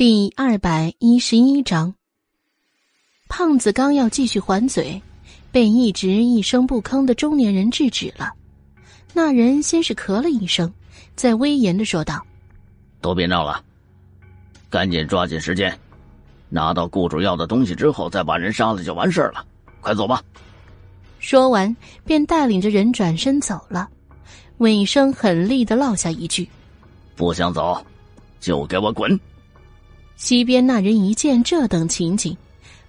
第二百一十一章，胖子刚要继续还嘴，被一直一声不吭的中年人制止了。那人先是咳了一声，再威严的说道：“都别闹了，赶紧抓紧时间，拿到雇主要的东西之后，再把人杀了就完事儿了。快走吧。”说完，便带领着人转身走了，尾声狠厉的落下一句：“不想走，就给我滚。”西边那人一见这等情景，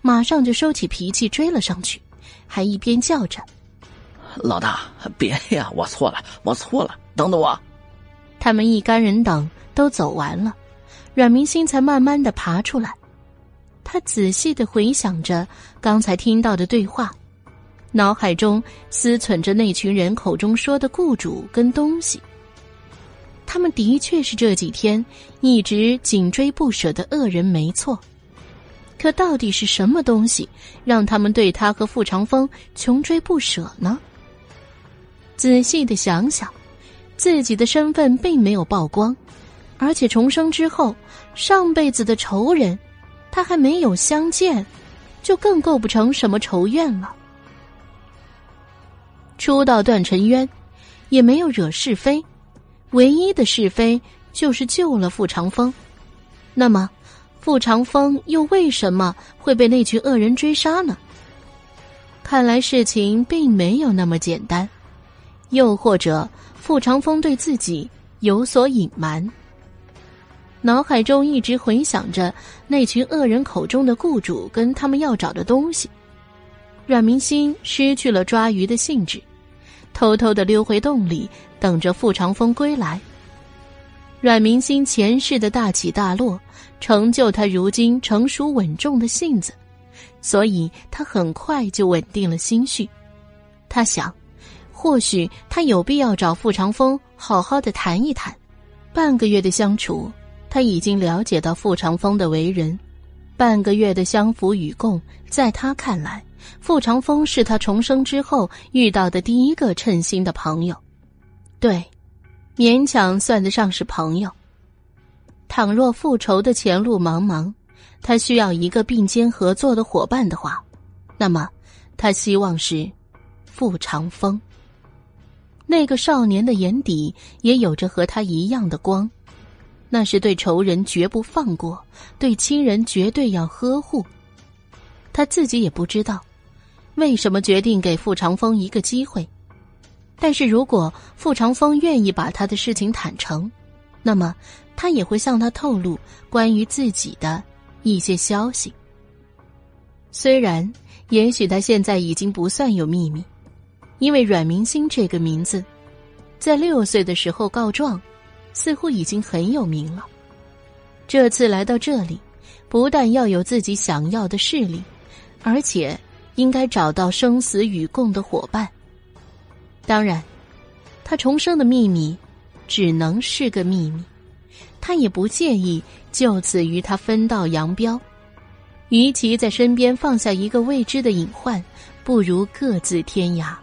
马上就收起脾气追了上去，还一边叫着：“老大，别呀，我错了，我错了，等等我。”他们一干人等都走完了，阮明星才慢慢的爬出来。他仔细的回想着刚才听到的对话，脑海中思忖着那群人口中说的雇主跟东西。他们的确是这几天一直紧追不舍的恶人，没错。可到底是什么东西让他们对他和傅长风穷追不舍呢？仔细的想想，自己的身份并没有曝光，而且重生之后，上辈子的仇人，他还没有相见，就更构不成什么仇怨了。初到断尘渊，也没有惹是非。唯一的是非就是救了傅长风，那么傅长风又为什么会被那群恶人追杀呢？看来事情并没有那么简单，又或者傅长风对自己有所隐瞒。脑海中一直回想着那群恶人口中的雇主跟他们要找的东西，阮明心失去了抓鱼的兴致。偷偷的溜回洞里，等着傅长风归来。阮明心前世的大起大落，成就他如今成熟稳重的性子，所以他很快就稳定了心绪。他想，或许他有必要找傅长风好好的谈一谈。半个月的相处，他已经了解到傅长风的为人。半个月的相扶与共，在他看来。傅长风是他重生之后遇到的第一个称心的朋友，对，勉强算得上是朋友。倘若复仇的前路茫茫，他需要一个并肩合作的伙伴的话，那么他希望是傅长风。那个少年的眼底也有着和他一样的光，那是对仇人绝不放过，对亲人绝对要呵护。他自己也不知道。为什么决定给傅长风一个机会？但是如果傅长风愿意把他的事情坦诚，那么他也会向他透露关于自己的一些消息。虽然也许他现在已经不算有秘密，因为阮明星这个名字，在六岁的时候告状，似乎已经很有名了。这次来到这里，不但要有自己想要的势力，而且。应该找到生死与共的伙伴。当然，他重生的秘密只能是个秘密。他也不介意就此与他分道扬镳。与其在身边放下一个未知的隐患，不如各自天涯。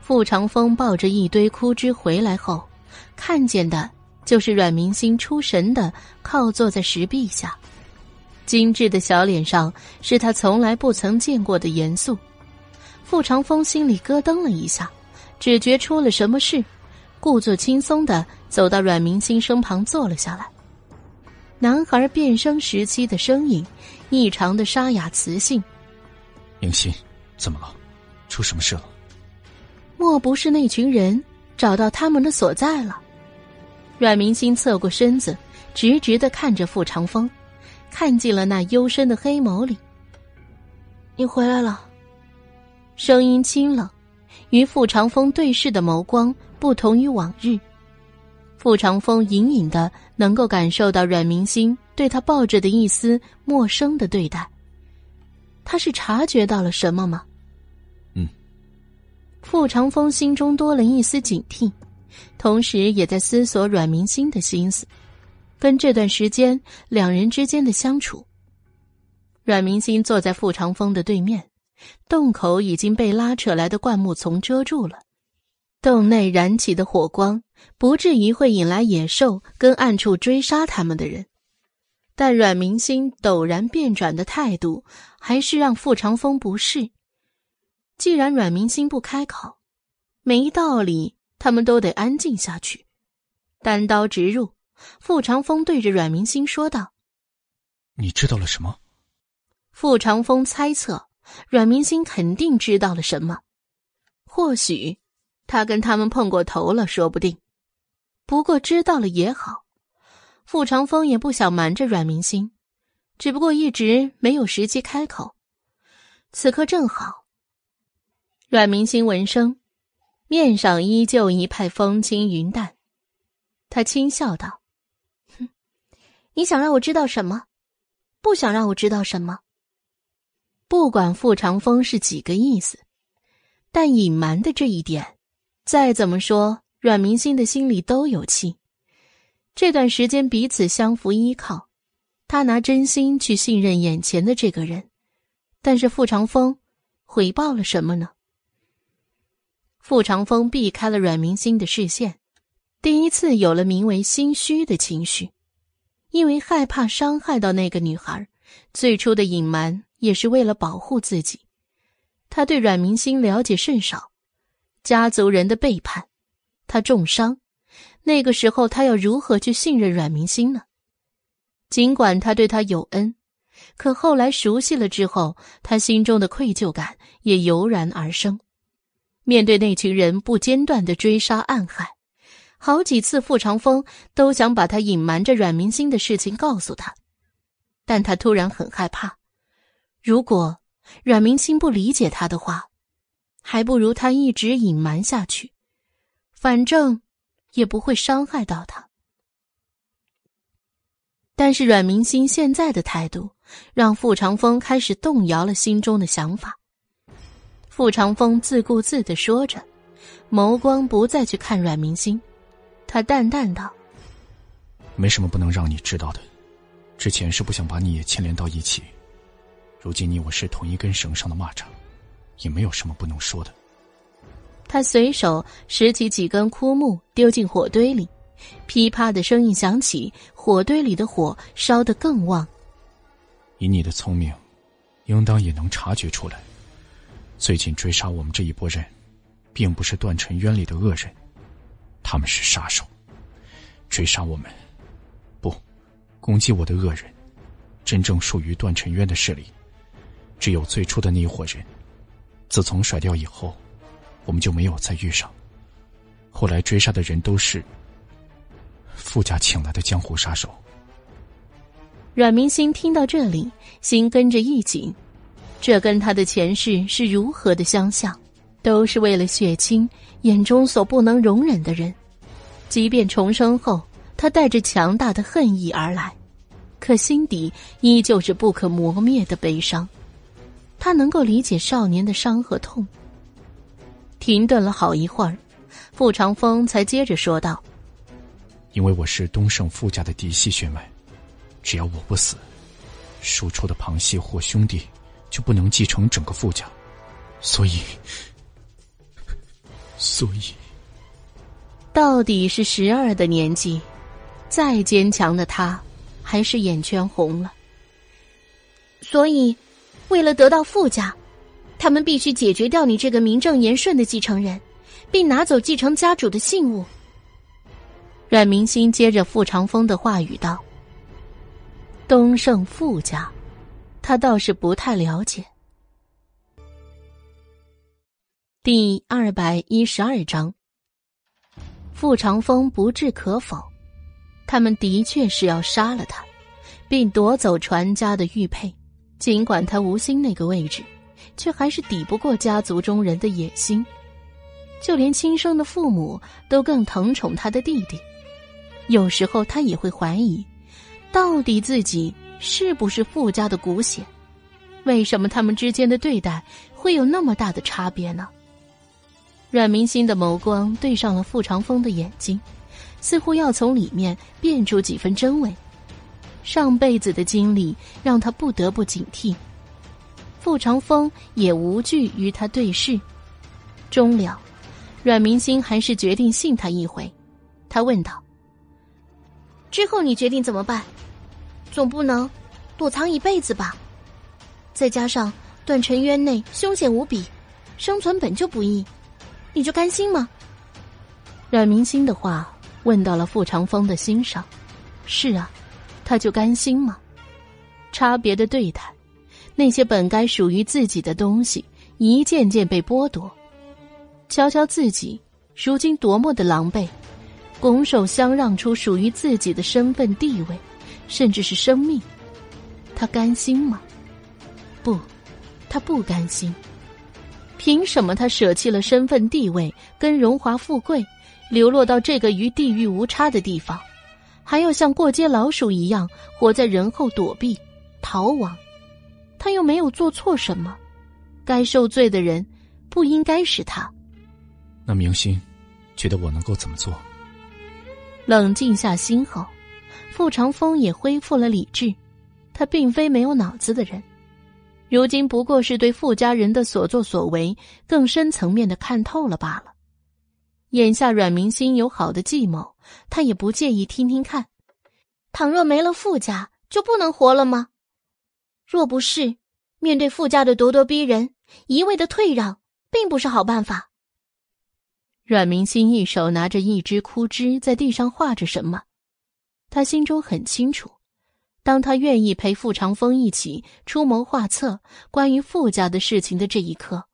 傅长风抱着一堆枯枝回来后，看见的就是阮明星出神的靠坐在石壁下。精致的小脸上是他从来不曾见过的严肃，傅长风心里咯噔了一下，只觉出了什么事，故作轻松的走到阮明星身旁坐了下来。男孩变声时期的声音异常的沙哑磁性。明星，怎么了？出什么事了？莫不是那群人找到他们的所在了？阮明星侧过身子，直直的看着傅长风。看进了那幽深的黑眸里。你回来了。声音清冷，与傅长风对视的眸光不同于往日。傅长风隐隐的能够感受到阮明星对他抱着的一丝陌生的对待。他是察觉到了什么吗？嗯。傅长风心中多了一丝警惕，同时也在思索阮明星的心思。跟这段时间两人之间的相处，阮明星坐在傅长风的对面，洞口已经被拉扯来的灌木丛遮住了，洞内燃起的火光不至于会引来野兽跟暗处追杀他们的人。但阮明星陡然变转的态度，还是让傅长风不适。既然阮明星不开口，没道理，他们都得安静下去。单刀直入，傅长风对着阮明星说道：“你知道了什么？”傅长风猜测，阮明星肯定知道了什么，或许他跟他们碰过头了，说不定。不过知道了也好。傅长风也不想瞒着阮明星，只不过一直没有时机开口。此刻正好。阮明星闻声，面上依旧一派风轻云淡，他轻笑道：“哼，你想让我知道什么？不想让我知道什么？不管傅长风是几个意思，但隐瞒的这一点，再怎么说，阮明心的心里都有气。”这段时间彼此相扶依靠，他拿真心去信任眼前的这个人，但是傅长风回报了什么呢？傅长风避开了阮明心的视线，第一次有了名为心虚的情绪，因为害怕伤害到那个女孩，最初的隐瞒也是为了保护自己。他对阮明星了解甚少，家族人的背叛，他重伤。那个时候，他要如何去信任阮明星呢？尽管他对他有恩，可后来熟悉了之后，他心中的愧疚感也油然而生。面对那群人不间断的追杀暗害，好几次傅长风都想把他隐瞒着阮明心的事情告诉他，但他突然很害怕，如果阮明心不理解他的话，还不如他一直隐瞒下去，反正。也不会伤害到他，但是阮明心现在的态度让傅长风开始动摇了心中的想法。傅长风自顾自的说着，眸光不再去看阮明心，他淡淡道：“没什么不能让你知道的，之前是不想把你也牵连到一起，如今你我是同一根绳上的蚂蚱，也没有什么不能说的。”他随手拾起几根枯木，丢进火堆里，噼啪的声音响起，火堆里的火烧得更旺。以你的聪明，应当也能察觉出来，最近追杀我们这一波人，并不是段尘渊里的恶人，他们是杀手，追杀我们，不，攻击我的恶人，真正属于段尘渊的势力，只有最初的那一伙人，自从甩掉以后。我们就没有再遇上。后来追杀的人都是傅家请来的江湖杀手。阮明星听到这里，心跟着一紧，这跟他的前世是如何的相像，都是为了血亲眼中所不能容忍的人。即便重生后，他带着强大的恨意而来，可心底依旧是不可磨灭的悲伤。他能够理解少年的伤和痛。停顿了好一会儿，傅长风才接着说道：“因为我是东胜傅家的嫡系血脉，只要我不死，庶出的旁系或兄弟就不能继承整个傅家，所以，所以，到底是十二的年纪，再坚强的他，还是眼圈红了。所以，为了得到傅家。”他们必须解决掉你这个名正言顺的继承人，并拿走继承家主的信物。阮明心接着傅长风的话语道：“东胜傅家，他倒是不太了解。”第二百一十二章，傅长风不置可否，他们的确是要杀了他，并夺走传家的玉佩，尽管他无心那个位置。却还是抵不过家族中人的野心，就连亲生的父母都更疼宠他的弟弟。有时候他也会怀疑，到底自己是不是傅家的骨血？为什么他们之间的对待会有那么大的差别呢？阮明心的眸光对上了傅长风的眼睛，似乎要从里面辨出几分真伪。上辈子的经历让他不得不警惕。傅长风也无惧与他对视，终了，阮明星还是决定信他一回。他问道：“之后你决定怎么办？总不能躲藏一辈子吧？再加上断尘渊内凶险无比，生存本就不易，你就甘心吗？阮明心的话问到了傅长风的心上。是啊，他就甘心吗？差别的对待，那些本该属于自己的东西，一件件被剥夺。瞧瞧自己，如今多么的狼狈，拱手相让出属于自己的身份地位，甚至是生命，他甘心吗？不，他不甘心。凭什么他舍弃了身份地位跟荣华富贵，流落到这个与地狱无差的地方？还要像过街老鼠一样活在人后躲避、逃亡，他又没有做错什么，该受罪的人不应该是他。那明星，觉得我能够怎么做？冷静下心后，傅长风也恢复了理智。他并非没有脑子的人，如今不过是对傅家人的所作所为更深层面的看透了罢了。眼下阮明心有好的计谋，他也不介意听听看。倘若没了傅家，就不能活了吗？若不是，面对傅家的咄咄逼人，一味的退让，并不是好办法。阮明心一手拿着一支枯枝，在地上画着什么。他心中很清楚，当他愿意陪傅长风一起出谋划策关于傅家的事情的这一刻。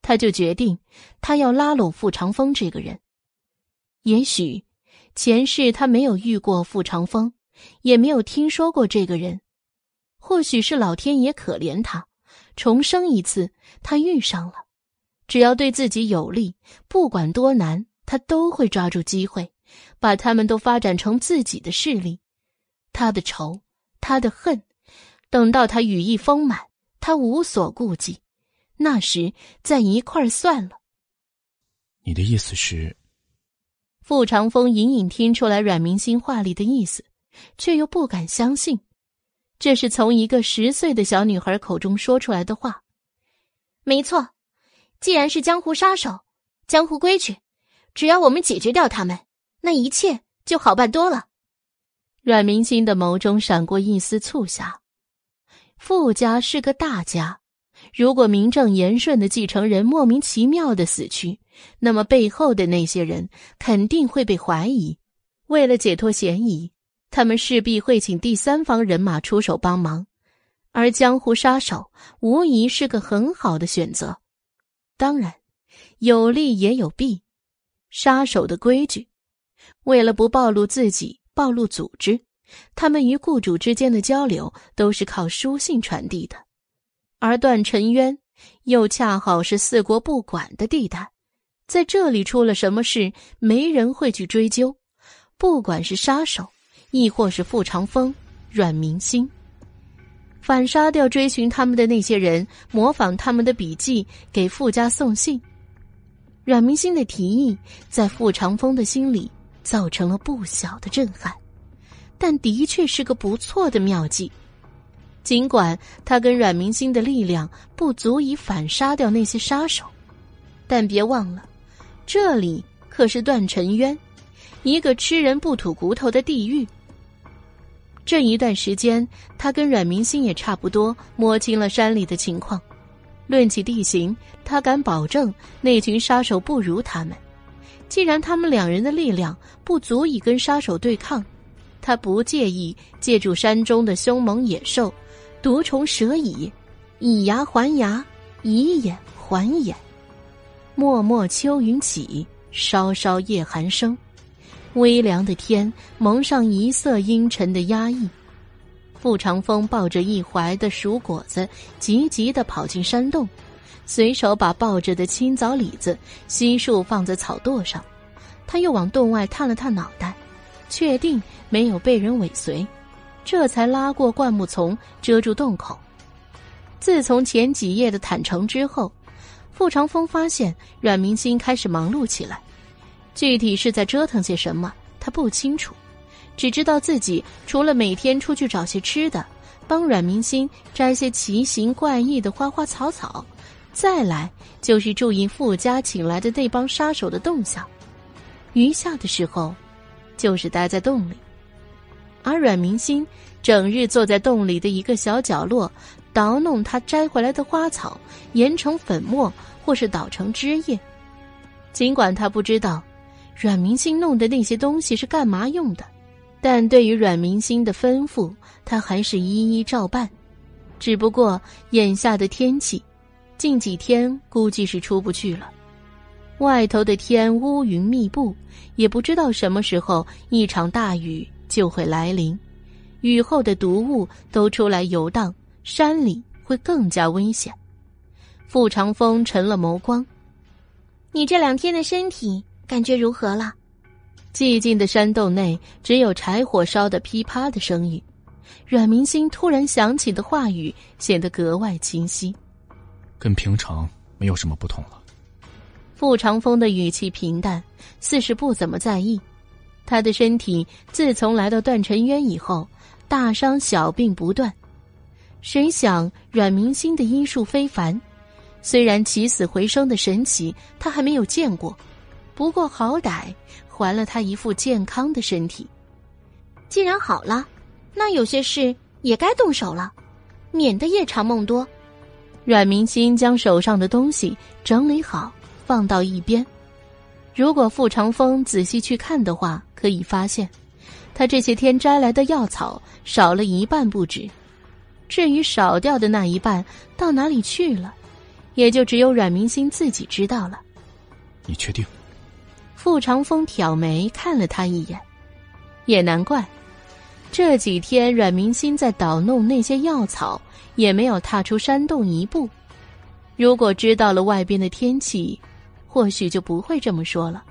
他就决定，他要拉拢傅长风这个人。也许前世他没有遇过傅长风，也没有听说过这个人。或许是老天爷可怜他，重生一次，他遇上了。只要对自己有利，不管多难，他都会抓住机会，把他们都发展成自己的势力。他的仇，他的恨，等到他羽翼丰满，他无所顾忌。那时在一块儿算了。你的意思是？傅长风隐隐听出来阮明星话里的意思，却又不敢相信，这是从一个十岁的小女孩口中说出来的话。没错，既然是江湖杀手，江湖规矩，只要我们解决掉他们，那一切就好办多了。阮明星的眸中闪过一丝促狭。傅家是个大家。如果名正言顺的继承人莫名其妙的死去，那么背后的那些人肯定会被怀疑。为了解脱嫌疑，他们势必会请第三方人马出手帮忙，而江湖杀手无疑是个很好的选择。当然，有利也有弊。杀手的规矩，为了不暴露自己、暴露组织，他们与雇主之间的交流都是靠书信传递的。而段尘渊又恰好是四国不管的地带，在这里出了什么事，没人会去追究。不管是杀手，亦或是傅长风、阮明星，反杀掉追寻他们的那些人，模仿他们的笔记给傅家送信。阮明星的提议在傅长风的心里造成了不小的震撼，但的确是个不错的妙计。尽管他跟阮明星的力量不足以反杀掉那些杀手，但别忘了，这里可是段尘渊，一个吃人不吐骨头的地狱。这一段时间，他跟阮明星也差不多摸清了山里的情况。论起地形，他敢保证那群杀手不如他们。既然他们两人的力量不足以跟杀手对抗，他不介意借助山中的凶猛野兽。毒虫蛇蚁，以牙还牙，以眼还眼。默默秋云起，稍稍夜寒生。微凉的天蒙上一色阴沉的压抑。傅长风抱着一怀的熟果子，急急的跑进山洞，随手把抱着的青枣李子悉数放在草垛上。他又往洞外探了探脑袋，确定没有被人尾随。这才拉过灌木丛遮住洞口。自从前几夜的坦诚之后，傅长风发现阮明星开始忙碌起来。具体是在折腾些什么，他不清楚，只知道自己除了每天出去找些吃的，帮阮明星摘些奇形怪异的花花草草，再来就是注意傅家请来的那帮杀手的动向。余下的时候，就是待在洞里。而阮明心整日坐在洞里的一个小角落，捣弄他摘回来的花草，研成粉末或是捣成汁液。尽管他不知道阮明心弄的那些东西是干嘛用的，但对于阮明心的吩咐，他还是一一照办。只不过眼下的天气，近几天估计是出不去了。外头的天乌云密布，也不知道什么时候一场大雨就会来临。雨后的毒物都出来游荡，山里会更加危险。傅长风沉了眸光：“你这两天的身体感觉如何了？”寂静的山洞内只有柴火烧的噼啪的声音。阮明星突然想起的话语显得格外清晰，跟平常没有什么不同了。傅长风的语气平淡，似是不怎么在意。他的身体自从来到段尘渊以后，大伤小病不断。谁想阮明星的医术非凡，虽然起死回生的神奇他还没有见过，不过好歹还了他一副健康的身体。既然好了。那有些事也该动手了，免得夜长梦多。阮明心将手上的东西整理好，放到一边。如果傅长风仔细去看的话，可以发现，他这些天摘来的药草少了一半不止。至于少掉的那一半到哪里去了，也就只有阮明心自己知道了。你确定？傅长风挑眉看了他一眼，也难怪。这几天，阮明心在捣弄那些药草，也没有踏出山洞一步。如果知道了外边的天气，或许就不会这么说了。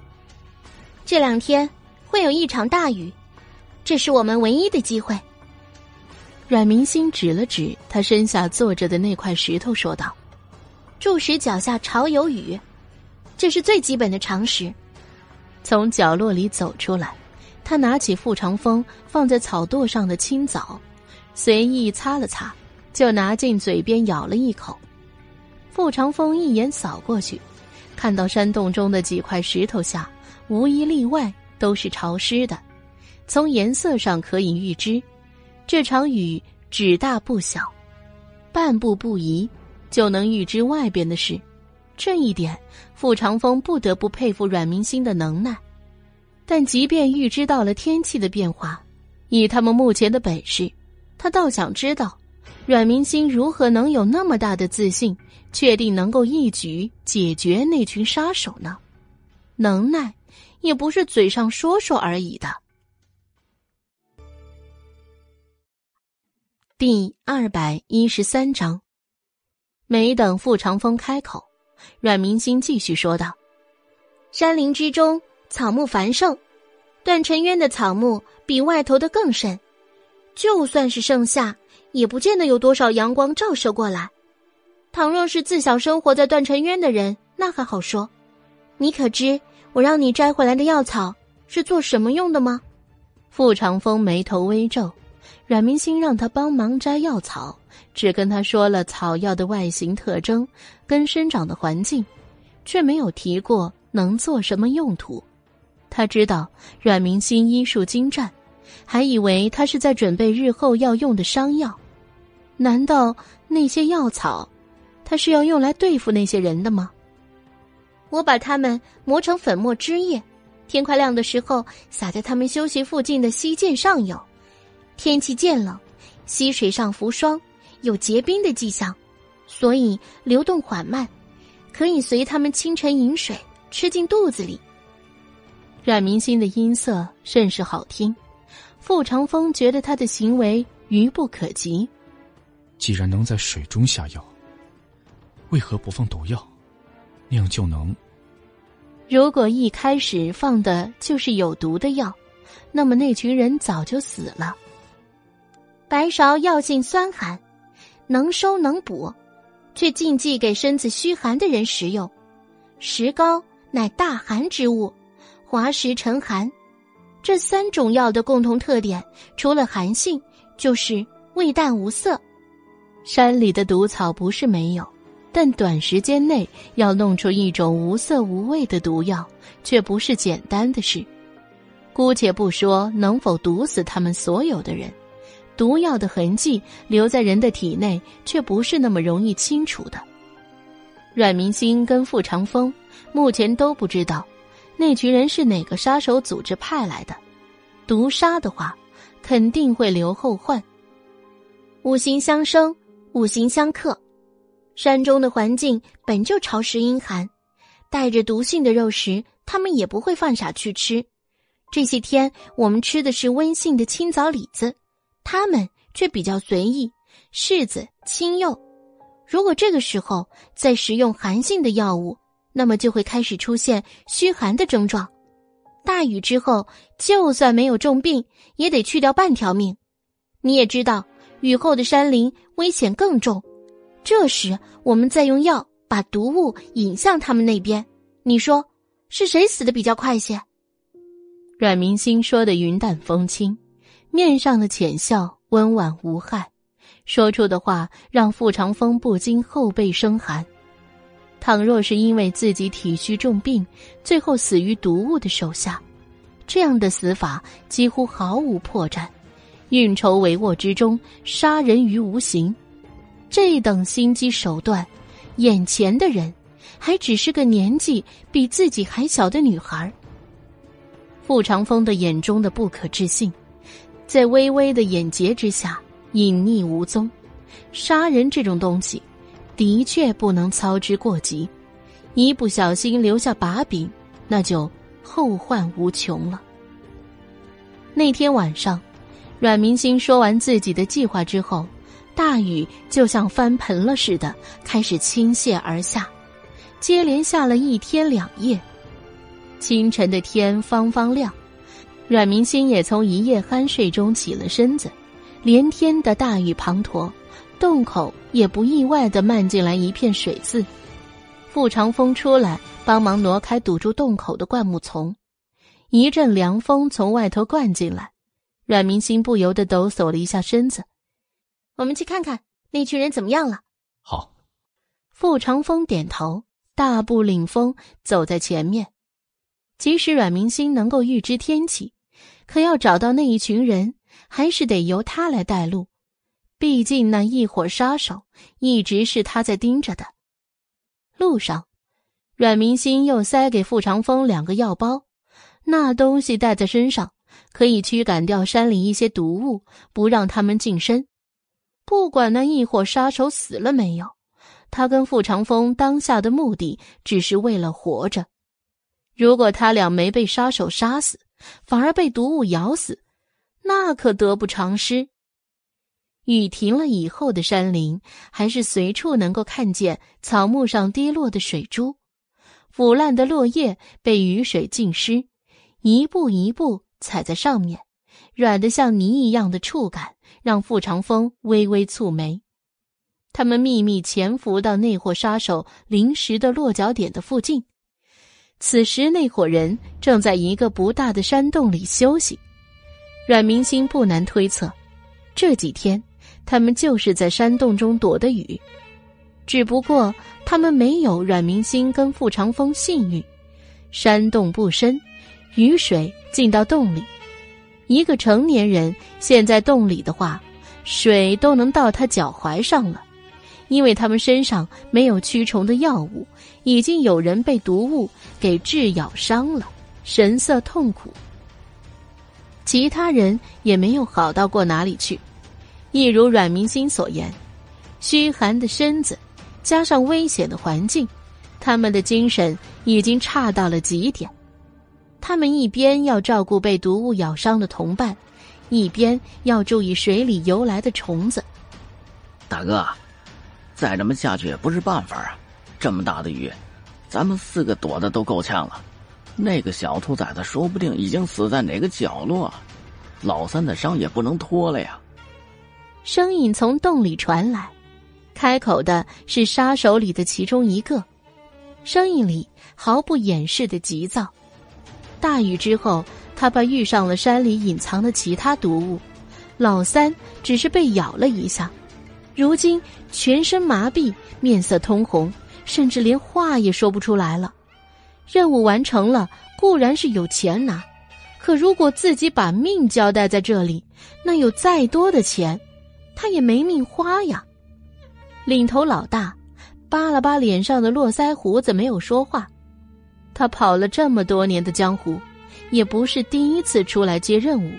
这两天会有一场大雨，这是我们唯一的机会。阮明心指了指他身下坐着的那块石头，说道：“柱石脚下潮有雨，这是最基本的常识。”从角落里走出来。他拿起傅长风放在草垛上的青枣，随意擦了擦，就拿进嘴边咬了一口。傅长风一眼扫过去，看到山洞中的几块石头下，无一例外都是潮湿的。从颜色上可以预知，这场雨只大不小，半步不移就能预知外边的事。这一点，傅长风不得不佩服阮明星的能耐。但即便预知到了天气的变化，以他们目前的本事，他倒想知道，阮明星如何能有那么大的自信，确定能够一举解决那群杀手呢？能耐也不是嘴上说说而已的。第二百一十三章，没等傅长风开口，阮明星继续说道：“山林之中。”草木繁盛，段尘渊的草木比外头的更甚。就算是盛夏，也不见得有多少阳光照射过来。倘若是自小生活在段尘渊的人，那还好说。你可知我让你摘回来的药草是做什么用的吗？傅长风眉头微皱，阮明星让他帮忙摘药草，只跟他说了草药的外形特征跟生长的环境，却没有提过能做什么用途。他知道阮明心医术精湛，还以为他是在准备日后要用的伤药。难道那些药草，他是要用来对付那些人的吗？我把它们磨成粉末汁液，天快亮的时候撒在他们休息附近的溪涧上游。天气渐冷，溪水上浮霜，有结冰的迹象，所以流动缓慢，可以随他们清晨饮水，吃进肚子里。阮明心的音色甚是好听，傅长风觉得他的行为愚不可及。既然能在水中下药，为何不放毒药？那样就能。如果一开始放的就是有毒的药，那么那群人早就死了。白芍药性酸寒，能收能补，却禁忌给身子虚寒的人食用。石膏乃大寒之物。滑石沉寒，这三种药的共同特点，除了寒性，就是味淡无色。山里的毒草不是没有，但短时间内要弄出一种无色无味的毒药，却不是简单的事。姑且不说能否毒死他们所有的人，毒药的痕迹留在人的体内，却不是那么容易清除的。阮明星跟傅长风目前都不知道，那群人是哪个杀手组织派来的。毒杀的话，肯定会留后患。五行相生，五行相克，山中的环境本就潮湿阴寒，带着毒性的肉食，他们也不会犯傻去吃。这些天我们吃的是温性的青枣李子，他们却比较随意，柿子、青柚。如果这个时候再食用寒性的药物，那么就会开始出现虚寒的症状。大雨之后，就算没有重病，也得去掉半条命。你也知道，雨后的山林危险更重。这时我们再用药把毒物引向他们那边，你说是谁死的比较快些？阮明星说的云淡风轻，面上的浅笑温婉无害，说出的话让傅长风不禁后背生寒。倘若是因为自己体虚重病，最后死于毒物的手下，这样的死法几乎毫无破绽，运筹帷幄之中杀人于无形，这等心机手段，眼前的人还只是个年纪比自己还小的女孩。傅长风的眼中的不可置信，在微微的眼睫之下隐匿无踪。杀人这种东西，的确不能操之过急，一不小心留下把柄，那就后患无穷了。那天晚上，阮明星说完自己的计划之后，大雨就像翻盆了似的开始倾泻而下，接连下了一天两夜。清晨的天方方亮，阮明星也从一夜酣睡中起了身子。连天的大雨滂沱，洞口也不意外的漫进来一片水渍。傅长风出来帮忙挪开堵住洞口的灌木丛，一阵凉风从外头灌进来，阮明星不由得抖擞了一下身子。我们去看看那群人怎么样了。好，傅长风点头，大步领风走在前面。即使阮明星能够预知天气，可要找到那一群人，还是得由他来带路。毕竟那一伙杀手一直是他在盯着的。路上，阮明星又塞给傅长风两个药包，那东西带在身上，可以驱赶掉山里一些毒物，不让他们近身。不管那一伙杀手死了没有，他跟傅长风当下的目的只是为了活着。如果他俩没被杀手杀死，反而被毒物咬死，那可得不偿失。雨停了以后的山林，还是随处能够看见草木上滴落的水珠，腐烂的落叶被雨水浸湿，一步一步踩在上面，软的像泥一样的触感让傅长风微微蹙眉。他们秘密潜伏到那伙杀手临时的落脚点的附近。此时，那伙人正在一个不大的山洞里休息。阮明星不难推测，这几天他们就是在山洞中躲的雨。只不过他们没有阮明星跟傅长风幸运。山洞不深，雨水进到洞里，一个成年人陷在洞里的话，水都能到他脚踝上了。因为他们身上没有驱虫的药物，已经有人被毒物给致咬伤了，神色痛苦。其他人也没有好到过哪里去，一如阮明星所言，虚寒的身子加上危险的环境，他们的精神已经差到了极点。他们一边要照顾被毒物咬伤的同伴，一边要注意水里游来的虫子。大哥。再这么下去也不是办法啊！这么大的雨，咱们四个躲的都够呛了。那个小兔崽子说不定已经死在哪个角落，老三的伤也不能拖了呀。声音从洞里传来，开口的是杀手里的其中一个，声音里毫不掩饰的急躁。大雨之后，他怕遇上了山里隐藏的其他毒物，老三只是被咬了一下。如今全身麻痹，面色通红，甚至连话也说不出来了。任务完成了，固然是有钱拿，可如果自己把命交代在这里，那有再多的钱，他也没命花呀。领头老大扒了扒脸上的络腮胡子，没有说话。他跑了这么多年的江湖，也不是第一次出来接任务，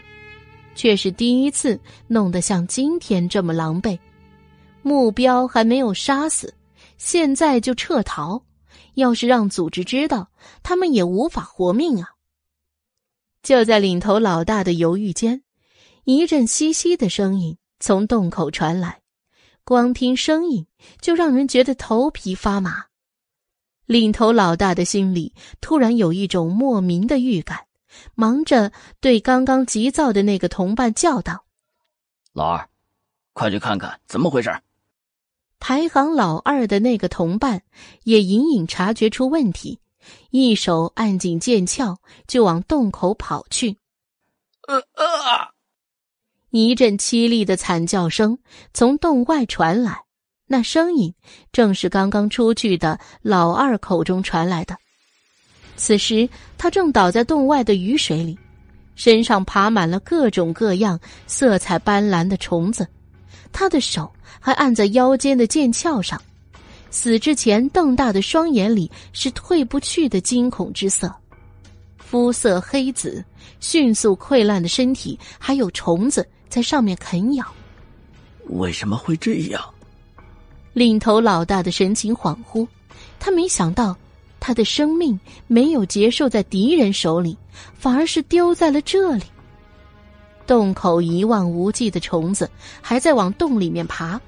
却是第一次弄得像今天这么狼狈。目标还没有杀死，现在就撤逃，要是让组织知道，他们也无法活命啊！就在领头老大的犹豫间，一阵嘻嘻的声音从洞口传来，光听声音就让人觉得头皮发麻。领头老大的心里突然有一种莫名的预感，忙着对刚刚急躁的那个同伴叫道：“老二，快去看看怎么回事！”排行老二的那个同伴也隐隐察觉出问题。一手按紧剑鞘，就往洞口跑去。呃呃，一阵凄厉的惨叫声从洞外传来，那声音正是刚刚出去的老二口中传来的。此时他正倒在洞外的雨水里，身上爬满了各种各样、色彩斑斓的虫子，他的手还按在腰间的剑鞘上。死之前瞪大的双眼里是褪不去的惊恐之色，肤色黑紫，迅速溃烂的身体还有虫子在上面啃咬。为什么会这样？领头老大的神情恍惚，他没想到他的生命没有结束在敌人手里，反而是丢在了这里。洞口一望无际的虫子还在往洞里面爬。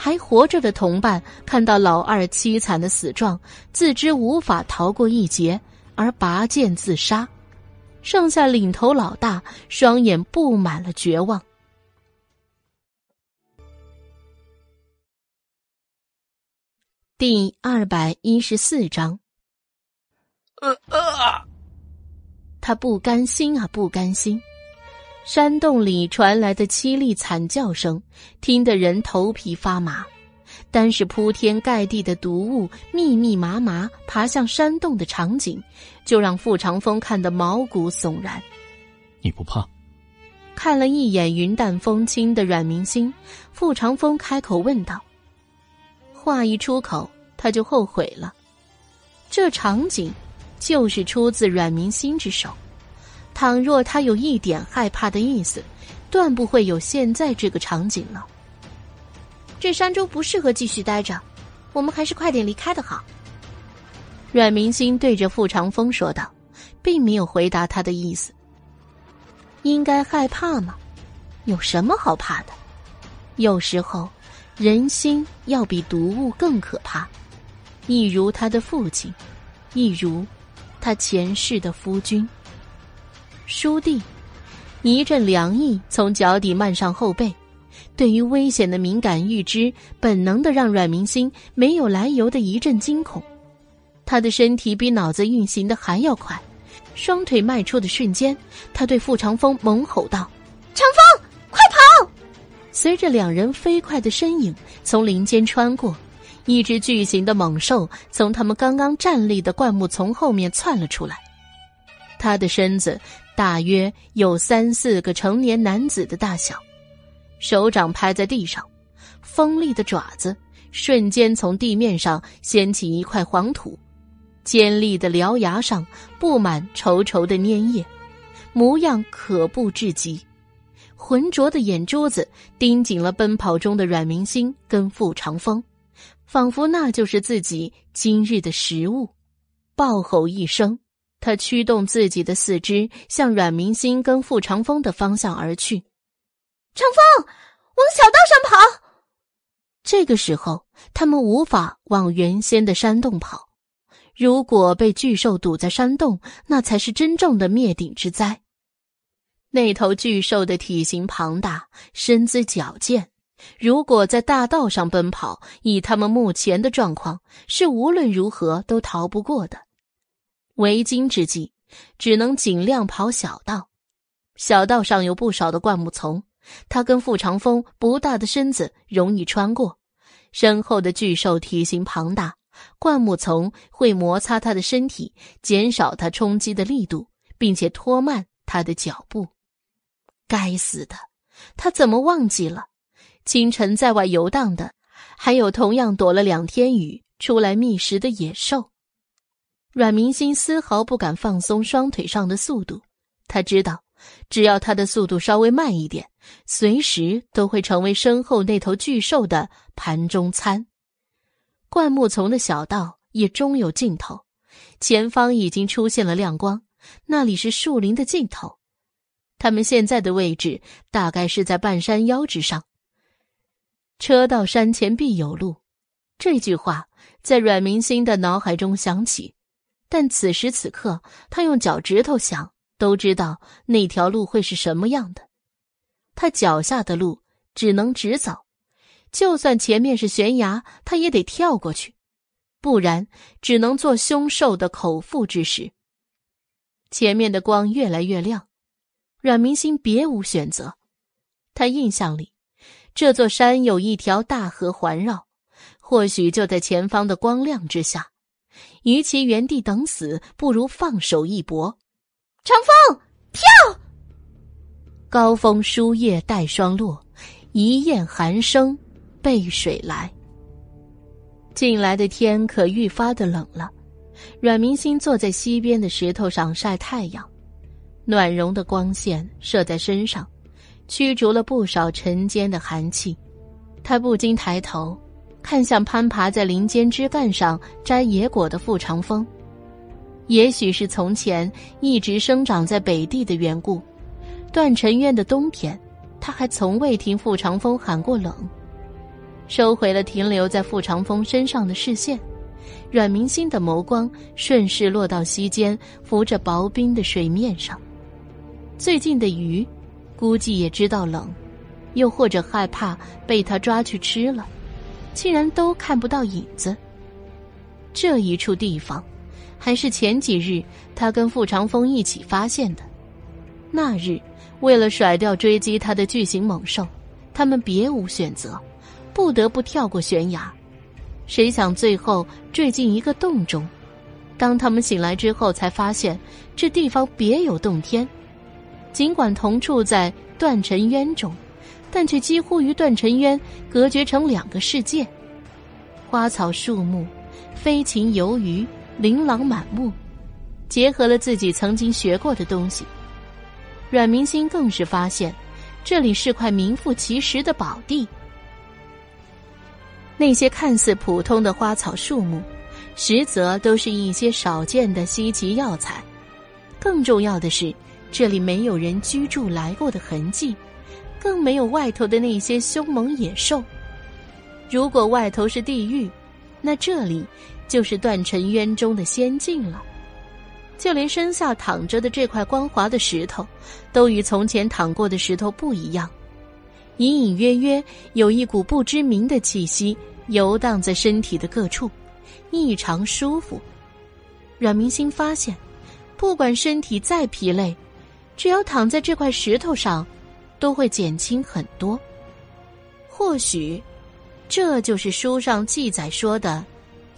还活着的同伴看到老二凄惨的死状，自知无法逃过一劫，而拔剑自杀。剩下领头老大，双眼布满了绝望。第二百一十四章。呃呃，他不甘心啊，不甘心。山洞里传来的凄厉惨叫声，听得人头皮发麻。单是铺天盖地的毒雾密密麻麻爬向山洞的场景，就让傅长风看得毛骨悚然。你不怕？看了一眼云淡风轻的阮明星，傅长风开口问道。话一出口，他就后悔了。这场景，就是出自阮明星之手。倘若他有一点害怕的意思，断不会有现在这个场景了。这山中不适合继续待着，我们还是快点离开的好。阮明星对着傅长风说道，并没有回答他的意思。应该害怕吗？有什么好怕的？有时候，人心要比毒物更可怕。一如他的父亲，一如他前世的夫君。书弟，一阵凉意从脚底漫上后背，对于危险的敏感预知，本能的让阮明星没有来由的一阵惊恐。他的身体比脑子运行的还要快，双腿迈出的瞬间，他对傅长风猛吼道：“长风，快跑！”随着两人飞快的身影从林间穿过，一只巨型的猛兽从他们刚刚站立的灌木丛后面窜了出来，他的身子。大约有三四个成年男子的大小，手掌拍在地上，锋利的爪子瞬间从地面上掀起一块黄土，尖利的獠牙上布满稠稠的粘液，模样可怖至极。浑浊的眼珠子盯紧了奔跑中的阮明星跟傅长风，仿佛那就是自己今日的食物。暴吼一声。他驱动自己的四肢向阮明星跟傅长风的方向而去。长风，往小道上跑。这个时候，他们无法往原先的山洞跑。如果被巨兽堵在山洞，那才是真正的灭顶之灾。那头巨兽的体型庞大，身姿矫健。如果在大道上奔跑，以他们目前的状况，是无论如何都逃不过的。为今之计，只能尽量跑小道。小道上有不少的灌木丛，他跟傅长风不大的身子容易穿过。身后的巨兽体型庞大，灌木丛会摩擦他的身体，减少他冲击的力度，并且拖慢他的脚步。该死的，他怎么忘记了？清晨在外游荡的，还有同样躲了两天雨出来觅食的野兽。阮明星丝毫不敢放松双腿上的速度，他知道，只要他的速度稍微慢一点，随时都会成为身后那头巨兽的盘中餐。灌木丛的小道也终有尽头，前方已经出现了亮光，那里是树林的尽头。他们现在的位置大概是在半山腰之上。车到山前必有路，这句话在阮明星的脑海中响起，但此时此刻，他用脚趾头想，都知道那条路会是什么样的。他脚下的路只能直走，就算前面是悬崖，他也得跳过去，不然只能做凶兽的口腹之食。前面的光越来越亮。阮明星别无选择，他印象里，这座山有一条大河环绕，或许就在前方的光亮之下。与其原地等死，不如放手一搏。长风跳，高峰疏叶带霜落，一雁寒声背水来。近来的天可愈发的冷了，阮明星坐在溪边的石头上晒太阳。暖融的光线射在身上，驱逐了不少晨间的寒气。他不禁抬头，看向攀爬在林间枝干上摘野果的傅长风。也许是从前一直生长在北地的缘故，段晨渊的冬天，他还从未听傅长风喊过冷。收回了停留在傅长风身上的视线，阮明星的眸光顺势落到溪间浮着薄冰的水面上。最近的鱼，估计也知道冷，又或者害怕被他抓去吃了，竟然都看不到影子。这一处地方，还是前几日他跟傅长风一起发现的。那日，为了甩掉追击他的巨型猛兽，他们别无选择，不得不跳过悬崖。谁想最后坠进一个洞中。当他们醒来之后，才发现这地方别有洞天。尽管同处在断尘渊中，但却几乎与断尘渊隔绝成两个世界。花草树木、飞禽游鱼，琳琅满目，结合了自己曾经学过的东西。阮明星更是发现，这里是块名副其实的宝地。那些看似普通的花草树木，实则都是一些少见的稀奇药材。更重要的是。这里没有人居住来过的痕迹，更没有外头的那些凶猛野兽。如果外头是地狱，那这里就是断尘渊中的仙境了。就连身下躺着的这块光滑的石头，都与从前躺过的石头不一样，隐隐约约有一股不知名的气息游荡在身体的各处，异常舒服。阮明星发现，不管身体再疲累。只要躺在这块石头上，都会减轻很多。或许，这就是书上记载说的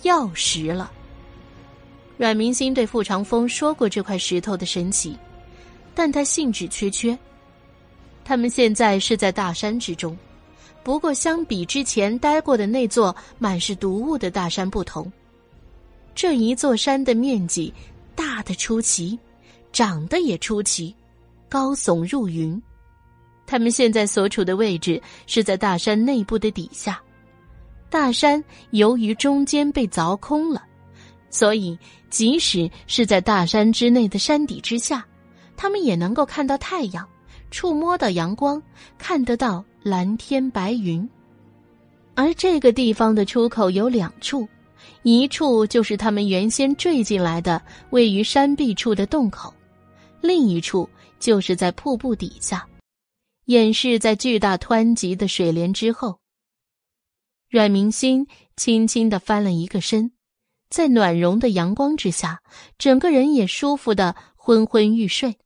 药石了。阮明星对傅长风说过这块石头的神奇，但他兴致缺缺。他们现在是在大山之中，不过相比之前待过的那座满是毒物的大山不同，这一座山的面积大的出奇，长得也出奇。高耸入云，他们现在所处的位置是在大山内部的底下。大山由于中间被凿空了，所以即使是在大山之内的山底之下，他们也能够看到太阳，触摸到阳光，看得到蓝天白云。而这个地方的出口有两处，一处就是他们原先坠进来的位于山壁处的洞口，另一处。就是在瀑布底下，掩饰在巨大湍急的水帘之后。阮明心轻轻的翻了一个身，在暖融的阳光之下，整个人也舒服的昏昏欲睡。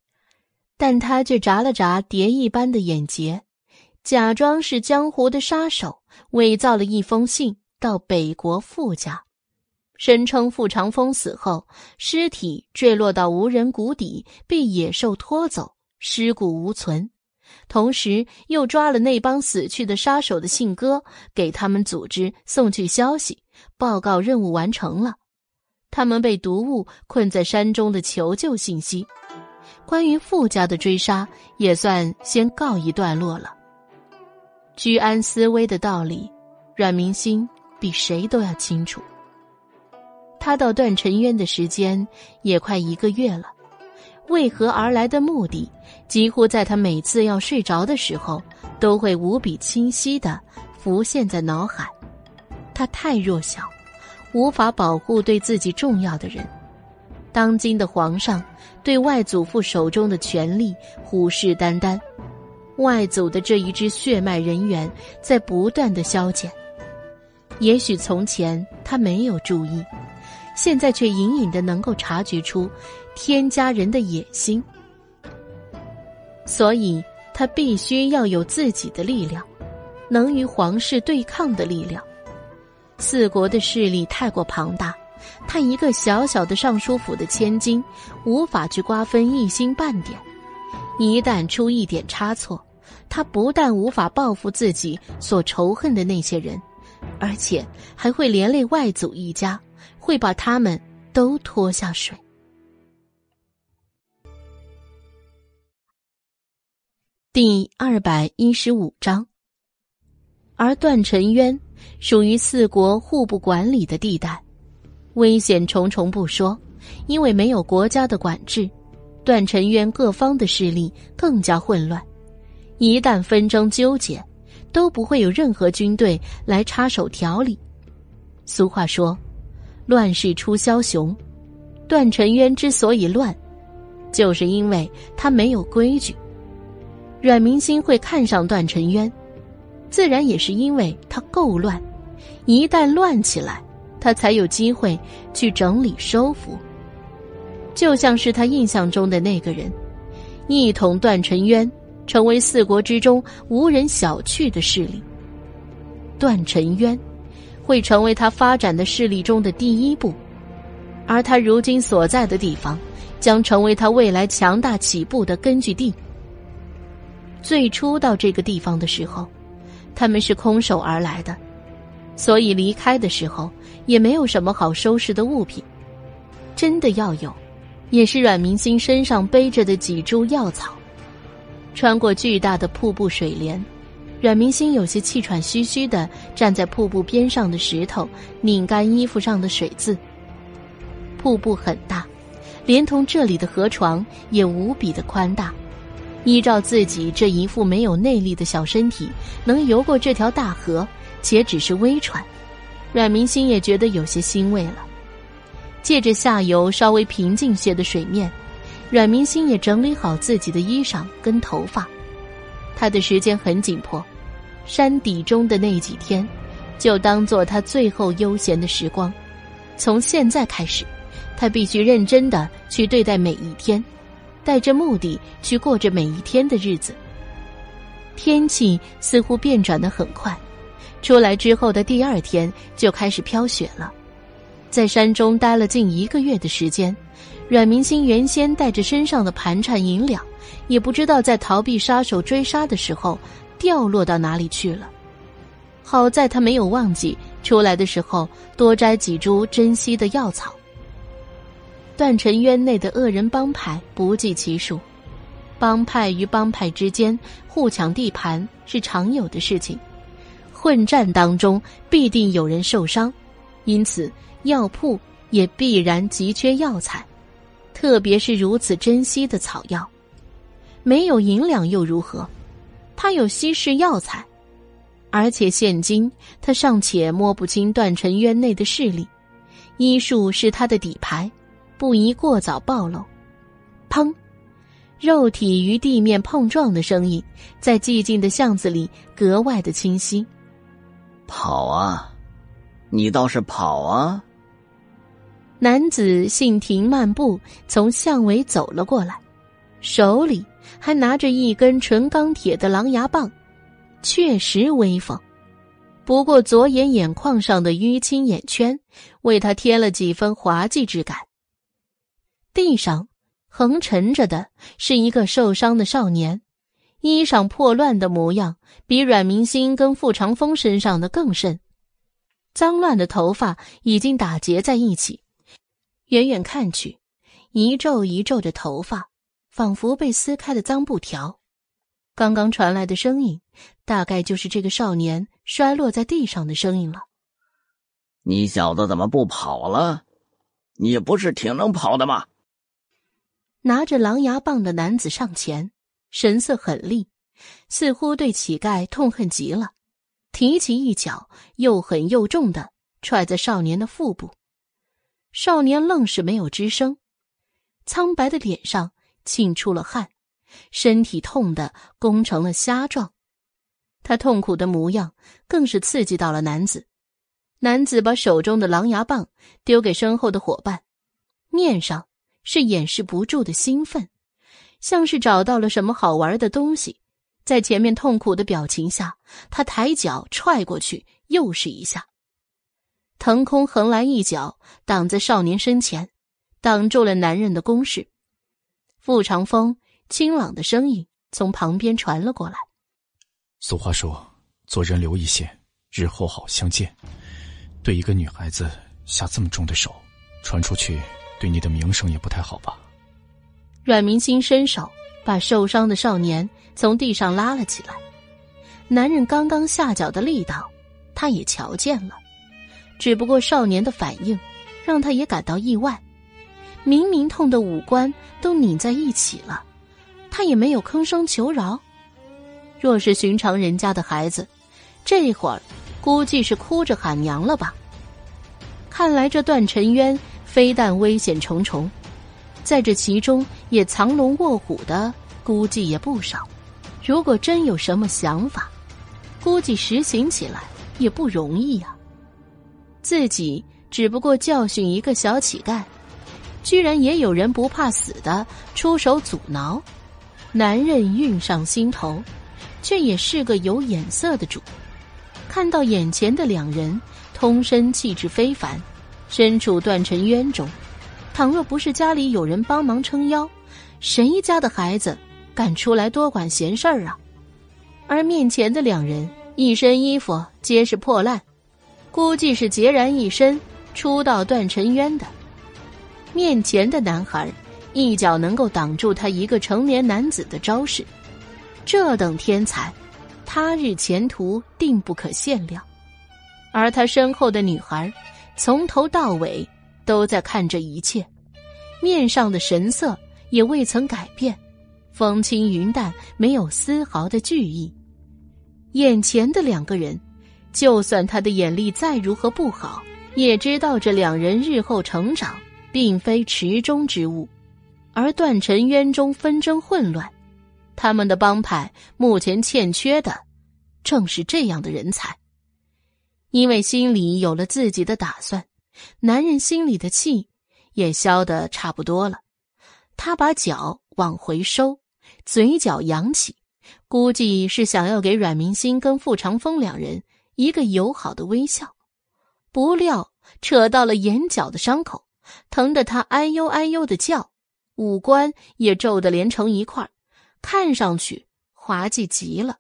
但他却眨了眨蝶一般的眼睫，假装是江湖的杀手，伪造了一封信到北国傅家。声称傅长风死后，尸体坠落到无人谷底，被野兽拖走，尸骨无存。同时，又抓了那帮死去的杀手的信鸽，给他们组织送去消息，报告任务完成了。他们被毒物困在山中的求救信息，关于傅家的追杀也算先告一段落了。居安思危的道理，阮明心比谁都要清楚。他到段尘渊的时间也快一个月了。为何而来的目的，几乎在他每次要睡着的时候，都会无比清晰的浮现在脑海。他太弱小，无法保护对自己重要的人。当今的皇上对外祖父手中的权力虎视眈眈，外祖的这一支血脉人员在不断的消减。也许从前他没有注意，现在却隐隐的能够察觉出。天家人的野心，所以他必须要有自己的力量，能与皇室对抗的力量。四国的势力太过庞大，他一个小小的尚书府的千金，无法去瓜分一星半点。一旦出一点差错，他不但无法报复自己所仇恨的那些人，而且还会连累外祖一家，会把他们都拖下水。第二百一十五章，而段晨渊属于四国互不管理的地带，危险重重不说，因为没有国家的管制，段晨渊各方的势力更加混乱。一旦纷争纠结，都不会有任何军队来插手调理。俗话说：“乱世出枭雄。”段晨渊之所以乱，就是因为他没有规矩。阮明心会看上段晨渊，自然也是因为他够乱。一旦乱起来，他才有机会去整理收服。就像是他印象中的那个人，一统段晨渊，成为四国之中无人小觑的势力。段晨渊会成为他发展的势力中的第一步，而他如今所在的地方，将成为他未来强大起步的根据地。最初到这个地方的时候，他们是空手而来的，所以离开的时候也没有什么好收拾的物品。真的要有，也是阮明星身上背着的几株药草。穿过巨大的瀑布水帘，阮明星有些气喘吁吁的站在瀑布边上的石头，拧干衣服上的水渍。瀑布很大，连同这里的河床也无比的宽大。依照自己这一副没有内力的小身体，能游过这条大河，且只是微喘，阮明星也觉得有些欣慰了。借着下游稍微平静些的水面，阮明星也整理好自己的衣裳跟头发。他的时间很紧迫，山底中的那几天，就当做他最后悠闲的时光。从现在开始，他必须认真的去对待每一天。带着目的去过着每一天的日子。天气似乎变转的很快，出来之后的第二天就开始飘雪了。在山中待了近一个月的时间，阮明星原先带着身上的盘缠银两，也不知道在逃避杀手追杀的时候掉落到哪里去了。好在他没有忘记出来的时候多摘几株珍稀的药草。断尘渊内的恶人帮派不计其数，帮派与帮派之间互抢地盘是常有的事情，混战当中必定有人受伤，因此药铺也必然急缺药材，特别是如此珍稀的草药。没有银两又如何？他有稀世药材，而且现今他尚且摸不清段尘渊内的势力，医术是他的底牌。不宜过早暴露。砰！肉体与地面碰撞的声音在寂静的巷子里格外的清晰。跑啊！你倒是跑啊！男子信停漫步从巷尾走了过来，手里还拿着一根纯钢铁的狼牙棒，确实威风。不过左眼眼眶上的淤青眼圈为他添了几分滑稽之感。地上横陈着的是一个受伤的少年，衣裳破乱的模样比阮明星跟傅长风身上的更甚。脏乱的头发已经打结在一起，远远看去，一皱一皱的头发，仿佛被撕开的脏布条。刚刚传来的声音，大概就是这个少年摔落在地上的声音了。你小子怎么不跑了？你不是挺能跑的吗？拿着狼牙棒的男子上前，神色狠厉，似乎对乞丐痛恨极了。提起一脚，又狠又重的踹在少年的腹部，少年愣是没有吱声，苍白的脸上沁出了汗，身体痛得弓成了虾状。他痛苦的模样更是刺激到了男子。男子把手中的狼牙棒丢给身后的伙伴，面上是掩饰不住的兴奋，像是找到了什么好玩的东西。在前面痛苦的表情下，他抬脚踹过去，又是一下，腾空横来一脚挡在少年身前，挡住了男人的攻势。傅长风清朗的声音从旁边传了过来：“俗话说，做人留一线，日后好相见。对一个女孩子下这么重的手，传出去对你的名声也不太好吧？”阮明星伸手把受伤的少年。从地上拉了起来，男人刚刚下脚的力道，他也瞧见了。只不过少年的反应，让他也感到意外。明明痛的五官都拧在一起了，他也没有吭声求饶。若是寻常人家的孩子，这会儿估计是哭着喊娘了吧？看来这段尘渊非但危险重重，在这其中也藏龙卧虎的，估计也不少。如果真有什么想法，估计实行起来也不容易呀。自己只不过教训一个小乞丐，居然也有人不怕死的出手阻挠。男人运上心头，却也是个有眼色的主。看到眼前的两人，通身气质非凡，身处断尘渊中，倘若不是家里有人帮忙撑腰，谁家的孩子？敢出来多管闲事儿啊！而面前的两人一身衣服皆是破烂，估计是孑然一身出到断尘渊的。面前的男孩一脚能够挡住他一个成年男子的招式，这等天才，他日前途定不可限量。而他身后的女孩，从头到尾都在看这一切，面上的神色也未曾改变。风轻云淡，没有丝毫的惧意。眼前的两个人，就算他的眼力再如何不好，也知道这两人日后成长并非池中之物。而断尘渊中纷争混乱，他们的帮派目前欠缺的，正是这样的人才。因为心里有了自己的打算，男人心里的气也消得差不多了。他把脚往回收。嘴角扬起，估计是想要给阮明星跟傅长风两人一个友好的微笑，不料扯到了眼角的伤口，疼得他哎呦哎呦的叫，五官也皱得连成一块，看上去滑稽极了。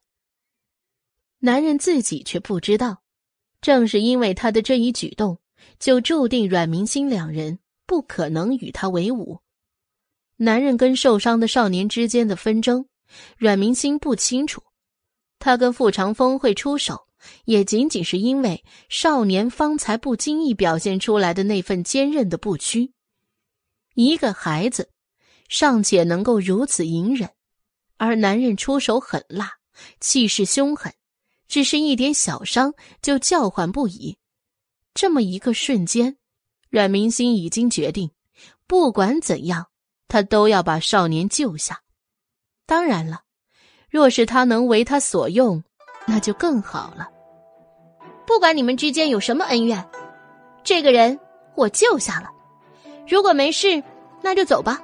男人自己却不知道，正是因为他的这一举动，就注定阮明星两人不可能与他为伍。男人跟受伤的少年之间的纷争，阮明星不清楚。他跟傅长风会出手，也仅仅是因为少年方才不经意表现出来的那份坚韧的不屈。一个孩子尚且能够如此隐忍，而男人出手狠辣，气势凶狠，只是一点小伤就叫唤不已。这么一个瞬间，阮明星已经决定，不管怎样。他都要把少年救下，当然了，若是他能为他所用，那就更好了。不管你们之间有什么恩怨，这个人我救下了。如果没事，那就走吧。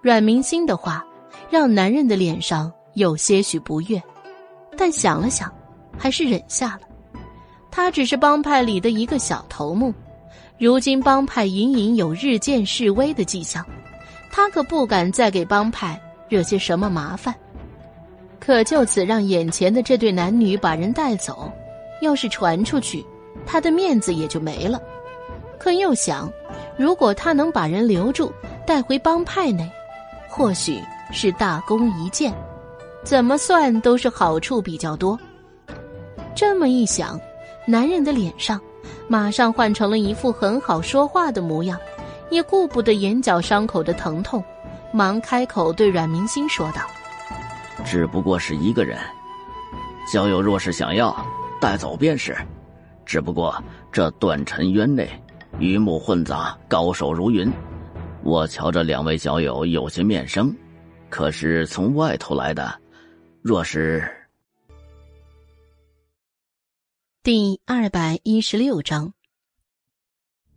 阮明心的话让男人的脸上有些许不悦，但想了想，还是忍下了。他只是帮派里的一个小头目。如今帮派隐隐有日渐式微的迹象，他可不敢再给帮派惹些什么麻烦。可就此让眼前的这对男女把人带走，要是传出去，他的面子也就没了。可又想，如果他能把人留住，带回帮派内，或许是大功一件。怎么算都是好处比较多。这么一想，男人的脸上马上换成了一副很好说话的模样，也顾不得眼角伤口的疼痛，忙开口对阮明星说道：“只不过是一个人，小友若是想要带走便是。只不过这断尘渊内鱼目混杂，高手如云，我瞧着两位小友有些面生，可是从外头来的。”若是第二百一十六章，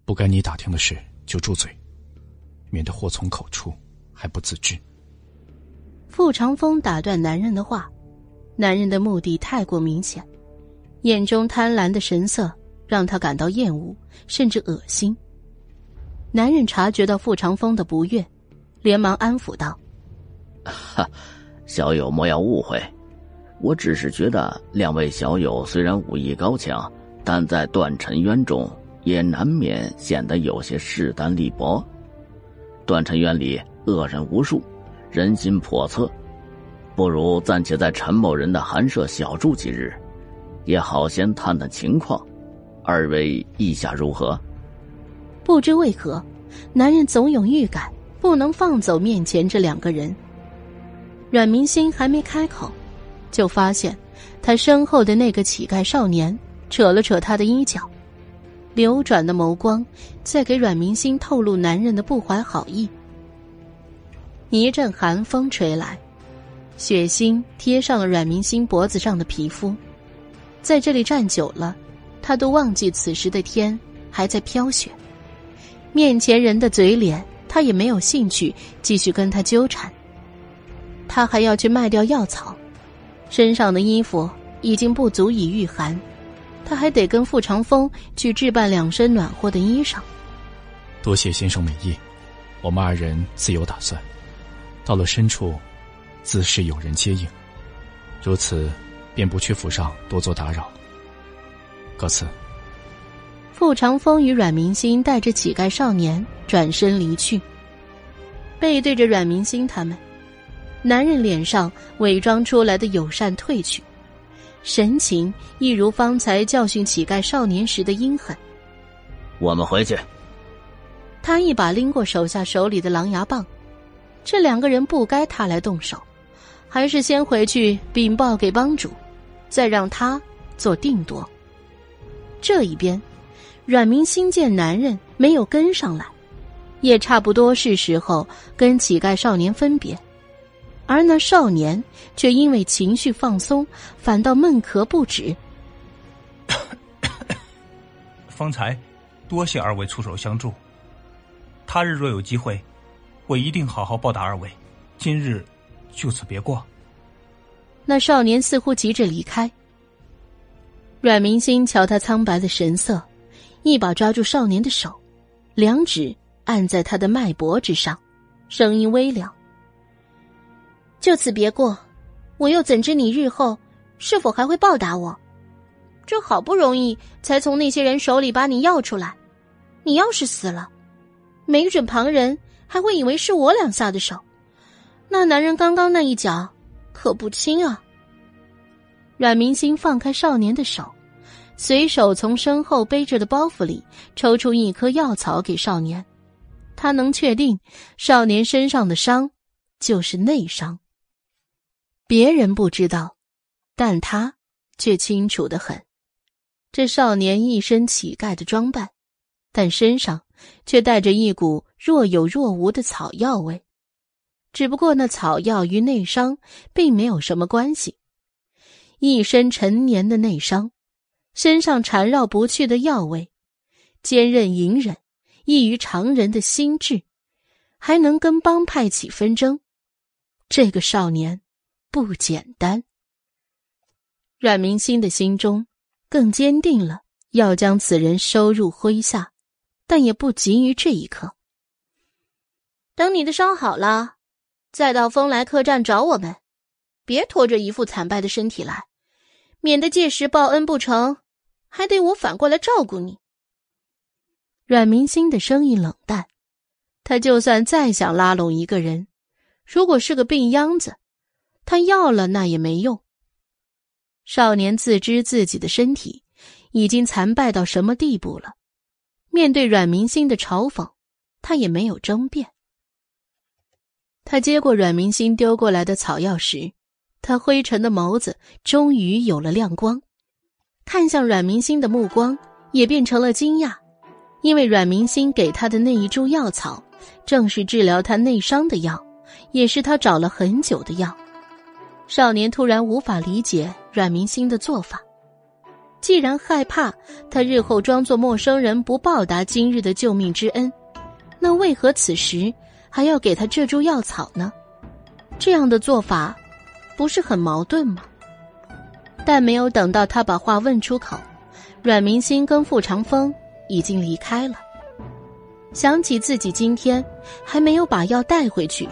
不该你打听的事就住嘴，免得祸从口出还不自知。傅长风打断男人的话，男人的目的太过明显，眼中贪婪的神色让他感到厌恶，甚至恶心。男人察觉到傅长风的不悦，连忙安抚道：“哈。”小友莫要误会，我只是觉得两位小友虽然武艺高强，但在断尘渊中也难免显得有些势单力薄。断尘渊里恶人无数，人心叵测，不如暂且在陈某人的寒舍小住几日，也好先探探情况。二位意下如何？不知为何，男人总有预感，不能放走面前这两个人。阮明星还没开口，就发现他身后的那个乞丐少年扯了扯他的衣角，流转的眸光在给阮明星透露男人的不怀好意。一阵寒风吹来，血腥贴上了阮明星脖子上的皮肤，在这里站久了，他都忘记此时的天还在飘雪。面前人的嘴脸，他也没有兴趣继续跟他纠缠。他还要去卖掉药草，身上的衣服已经不足以御寒，他还得跟傅长风去置办两身暖和的衣裳。多谢先生美意，我们二人自有打算。到了深处，自是有人接应，如此便不去府上多做打扰。告辞。傅长风与阮明星带着乞丐少年转身离去，背对着阮明星他们。男人脸上伪装出来的友善褪去，神情一如方才教训乞丐少年时的阴狠。我们回去。他一把拎过手下手里的狼牙棒，这两个人不该他来动手，还是先回去禀报给帮主，再让他做定夺。这一边，阮明心见男人没有跟上来，也差不多是时候跟乞丐少年分别。而那少年却因为情绪放松，反倒闷咳不止。方才多谢二位出手相助，他日若有机会，我一定好好报答二位。今日就此别过。那少年似乎急着离开。阮明星瞧他苍白的神色，一把抓住少年的手，两指按在他的脉搏之上，声音微凉。就此别过，我又怎知你日后是否还会报答我？这好不容易才从那些人手里把你要出来，你要是死了，没准旁人还会以为是我两下的手。那男人刚刚那一脚可不轻啊！阮明星放开少年的手，随手从身后背着的包袱里抽出一颗药草给少年。他能确定少年身上的伤就是内伤。别人不知道，但他却清楚的很。这少年一身乞丐的装扮，但身上却带着一股若有若无的草药味。只不过那草药与内伤并没有什么关系。一身陈年的内伤，身上缠绕不去的药味，坚韧隐忍，异于常人的心智，还能跟帮派起纷争。这个少年。不简单。阮明星的心中更坚定了要将此人收入麾下，但也不急于这一刻。等你的伤好了，再到风来客栈找我们，别拖着一副惨败的身体来，免得届时报恩不成，还得我反过来照顾你。阮明星的声音冷淡，他就算再想拉拢一个人，如果是个病秧子，他要了那也没用。少年自知自己的身体已经残败到什么地步了，面对阮明星的嘲讽，他也没有争辩。他接过阮明星丢过来的草药时，他灰沉的眸子终于有了亮光，看向阮明星的目光也变成了惊讶。因为阮明星给他的那一株药草，正是治疗他内伤的药，也是他找了很久的药。少年突然无法理解阮明星的做法，既然害怕他日后装作陌生人不报答今日的救命之恩，那为何此时还要给他这株药草呢？这样的做法，不是很矛盾吗？但没有等到他把话问出口，阮明星跟傅长风。已经离开了。想起自己今天还没有把药带回去，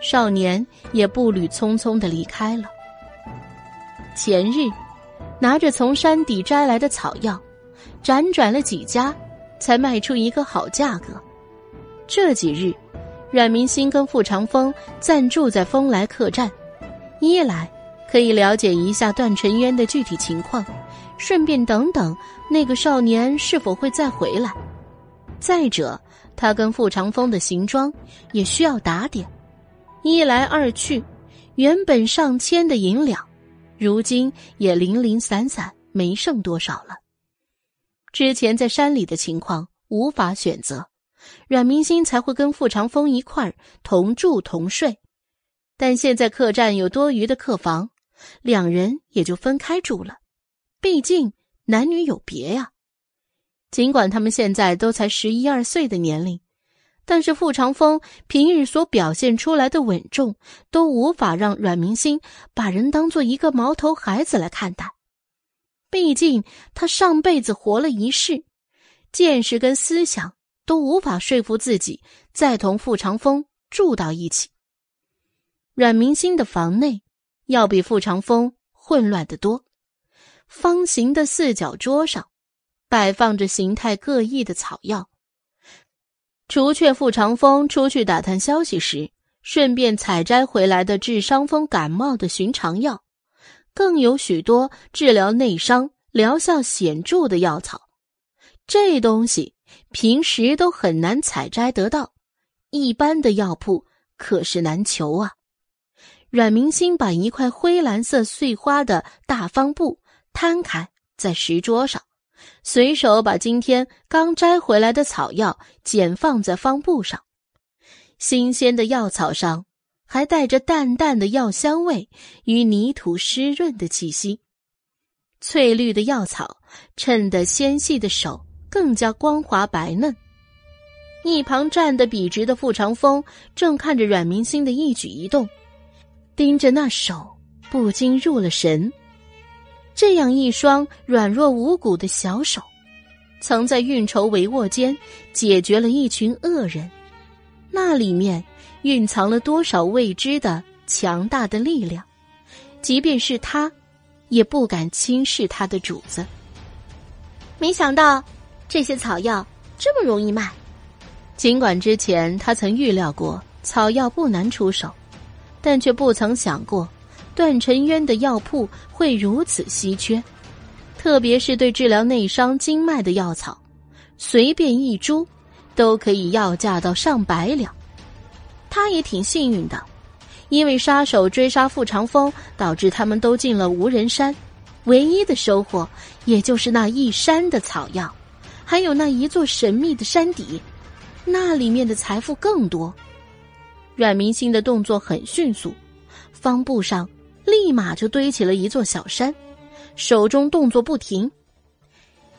少年也步履匆匆的离开了。前日，拿着从山底摘来的草药，辗转了几家，才卖出一个好价格。这几日，阮明星跟傅长风暂住在风来客栈，一来可以了解一下段尘渊的具体情况。顺便等等，那个少年是否会再回来？再者，他跟傅长风的行装也需要打点。一来二去，原本上千的银两，如今也零零散散，没剩多少了。之前在山里的情况无法选择，阮明星才会跟傅长风一块儿同住同睡。但现在客栈有多余的客房，两人也就分开住了。毕竟男女有别呀，尽管他们现在都才十一二岁的年龄，但是傅长风平日所表现出来的稳重，都无法让阮明星把人当做一个毛头孩子来看待。毕竟他上辈子活了一世，见识跟思想都无法说服自己再同傅长风住到一起。阮明星的房内要比傅长风混乱的多。方形的四角桌上，摆放着形态各异的草药。除却傅长风出去打探消息时，顺便采摘回来的治伤风感冒的寻常药，更有许多治疗内伤疗效显著的药草。这东西平时都很难采摘得到，一般的药铺可是难求啊。阮明星把一块灰蓝色碎花的大方布。摊开在石桌上，随手把今天刚摘回来的草药剪放在方布上。新鲜的药草上还带着淡淡的药香味与泥土湿润的气息。翠绿的药草衬得纤细的手更加光滑白嫩。一旁站得笔直的傅长风正看着阮明星的一举一动，盯着那手，不禁入了神。这样一双软弱无骨的小手，曾在运筹帷幄间解决了一群恶人，那里面蕴藏了多少未知的强大的力量？即便是他，也不敢轻视他的主子。没想到这些草药这么容易卖。尽管之前他曾预料过草药不难出手，但却不曾想过。段尘渊的药铺会如此稀缺，特别是对治疗内伤经脉的药草，随便一株都可以要价到上百两。他也挺幸运的，因为杀手追杀傅长风，导致他们都进了无人山，唯一的收获也就是那一山的草药，还有那一座神秘的山底，那里面的财富更多。阮明星的动作很迅速，方布上。立马就堆起了一座小山，手中动作不停。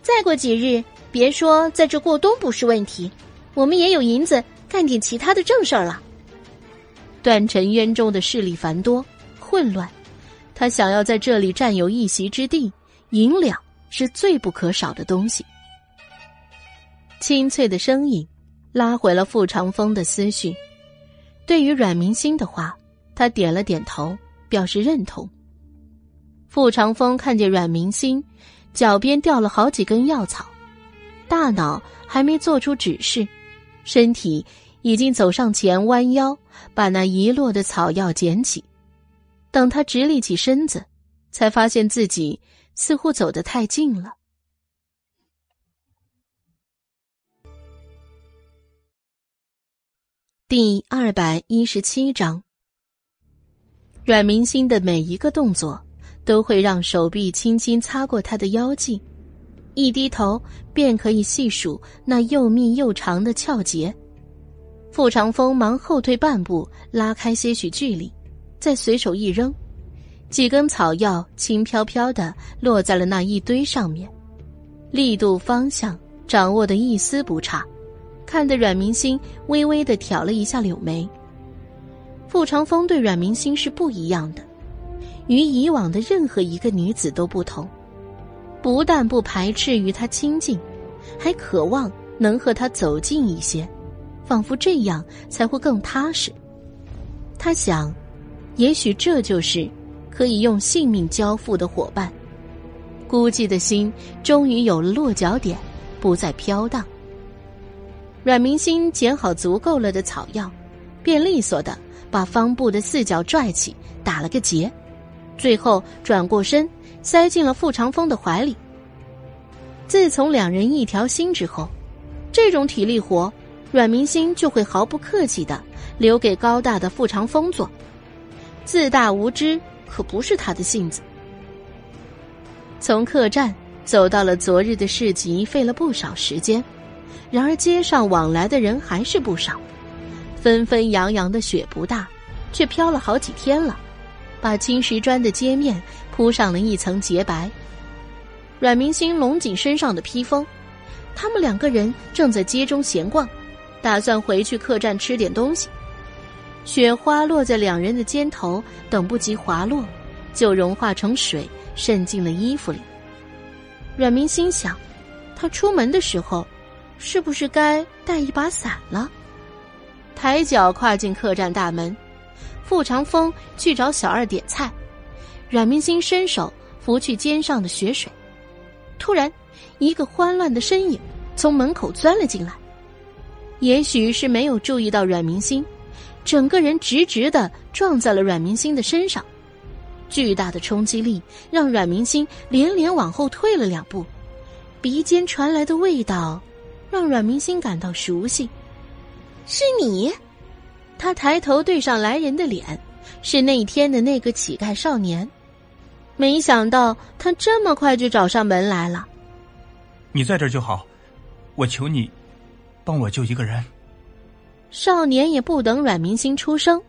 再过几日，别说在这过冬不是问题，我们也有银子干点其他的正事儿了。段尘渊中的势力繁多混乱，他想要在这里占有一席之地，银两是最不可少的东西。清脆的声音拉回了傅长风的思绪，对于阮明星的话，他点了点头，表示认同。傅长风看见阮明星脚边掉了好几根药草，大脑还没做出指示，身体已经走上前，弯腰把那遗落的草药捡起。等他直立起身子，才发现自己似乎走得太近了。第二百一十七章，阮明星的每一个动作都会让手臂轻轻擦过他的腰际，一低头便可以细数那又密又长的翘节。傅长风忙后退半步，拉开些许距离，再随手一扔，几根草药轻飘飘的落在了那一堆上面，力度方向掌握的一丝不差。看得阮明星微微的挑了一下柳眉。傅长风对阮明星是不一样的，与以往的任何一个女子都不同，不但不排斥与他亲近，还渴望能和他走近一些，仿佛这样才会更踏实。他想，也许这就是可以用性命交付的伙伴。孤寂的心终于有了落脚点，不再飘荡。阮明星捡好足够了的草药，便利索的把方布的四角拽起，打了个结，最后转过身，塞进了傅长风的怀里。自从两人一条心之后，这种体力活，阮明星就会毫不客气的留给高大的傅长风做。自大无知可不是他的性子。从客栈走到了昨日的市集，费了不少时间。然而，街上往来的人还是不少，纷纷扬扬的雪不大，却飘了好几天了，把青石砖的街面铺上了一层洁白。阮明星拢紧身上的披风，他们两个人正在街中闲逛，打算回去客栈吃点东西。雪花落在两人的肩头，等不及滑落，就融化成水，渗进了衣服里。阮明心想，他出门的时候。是不是该带一把伞了？抬脚跨进客栈大门，傅长风去找小二点菜，阮明星伸手拂去肩上的雪水。突然，一个慌乱的身影从门口钻了进来，也许是没有注意到阮明星，整个人直直的撞在了阮明星的身上，巨大的冲击力让阮明星连连往后退了两步，鼻尖传来的味道。让阮明星感到熟悉，是你。他抬头对上来人的脸，是那天的那个乞丐少年。没想到他这么快就找上门来了。你在这儿就好，我求你，帮我救一个人。少年也不等阮明星出声，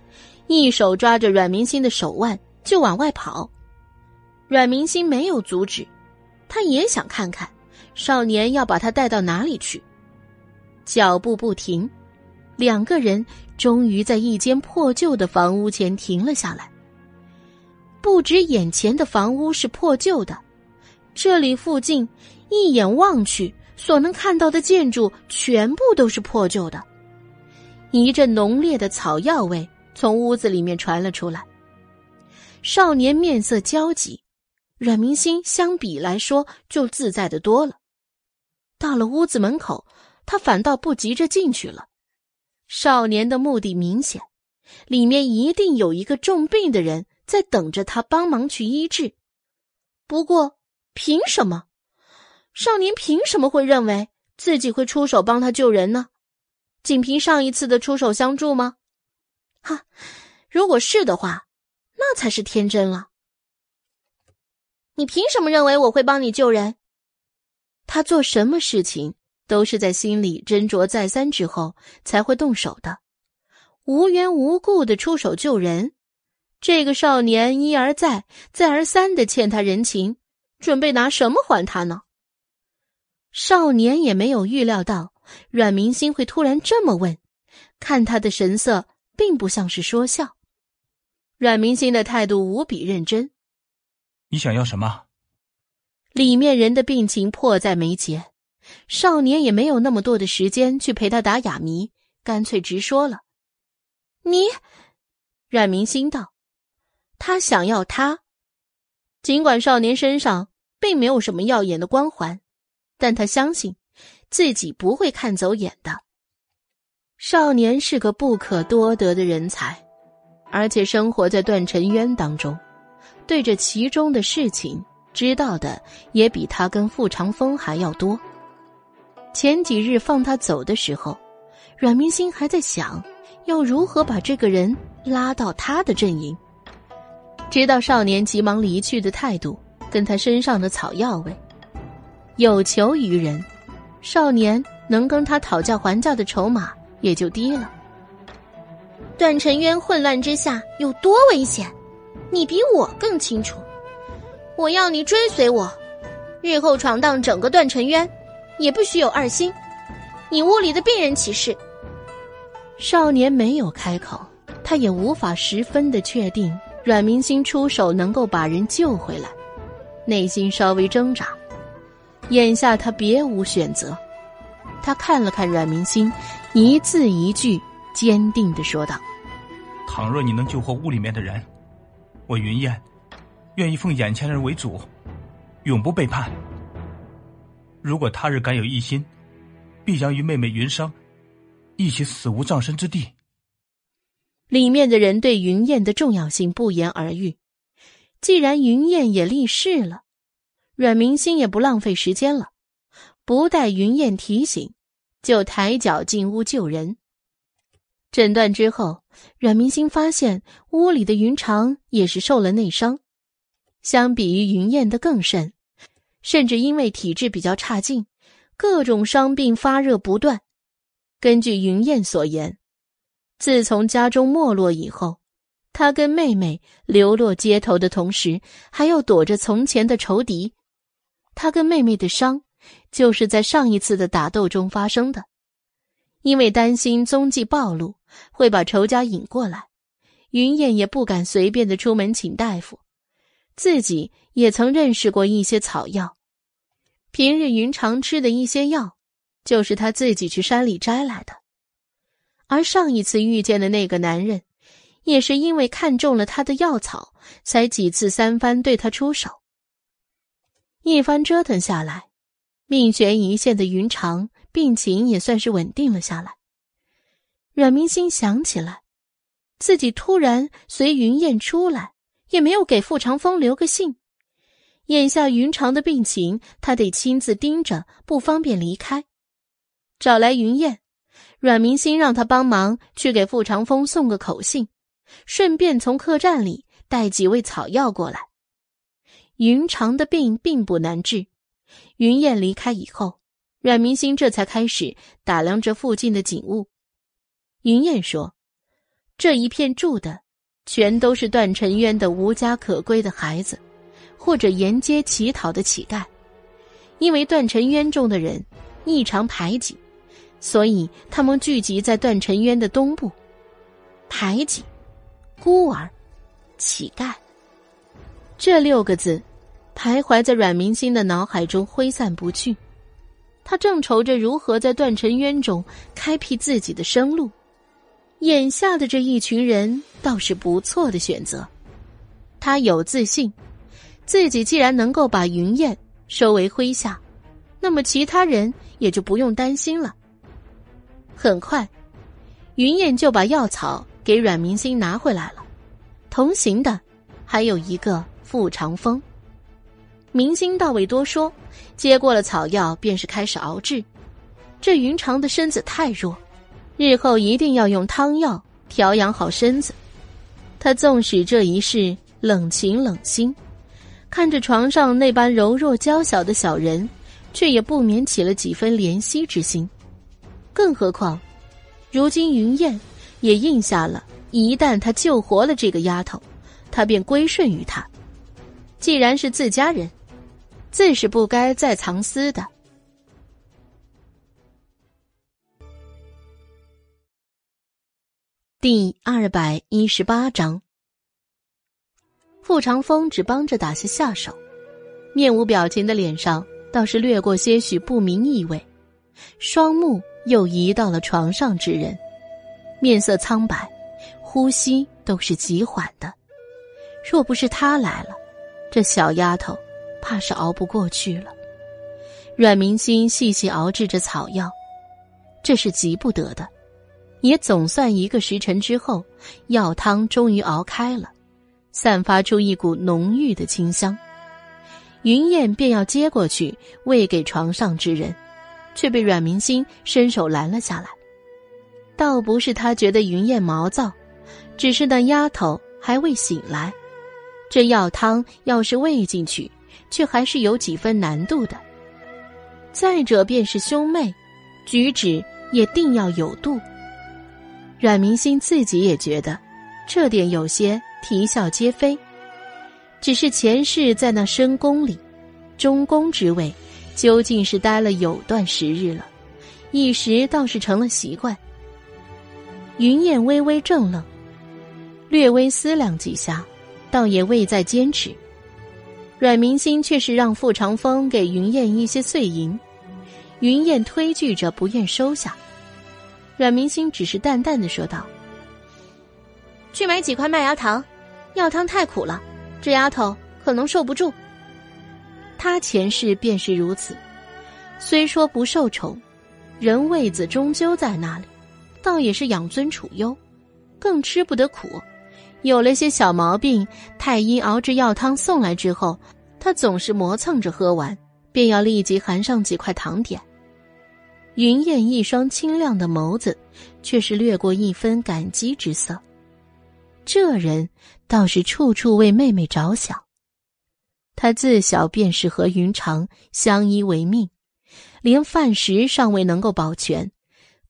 一手抓着阮明星的手腕就往外跑。阮明星没有阻止，他也想看看少年要把他带到哪里去。脚步不停，两个人终于在一间破旧的房屋前停了下来。不止眼前的房屋是破旧的，这里附近一眼望去所能看到的建筑全部都是破旧的。一阵浓烈的草药味从屋子里面传了出来。少年面色焦急，阮明星相比来说就自在的多了。到了屋子门口。他反倒不急着进去了。少年的目的明显，里面一定有一个重病的人在等着他帮忙去医治。不过，凭什么？少年凭什么会认为自己会出手帮他救人呢？仅凭上一次的出手相助吗？哈，如果是的话，那才是天真了。你凭什么认为我会帮你救人？他做什么事情？都是在心里斟酌再三之后才会动手的，无缘无故的出手救人，这个少年一而再、再而三的欠他人情，准备拿什么还他呢？少年也没有预料到阮明星会突然这么问，看他的神色并不像是说笑。阮明星的态度无比认真。你想要什么？里面人的病情迫在眉睫。少年也没有那么多的时间去陪他打哑谜，干脆直说了：“你，阮明心道：“他想要他。尽管少年身上并没有什么耀眼的光环，但他相信自己不会看走眼的。少年是个不可多得的人才，而且生活在断尘渊当中，对这其中的事情知道的也比他跟傅长风还要多。前几日放他走的时候，阮明心还在想。”要如何把这个人拉到他的阵营？直到少年急忙离去的态度，跟他身上的草药味，有求于人，少年能跟他讨价还价的筹码也就低了。段尘渊混乱之下有多危险，你比我更清楚。我要你追随我，日后闯荡整个段尘渊，也不许有二心。你屋里的病人起事。少年没有开口，他也无法十分的确定阮明星出手能够把人救回来，内心稍微挣扎。眼下他别无选择，他看了看阮明星，一字一句坚定的说道：“倘若你能救活屋里面的人，我云燕愿意奉眼前人为主，永不背叛。如果他日敢有异心，必将与妹妹云裳。”一起死无葬身之地。里面的人对云燕的重要性不言而喻。既然云燕也立誓了，阮明星也不浪费时间了，不待云燕提醒，就抬脚进屋救人。诊断之后，阮明星发现屋里的云长也是受了内伤，相比于云燕的更甚，甚至因为体质比较差劲，各种伤病发热不断。根据云燕所言，自从家中没落以后，他跟妹妹流落街头的同时，还要躲着从前的仇敌。他跟妹妹的伤，就是在上一次的打斗中发生的。因为担心踪迹暴露会把仇家引过来，云燕也不敢随便的出门请大夫。自己也曾认识过一些草药，平日云常吃的一些药。就是他自己去山里摘来的，而上一次遇见的那个男人，也是因为看中了他的药草，才几次三番对他出手。一番折腾下来，命悬一线的云长病情也算是稳定了下来。阮明心想起来，自己突然随云燕出来，也没有给傅长风留个信。眼下云长的病情，他得亲自盯着，不方便离开。找来云燕，阮明星让他帮忙去给傅长风送个口信，顺便从客栈里带几味草药过来。云长的病并不难治，云燕离开以后，阮明星这才开始打量着附近的景物。云燕说：“这一片住的，全都是段尘渊的无家可归的孩子，或者沿街乞讨的乞丐，因为段尘渊中的人异常排挤。”所以，他们聚集在段尘渊的东部，排挤、孤儿、乞丐，这六个字徘徊在阮明星的脑海中挥散不去。他正愁着如何在段尘渊中开辟自己的生路，眼下的这一群人倒是不错的选择。他有自信，自己既然能够把云燕收为麾下，那么其他人也就不用担心了。很快，云燕就把药草给阮明星拿回来了。同行的还有一个傅长风。明星倒未多说，接过了草药，便是开始熬制。这云长的身子太弱，日后一定要用汤药调养好身子。他纵使这一世冷情冷心，看着床上那般柔弱娇小的小人，却也不免起了几分怜惜之心。更何况，如今云燕也应下了，一旦他救活了这个丫头，他便归顺于他。既然是自家人，自是不该再藏私的。第二百一十八章，傅长风只帮着打下下手，面无表情的脸上倒是掠过些许不明意味，双目。又移到了床上之人，面色苍白，呼吸都是极缓的。若不是他来了，这小丫头怕是熬不过去了。阮明心细细熬制着草药，这是急不得的。也总算一个时辰之后，药汤终于熬开了，散发出一股浓郁的清香。云燕便要接过去喂给床上之人，却被阮明心伸手拦了下来。倒不是他觉得云燕毛躁，只是那丫头还未醒来，这药汤要是喂进去，却还是有几分难度的。再者便是兄妹，举止也定要有度。阮明心自己也觉得，这点有些啼笑皆非。只是前世在那深宫里，中宫之位，究竟是待了有段时日了，一时倒是成了习惯。云燕微微怔愣，略微思量几下，倒也未再坚持。阮明心却是让傅长风给云燕一些碎银，云燕推拒着不愿收下。阮明心只是淡淡的说道：“去买几块麦芽糖，药汤太苦了，这丫头可能受不住。”他前世便是如此，虽说不受宠，人位子终究在那里，倒也是养尊处优，更吃不得苦。有了些小毛病，太医熬制药汤送来之后，他总是磨蹭着喝完，便要立即含上几块糖点。云燕一双清亮的眸子，却是掠过一分感激之色。这人倒是处处为妹妹着想。他自小便是和云长相依为命，连饭食尚未能够保全，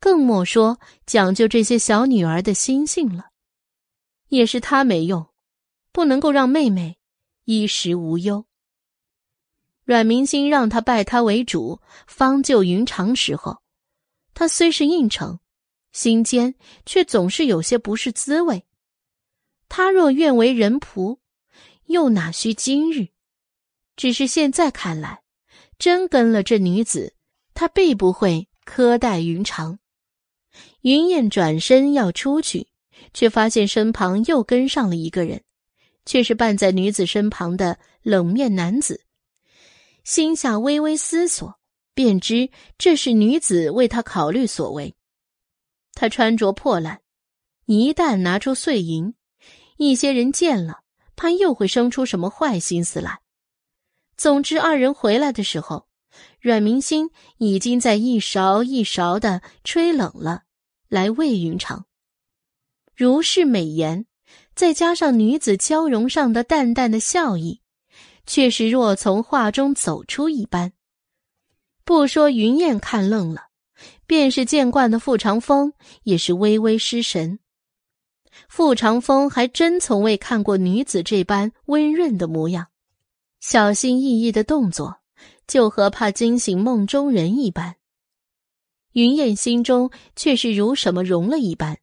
更莫说讲究这些小女儿的心性了。也是他没用，不能够让妹妹衣食无忧。阮明心让他拜他为主，方救云长时候，他虽是应承，心间却总是有些不是滋味。他若愿为人仆，又哪需今日？只是现在看来，真跟了这女子，他必不会苛待云长。云燕转身要出去，却发现身旁又跟上了一个人，却是伴在女子身旁的冷面男子。心下微微思索，便知这是女子为他考虑所为。他穿着破烂，一旦拿出碎银，一些人见了，怕又会生出什么坏心思来。总之，二人回来的时候，阮明心已经在一勺一勺的吹冷了，来喂云长。如是美颜，再加上女子娇容上的淡淡的笑意。却是若从画中走出一般。不说云燕看愣了，便是见惯的傅长风也是微微失神。傅长风还真从未看过女子这般温润的模样，小心翼翼的动作，就和怕惊醒梦中人一般。云燕心中却是如什么融了一般，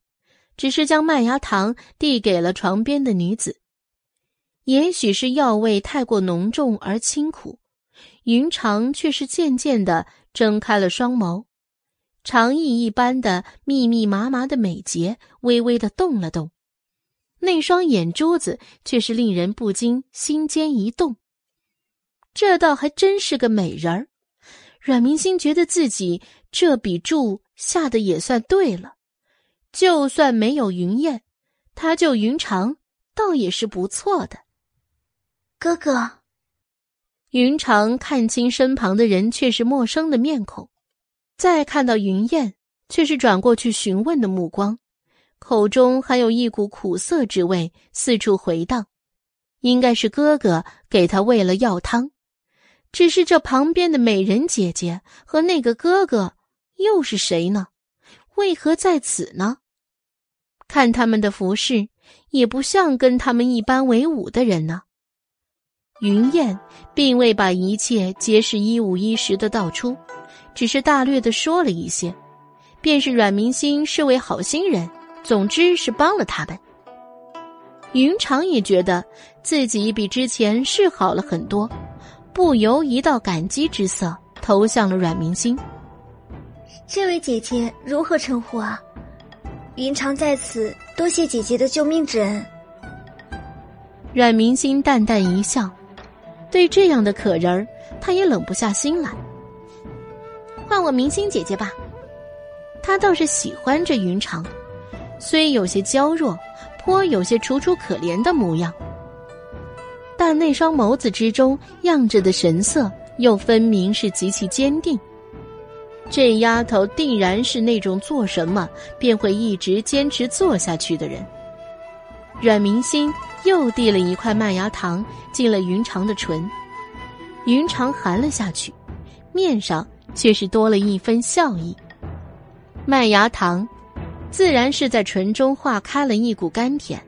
只是将麦芽糖递给了床边的女子。也许是药味太过浓重而清苦，云长却是渐渐的睁开了双眸，长翼一般的密密麻麻的美睫微微的动了动，那双眼珠子却是令人不禁心间一动。这倒还真是个美人儿，阮明心觉得自己这笔注下的也算对了，就算没有云燕，他救云长倒也是不错的。哥哥，云长看清身旁的人却是陌生的面孔，再看到云燕，却是转过去询问的目光，口中还有一股苦涩之味四处回荡，应该是哥哥给他喂了药汤，只是这旁边的美人姐姐和那个哥哥又是谁呢？为何在此呢？看他们的服饰，也不像跟他们一般为伍的人呢。云燕并未把一切皆是一五一十的道出，只是大略的说了一些，便是阮明心是位好心人，总之是帮了他们。云长也觉得自己比之前是好了很多，不由一道感激之色投向了阮明星。这位姐姐如何称呼啊？云长在此，多谢姐姐的救命之恩。阮明星淡淡一笑，对这样的可人儿，他也冷不下心来。换我明星姐姐吧，他倒是喜欢这云长，虽有些娇弱，颇有些楚楚可怜的模样，但那双眸子之中漾着的神色，又分明是极其坚定。这丫头定然是那种做什么便会一直坚持做下去的人。阮明心又递了一块麦芽糖进了云长的唇，云长含了下去，面上却是多了一分笑意。麦芽糖，自然是在唇中化开了一股甘甜，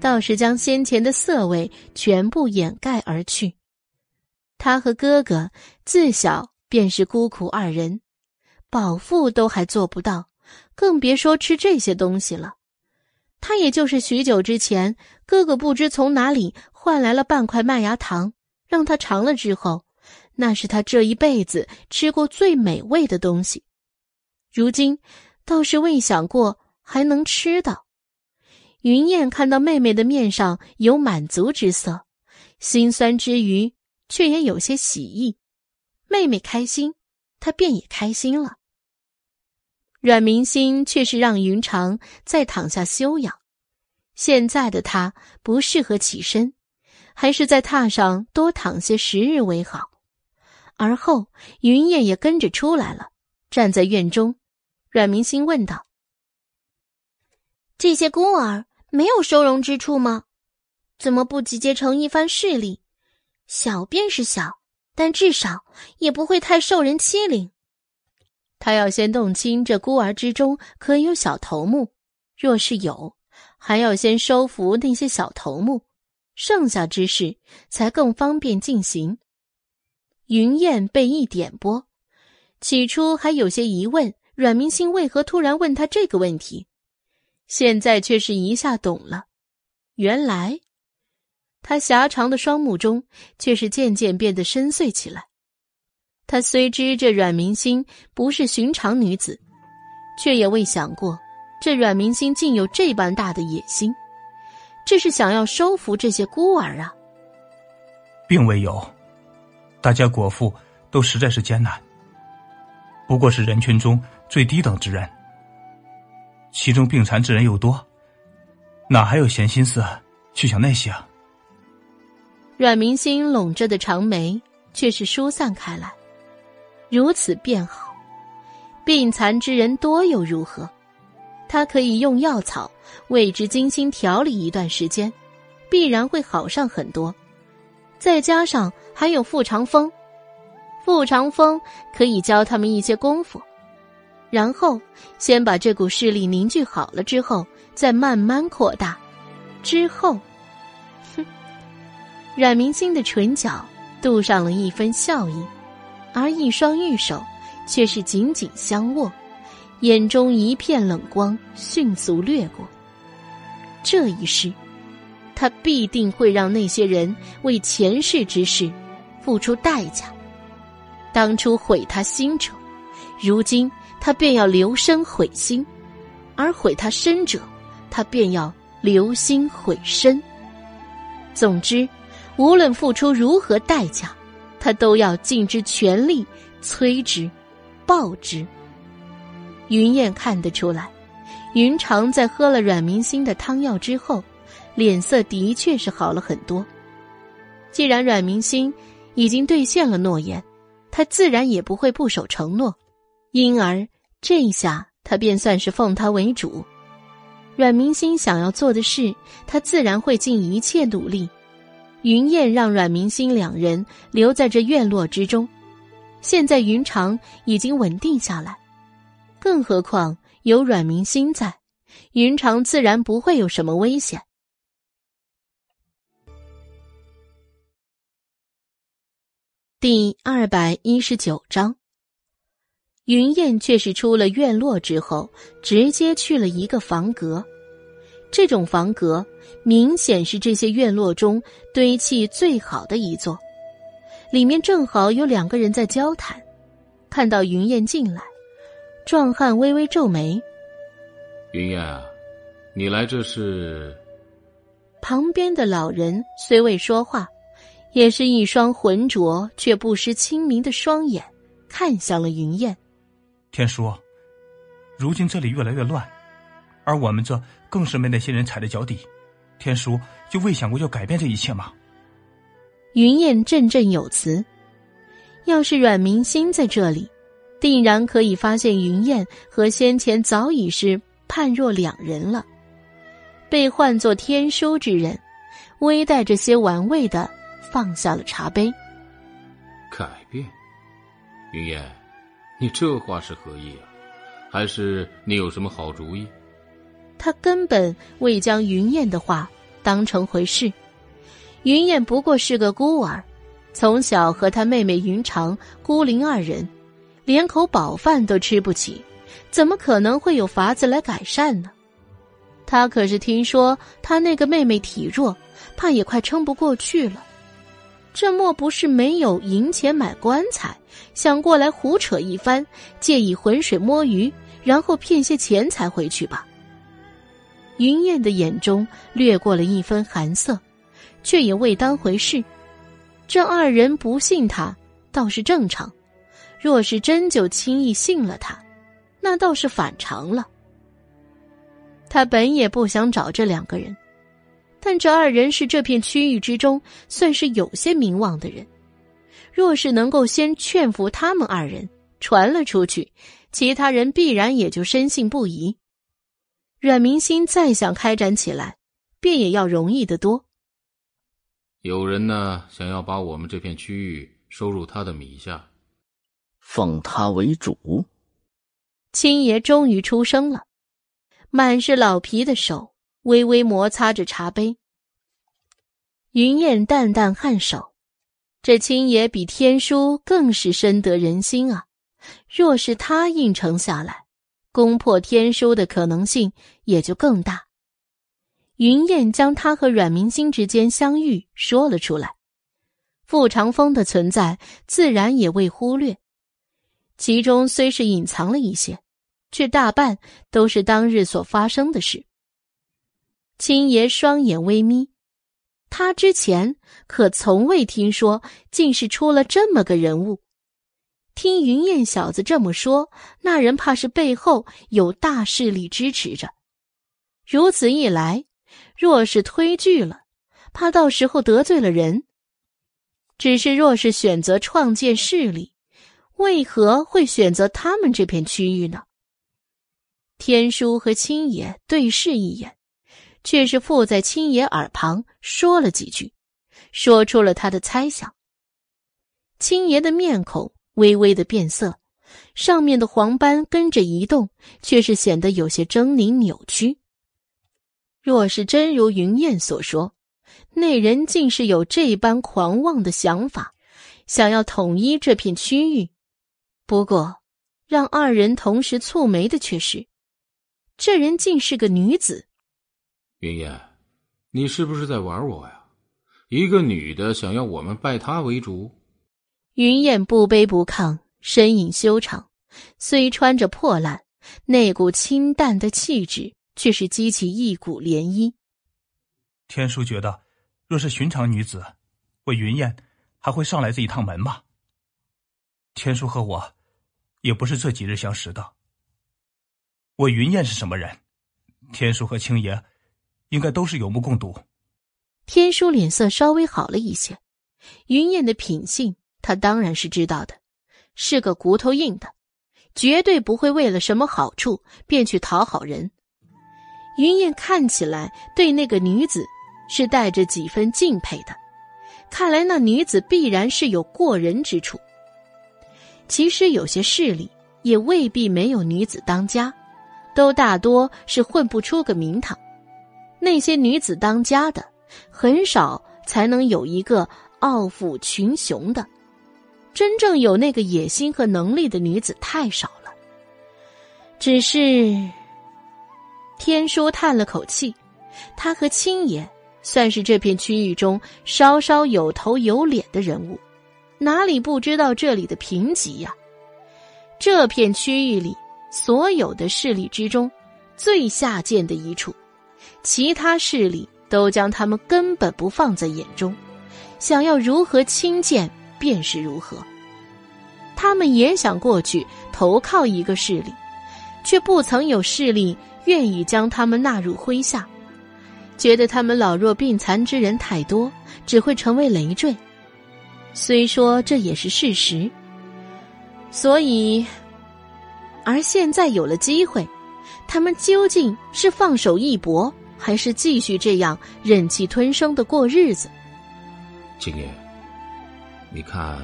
倒是将先前的涩味全部掩盖而去。他和哥哥自小便是孤苦二人。饱腹都还做不到，更别说吃这些东西了。他也就是许久之前，哥哥不知从哪里换来了半块麦芽糖，让他尝了之后，那是他这一辈子吃过最美味的东西。如今倒是未想过还能吃到。云燕看到妹妹的面上有满足之色，心酸之余，却也有些喜意。妹妹开心，她便也开心了。阮明心却是让云长再躺下休养，现在的他不适合起身，还是在榻上多躺些时日为好。而后云燕也跟着出来了，站在院中。阮明心问道：“这些孤儿没有收容之处吗？怎么不集结成一番势力？小便是小，但至少也不会太受人欺凌。”他要先弄清这孤儿之中可有小头目，若是有，还要先收服那些小头目，剩下之事才更方便进行。云燕被一点拨，起初还有些疑问，阮明星为何突然问他这个问题，现在却是一下懂了。原来，他狭长的双目中却是渐渐变得深邃起来。他虽知这阮明星不是寻常女子，却也未想过这阮明星竟有这般大的野心。这是想要收服这些孤儿啊？并未有，大家果腹都实在是艰难，不过是人群中最低等之人，其中病残之人又多，哪还有闲心思去想那些啊？阮明心拢着的长眉却是疏散开来。如此便好，病残之人多又如何？他可以用药草为之精心调理一段时间，必然会好上很多。再加上还有傅长风，傅长风可以教他们一些功夫，然后先把这股势力凝聚好了之后，再慢慢扩大。之后，哼，阮明星的唇角镀上了一分笑意。而一双玉手却是紧紧相握，眼中一片冷光迅速掠过。这一世，他必定会让那些人为前世之事付出代价。当初毁他心者，如今他便要留身毁心；而毁他身者，他便要留心毁身。总之，无论付出如何代价。他都要尽之全力催之，报之。云燕看得出来，云长在喝了阮明星的汤药之后，脸色的确是好了很多。既然阮明星已经兑现了诺言，他自然也不会不守承诺，因而这下他便算是奉他为主。阮明星想要做的事，他自然会尽一切努力。云燕让阮明星两人留在这院落之中，现在云长已经稳定下来，更何况有阮明星在，云长自然不会有什么危险。第二百一十九章，云燕却是出了院落之后，直接去了一个房阁。这种房阁明显是这些院落中堆砌最好的一座，里面正好有两个人在交谈。看到云燕进来，壮汉微微皱眉：“云燕啊，你来这是？旁边的老人虽未说话，也是一双浑浊却不失清明的双眼，看向了云燕。天叔，如今这里越来越乱，而我们这更是被那些人踩在脚底。天叔就未想过要改变这一切吗？云燕振振有词。要是阮明心在这里，定然可以发现云燕和先前早已是判若两人了。被唤作天书之人，微带着些玩味的放下了茶杯。改变，云燕，你这话是何意啊？还是你有什么好主意？他根本未将云燕的话当成回事。云燕不过是个孤儿，从小和他妹妹云长孤零二人，连口饱饭都吃不起，怎么可能会有法子来改善呢？他可是听说他那个妹妹体弱，怕也快撑不过去了。这莫不是没有银钱买棺材，想过来胡扯一番，借以浑水摸鱼，然后骗些钱财回去吧？云燕的眼中掠过了一分寒色，却也未当回事。这二人不信他，倒是正常；若是真就轻易信了他，那倒是反常了。他本也不想找这两个人，但这二人是这片区域之中算是有些名望的人。若是能够先劝服他们二人传了出去，其他人必然也就深信不疑。阮明心再想开展起来，便也要容易得多。有人呢，想要把我们这片区域收入他的米下，奉他为主。青爷终于出声了。满是老皮的手微微摩擦着茶杯。云燕淡淡颔首，这青爷比天书更是深得人心啊！若是他应承下来，攻破天书的可能性也就更大。云燕将他和阮明星之间相遇说了出来，傅长风的存在自然也未忽略，其中虽是隐藏了一些。却大半都是当日所发生的事。青爷双眼微眯，他之前可从未听说，竟是出了这么个人物。听云燕小子这么说，那人怕是背后有大势力支持着。如此一来，若是推拒了，怕到时候得罪了人。只是若是选择创建势力，为何会选择他们这片区域呢？天书和青爷对视一眼，却是附在青爷耳旁说了几句，说出了他的猜想。青爷的面孔微微的变色，上面的黄斑跟着移动，却是显得有些狰狞扭曲。若是真如云燕所说，那人竟是有这般狂妄的想法，想要统一这片区域。不过，让二人同时蹙眉的却是。这人竟是个女子，云烟，你是不是在玩我呀？一个女的想要我们拜她为主？云燕不卑不亢，身影修长，虽穿着破烂，那股清淡的气质却是激起一股涟漪。天叔觉得，若是寻常女子，我云燕还会上来这一趟门吗？天叔和我，也不是这几日相识的。我云燕是什么人？天叔和青爷应该都是有目共睹。天书脸色稍微好了一些，云燕的品性他当然是知道的，是个骨头硬的，绝对不会为了什么好处便去讨好人。云燕看起来对那个女子是带着几分敬佩的，看来那女子必然是有过人之处。其实有些势力也未必没有女子当家。都大多是混不出个名堂，那些女子当家的，很少才能有一个傲 phụ 群雄的。真正有那个野心和能力的女子太少了。只是，天书叹了口气，他和青爷算是这片区域中稍稍有头有脸的人物，哪里不知道这里的贫瘠呀？这片区域里。所有的势力之中，最下贱的一处，其他势力都将他们根本不放在眼中，想要如何轻贱便是如何。他们也想过去投靠一个势力，却不曾有势力愿意将他们纳入麾下，觉得他们老弱病残之人太多，只会成为累赘。虽说这也是事实，所以，而现在有了机会。他们究竟是放手一搏，还是继续这样忍气吞声的过日子？青爷，你看，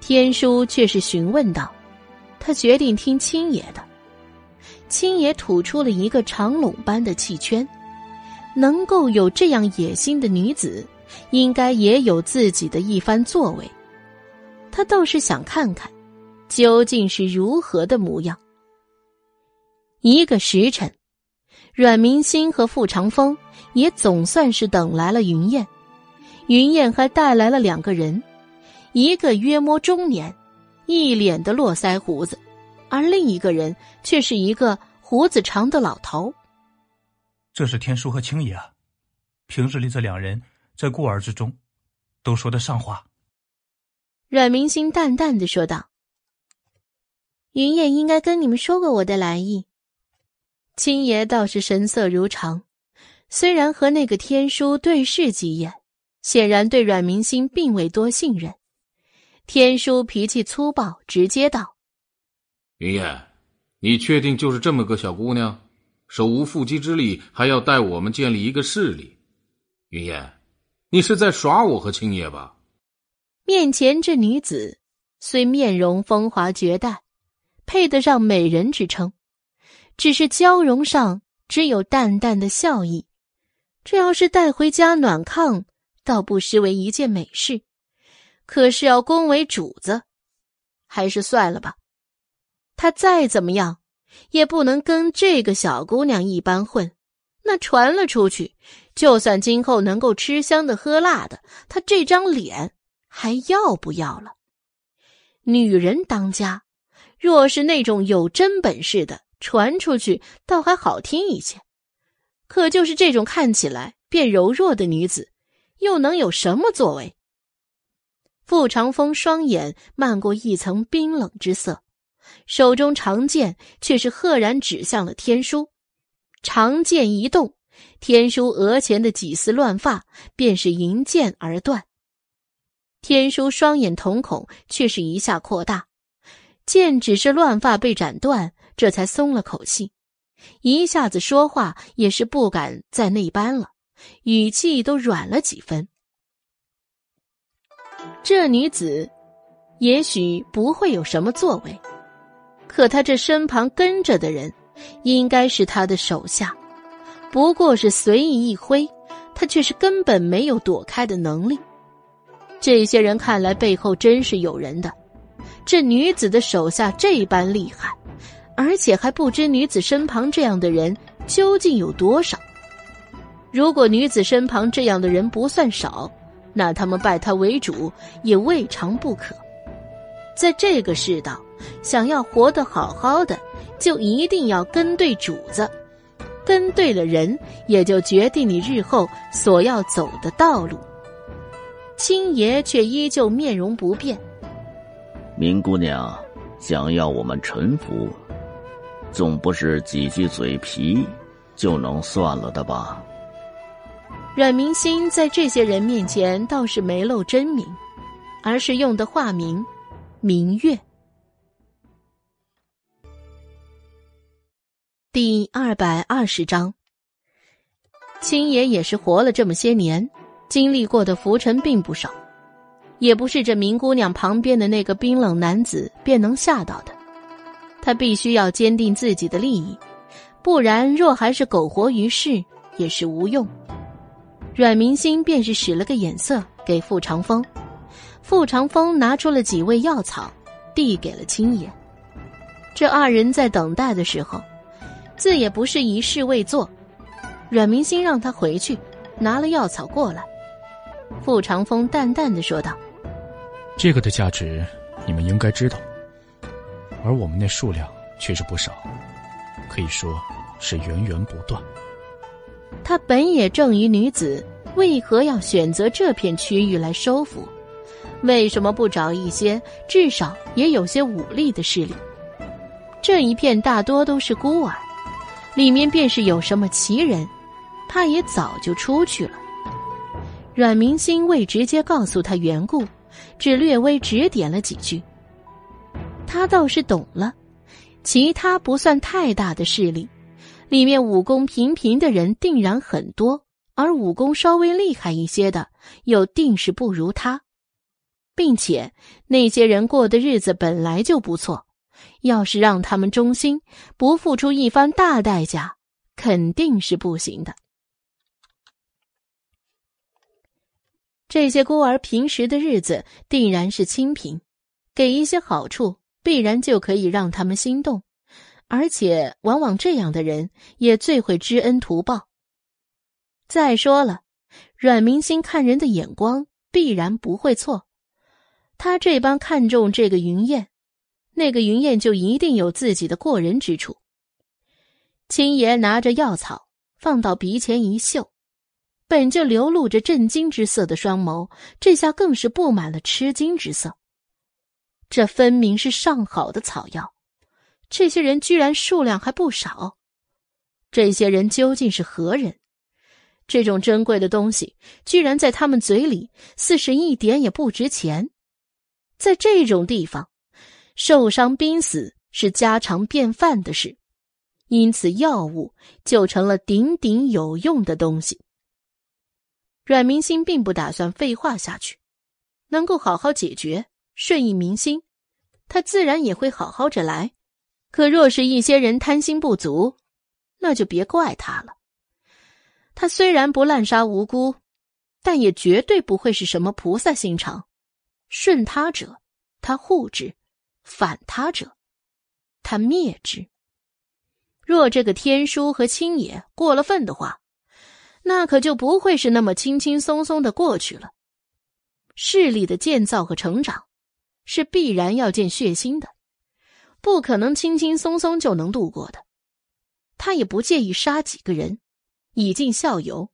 天书却是询问道：“他决定听青爷的。”青爷吐出了一个长拢般的气圈，能够有这样野心的女子，应该也有自己的一番作为。他倒是想看看，究竟是如何的模样。一个时辰，阮明心和傅长风也总算是等来了云燕。云燕还带来了两个人，一个约摸中年，一脸的络腮胡子，而另一个人却是一个胡子长的老头。这是天书和青爷，平日里这两人在孤儿之中，都说得上话。阮明心淡淡的说道：“云燕应该跟你们说过我的来意。”青爷倒是神色如常，虽然和那个天书对视几眼，显然对阮明星并未多信任。天书脾气粗暴，直接道：“云燕，你确定就是这么个小姑娘，手无缚鸡之力，还要带我们建立一个势力？云燕，你是在耍我和青爷吧？”面前这女子虽面容风华绝代，配得上美人之称。只是娇容上只有淡淡的笑意，这要是带回家暖炕，倒不失为一件美事。可是要恭维主子，还是算了吧。他再怎么样，也不能跟这个小姑娘一般混。那传了出去，就算今后能够吃香的喝辣的，他这张脸还要不要了？女人当家，若是那种有真本事的。传出去倒还好听一些，可就是这种看起来便柔弱的女子，又能有什么作为？傅长风双眼漫过一层冰冷之色，手中长剑却是赫然指向了天书。长剑一动，天书额前的几丝乱发便是银剑而断。天书双眼瞳孔却是一下扩大，剑只是乱发被斩断。这才松了口气，一下子说话也是不敢再那般了，语气都软了几分。这女子也许不会有什么作为，可她这身旁跟着的人，应该是她的手下，不过是随意一挥，她却是根本没有躲开的能力。这些人看来背后真是有人的，这女子的手下这般厉害。而且还不知女子身旁这样的人究竟有多少。如果女子身旁这样的人不算少，那他们拜他为主也未尝不可。在这个世道，想要活得好好的，就一定要跟对主子，跟对了人，也就决定你日后所要走的道路。青爷却依旧面容不变。明姑娘想要我们臣服。总不是几句嘴皮就能算了的吧？阮明心在这些人面前倒是没露真名，而是用的化名明月。第二百二十章，青爷也是活了这么些年，经历过的浮沉并不少，也不是这明姑娘旁边的那个冰冷男子便能吓到的。他必须要坚定自己的利益，不然若还是苟活于世也是无用。阮明星便是使了个眼色给傅长风，傅长风拿出了几味药草，递给了青爷。这二人在等待的时候，自也不是一事未做。阮明星让他回去拿了药草过来。傅长风淡淡的说道：“这个的价值，你们应该知道。”而我们那数量却是不少，可以说是源源不断。他本也正于女子为何要选择这片区域来收服？为什么不找一些至少也有些武力的势力？这一片大多都是孤儿，里面便是有什么奇人，他也早就出去了。阮明星未直接告诉他缘故，只略微指点了几句。他倒是懂了，其他不算太大的势力，里面武功平平的人定然很多，而武功稍微厉害一些的，又定是不如他。并且那些人过的日子本来就不错，要是让他们忠心，不付出一番大代价，肯定是不行的。这些孤儿平时的日子定然是清贫，给一些好处，必然就可以让他们心动，而且往往这样的人也最会知恩图报。再说了，阮明星看人的眼光必然不会错。他这般看重这个云燕，那个云燕就一定有自己的过人之处。青爷拿着药草放到鼻前一嗅，本就流露着震惊之色的双眸，这下更是布满了吃惊之色。这分明是上好的草药，这些人居然数量还不少。这些人究竟是何人？这种珍贵的东西，居然在他们嘴里似是一点也不值钱。在这种地方，受伤濒死是家常便饭的事，因此药物就成了顶顶有用的东西。阮明心并不打算废话下去，能够好好解决，顺应民心，他自然也会好好着来。可若是一些人贪心不足，那就别怪他了。他虽然不滥杀无辜，但也绝对不会是什么菩萨心肠。顺他者，他护之；反他者，他灭之。若这个天书和青野过了分的话，那可就不会是那么轻轻松松的过去了。势力的建造和成长，是必然要见血腥的，不可能轻轻松松就能度过的。他也不介意杀几个人，以儆效尤。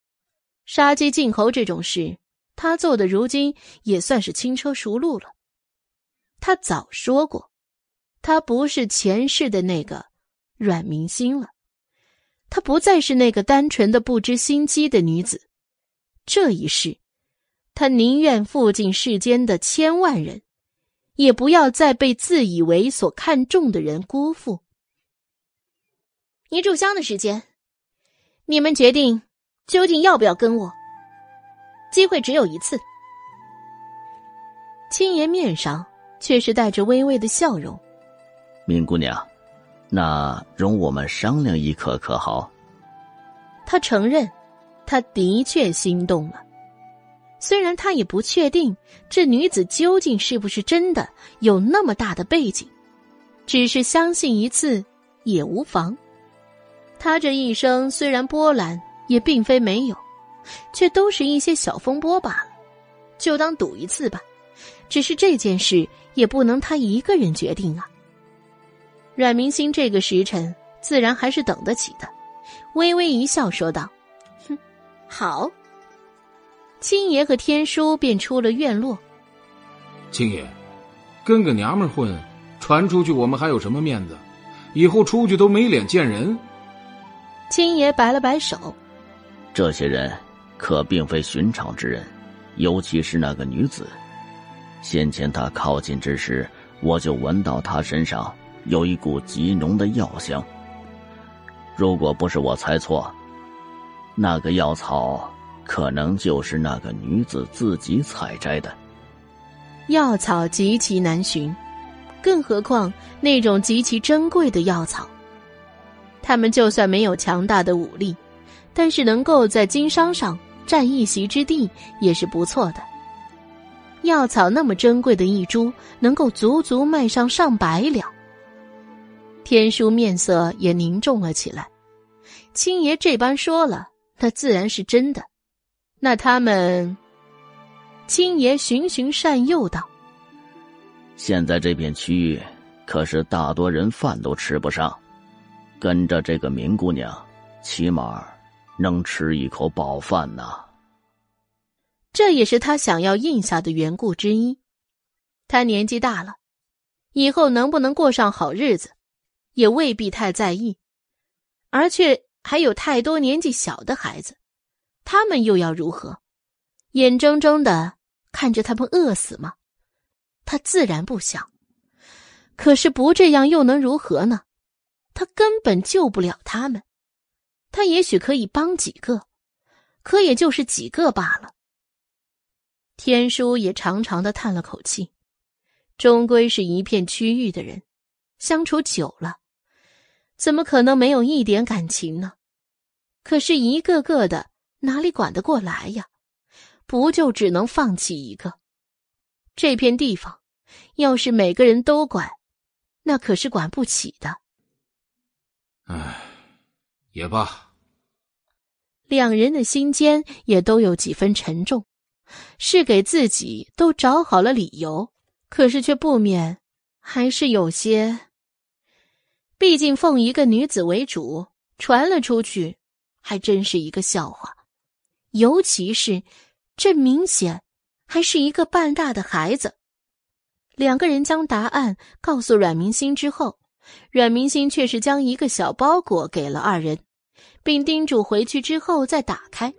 杀鸡儆猴这种事。他做的如今也算是轻车熟路了。他早说过，他不是前世的那个阮明星了，他不再是那个单纯的不知心机的女子。这一世，他宁愿负尽世间的千万人，也不要再被自以为所看重的人辜负。一炷香的时间，你们决定究竟要不要跟我？机会只有一次，青爷面上却是带着微微的笑容。敏姑娘，那容我们商量一刻可好？他承认，他的确心动了。虽然他也不确定这女子究竟是不是真的有那么大的背景，只是相信一次也无妨。他这一生虽然波澜，也并非没有。却都是一些小风波罢了，就当赌一次吧。只是这件事也不能他一个人决定啊。阮明星这个时辰自然还是等得起的，微微一笑说道：“哼，好。”青爷和天书便出了院落。青爷，跟个娘们混，传出去我们还有什么面子？以后出去都没脸见人。青爷摆了摆手：“这些人。”可并非寻常之人，尤其是那个女子。先前她靠近之时，我就闻到她身上有一股极浓的药香。如果不是我猜错，那个药草可能就是那个女子自己采摘的。药草极其难寻，更何况那种极其珍贵的药草。他们就算没有强大的武力，但是能够在经商上。占一席之地也是不错的。药草那么珍贵的一株，能够足足卖上上百两。天书面色也凝重了起来。青爷这般说了，那自然是真的。那他们，青爷循循善诱道：“现在这片区域可是大多人饭都吃不上，跟着这个明姑娘，起码能吃一口饱饭呐。这也是他想要应下的缘故之一。他年纪大了，以后能不能过上好日子，也未必太在意，而却还有太多年纪小的孩子，他们又要如何？眼睁睁的看着他们饿死吗？他自然不想。可是不这样又能如何呢？他根本救不了他们。他也许可以帮几个，可也就是几个罢了。天书也长长的叹了口气，终归是一片区域的人，相处久了，怎么可能没有一点感情呢？可是，一个个的哪里管得过来呀？不就只能放弃一个？这片地方，要是每个人都管，那可是管不起的。唉，也罢。两人的心间也都有几分沉重。是给自己都找好了理由，可是却不免还是有些。毕竟奉一个女子为主，传了出去，还真是一个笑话。尤其是这明显还是一个半大的孩子。两个人将答案告诉阮明星之后，阮明星却是将一个小包裹给了二人，并叮嘱回去之后再打开。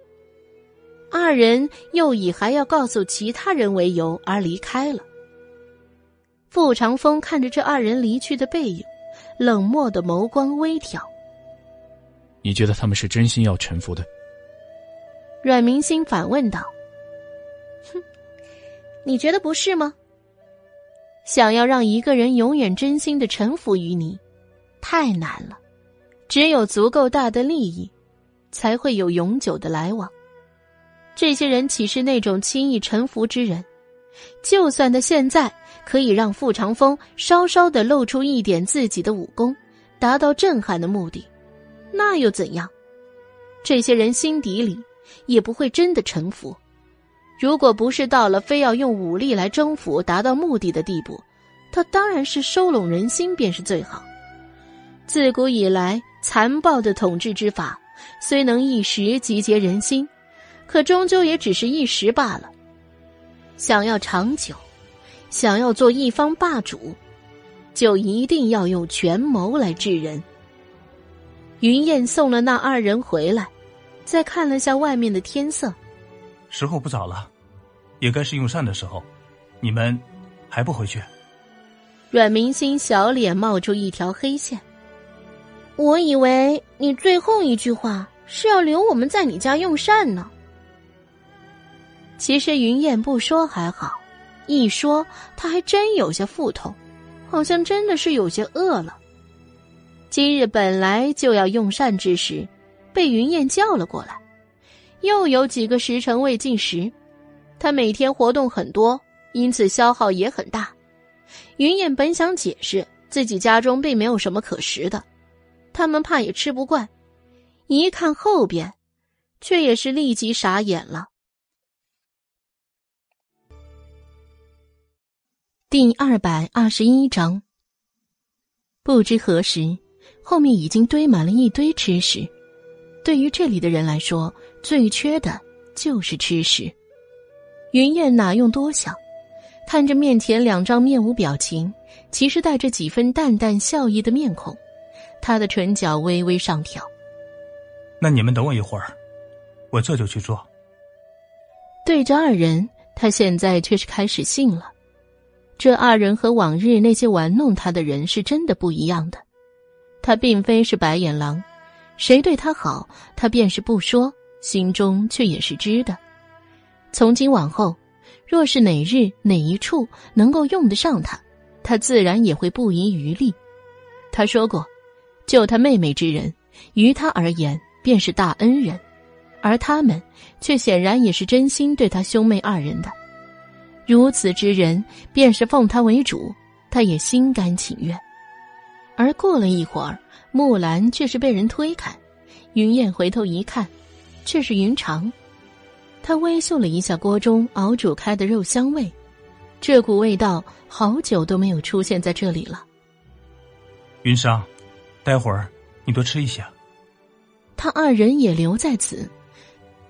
二人又以还要告诉其他人为由而离开了。傅长风看着这二人离去的背影，冷漠的眸光微挑。你觉得他们是真心要臣服的？阮明星反问道：“哼，你觉得不是吗？想要让一个人永远真心的臣服于你，太难了。只有足够大的利益，才会有永久的来往。”这些人岂是那种轻易臣服之人？就算他现在可以让傅长风稍稍的露出一点自己的武功，达到震撼的目的，那又怎样？这些人心底里也不会真的臣服。如果不是到了非要用武力来征服、达到目的的地步，他当然是收拢人心便是最好。自古以来，残暴的统治之法虽能一时集结人心。可终究也只是一时罢了。想要长久，想要做一方霸主，就一定要用权谋来治人。云燕送了那二人回来，再看了下外面的天色，时候不早了，也该是用膳的时候。你们还不回去？阮明星小脸冒出一条黑线。我以为你最后一句话是要留我们在你家用膳呢。其实云燕不说还好，一说她还真有些腹痛，好像真的是有些饿了。今日本来就要用膳之时，被云燕叫了过来，又有几个时辰未进食。他每天活动很多，因此消耗也很大。云燕本想解释自己家中并没有什么可食的，他们怕也吃不惯。一看后边，却也是立即傻眼了。第二百二十一章。不知何时，后面已经堆满了一堆吃食。对于这里的人来说，最缺的就是吃食。云燕哪用多想，看着面前两张面无表情，其实带着几分淡淡笑意的面孔，她的唇角微微上挑。那你们等我一会儿，我这就去做。对着二人，他现在却是开始信了。这二人和往日那些玩弄他的人是真的不一样的。他并非是白眼狼，谁对他好，他便是不说，心中却也是知的。从今往后，若是哪日哪一处能够用得上他，他自然也会不遗余力。他说过，救他妹妹之人，于他而言便是大恩人，而他们却显然也是真心对他兄妹二人的。如此之人，便是奉他为主，他也心甘情愿。而过了一会儿，木兰却是被人推开，云燕回头一看，却是云长。他微嗅了一下锅中熬煮开的肉香味，这股味道好久都没有出现在这里了。云裳，待会儿你多吃一些。他二人也留在此，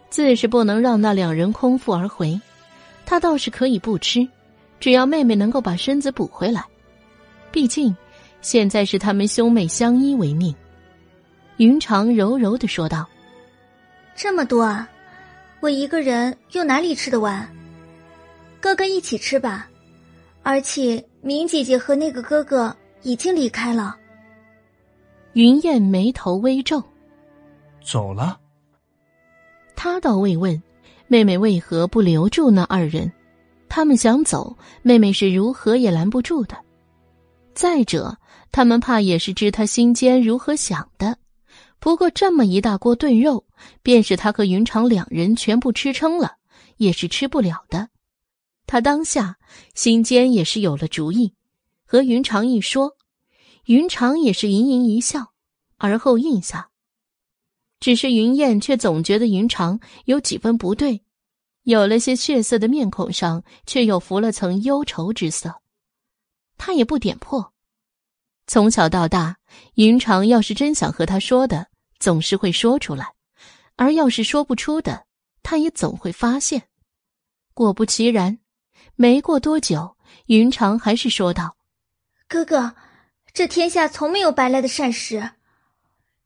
自是不能让那两人空腹而回。他倒是可以不吃，只要妹妹能够把身子补回来。毕竟，现在是他们兄妹相依为命。云长柔柔的说道：“这么多啊，我一个人又哪里吃得完？哥哥一起吃吧。而且明姐姐和那个哥哥已经离开了。”云燕眉头微皱，走了。他倒未问妹妹为何不留住那二人，他们想走，妹妹是如何也拦不住的。再者，他们怕也是知他心间如何想的。不过这么一大锅炖肉，便是他和云长两人全部吃撑了，也是吃不了的。他当下心间也是有了主意，和云长一说，云长也是盈盈一笑，而后应下。只是云燕却总觉得云长有几分不对，有了些血色的面孔上却又浮了层忧愁之色。他也不点破。从小到大，云长要是真想和他说的，总是会说出来；而要是说不出的，他也总会发现。果不其然，没过多久，云长还是说道：“哥哥，这天下从没有白来的善事。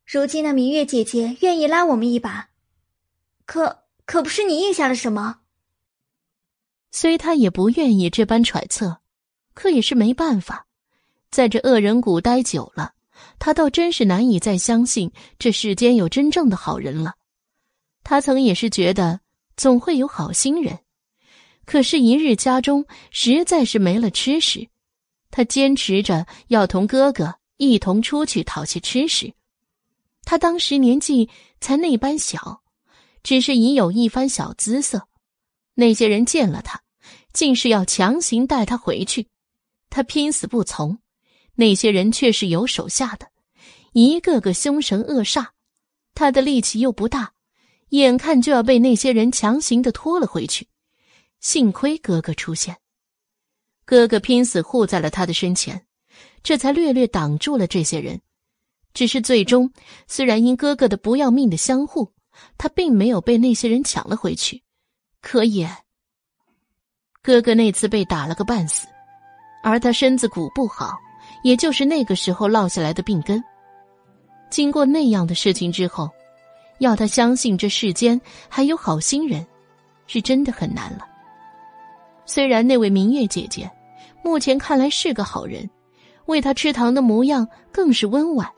如今那明月姐姐愿意拉我们一把，可可不是你应下了什么？”虽他也不愿意这般揣测，可也是没办法。在这恶人谷待久了，他倒真是难以再相信这世间有真正的好人了。他曾也是觉得总会有好心人，可是，一日家中实在是没了吃食，他坚持着要同哥哥一同出去讨些吃食。他当时年纪才那般小，只是已有一番小姿色。那些人见了他，竟是要强行带他回去，他拼死不从。那些人却是有手下的，一个个凶神恶煞，他的力气又不大，眼看就要被那些人强行的拖了回去。幸亏哥哥出现，哥哥拼死护在了他的身前，这才略略挡住了这些人。只是最终，虽然因哥哥的不要命的相护，他并没有被那些人抢了回去，可也，哥哥那次被打了个半死，而他身子骨不好。也就是那个时候落下来的病根。经过那样的事情之后，要他相信这世间还有好心人，是真的很难了。虽然那位明月姐姐，目前看来是个好人，为他吃糖的模样更是温婉，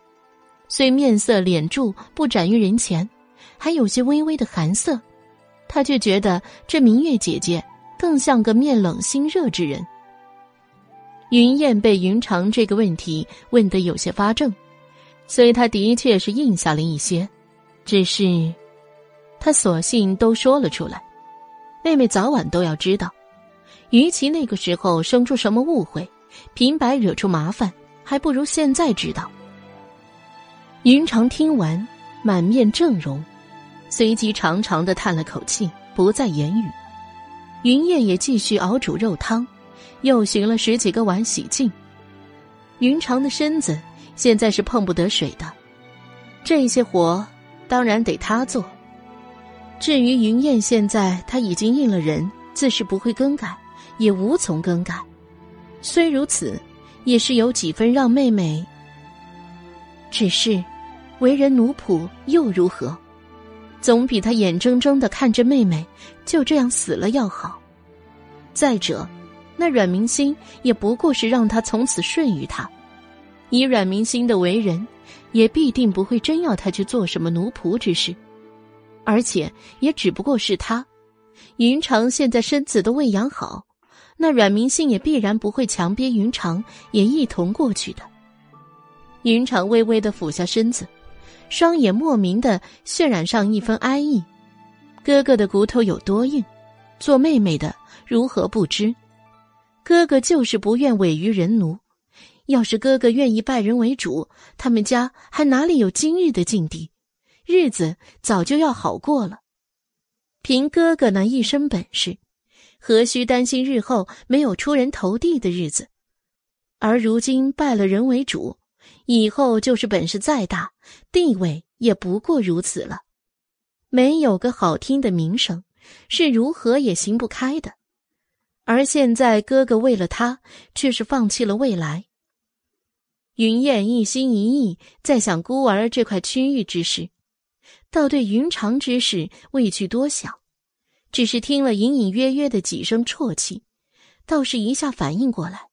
虽面色脸柱不展于人前，还有些微微的寒色，他却觉得这明月姐姐更像个面冷心热之人。云燕被云长这个问题问得有些发怔，所以他的确是应下了一些，只是他索性都说了出来。妹妹早晚都要知道，与其那个时候生出什么误会，平白惹出麻烦，还不如现在知道。云长听完，满面正容，随即长长的叹了口气，不再言语。云燕也继续熬煮肉汤。又寻了十几个碗洗净。云长的身子现在是碰不得水的，这些活当然得他做。至于云燕，现在他已经应了人，自是不会更改，也无从更改。虽如此，也是有几分让妹妹。只是，为人奴仆又如何？总比他眼睁睁的看着妹妹就这样死了要好。再者。那阮明心也不过是让他从此顺于他，以阮明心的为人，也必定不会真要他去做什么奴仆之事，而且也只不过是他，云长现在身子都未养好，那阮明心也必然不会强逼云长也一同过去的。云长微微的俯下身子，双眼莫名的渲染上一分哀意。哥哥的骨头有多硬，做妹妹的如何不知？哥哥就是不愿委于人奴，要是哥哥愿意拜人为主，他们家还哪里有今日的境地？日子早就要好过了。凭哥哥那一身本事，何须担心日后没有出人头地的日子？而如今拜了人为主，以后就是本事再大，地位也不过如此了。没有个好听的名声，是如何也行不开的。而现在，哥哥为了他，却是放弃了未来。云燕一心一意在想孤儿这块区域之事，倒对云长之事未去多想，只是听了隐隐约约的几声啜泣，倒是一下反应过来，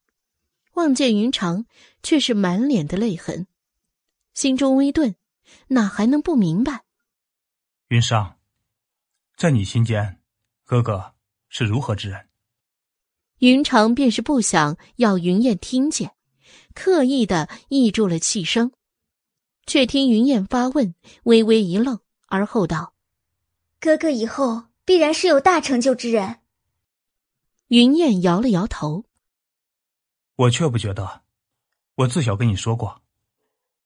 望见云长却是满脸的泪痕，心中微顿，哪还能不明白？云裳，在你心间，哥哥是如何之人？云长便是不想要云燕听见。刻意的抑住了气声，却听云燕发问，微微一愣，而后道：“哥哥以后必然是有大成就之人。”云燕摇了摇头：“我却不觉得。我自小跟你说过，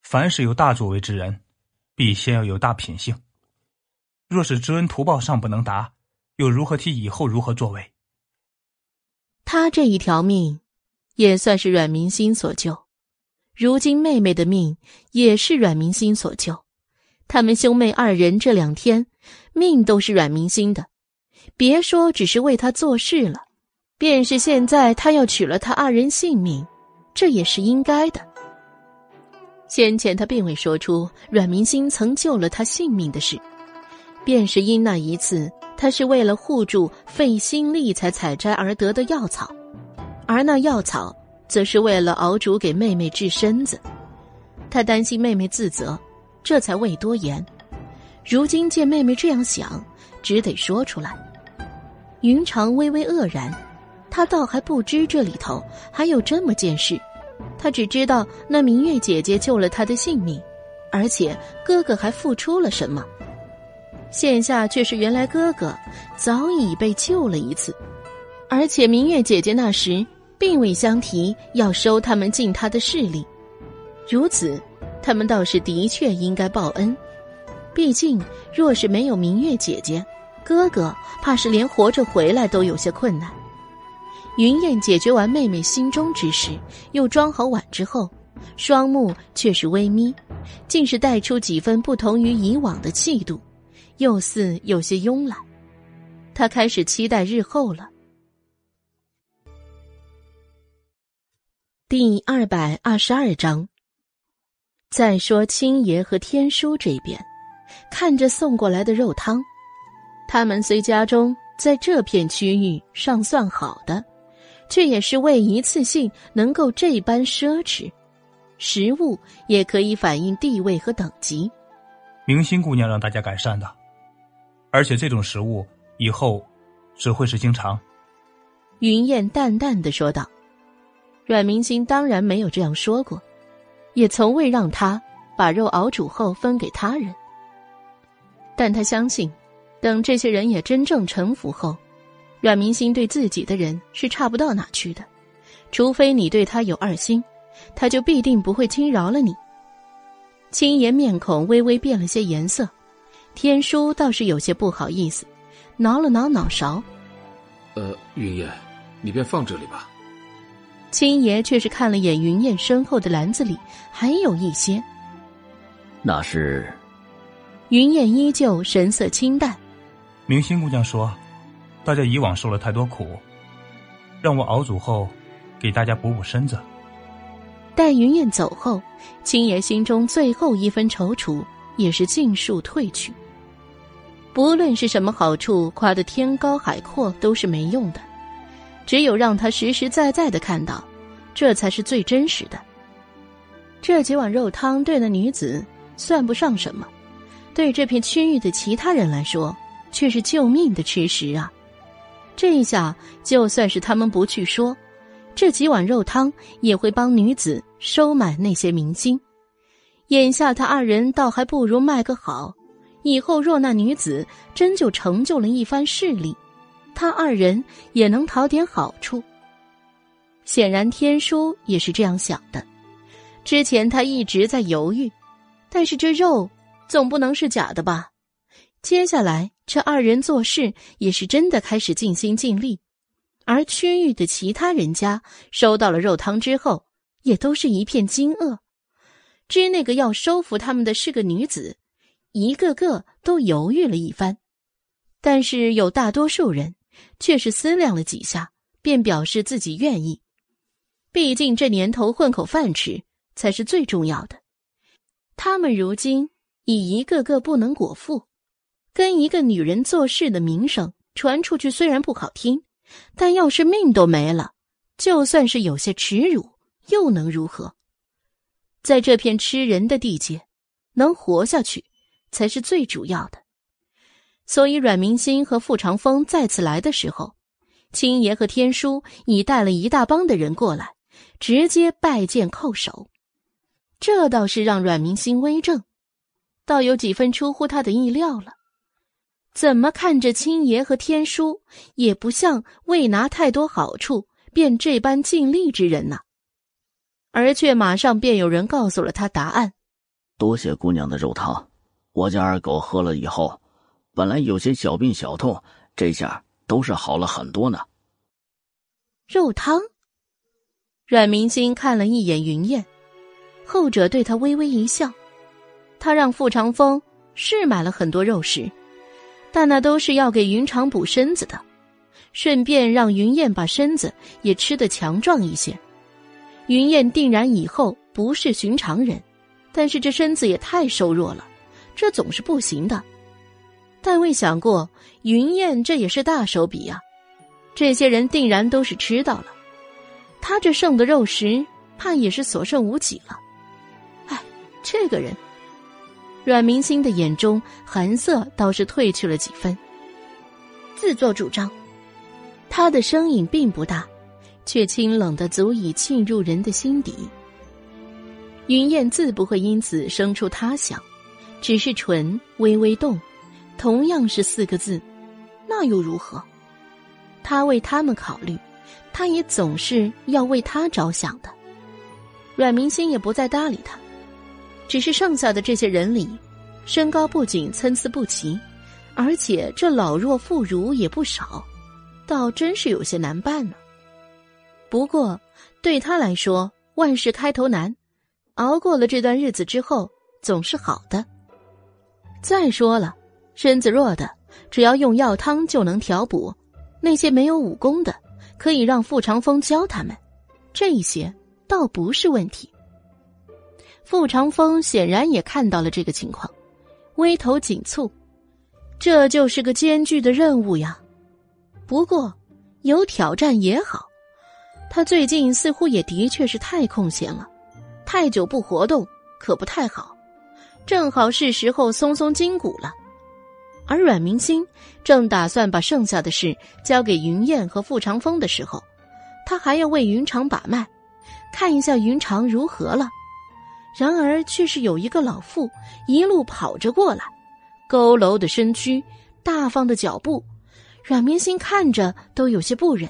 凡是有大作为之人，必先要有大品性。若是知恩图报尚不能达，又如何提以后如何作为？”他这一条命。也算是阮明心所救，如今妹妹的命也是阮明心所救。他们兄妹二人这两天命都是阮明心的，别说只是为他做事了，便是现在他要取了他二人性命，这也是应该的。先前他并未说出阮明心曾救了他性命的事，便是因那一次他是为了护住费心力才采摘而得的药草。而那药草，则是为了熬煮给妹妹治身子。他担心妹妹自责，这才未多言。如今见妹妹这样想，只得说出来。云长微微愕然，他倒还不知这里头还有这么件事。他只知道那明月姐姐救了他的性命，而且哥哥还付出了什么。现下却是原来哥哥早已被救了一次，而且明月姐姐那时。并未相提要收他们进他的势力，如此，他们倒是的确应该报恩。毕竟，若是没有明月姐姐，哥哥怕是连活着回来都有些困难。云燕解决完妹妹心中之事，又装好碗之后，双目却是微眯，竟是带出几分不同于以往的气度，又似有些慵懒。他开始期待日后了。第二百二十二章。再说青爷和天书这边，看着送过来的肉汤，他们虽家中在这片区域尚算好的，却也是为一次性能够这般奢侈，食物也可以反映地位和等级。明心姑娘让大家改善的，而且这种食物以后只会是经常。云燕淡淡的说道。阮明星当然没有这样说过，也从未让他把肉熬煮后分给他人。但他相信，等这些人也真正臣服后，阮明星对自己的人是差不到哪去的。除非你对他有二心，他就必定不会轻饶了你。青爷面孔微微变了些颜色，天书倒是有些不好意思，挠了挠脑勺：“呃，云烟，你便放这里吧。”青爷却是看了眼云燕身后的篮子里，还有一些。那是。云燕依旧神色清淡。明星姑娘说：“大家以往受了太多苦，让我熬煮后，给大家补补身子。”待云燕走后，青爷心中最后一分踌躇也是尽数退去。不论是什么好处，夸得天高海阔都是没用的。只有让他实实在在的看到，这才是最真实的。这几碗肉汤对那女子算不上什么，对这片区域的其他人来说却是救命的吃食啊！这一下，就算是他们不去说，这几碗肉汤也会帮女子收买那些明星。眼下他二人倒还不如卖个好，以后若那女子真就成就了一番势力。他二人也能讨点好处。显然，天书也是这样想的。之前他一直在犹豫，但是这肉总不能是假的吧？接下来，这二人做事也是真的开始尽心尽力。而区域的其他人家收到了肉汤之后，也都是一片惊愕。知那个要收服他们的是个女子，一个个都犹豫了一番。但是有大多数人却是思量了几下，便表示自己愿意。毕竟这年头混口饭吃才是最重要的。他们如今已一个个不能果腹，跟一个女人做事的名声传出去虽然不好听，但要是命都没了，就算是有些耻辱，又能如何？在这片吃人的地界，能活下去才是最主要的。所以，阮明心和傅长风再次来的时候，青爷和天书已带了一大帮的人过来。直接拜见叩首，这倒是让阮明心微怔，倒有几分出乎他的意料了。怎么看着青爷和天书，也不像未拿太多好处便这般尽力之人呢？而却马上便有人告诉了他答案：多谢姑娘的肉汤，我家二狗喝了以后，本来有些小病小痛，这下都是好了很多呢。肉汤。阮明星看了一眼云燕，后者对他微微一笑。他让傅长风是买了很多肉食，但那都是要给云长补身子的，顺便让云燕把身子也吃得强壮一些。云燕定然以后不是寻常人，但是这身子也太瘦弱了，这总是不行的。但未想过云燕这也是大手笔啊，这些人定然都是知道了。他这剩的肉食，怕也是所剩无几了。哎，这个人，阮明星的眼中寒色倒是褪去了几分。自作主张，他的声音并不大，却清冷的足以沁入人的心底。云燕自不会因此生出他想，只是唇微微动，同样是四个字，那又如何？他为他们考虑。他也总是要为他着想的，阮明星也不再搭理他，只是剩下的这些人里，身高不仅参差不齐，而且这老弱妇孺也不少，倒真是有些难办呢。不过对他来说，万事开头难，熬过了这段日子之后，总是好的。再说了，身子弱的，只要用药汤就能调补；那些没有武功的。可以让傅长风教他们，这些倒不是问题。傅长风显然也看到了这个情况，微头紧蹙，这就是个艰巨的任务呀。不过有挑战也好，他最近似乎也的确是太空闲了，太久不活动可不太好，正好是时候松松筋骨了。而阮明星正打算把剩下的事交给云燕和傅长风的时候，他还要为云长把脉，看一下云长如何了。然而却是有一个老妇一路跑着过来，佝偻的身躯，大方的脚步，阮明星看着都有些不忍。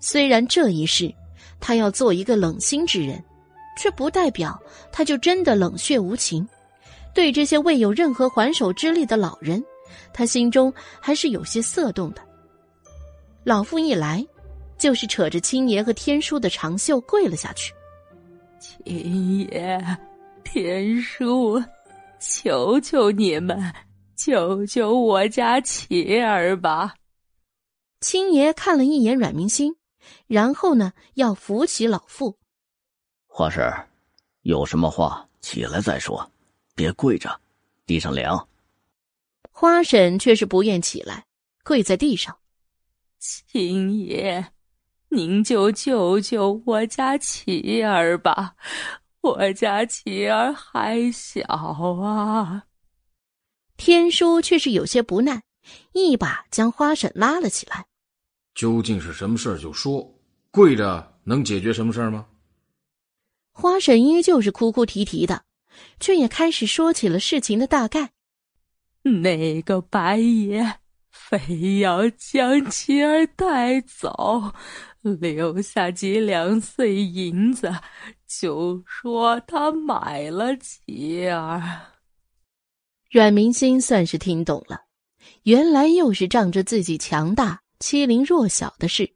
虽然这一世他要做一个冷心之人，却不代表他就真的冷血无情，对这些未有任何还手之力的老人。他心中还是有些色动的。老妇一来，就是扯着青爷和天叔的长袖跪了下去。青爷、天叔，求求你们，救救我家琪儿吧！青爷看了一眼阮明星，然后呢，要扶起老妇。花婶，有什么话起来再说，别跪着，地上凉。花婶却是不愿起来，跪在地上。秦爷，您就救救我家琪儿吧，我家琪儿还小啊。天叔却是有些不耐，一把将花婶拉了起来。究竟是什么事儿？就说，跪着能解决什么事儿吗？花婶依旧是哭哭啼啼的，却也开始说起了事情的大概。那个白爷非要将妻儿带走，留下几两碎银子，就说他买了妻儿。阮明心算是听懂了，原来又是仗着自己强大欺凌弱小的事。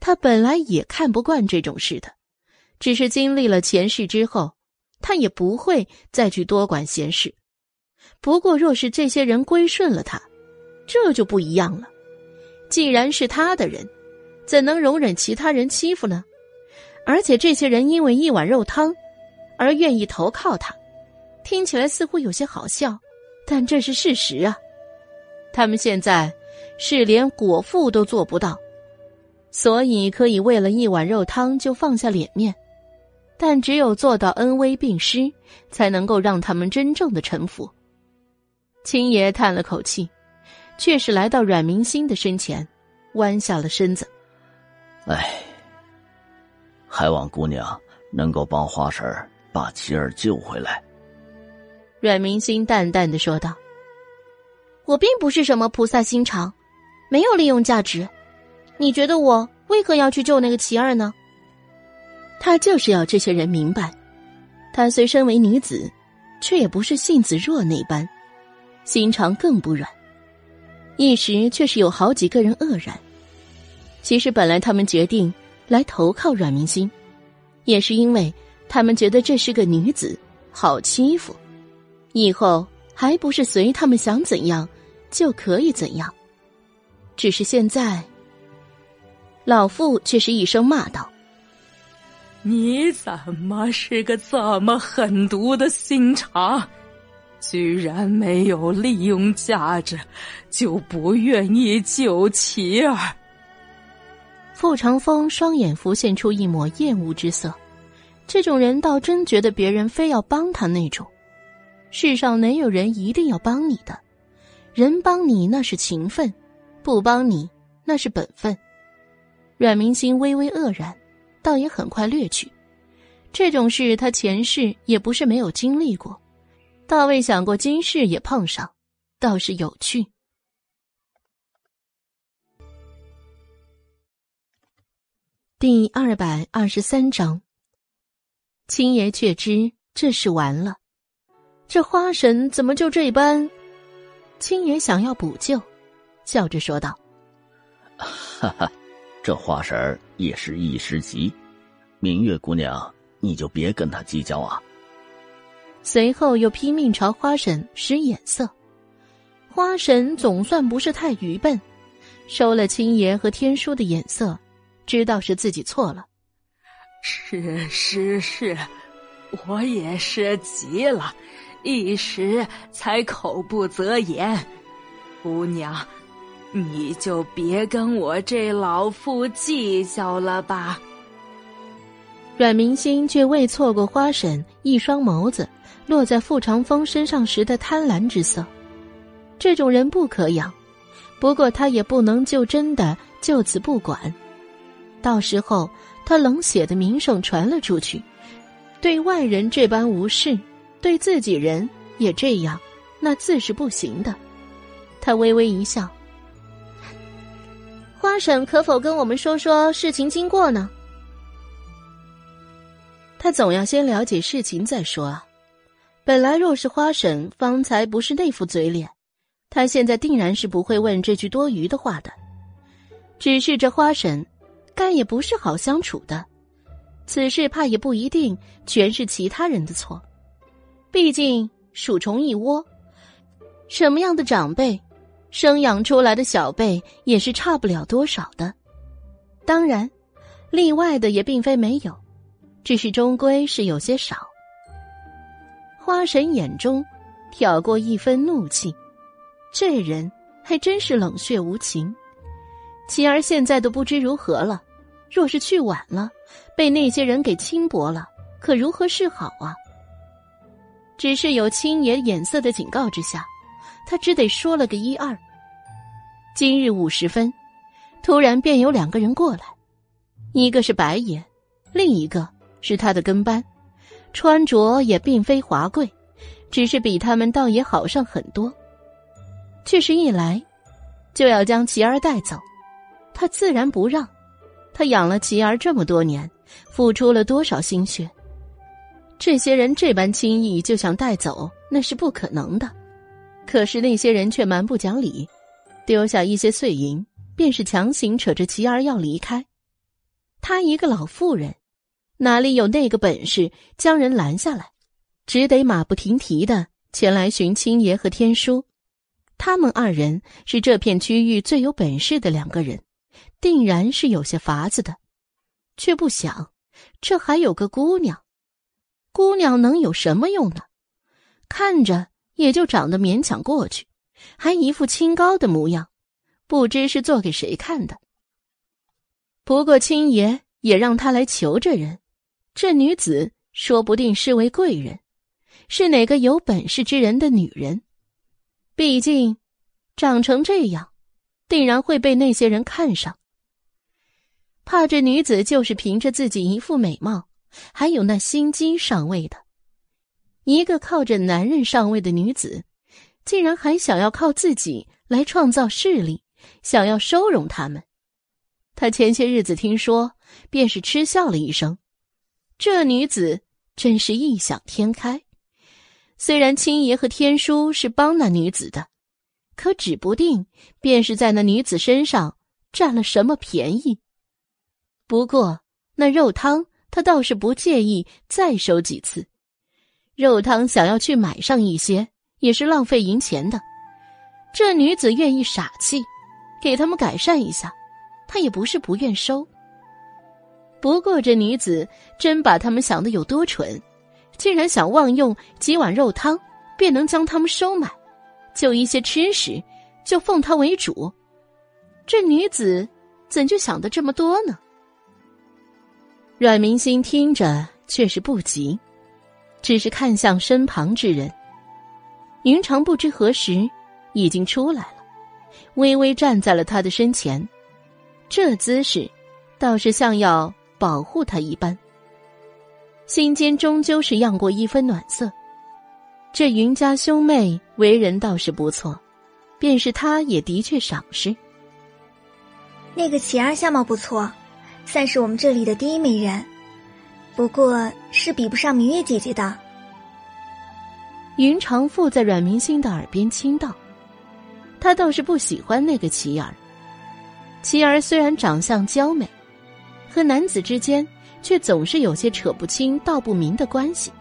他本来也看不惯这种事的，只是经历了前世之后，他也不会再去多管闲事。不过，若是这些人归顺了他，这就不一样了。既然是他的人，怎能容忍其他人欺负呢？而且，这些人因为一碗肉汤而愿意投靠他，听起来似乎有些好笑，但这是事实啊。他们现在是连果腹都做不到。所以可以为了一碗肉汤就放下脸面，但只有做到恩威并施，才能够让他们真正的臣服。青爷叹了口气，却是来到阮明心的身前，弯下了身子。唉，还望姑娘能够帮花婶把琪儿救回来。阮明心淡淡的说道：“我并不是什么菩萨心肠，没有利用价值。”你觉得我为何要去救那个琪儿呢？他就是要这些人明白，他虽身为女子，却也不是性子弱那般，心肠更不软。一时却是有好几个人愕然。其实本来他们决定来投靠阮明心，也是因为他们觉得这是个女子，好欺负，以后还不是随他们想怎样就可以怎样。只是现在。老妇却是一声骂道：“你怎么是个这么狠毒的心肠？居然没有利用价值，就不愿意救琪儿？”傅长风双眼浮现出一抹厌恶之色。这种人倒真觉得别人非要帮他那种。世上哪有人一定要帮你的？人帮你那是情分，不帮你那是本分。阮明心微微愕然，倒也很快略去。这种事他前世也不是没有经历过，倒未想过今世也碰上，倒是有趣。第二百二十三章，青爷却知这事完了，这花神怎么就这般？青爷想要补救，笑着说道：“哈哈。”这花婶儿也是一时急，明月姑娘，你就别跟他计较啊。随后又拼命朝花婶使眼色，花婶总算不是太愚笨，收了青爷和天书的眼色，知道是自己错了。是是是，我也是急了，一时才口不择言，姑娘。你就别跟我这老妇计较了吧。阮明心却未错过花婶一双眸子落在傅长风身上时的贪婪之色。这种人不可养，不过他也不能就真的就此不管。到时候他冷血的名声传了出去，对外人这般无视，对自己人也这样，那自是不行的。他微微一笑。花婶可否跟我们说说事情经过呢？他总要先了解事情再说啊。本来若是花婶方才不是那副嘴脸，他现在定然是不会问这句多余的话的。只是这花婶，该也不是好相处的。此事怕也不一定全是其他人的错，毕竟鼠虫一窝，什么样的长辈？生养出来的小辈也是差不了多少的，当然，例外的也并非没有，只是终归是有些少。花神眼中挑过一分怒气，这人还真是冷血无情。琪儿现在都不知如何了，若是去晚了，被那些人给轻薄了，可如何是好啊？只是有青爷眼色的警告之下。他只得说了个一二。今日午时分，突然便有两个人过来，一个是白爷，另一个是他的跟班，穿着也并非华贵，只是比他们倒也好上很多。却是一来，就要将琪儿带走，他自然不让。他养了琪儿这么多年，付出了多少心血，这些人这般轻易就想带走，那是不可能的。可是那些人却蛮不讲理，丢下一些碎银，便是强行扯着琪儿要离开。他一个老妇人，哪里有那个本事将人拦下来？只得马不停蹄的前来寻青爷和天书。他们二人是这片区域最有本事的两个人，定然是有些法子的，却不想这还有个姑娘。姑娘能有什么用呢？看着也就长得勉强过去，还一副清高的模样，不知是做给谁看的。不过青爷也让他来求这人，这女子说不定是位贵人，是哪个有本事之人的女人。毕竟，长成这样，定然会被那些人看上。怕这女子就是凭着自己一副美貌，还有那心机上位的。一个靠着男人上位的女子，竟然还想要靠自己来创造势力，想要收容他们。他前些日子听说，便是嗤笑了一声。这女子真是异想天开。虽然青爷和天书是帮那女子的，可指不定便是在那女子身上占了什么便宜。不过那肉汤，他倒是不介意再收几次。肉汤想要去买上一些，也是浪费银钱的。这女子愿意傻气，给他们改善一下，他也不是不愿收。不过这女子真把他们想的有多蠢，竟然想妄用几碗肉汤便能将他们收买，就一些吃食就奉他为主。这女子怎就想的这么多呢？阮明心听着却是不急。只是看向身旁之人，云长不知何时已经出来了，微微站在了他的身前，这姿势倒是像要保护他一般。心间终究是漾过一分暖色。这云家兄妹为人倒是不错，便是他也的确赏识。那个琪儿相貌不错，算是我们这里的第一美人。不过是比不上明月姐姐的。云长附在阮明星的耳边轻道：“他倒是不喜欢那个琪儿。琪儿虽然长相娇美，和男子之间却总是有些扯不清道不明的关系。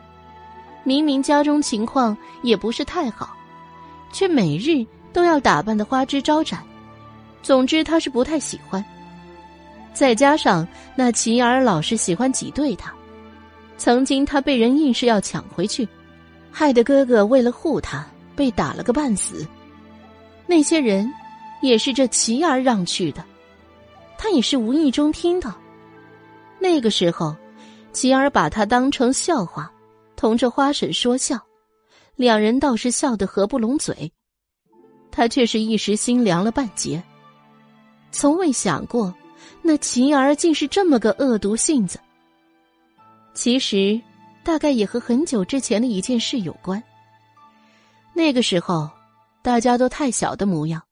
明明家中情况也不是太好，却每日都要打扮的花枝招展。总之，他是不太喜欢。再加上那琪儿老是喜欢挤兑他。”曾经他被人硬是要抢回去，害得哥哥为了护他被打了个半死。那些人也是这齐儿让去的，他也是无意中听到。那个时候，齐儿把他当成笑话，同这花婶说笑，两人倒是笑得合不拢嘴。他却是一时心凉了半截，从未想过那齐儿竟是这么个恶毒性子。其实，大概也和很久之前的一件事有关。那个时候，大家都太小的模样，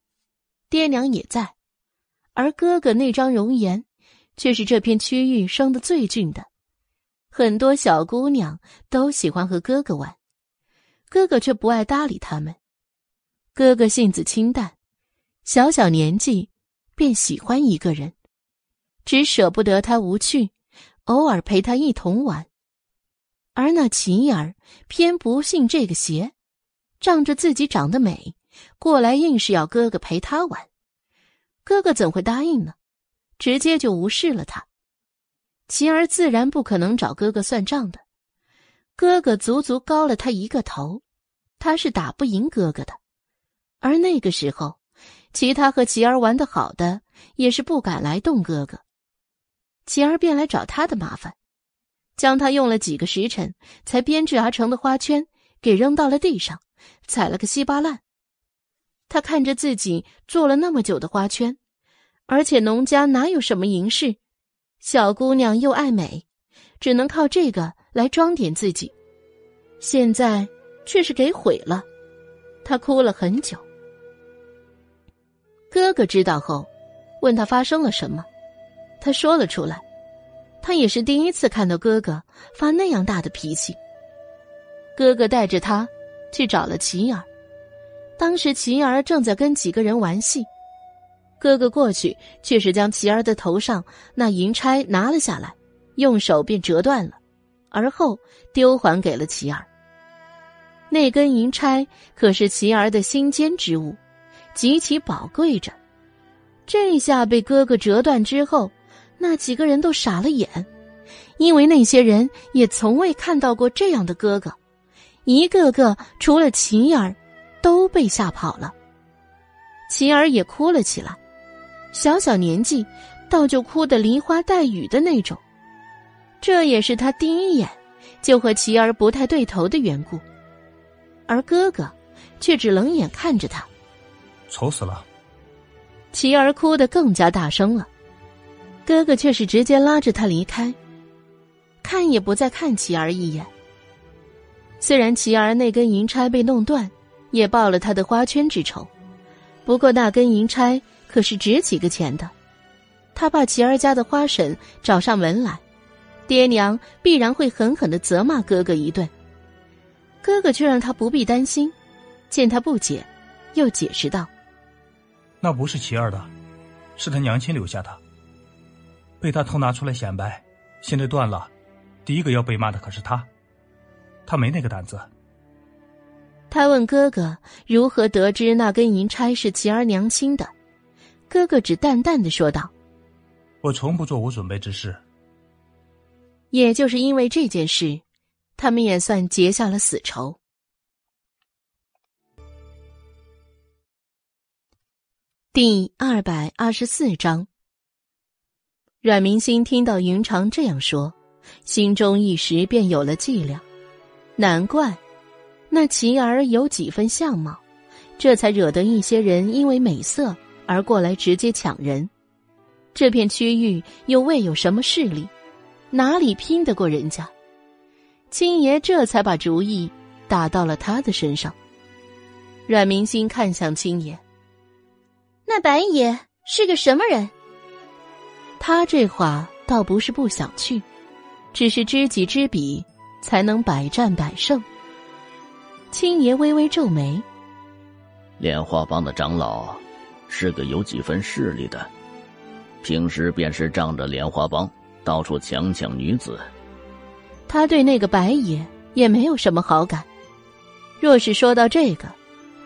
爹娘也在，而哥哥那张容颜，却是这片区域生的最俊的。很多小姑娘都喜欢和哥哥玩，哥哥却不爱搭理他们。哥哥性子清淡，小小年纪便喜欢一个人，只舍不得他无趣。偶尔陪他一同玩，而那琪儿偏不信这个邪，仗着自己长得美，过来硬是要哥哥陪他玩。哥哥怎会答应呢？直接就无视了他。琪儿自然不可能找哥哥算账的，哥哥足足高了他一个头，他是打不赢哥哥的。而那个时候，其他和琪儿玩的好的也是不敢来动哥哥。琪儿便来找他的麻烦，将他用了几个时辰才编制而成的花圈给扔到了地上，踩了个稀巴烂。他看着自己做了那么久的花圈，而且农家哪有什么银饰，小姑娘又爱美，只能靠这个来装点自己。现在却是给毁了，他哭了很久。哥哥知道后，问他发生了什么。他说了出来，他也是第一次看到哥哥发那样大的脾气。哥哥带着他去找了琪儿，当时琪儿正在跟几个人玩戏，哥哥过去却是将琪儿的头上那银钗拿了下来，用手便折断了，而后丢还给了琪儿，那根银钗可是琪儿的心尖之物，极其宝贵着。这下被哥哥折断之后，那几个人都傻了眼，因为那些人也从未看到过这样的哥哥，一个个除了秦儿，都被吓跑了。秦儿也哭了起来，小小年纪，倒就哭得梨花带雨的那种。这也是他第一眼就和琪儿不太对头的缘故。而哥哥，却只冷眼看着他，愁死了。琪儿哭得更加大声了，哥哥却是直接拉着他离开，看也不再看琪儿一眼。虽然琪儿那根银钗被弄断，也报了他的花圈之仇，不过那根银钗可是值几个钱的，他怕琪儿家的花婶找上门来，爹娘必然会狠狠的责骂哥哥一顿。哥哥却让他不必担心，见他不解，又解释道：“那不是琪儿的，是他娘亲留下的。被他偷拿出来显摆，现在断了，第一个要被骂的可是他，他没那个胆子。”他问哥哥如何得知那根银钗是琪儿娘亲的，哥哥只淡淡的说道：“我从不做无准备之事。”也就是因为这件事。他们也算结下了死仇。第二百二十四章，阮明星听到云长这样说，心中一时便有了计量。难怪那琪儿有几分相貌，这才惹得一些人因为美色而过来直接抢人。这片区域又未有什么势力，哪里拼得过人家？青爷这才把主意打到了他的身上。阮明星看向青爷，那白爷是个什么人？他这话倒不是不想去，只是知己知彼，才能百战百胜。青爷微微皱眉，莲花帮的长老是个有几分势力的，平时便是仗着莲花帮到处强抢女子。他对那个白爷也没有什么好感。若是说到这个，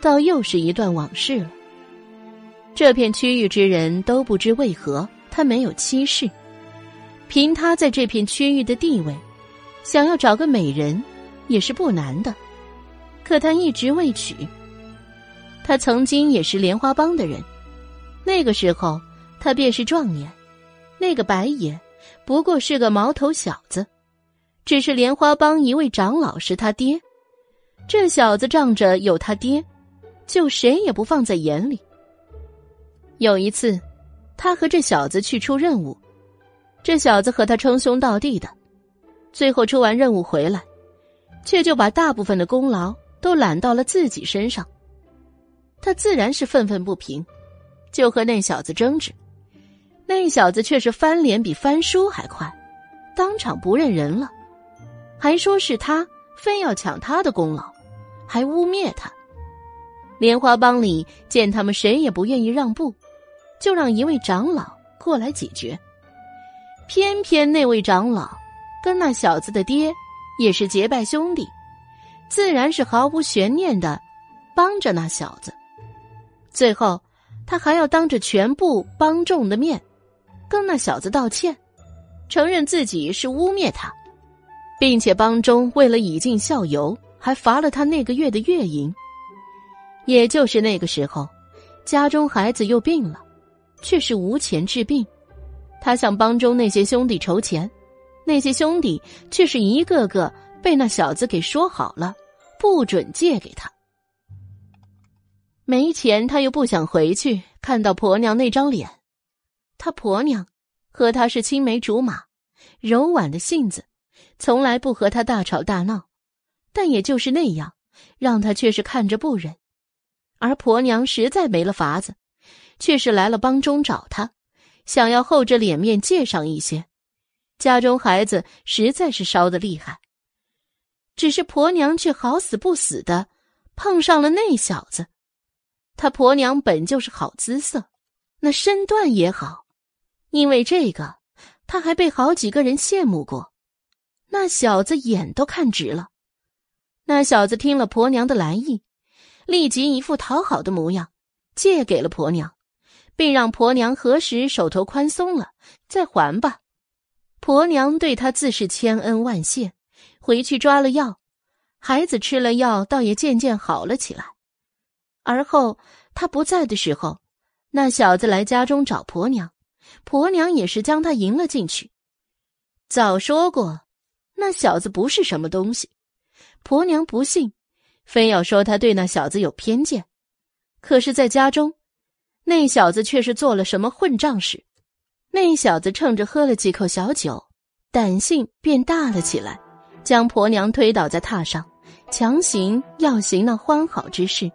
倒又是一段往事了。这片区域之人都不知为何他没有妻室，凭他在这片区域的地位，想要找个美人也是不难的。可他一直未娶。他曾经也是莲花帮的人，那个时候他便是壮年，那个白爷不过是个毛头小子。只是莲花帮一位长老是他爹，这小子仗着有他爹，就谁也不放在眼里。有一次，他和这小子去出任务，这小子和他称兄道弟的，最后出完任务回来，却就把大部分的功劳都揽到了自己身上。他自然是愤愤不平，就和那小子争执，那小子却是翻脸比翻书还快，当场不认人了。还说是他非要抢他的功劳，还污蔑他。莲花帮里见他们谁也不愿意让步，就让一位长老过来解决。偏偏那位长老跟那小子的爹也是结拜兄弟，自然是毫无悬念的帮着那小子。最后，他还要当着全部帮众的面，跟那小子道歉，承认自己是污蔑他。并且帮中为了以儆效尤，还罚了他那个月的月银。也就是那个时候，家中孩子又病了，却是无钱治病。他向帮中那些兄弟筹钱，那些兄弟却是一个个被那小子给说好了，不准借给他。没钱，他又不想回去看到婆娘那张脸。他婆娘和他是青梅竹马，柔婉的性子。从来不和他大吵大闹，但也就是那样，让他却是看着不忍。而婆娘实在没了法子，却是来了帮中找他，想要厚着脸面借上一些。家中孩子实在是烧得厉害，只是婆娘却好死不死的碰上了那小子。他婆娘本就是好姿色，那身段也好，因为这个，他还被好几个人羡慕过。那小子眼都看直了，那小子听了婆娘的来意，立即一副讨好的模样，借给了婆娘，并让婆娘何时手头宽松了再还吧。婆娘对他自是千恩万谢，回去抓了药，孩子吃了药，倒也渐渐好了起来。而后他不在的时候，那小子来家中找婆娘，婆娘也是将他迎了进去。早说过，那小子不是什么东西。婆娘不信，非要说他对那小子有偏见。可是，在家中，那小子却是做了什么混账事。那小子趁着喝了几口小酒，胆性便大了起来，将婆娘推倒在榻上，强行要行那欢好之事。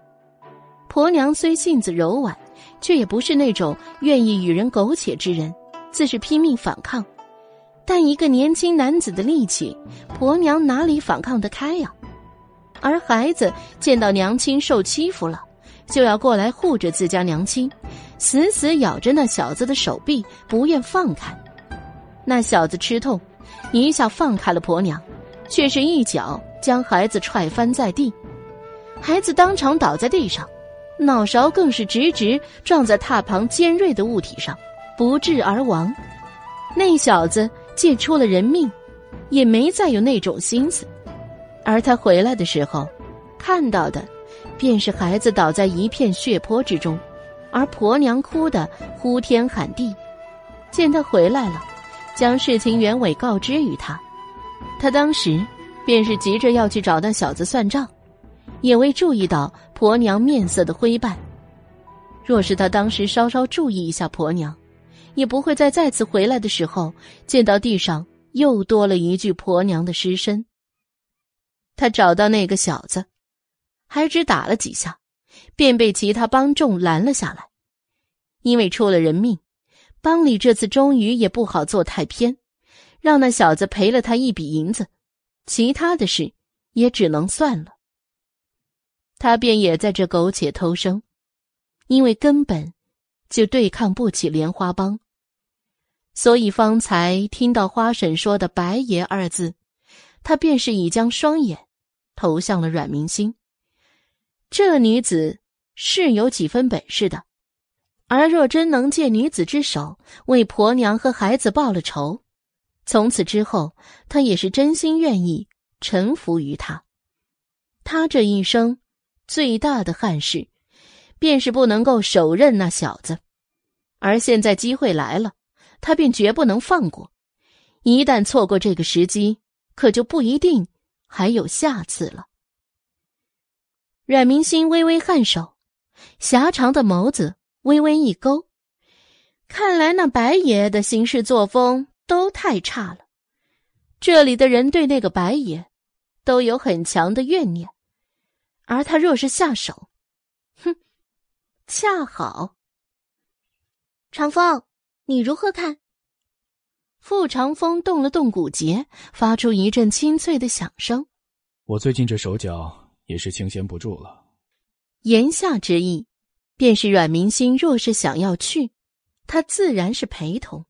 婆娘虽性子柔婉，却也不是那种愿意与人苟且之人，自是拼命反抗。但一个年轻男子的力气，婆娘哪里反抗得开呀？而孩子见到娘亲受欺负了，就要过来护着自家娘亲，死死咬着那小子的手臂，不愿放开。那小子吃痛，一下放开了婆娘，却是一脚将孩子踹翻在地，孩子当场倒在地上，脑勺更是直直撞在榻旁尖锐的物体上，不治而亡。那小子既出了人命，也没再有那种心思。而他回来的时候，看到的，便是孩子倒在一片血泊之中，而婆娘哭得呼天喊地。见他回来了，将事情原委告知于他，他当时便是急着要去找那小子算账，也未注意到婆娘面色的灰败。若是他当时稍稍注意一下婆娘，也不会在再次回来的时候见到地上又多了一具婆娘的尸身。他找到那个小子，还只打了几下，便被其他帮众拦了下来。因为出了人命，帮里这次终于也不好做太偏，让那小子赔了他一笔银子，其他的事也只能算了。他便也在这苟且偷生，因为根本就对抗不起莲花帮，所以方才听到花婶说的“白爷”二字，他便是已将双眼。投向了阮明星。这女子是有几分本事的，而若真能借女子之手为婆娘和孩子报了仇，从此之后，他也是真心愿意臣服于他。他这一生最大的憾事，便是不能够手刃那小子，而现在机会来了，他便绝不能放过。一旦错过这个时机，可就不一定。还有下次了。阮明心微微颔首，狭长的眸子微微一勾，看来那白爷的行事作风都太差了。这里的人对那个白爷都有很强的怨念，而他若是下手，哼，恰好。长风，你如何看？傅长风动了动骨节，发出一阵清脆的响声。我最近这手脚也是清闲不住了。言下之意，便是阮明心若是想要去，他自然是陪同。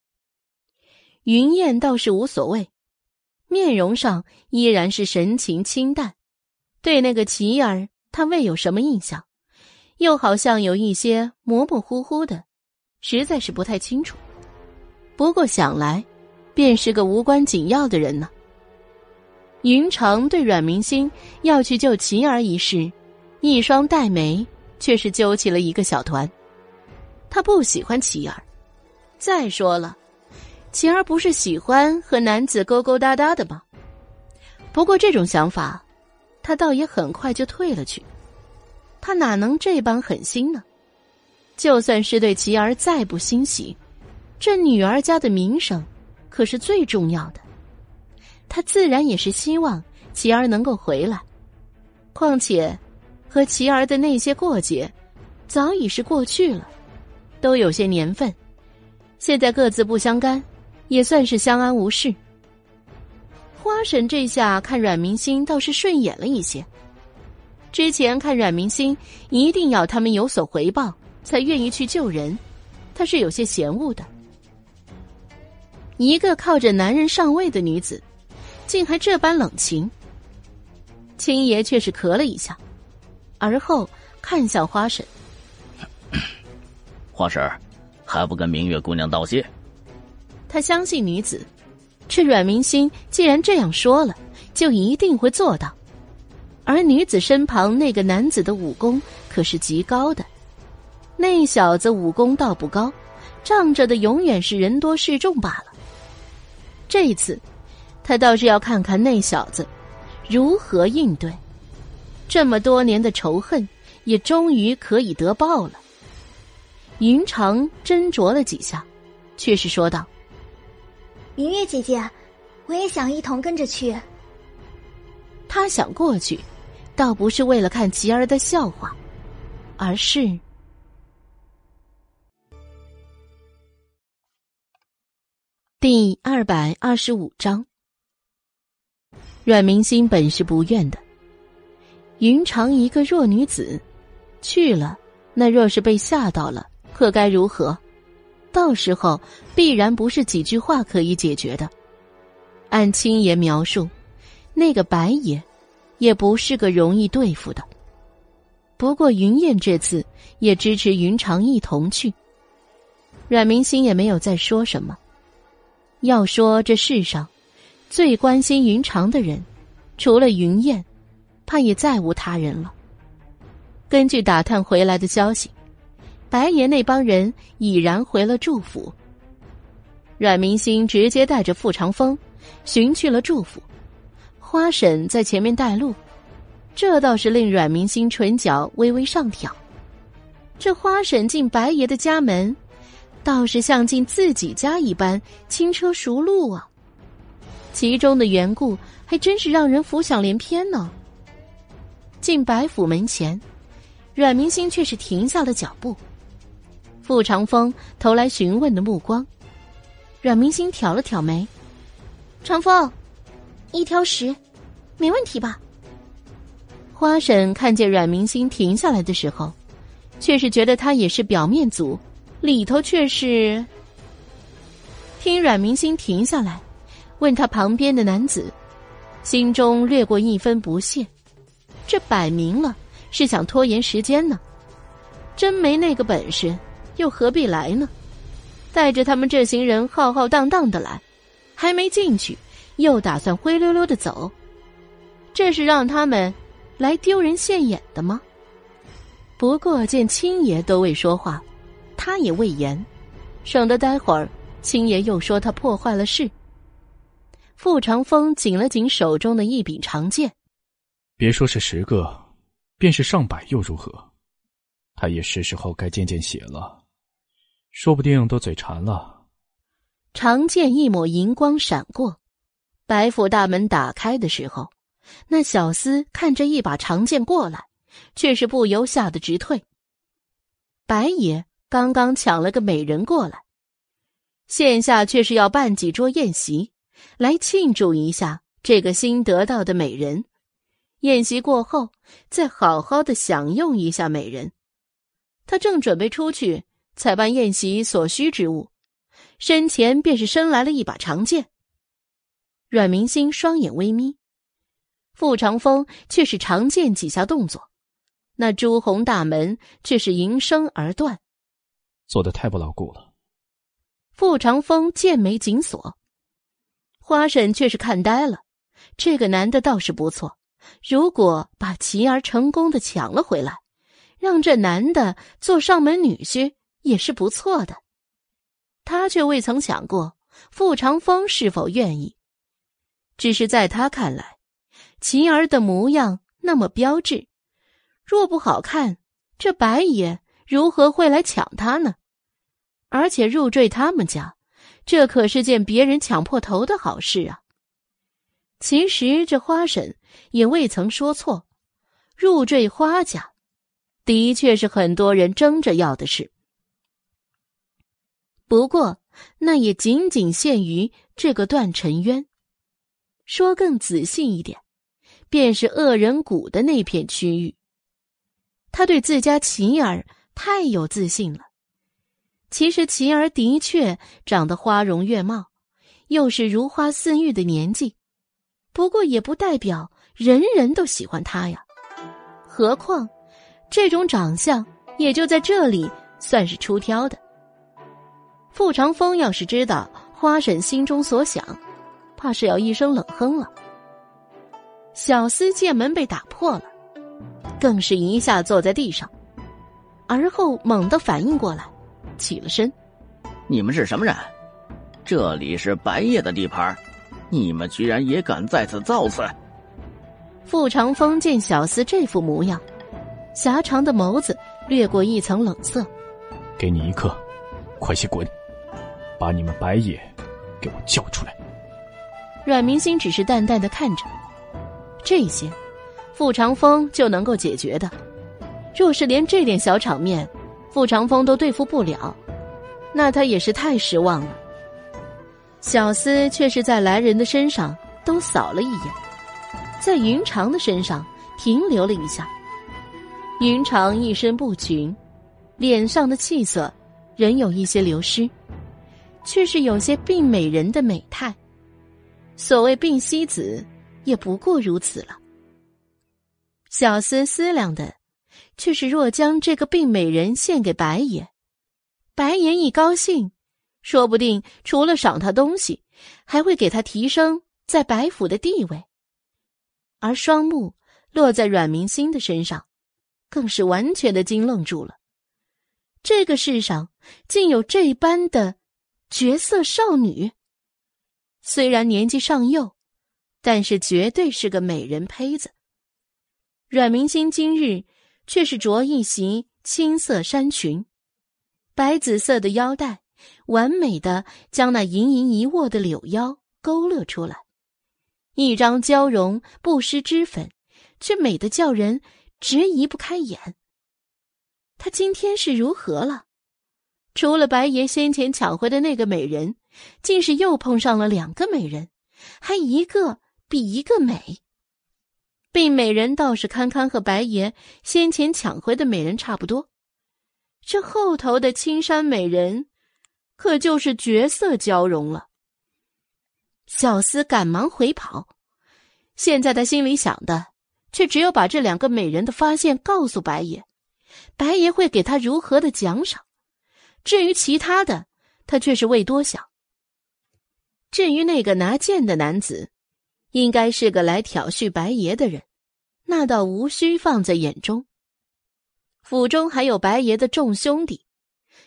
云燕倒是无所谓，面容上依然是神情清淡，对那个琪儿，他未有什么印象，又好像有一些模模糊糊的，实在是不太清楚。不过想来。便是个无关紧要的人呢。云长对阮明星要去救琪儿一事，一双黛眉却是揪起了一个小团。他不喜欢琪儿，再说了，琪儿不是喜欢和男子勾勾搭搭的吗？不过这种想法，他倒也很快就退了去。他哪能这般狠心呢？就算是对琪儿再不欣喜，这女儿家的名声。可是最重要的，他自然也是希望琪儿能够回来。况且，和琪儿的那些过节，早已是过去了，都有些年份。现在各自不相干，也算是相安无事。花婶这下看阮明星倒是顺眼了一些。之前看阮明星一定要他们有所回报，才愿意去救人，他是有些嫌恶的。一个靠着男人上位的女子，竟还这般冷情。青爷却是咳了一下，而后看向花婶：“花婶还不跟明月姑娘道谢？”他相信女子，这阮明心既然这样说了，就一定会做到。而女子身旁那个男子的武功可是极高的，那小子武功倒不高，仗着的永远是人多势众罢了。这一次，他倒是要看看那小子如何应对。这么多年的仇恨，也终于可以得报了。云长斟酌了几下，却是说道。明月姐姐，我也想一同跟着去。他想过去，倒不是为了看吉儿的笑话，而是第二百二十五章。阮明心本是不愿的，云长一个弱女子去了，那若是被吓到了，可该如何？到时候必然不是几句话可以解决的。按青爷描述，那个白爷也不是个容易对付的。不过云燕这次也支持云长一同去。阮明心也没有再说什么。要说这世上最关心云长的人，除了云燕，怕也再无他人了。根据打探回来的消息。白爷那帮人已然回了祝府，阮明星直接带着傅长风寻去了祝府，花婶在前面带路，这倒是令阮明星唇角微微上挑。这花婶进白爷的家门，倒是像进自己家一般轻车熟路啊，其中的缘故还真是让人浮想联翩呢。进白府门前，阮明星却是停下了脚步。傅长风投来询问的目光，阮明星挑了挑眉：“长风，一条十，没问题吧？”花婶看见阮明星停下来的时候，却是觉得他也是表面足，里头却是……听阮明星停下来，问他旁边的男子，心中掠过一分不屑，这摆明了是想拖延时间呢，真没那个本事。又何必来呢？带着他们这行人浩浩荡荡的来，还没进去，又打算灰溜溜的走，这是让他们来丢人现眼的吗？不过见青爷都未说话，他也未言，省得待会儿青爷又说他破坏了事。傅长风紧了紧手中的一柄长剑，别说是十个，便是上百又如何？他也是时候该见见血了。说不定都嘴馋了。长剑一抹银光闪过，白府大门打开的时候，那小厮看着一把长剑过来，却是不由吓得直退。白爷刚刚抢了个美人过来，现下却是要办几桌宴席，来庆祝一下这个新得到的美人。宴席过后，再好好的享用一下美人。他正准备出去。采办宴席所需之物，身前便是伸来了一把长剑。阮明星双眼微眯，傅长风却是长剑几下动作，那朱红大门却是迎声而断。做的太不牢固了。傅长风剑眉紧锁，花婶却是看呆了。这个男的倒是不错，如果把琪儿成功的抢了回来，让这男的做上门女婿。也是不错的，他却未曾想过傅长风是否愿意。只是在他看来，琪儿的模样那么标致，若不好看，这白爷如何会来抢他呢？而且入赘他们家，这可是件别人抢破头的好事啊！其实这花婶也未曾说错，入赘花家，的确是很多人争着要的事。不过，那也仅仅限于这个段沉渊。说更仔细一点，便是恶人谷的那片区域。他对自家琴儿太有自信了。其实琪儿的确长得花容月貌，又是如花似玉的年纪，不过也不代表人人都喜欢她呀。何况，这种长相也就在这里算是出挑的。傅长风要是知道花婶心中所想，怕是要一声冷哼了。小厮见门被打破了，更是一下坐在地上，而后猛地反应过来，起了身：“你们是什么人？这里是白夜的地盘，你们居然也敢在此造次！”傅长风见小厮这副模样，狭长的眸子掠过一层冷色：“给你一刻，快些滚，把你们白夜给我叫出来。”阮明星只是淡淡的看着。这些，傅长风就能够解决的。若是连这点小场面，傅长风都对付不了，那他也是太失望了。小厮却是在来人的身上都扫了一眼，在云长的身上停留了一下。云长一身不群，脸上的气色仍有一些流失，却是有些病美人的美态。所谓病西子。也不过如此了。小厮思量的，却是若将这个病美人献给白爷，白爷一高兴，说不定除了赏他东西，还会给他提升在白府的地位。而双目落在阮明心的身上，更是完全的惊愣住了。这个世上竟有这般的绝色少女，虽然年纪尚幼。但是绝对是个美人胚子。阮明星今日却是着一袭青色衫裙，白紫色的腰带完美的将那盈盈一握的柳腰勾勒出来，一张娇容不施脂粉，却美得叫人直移不开眼。他今天是如何了？除了白爷先前抢回的那个美人，竟是又碰上了两个美人，还一个。比一个美，病美人倒是堪堪和白爷先前抢回的美人差不多，这后头的青山美人，可就是绝色娇容了。小厮赶忙回跑，现在他心里想的，却只有把这两个美人的发现告诉白爷，白爷会给他如何的奖赏。至于其他的，他却是未多想。至于那个拿剑的男子。应该是个来挑衅白爷的人，那倒无需放在眼中。府中还有白爷的众兄弟，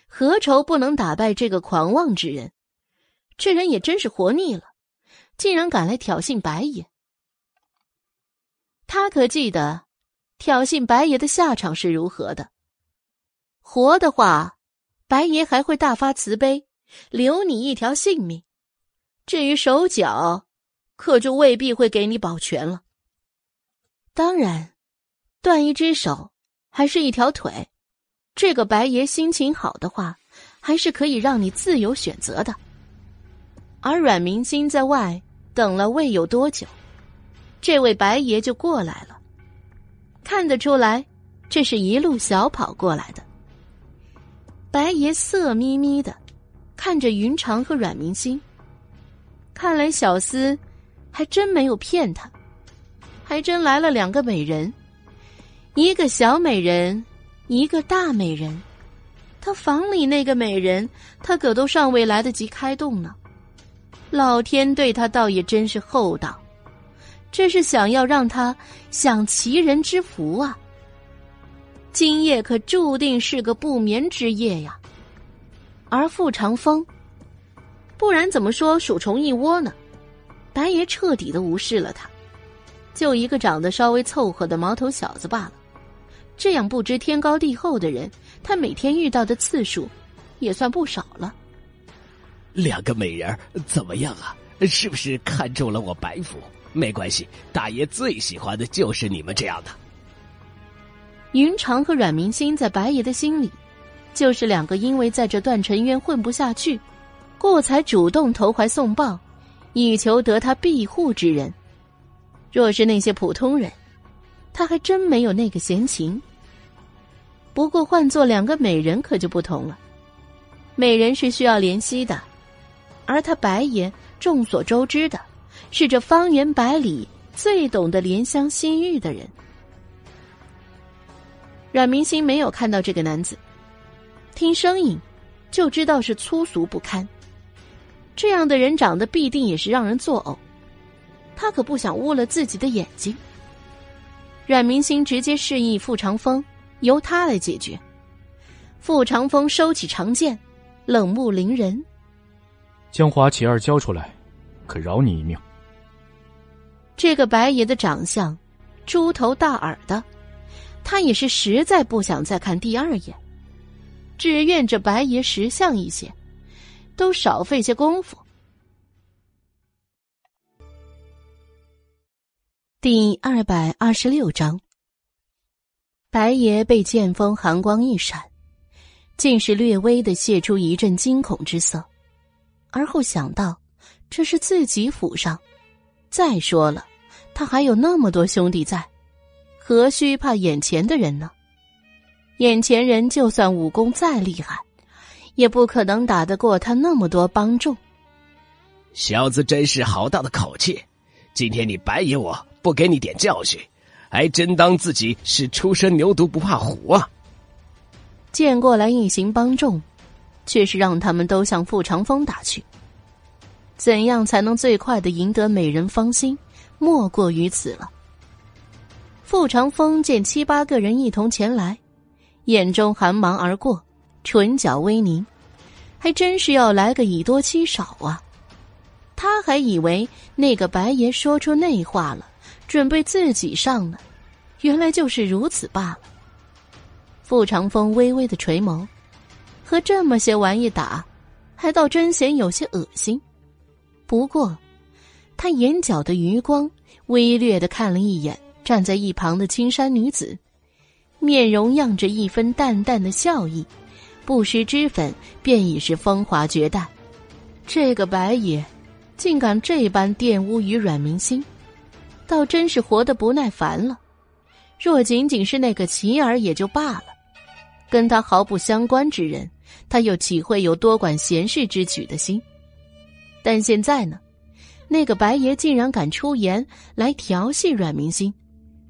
何愁不能打败这个狂妄之人？这人也真是活腻了，竟然敢来挑衅白爷。他可记得，挑衅白爷的下场是如何的？活的话，白爷还会大发慈悲，留你一条性命；至于手脚，可就未必会给你保全了。当然，断一只手，还是一条腿，这个白爷心情好的话，还是可以让你自由选择的。而阮明星在外等了未有多久，这位白爷就过来了。看得出来，这是一路小跑过来的。白爷色眯眯的看着云长和阮明星，看来小厮。还真没有骗他，还真来了两个美人，一个小美人，一个大美人。他房里那个美人，他可都尚未来得及开动呢。老天对他倒也真是厚道，这是想要让他享其人之福啊。今夜可注定是个不眠之夜呀。而傅长风，不然怎么说鼠虫一窝呢？白爷彻底的无视了他，就一个长得稍微凑合的毛头小子罢了。这样不知天高地厚的人，他每天遇到的次数也算不少了。两个美人怎么样啊？是不是看中了我白府？没关系，大爷最喜欢的就是你们这样的。云长和阮明星在白爷的心里，就是两个因为在这段尘渊混不下去，过才主动投怀送抱。以求得他庇护之人，若是那些普通人，他还真没有那个闲情。不过换做两个美人可就不同了，美人是需要怜惜的，而他白爷众所周知的，是这方圆百里最懂得怜香惜玉的人。阮明星没有看到这个男子，听声音就知道是粗俗不堪。这样的人长得必定也是让人作呕，他可不想污了自己的眼睛。阮明星直接示意傅长风由他来解决。傅长风收起长剑，冷目凌人：“将华启儿交出来，可饶你一命。”这个白爷的长相，猪头大耳的。他也是实在不想再看第二眼，只愿这白爷识相一些，都少费些功夫。第二百二十六章，白爷被剑锋寒光一闪，竟是略微的泄出一阵惊恐之色，而后想到这是自己府上，再说了，他还有那么多兄弟在。何须怕眼前的人呢？眼前人就算武功再厉害，也不可能打得过他那么多帮众。小子真是好大的口气！今天你白爷我不给你点教训，还真当自己是初生牛犊不怕虎啊！见过来一行帮众，却是让他们都向傅长风打去。怎样才能最快的赢得美人芳心？莫过于此了。傅长风见七八个人一同前来，眼中寒芒而过，唇角微凝，还真是要来个以多欺少啊！他还以为那个白爷说出那话了，准备自己上呢，原来就是如此罢了。傅长风微微的垂眸，和这么些玩意打，还倒真嫌有些恶心。不过，他眼角的余光微略的看了一眼。站在一旁的青衫女子，面容漾着一分淡淡的笑意，不施脂粉便已是风华绝代。这个白爷，竟敢这般玷污于阮明心，倒真是活得不耐烦了。若仅仅是那个琪儿也就罢了，跟他毫不相关之人，他又岂会有多管闲事之举的心？但现在呢，那个白爷竟然敢出言来调戏阮明心。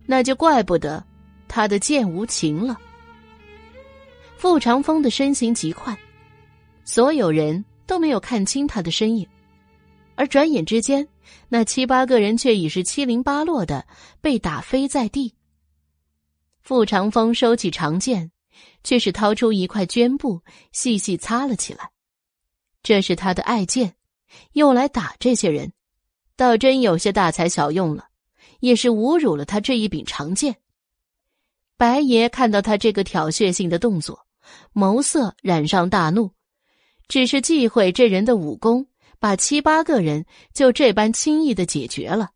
那就怪不得他的剑无情了。傅长风的身形极快，所有人都没有看清他的身影，而转眼之间，那七八个人却已是七零八落的被打飞在地。傅长风收起长剑，却是掏出一块绢布，细细擦了起来。这是他的爱剑，用来打这些人，倒真有些大材小用了。也是侮辱了他这一柄长剑。白爷看到他这个挑衅性的动作，眸色染上大怒，只是忌讳这人的武功，把七八个人就这般轻易的解决了。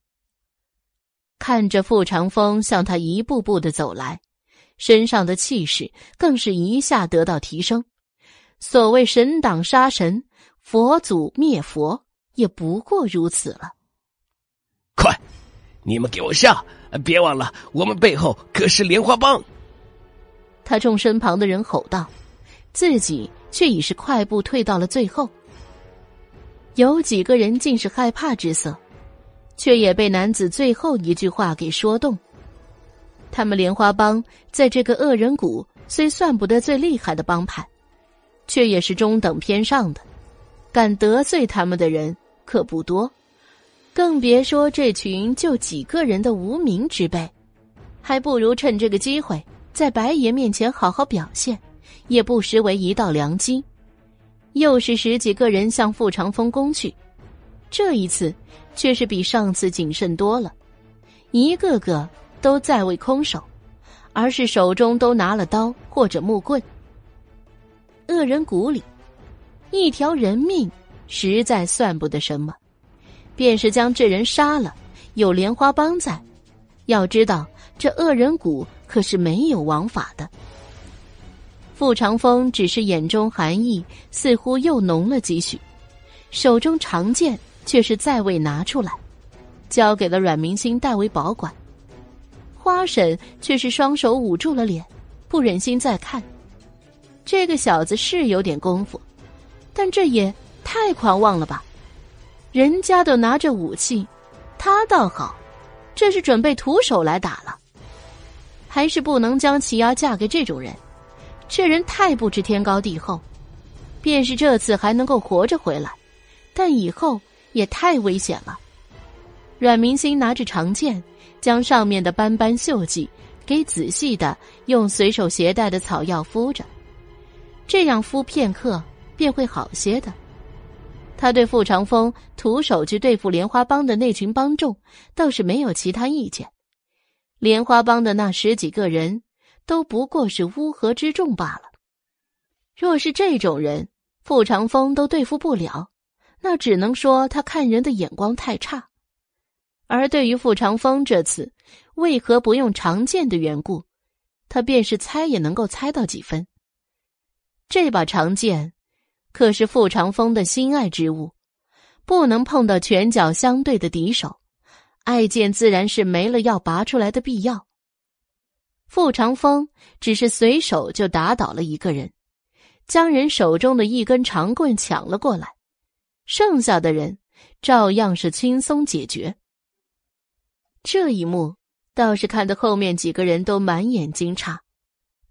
看着傅长风向他一步步的走来，身上的气势更是一下得到提升。所谓神挡杀神，佛祖灭佛，也不过如此了。快！你们给我上！别忘了，我们背后可是莲花帮。他冲身旁的人吼道，自己却已是快步退到了最后。有几个人竟是害怕之色，却也被男子最后一句话给说动。他们莲花帮在这个恶人谷虽算不得最厉害的帮派，却也是中等偏上的，敢得罪他们的人可不多。更别说这群就几个人的无名之辈，还不如趁这个机会在白爷面前好好表现，也不失为一道良机。又是十几个人向傅长风攻去，这一次却是比上次谨慎多了，一个个都再未空手，而是手中都拿了刀或者木棍。恶人谷里，一条人命实在算不得什么。便是将这人杀了，有莲花帮在。要知道，这恶人谷可是没有王法的。傅长风只是眼中寒意似乎又浓了几许，手中长剑却是再未拿出来，交给了阮明星代为保管。花婶却是双手捂住了脸，不忍心再看。这个小子是有点功夫，但这也太狂妄了吧！人家都拿着武器，他倒好，这是准备徒手来打了。还是不能将齐儿嫁给这种人，这人太不知天高地厚。便是这次还能够活着回来，但以后也太危险了。阮明星拿着长剑，将上面的斑斑锈迹给仔细的用随手携带的草药敷着，这样敷片刻便会好些的。他对傅长风徒手去对付莲花帮的那群帮众倒是没有其他意见。莲花帮的那十几个人都不过是乌合之众罢了。若是这种人，傅长风都对付不了，那只能说他看人的眼光太差。而对于傅长风这次为何不用长剑的缘故，他便是猜也能够猜到几分。这把长剑可是傅长风的心爱之物，不能碰到拳脚相对的敌手，爱剑自然是没了要拔出来的必要。傅长风只是随手就打倒了一个人。将人手中的一根长棍抢了过来，剩下的人照样是轻松解决。这一幕倒是看得后面几个人都满眼惊诧，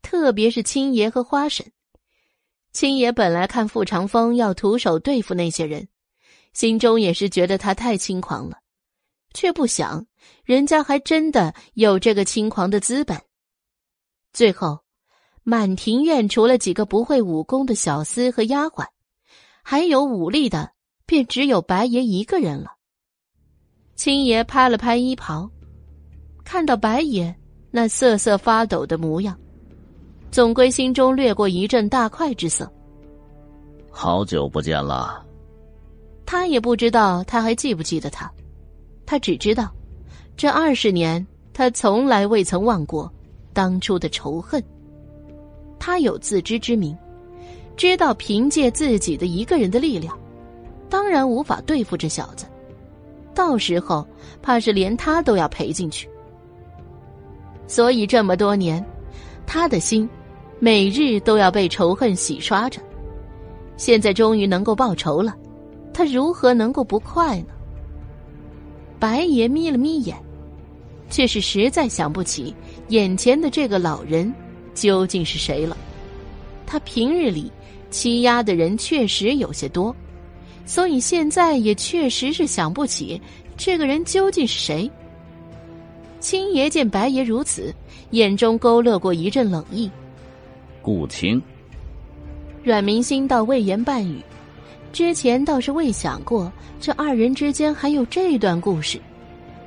特别是青爷和花婶。青爷本来看傅长风要徒手对付那些人，心中也是觉得他太轻狂了，却不想人家还真的有这个轻狂的资本。最后。满庭院除了几个不会武功的小厮和丫鬟，还有武力的，便只有白爷一个人了。青爷拍了拍衣袍，看到白爷那瑟瑟发抖的模样，总归心中掠过一阵大快之色。好久不见了。他也不知道他还记不记得他，他只知道，这二十年他从来未曾忘过当初的仇恨。他有自知之明，知道凭借自己的一个人的力量，当然无法对付这小子。到时候怕是连他都要赔进去。所以这么多年，他的心每日都要被仇恨洗刷着。现在终于能够报仇了，他如何能够不快呢？白爷眯了眯眼，却是实在想不起眼前的这个老人。究竟是谁了？他平日里欺压的人确实有些多，所以现在也确实是想不起这个人究竟是谁。青爷见白爷如此，眼中勾勒过一阵冷意。顾青，阮明星倒未言半语，之前倒是未想过这二人之间还有这段故事，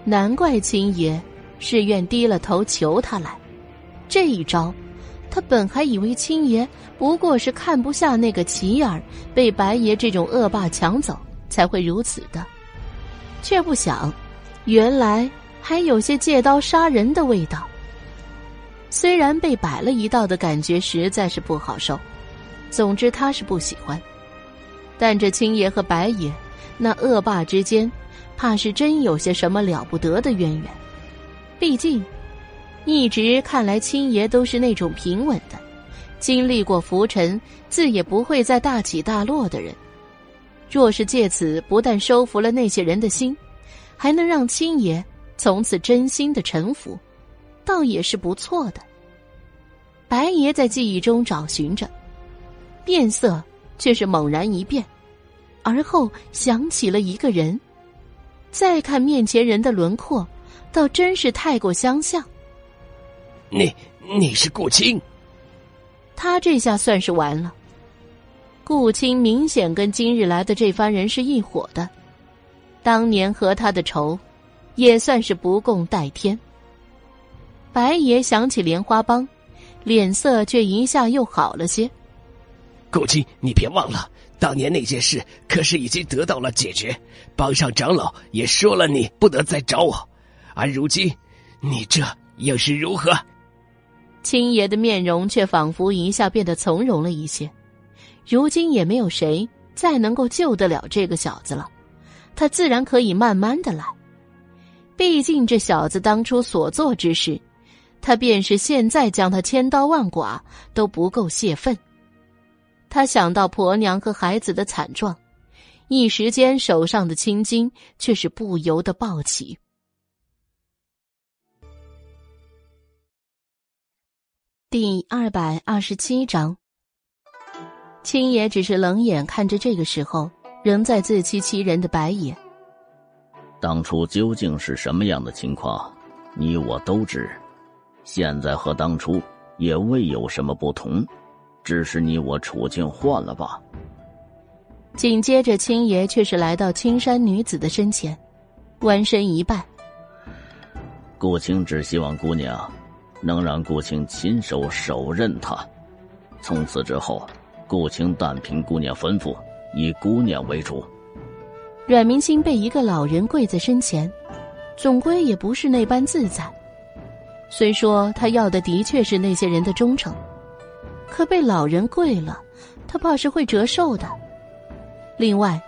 难怪青爷是愿低了头求他来，这一招。他本还以为青爷不过是看不下那个齐儿被白爷这种恶霸抢走，才会如此的，却不想，原来还有些借刀杀人的味道。虽然被摆了一道的感觉实在是不好受，总之他是不喜欢。但这青爷和白爷那恶霸之间，怕是真有些什么了不得的渊源，毕竟。一直看来，青爷都是那种平稳的，经历过浮沉，自也不会再大起大落的人。若是借此不但收服了那些人的心，还能让青爷从此真心的臣服，倒也是不错的。白爷在记忆中找寻着，变色却是猛然一变，而后想起了一个人。再看面前人的轮廓，倒真是太过相像。你你是顾青，他这下算是完了。顾青明显跟今日来的这番人是一伙的，当年和他的仇，也算是不共戴天。白爷想起莲花帮，脸色却一下又好了些。顾青，你别忘了，当年那件事可是已经得到了解决，帮上长老也说了你不得再找我，而如今你这又是如何？青爷的面容却仿佛一下变得从容了一些，如今也没有谁再能够救得了这个小子了，他自然可以慢慢的来。毕竟这小子当初所做之事，他便是现在将他千刀万剐都不够泄愤。他想到婆娘和孩子的惨状一时间手上的青筋却是不由得暴起。第二百二十七章。青爷只是冷眼看着这个时候仍在自欺欺人的白眼。当初究竟是什么样的情况你我都知。现在和当初也未有什么不同。只是你我处境换了吧。紧接着，青爷却是来到青山女子的身前，弯身一拜：“顾青只希望姑娘。”能让顾青亲手手刃他，从此之后，顾青但凭姑娘吩咐，以姑娘为主。阮明星被一个老人跪在身前，总归也不是那般自在。虽说他要的的确是那些人的忠诚，可被老人跪了，他怕是会折寿的。另外，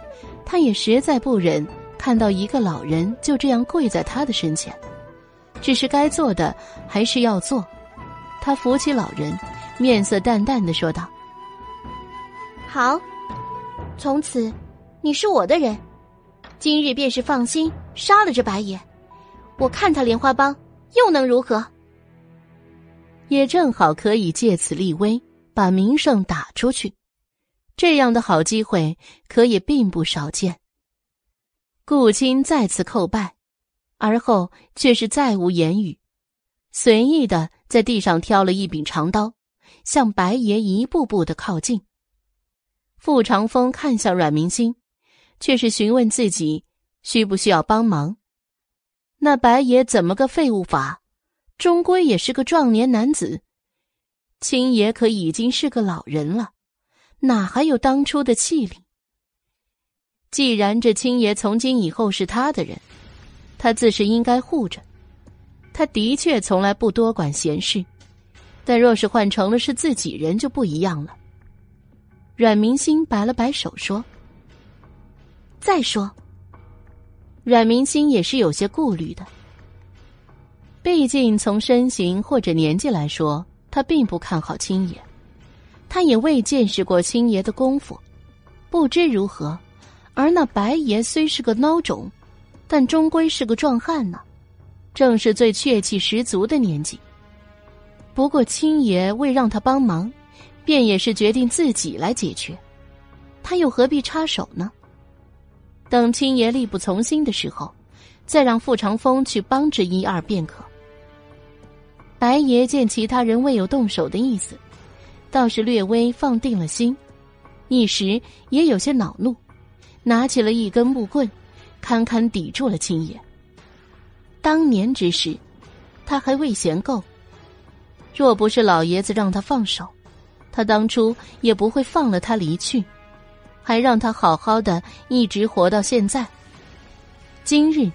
他也实在不忍看到一个老人就这样跪在他的身前。只是该做的还是要做，他扶起老人，面色淡淡的说道：“好，从此你是我的人，今日便是放心杀了这白爷，我看他莲花帮又能如何？也正好可以借此立威，把名声打出去，这样的好机会可也并不少见。”顾青再次叩拜。而后却是再无言语，随意的在地上挑了一柄长刀，向白爷一步步的靠近。傅长风看向阮明星，却是询问自己需不需要帮忙。那白爷怎么个废物法？终归也是个壮年男子，青爷可已经是个老人了，哪还有当初的气力？既然这青爷从今以后是他的人。他自是应该护着，他的确从来不多管闲事，但若是换成了是自己人就不一样了。阮明星摆了摆手说：“再说。”阮明星也是有些顾虑的，毕竟从身形或者年纪来说，他并不看好青爷，他也未见识过青爷的功夫，不知如何。而那白爷虽是个孬种。但终归是个壮汉呢，正是最血气十足的年纪。不过青爷未让他帮忙，便也是决定自己来解决，他又何必插手呢？等青爷力不从心的时候，再让傅长风去帮着一二便可。白爷见其他人未有动手的意思，倒是略微放定了心，一时也有些恼怒，拿起了一根木棍。堪堪抵住了青爷。当年之事，他还未嫌够。若不是老爷子让他放手，他当初也不会放了他离去，还让他好好的一直活到现在。今日，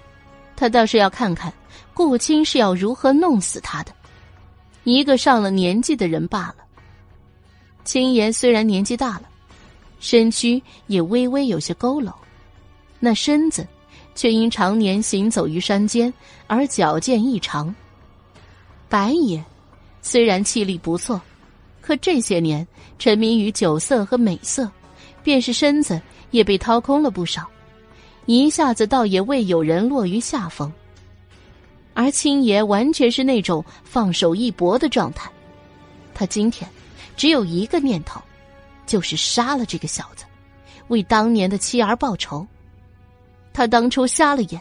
他倒是要看看顾青是要如何弄死他的。一个上了年纪的人罢了。青爷虽然年纪大了，身躯也微微有些佝偻，那身子。却因常年行走于山间而矫健异常。白爷虽然气力不错，可这些年沉迷于酒色和美色，便是身子也被掏空了不少，一下子倒也未有人落于下风。而青爷完全是那种放手一搏的状态，他今天只有一个念头，就是杀了这个小子，为当年的妻儿报仇。他当初瞎了眼，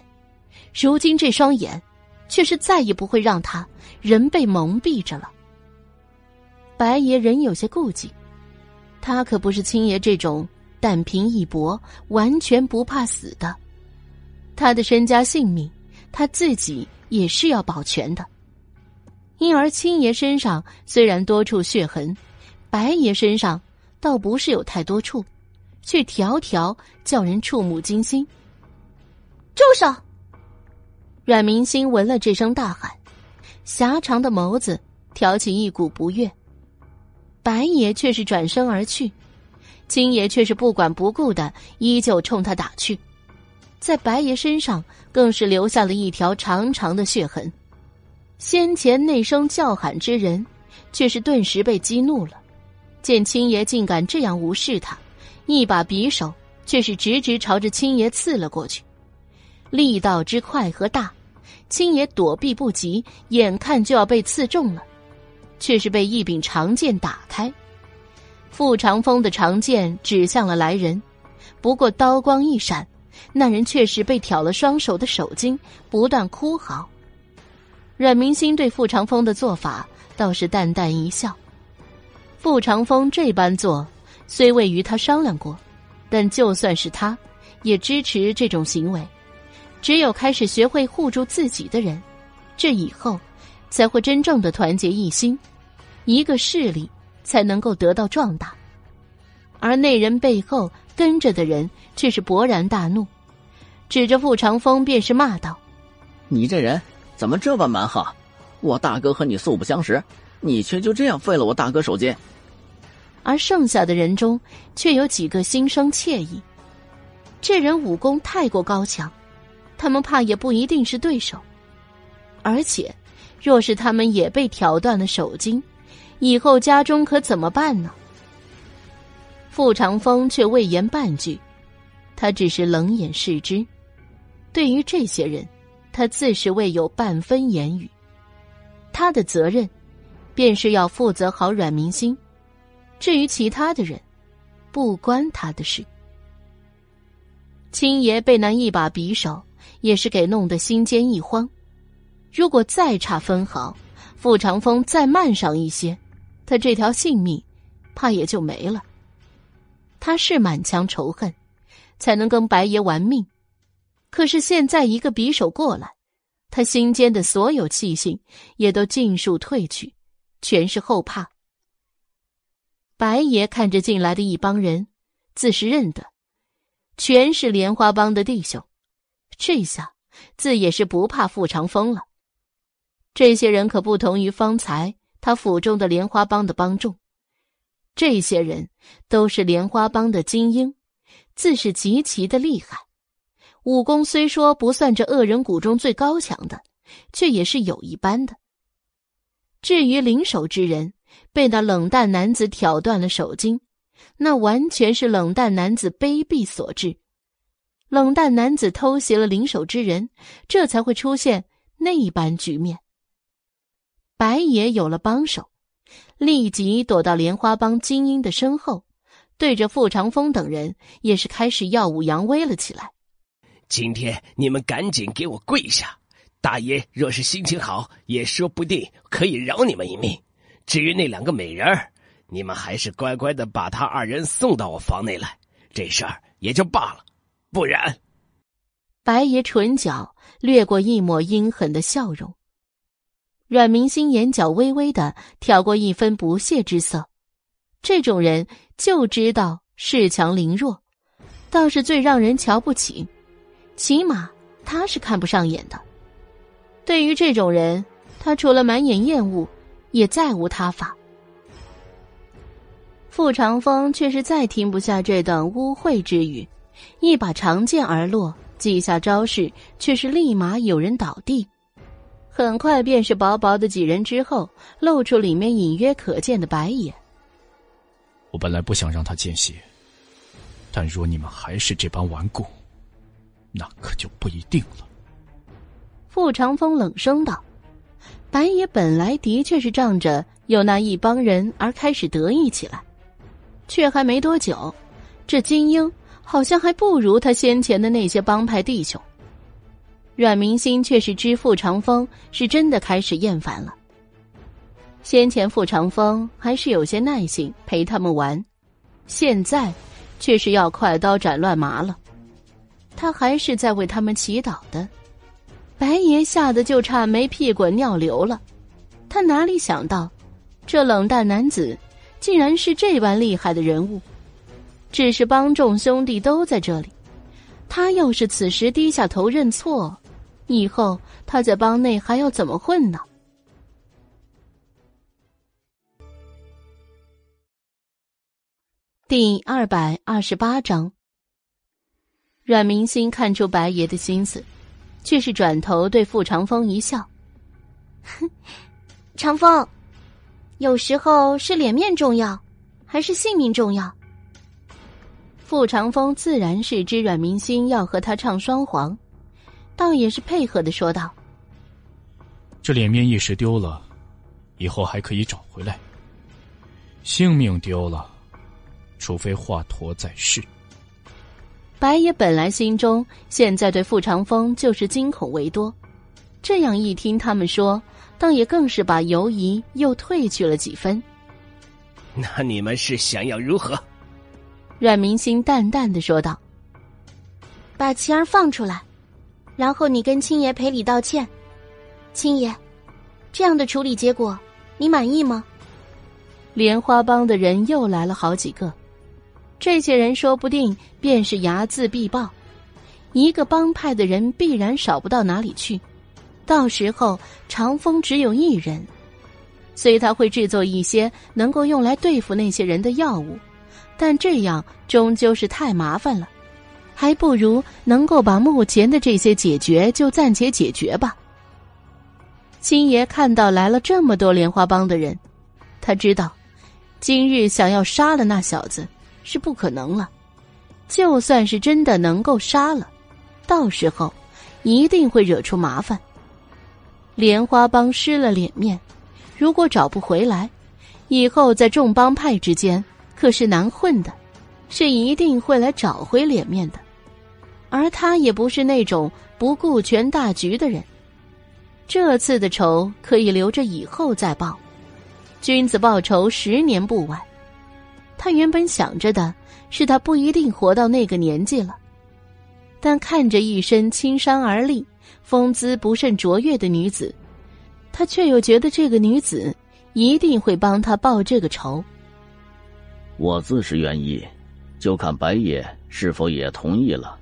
如今这双眼，却是再也不会让他人被蒙蔽着了。白爷仍有些顾忌，他可不是青爷这种但凭一搏、完全不怕死的。他的身家性命，他自己也是要保全的。因而青爷身上虽然多处血痕，白爷身上倒不是有太多处，却条条叫人触目惊心。住手！阮明星闻了这声大喊，狭长的眸子挑起一股不悦。白爷却是转身而去，青爷却是不管不顾的依旧冲他打去，在白爷身上更是留下了一条长长的血痕。先前那声叫喊之人，却是顿时被激怒了，见青爷竟敢这样无视他，一把匕首却是直直朝着青爷刺了过去。力道之快和大，青爷躲避不及，眼看就要被刺中了，却是被一柄长剑打开。傅长风的长剑指向了来人，不过刀光一闪，那人却是被挑了双手的手筋，不断哭嚎。阮明星对傅长风的做法倒是淡淡一笑。傅长风这般做，虽未与他商量过，但就算是他，也支持这种行为。只有开始学会护住自己的人，这以后才会真正的团结一心，一个势力才能够得到壮大。而那人背后跟着的人却是勃然大怒，指着傅长风便是骂道：“你这人！”怎么这般蛮横？我大哥和你素不相识，你却就这样废了我大哥手筋。而剩下的人中，却有几个心生怯意。这人武功太过高强，他们怕也不一定是对手。而且，若是他们也被挑断了手筋，以后家中可怎么办呢？傅长风却未言半句，他只是冷眼视之。对于这些人。他自是未有半分言语，他的责任，便是要负责好阮明星，至于其他的人，不关他的事。青爷被那一把匕首，也是给弄得心间一慌。如果再差分毫，傅长风再慢上一些，他这条性命，怕也就没了。他是满腔仇恨，才能跟白爷玩命。可是现在一个匕首过来，他心间的所有气性也都尽数退去，全是后怕。白爷看着进来的一帮人，自是认得，全是莲花帮的弟兄。这下自也是不怕傅长风了。这些人可不同于方才他府中的莲花帮的帮众，这些人都是莲花帮的精英，自是极其的厉害。武功虽说不算这恶人谷中最高强的，却也是有一般的。至于灵手之人被那冷淡男子挑断了手筋，那完全是冷淡男子卑鄙所致。冷淡男子偷袭了灵手之人，这才会出现那般局面。白爷有了帮手，立即躲到莲花帮精英的身后，对着傅长风等人也是开始耀武扬威了起来。今天你们赶紧给我跪下！大爷若是心情好，也说不定可以饶你们一命。至于那两个美人儿，你们还是乖乖的把他二人送到我房内来，这事儿也就罢了。不然，白爷唇角掠过一抹阴狠的笑容，阮明星眼角微微的挑过一分不屑之色。这种人就知道恃强凌弱，倒是最让人瞧不起。起码他是看不上眼的。对于这种人，他除了满眼厌恶，也再无他法。傅长风却是再听不下这等污秽之语，一把长剑而落，几下招式却是立马有人倒地，很快便是薄薄的几人之后，露出里面隐约可见的白眼。我本来不想让他见血，但若你们还是这般顽固。那可就不一定了。傅长风冷声道：“白爷本来的确是仗着有那一帮人而开始得意起来，却还没多久，这金英好像还不如他先前的那些帮派弟兄。”阮明星却是知傅长风是真的开始厌烦了。先前傅长风还是有些耐心陪他们玩，现在却是要快刀斩乱麻了。他还是在为他们祈祷的，白爷吓得就差没屁滚尿流了。他哪里想到，这冷淡男子竟然是这般厉害的人物。只是帮众兄弟都在这里，他要是此时低下头认错，以后他在帮内还要怎么混呢？第二百二十八章。阮明星看出白爷的心思，却是转头对傅长风一笑：“哼，长风，有时候是脸面重要，还是性命重要？”傅长风自然是知阮明星要和他唱双簧，倒也是配合的说道：“这脸面一时丢了，以后还可以找回来。性命丢了，除非华佗在世。白爷本来心中现在对傅长风就是惊恐为多，这样一听他们说，倒也更是把犹疑又褪去了几分。那你们是想要如何？阮明星淡淡的说道：“把琪儿放出来，然后你跟青爷赔礼道歉。青爷，这样的处理结果，你满意吗？”莲花帮的人又来了好几个。这些人说不定便是睚眦必报，一个帮派的人必然少不到哪里去。到时候长风只有一人，所以他会制作一些能够用来对付那些人的药物，但这样终究是太麻烦了，还不如能够把目前的这些解决就暂且解决吧。星爷看到来了这么多莲花帮的人，他知道，今日想要杀了那小子。是不可能了，就算是真的能够杀了，到时候一定会惹出麻烦。莲花帮失了脸面，如果找不回来，以后在众帮派之间可是难混的，是一定会来找回脸面的。而他也不是那种不顾全大局的人，这次的仇可以留着以后再报，君子报仇，十年不晚。他原本想着的是，他不一定活到那个年纪了，但看着一身轻衫而立、风姿不甚卓越的女子，他却又觉得这个女子一定会帮他报这个仇。我自是愿意，就看白爷是否也同意了。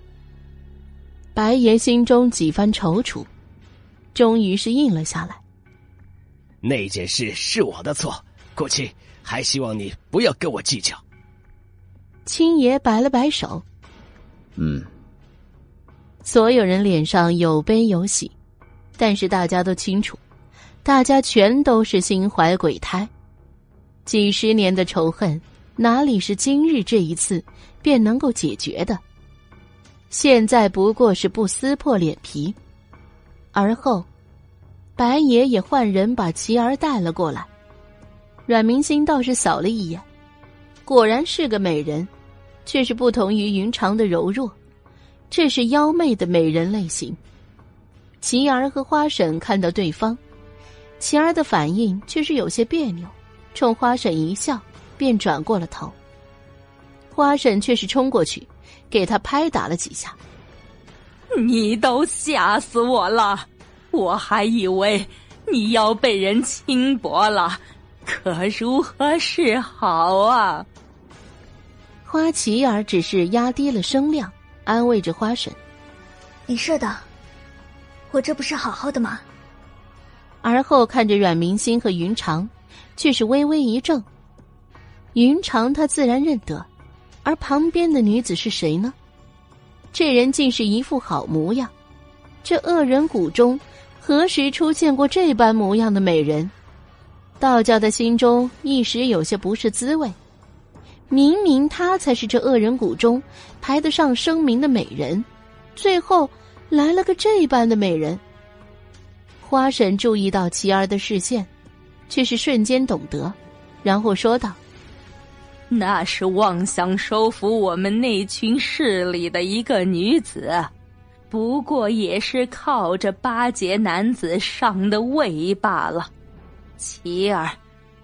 白爷心中几番踌躇，终于是应了下来。那件事是我的错，顾七。还希望你不要跟我计较。青爷摆了摆手，嗯。所有人脸上有悲有喜，但是大家都清楚，大家全都是心怀鬼胎，几十年的仇恨哪里是今日这一次便能够解决的？现在不过是不撕破脸皮，而后，白爷也换人把琪儿带了过来。阮明星倒是扫了一眼，果然是个美人，却是不同于云长的柔弱，这是妖媚的美人类型。琪儿和花婶看到对方，琪儿的反应却是有些别扭，冲花婶一笑，便转过了头。花婶却是冲过去，给他拍打了几下。你都吓死我了，我还以为你要被人轻薄了。可如何是好啊？花琪儿只是压低了声量，安慰着花婶：“没事的，我这不是好好的吗？”而后看着阮明星和云长，却是微微一怔。云长他自然认得，而旁边的女子是谁呢？这人竟是一副好模样，这恶人谷中何时出现过这般模样的美人？道教的心中一时有些不是滋味，明明她才是这恶人谷中排得上声名的美人，最后来了个这般的美人。花婶注意到琪儿的视线，却是瞬间懂得，然后说道：“那是妄想收服我们那群势力的一个女子，不过也是靠着巴结男子上的位罢了。”琪儿，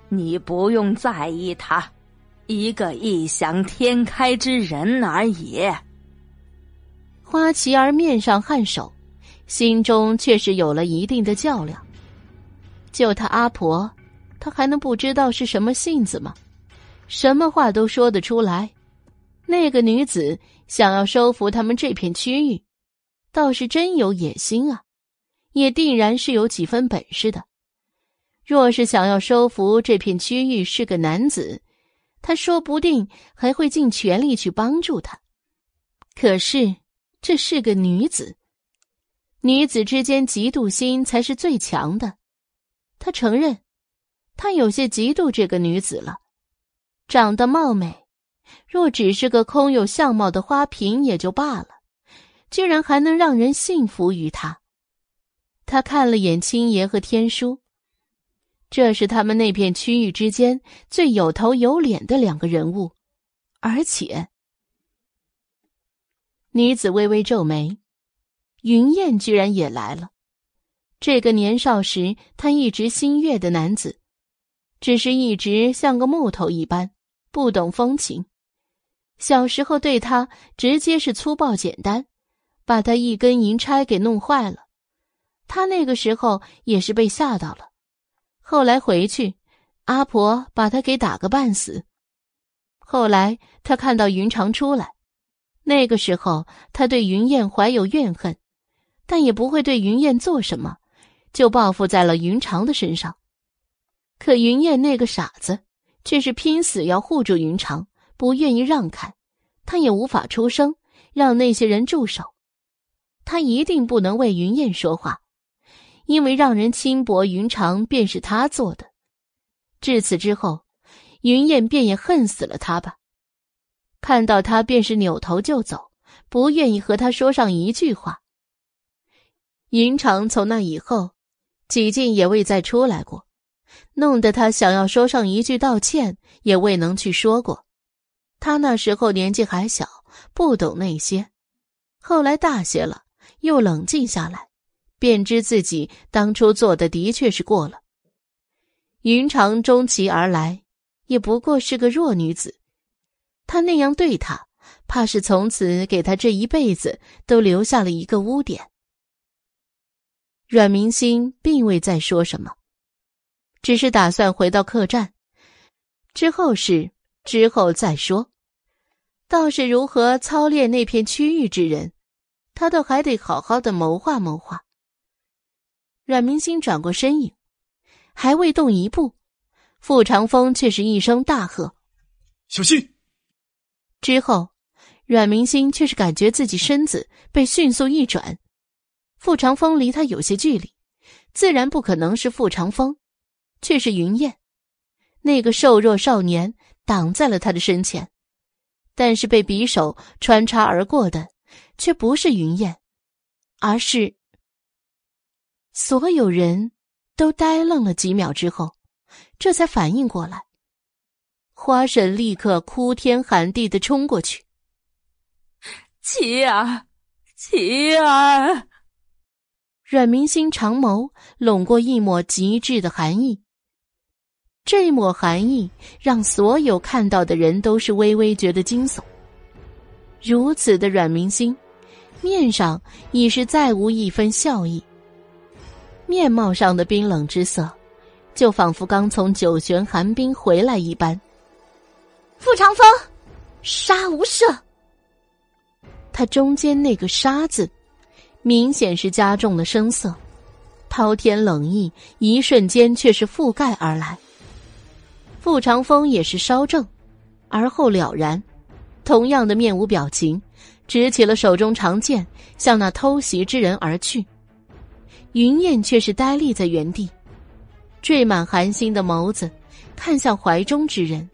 你不用在意他，一个异想天开之人而已。花琪儿面上颔首，心中却是有了一定的较量。就他阿婆，他还能不知道是什么性子吗？什么话都说得出来。那个女子想要收服他们这片区域，倒是真有野心啊，也定然是有几分本事的。若是想要收服这片区域是个男子，他说不定还会尽全力去帮助他。可是这是个女子，女子之间嫉妒心才是最强的。他承认，他有些嫉妒这个女子了。长得貌美，若只是个空有相貌的花瓶也就罢了，居然还能让人信服于他。他看了眼青爷和天书。这是他们那片区域之间最有头有脸的两个人物，而且，女子微微皱眉，云燕居然也来了。这个年少时他一直心悦的男子，只是一直像个木头一般，不懂风情。小时候对他直接是粗暴简单，把他一根银钗给弄坏了。他那个时候也是被吓到了。后来回去，阿婆把他给打个半死。后来他看到云长出来，那个时候他对云燕怀有怨恨，但也不会对云燕做什么，就报复在了云长的身上。可云燕那个傻子，却是拼死要护住云长，不愿意让开，他也无法出声，让那些人住手。他一定不能为云燕说话。因为让人轻薄云长便是他做的，至此之后，云燕便也恨死了他吧。看到他便是扭头就走，不愿意和他说上一句话。云长从那以后，几近也未再出来过，弄得他想要说上一句道歉也未能去说过。他那时候年纪还小，不懂那些，后来大些了，又冷静下来。便知自己当初做的的确是过了。云长终其而来，也不过是个弱女子，他那样对她，怕是从此给她这一辈子都留下了一个污点。阮明星并未再说什么，只是打算回到客栈，之后事之后再说。倒是如何操练那片区域之人，他倒还得好好的谋划谋划。阮明星转过身影，还未动一步，傅长风却是一声大喝：“小心！”之后，阮明星却是感觉自己身子被迅速一转，傅长风离他有些距离，自然不可能是傅长风，却是云燕，那个瘦弱少年挡在了他的身前，但是被匕首穿插而过的，却不是云燕，而是。所有人都呆愣了几秒之后，这才反应过来。花婶立刻哭天喊地的冲过去：“琪儿，琪儿！”阮明星长眸拢过一抹极致的寒意，这抹寒意让所有看到的人都是微微觉得惊悚。如此的阮明星，面上已是再无一分笑意。面貌上的冰冷之色，就仿佛刚从九玄寒冰回来一般。傅长风，杀无赦。他中间那个“杀”字，明显是加重了声色，滔天冷意一瞬间却是覆盖而来。傅长风也是稍怔，而后了然，同样的面无表情，执起了手中长剑，向那偷袭之人而去。云燕却是呆立在原地，缀满寒星的眸子看向怀中之人。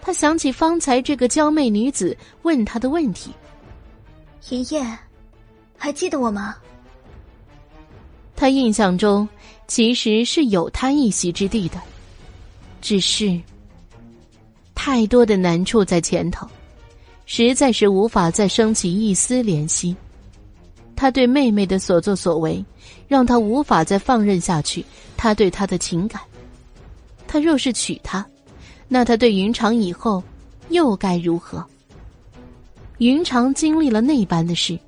他想起方才这个娇媚女子问他的问题：“云燕，还记得我吗？”他印象中其实是有他一席之地的，只是太多的难处在前头，实在是无法再升起一丝怜惜。他对妹妹的所作所为，让他无法再放任下去。他对她的情感，他若是娶她，那他对云长以后又该如何？云长经历了那般的事，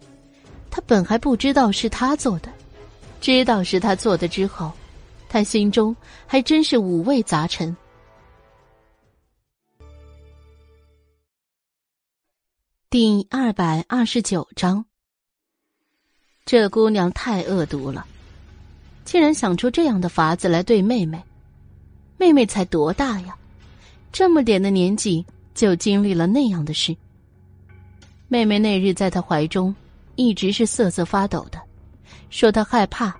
他本还不知道是他做的，知道是他做的之后，他心中还真是五味杂陈。第二百二十九章。这姑娘太恶毒了，竟然想出这样的法子来对妹妹。妹妹才多大呀？这么点的年纪就经历了那样的事。妹妹那日在他怀中，一直是瑟瑟发抖的，说她害怕，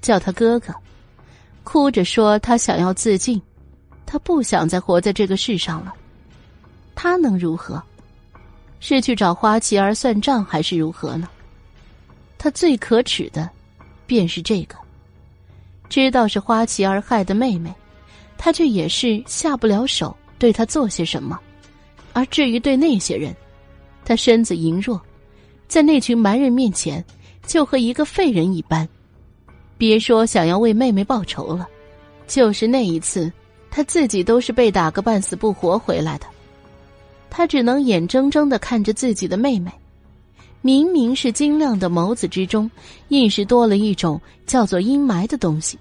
叫他哥哥，哭着说她想要自尽，她不想再活在这个世上了。他能如何？是去找花琪儿算账，还是如何呢？他最可耻的，便是这个。知道是花琪儿害的妹妹，他却也是下不了手对她做些什么。而至于对那些人，他身子羸弱，在那群蛮人面前，就和一个废人一般。别说想要为妹妹报仇了，就是那一次，他自己都是被打个半死不活回来的。他只能眼睁睁的看着自己的妹妹，明明是晶亮的眸子之中，硬是多了一种叫做阴霾的东西。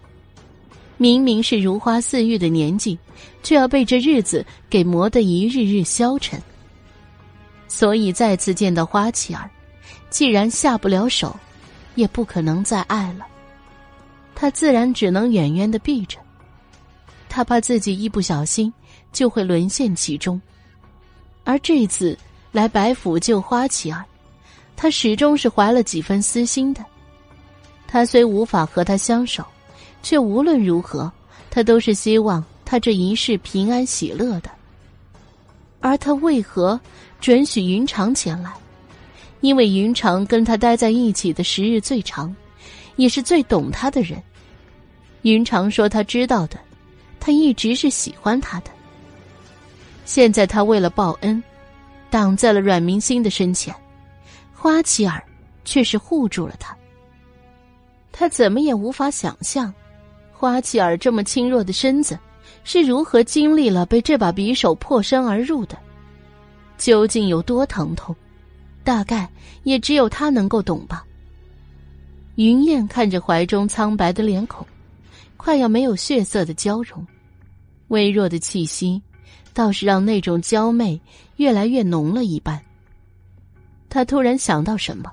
明明是如花似玉的年纪，却要被这日子给磨得一日日消沉。所以再次见到花琪儿，既然下不了手，也不可能再爱了。他自然只能远远的避着，他怕自己一不小心就会沦陷其中。而这次来白府救花琪儿，他始终是怀了几分私心的。他虽无法和他相守，却无论如何，他都是希望他这一世平安喜乐的。而他为何准许云长前来？因为云长跟他待在一起的时日最长，也是最懂他的人。云长说他知道的，他一直是喜欢他的。现在他为了报恩，挡在了阮明星的身前，花琪儿却是护住了他。他怎么也无法想象，花琪儿这么轻弱的身子是如何经历了被这把匕首破身而入的，究竟有多疼痛，大概也只有他能够懂吧。云燕看着怀中苍白的脸孔，快要没有血色的娇容，微弱的气息。倒是让那种娇媚越来越浓了一般。他突然想到什么，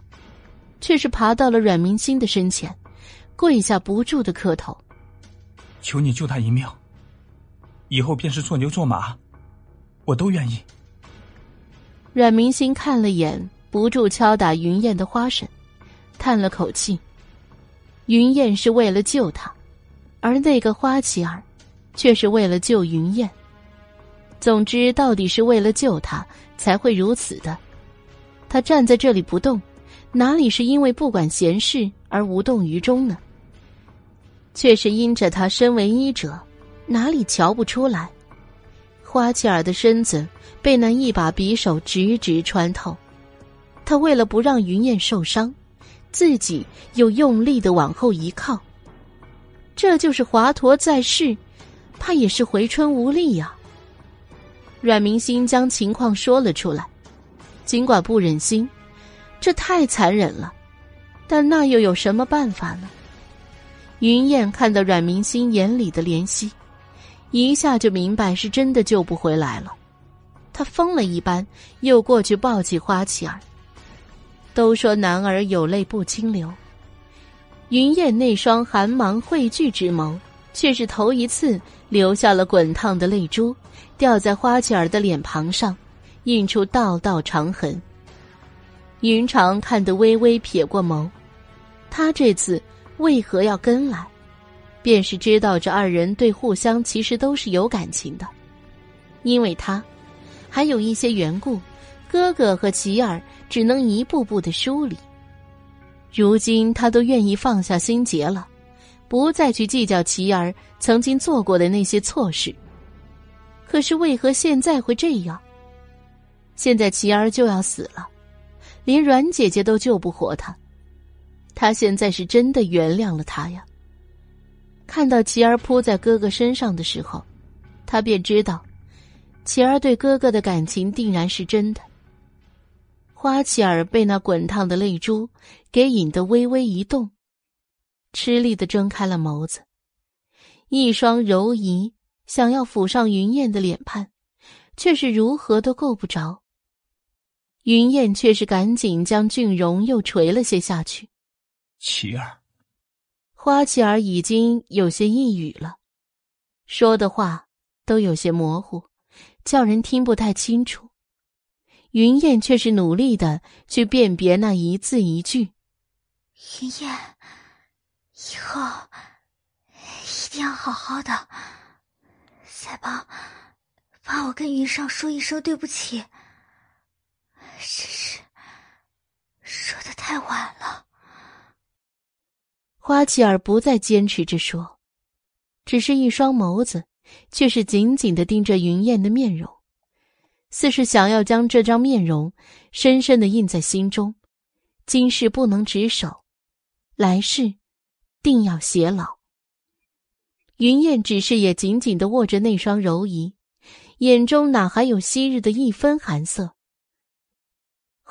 却是爬到了阮明星的身前，跪下不住的磕头：“求你救他一命。以后便是做牛做马，我都愿意。”阮明星看了眼不住敲打云燕的花神，叹了口气：“云燕是为了救他，而那个花琪儿，却是为了救云燕。”总之，到底是为了救他才会如此的。他站在这里不动，哪里是因为不管闲事而无动于衷呢？却是因着他身为医者，哪里瞧不出来？花琪儿的身子被那一把匕首直直穿透，他为了不让云燕受伤，自己又用力的往后一靠。这就是华佗在世，怕也是回春无力呀。阮明星将情况说了出来，尽管不忍心，这太残忍了，但那又有什么办法呢？云燕看到阮明星眼里的怜惜，一下就明白是真的救不回来了。他疯了一般，又过去抱起花琪儿。都说男儿有泪不轻流，云燕那双寒芒汇聚之眸。却是头一次流下了滚烫的泪珠，掉在花琪儿的脸庞上，印出道道长痕。云长看得微微撇过眸，他这次为何要跟来，便是知道这二人对互相其实都是有感情的，因为他还有一些缘故，哥哥和琪儿只能一步步的疏离。如今他都愿意放下心结了。不再去计较琪儿曾经做过的那些错事。可是为何现在会这样？现在琪儿就要死了，连阮姐姐都救不活他，他现在是真的原谅了他呀。看到琪儿扑在哥哥身上的时候，他便知道，琪儿对哥哥的感情定然是真的。花琪儿被那滚烫的泪珠给引得微微一动。吃力的睁开了眸子，一双柔仪想要抚上云燕的脸畔，却是如何都够不着。云燕却是赶紧将俊荣又垂了些下去。琪儿，花琪儿已经有些抑郁了，说的话都有些模糊，叫人听不太清楚。云燕却是努力的去辨别那一字一句。云燕。以后一定要好好的，再帮帮我跟云上说一声对不起。只是说的太晚了。花琪儿不再坚持着说，只是一双眸子却是紧紧的盯着云燕的面容，似是想要将这张面容深深的印在心中，今世不能执手，来世定要偕老。云燕只是也紧紧的握着那双柔仪，眼中哪还有昔日的一分寒色？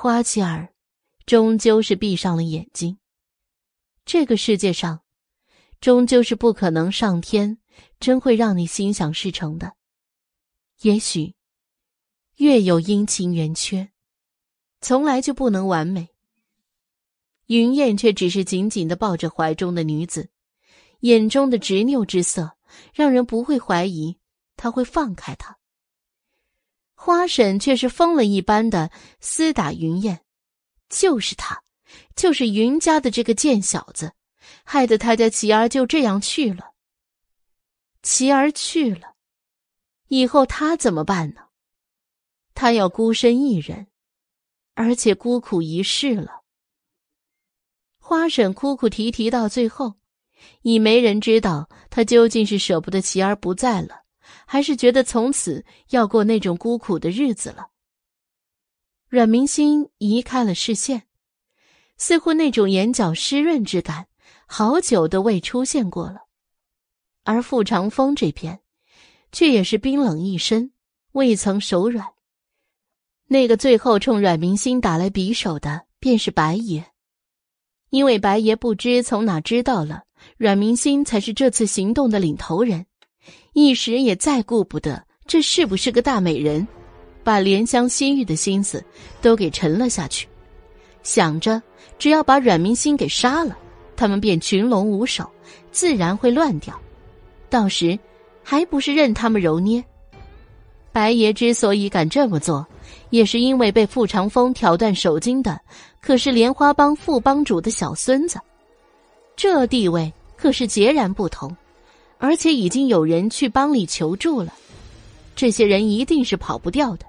花琪儿终究是闭上了眼睛。这个世界上，终究是不可能上天真会让你心想事成的。也许，月有阴晴圆缺，从来就不能完美。云燕却只是紧紧的抱着怀中的女子。眼中的执拗之色，让人不会怀疑他会放开他。花婶却是疯了一般的厮打云燕，就是他，就是云家的这个贱小子，害得他家琪儿就这样去了。琪儿去了，以后他怎么办呢？他要孤身一人，而且孤苦一世了。花婶哭哭啼啼到最后。已没人知道他究竟是舍不得琪儿不在了，还是觉得从此要过那种孤苦的日子了。阮明心移开了视线，似乎那种眼角湿润之感好久都未出现过了。而傅长风这边，却也是冰冷一身，未曾手软。那个最后冲阮明心打来匕首的，便是白爷，因为白爷不知从哪知道了。阮明心才是这次行动的领头人，一时也再顾不得这是不是个大美人，把怜香惜玉的心思都给沉了下去，想着只要把阮明心给杀了，他们便群龙无首，自然会乱掉，到时还不是任他们揉捏。白爷之所以敢这么做，也是因为被傅长风挑断手筋的，可是莲花帮副帮主的小孙子。这地位可是截然不同，而且已经有人去帮里求助了。这些人一定是跑不掉的。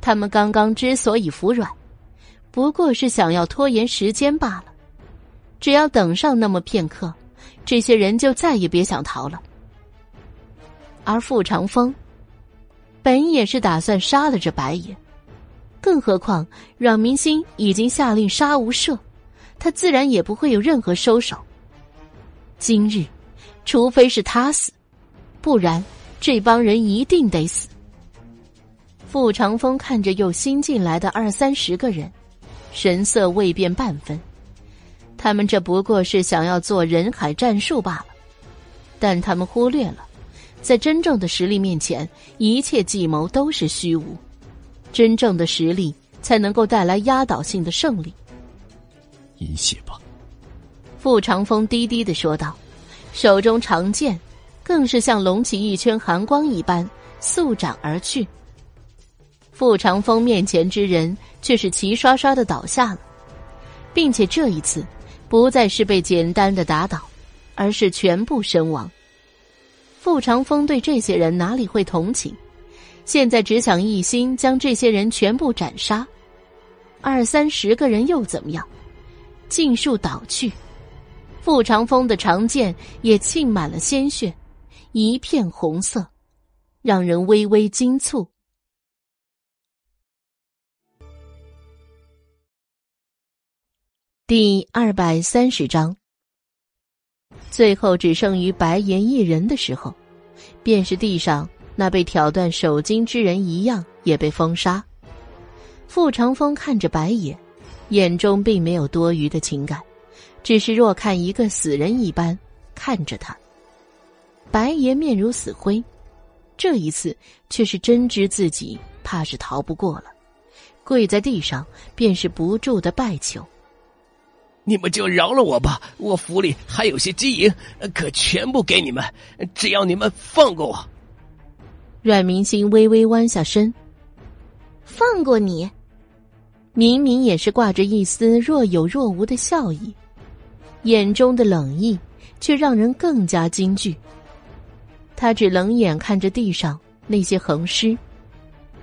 他们刚刚之所以服软，不过是想要拖延时间罢了。只要等上那么片刻，这些人就再也别想逃了。而傅长风，本也是打算杀了这白爷，更何况阮明星已经下令杀无赦。他自然也不会有任何收手。今日，除非是他死，不然这帮人一定得死。傅长风看着又新进来的二三十个人，神色未变半分。他们这不过是想要做人海战术罢了，但他们忽略了，在真正的实力面前，一切计谋都是虚无。真正的实力才能够带来压倒性的胜利。饮血吧，傅长风低低的说道，手中长剑更是像隆起一圈寒光一般速斩而去。傅长风面前之人却是齐刷刷的倒下了，并且这一次不再是被简单的打倒，而是全部身亡。傅长风对这些人哪里会同情，现在只想一心将这些人全部斩杀，二三十个人又怎么样？尽数倒去，傅长风的长剑也浸满了鲜血，一片红色，让人微微惊蹙。第二百三十章，最后只剩余白岩一人的时候，便是地上那被挑断手筋之人一样也被封杀。傅长风看着白野。眼中并没有多余的情感，只是若看一个死人一般看着他。白爷面如死灰，这一次却是真知自己怕是逃不过了，跪在地上便是不住的拜求：“你们就饶了我吧，我府里还有些金银，可全部给你们，只要你们放过我。”阮明星微微弯下身：“放过你。”明明也是挂着一丝若有若无的笑意，眼中的冷意却让人更加惊惧。他只冷眼看着地上那些横尸，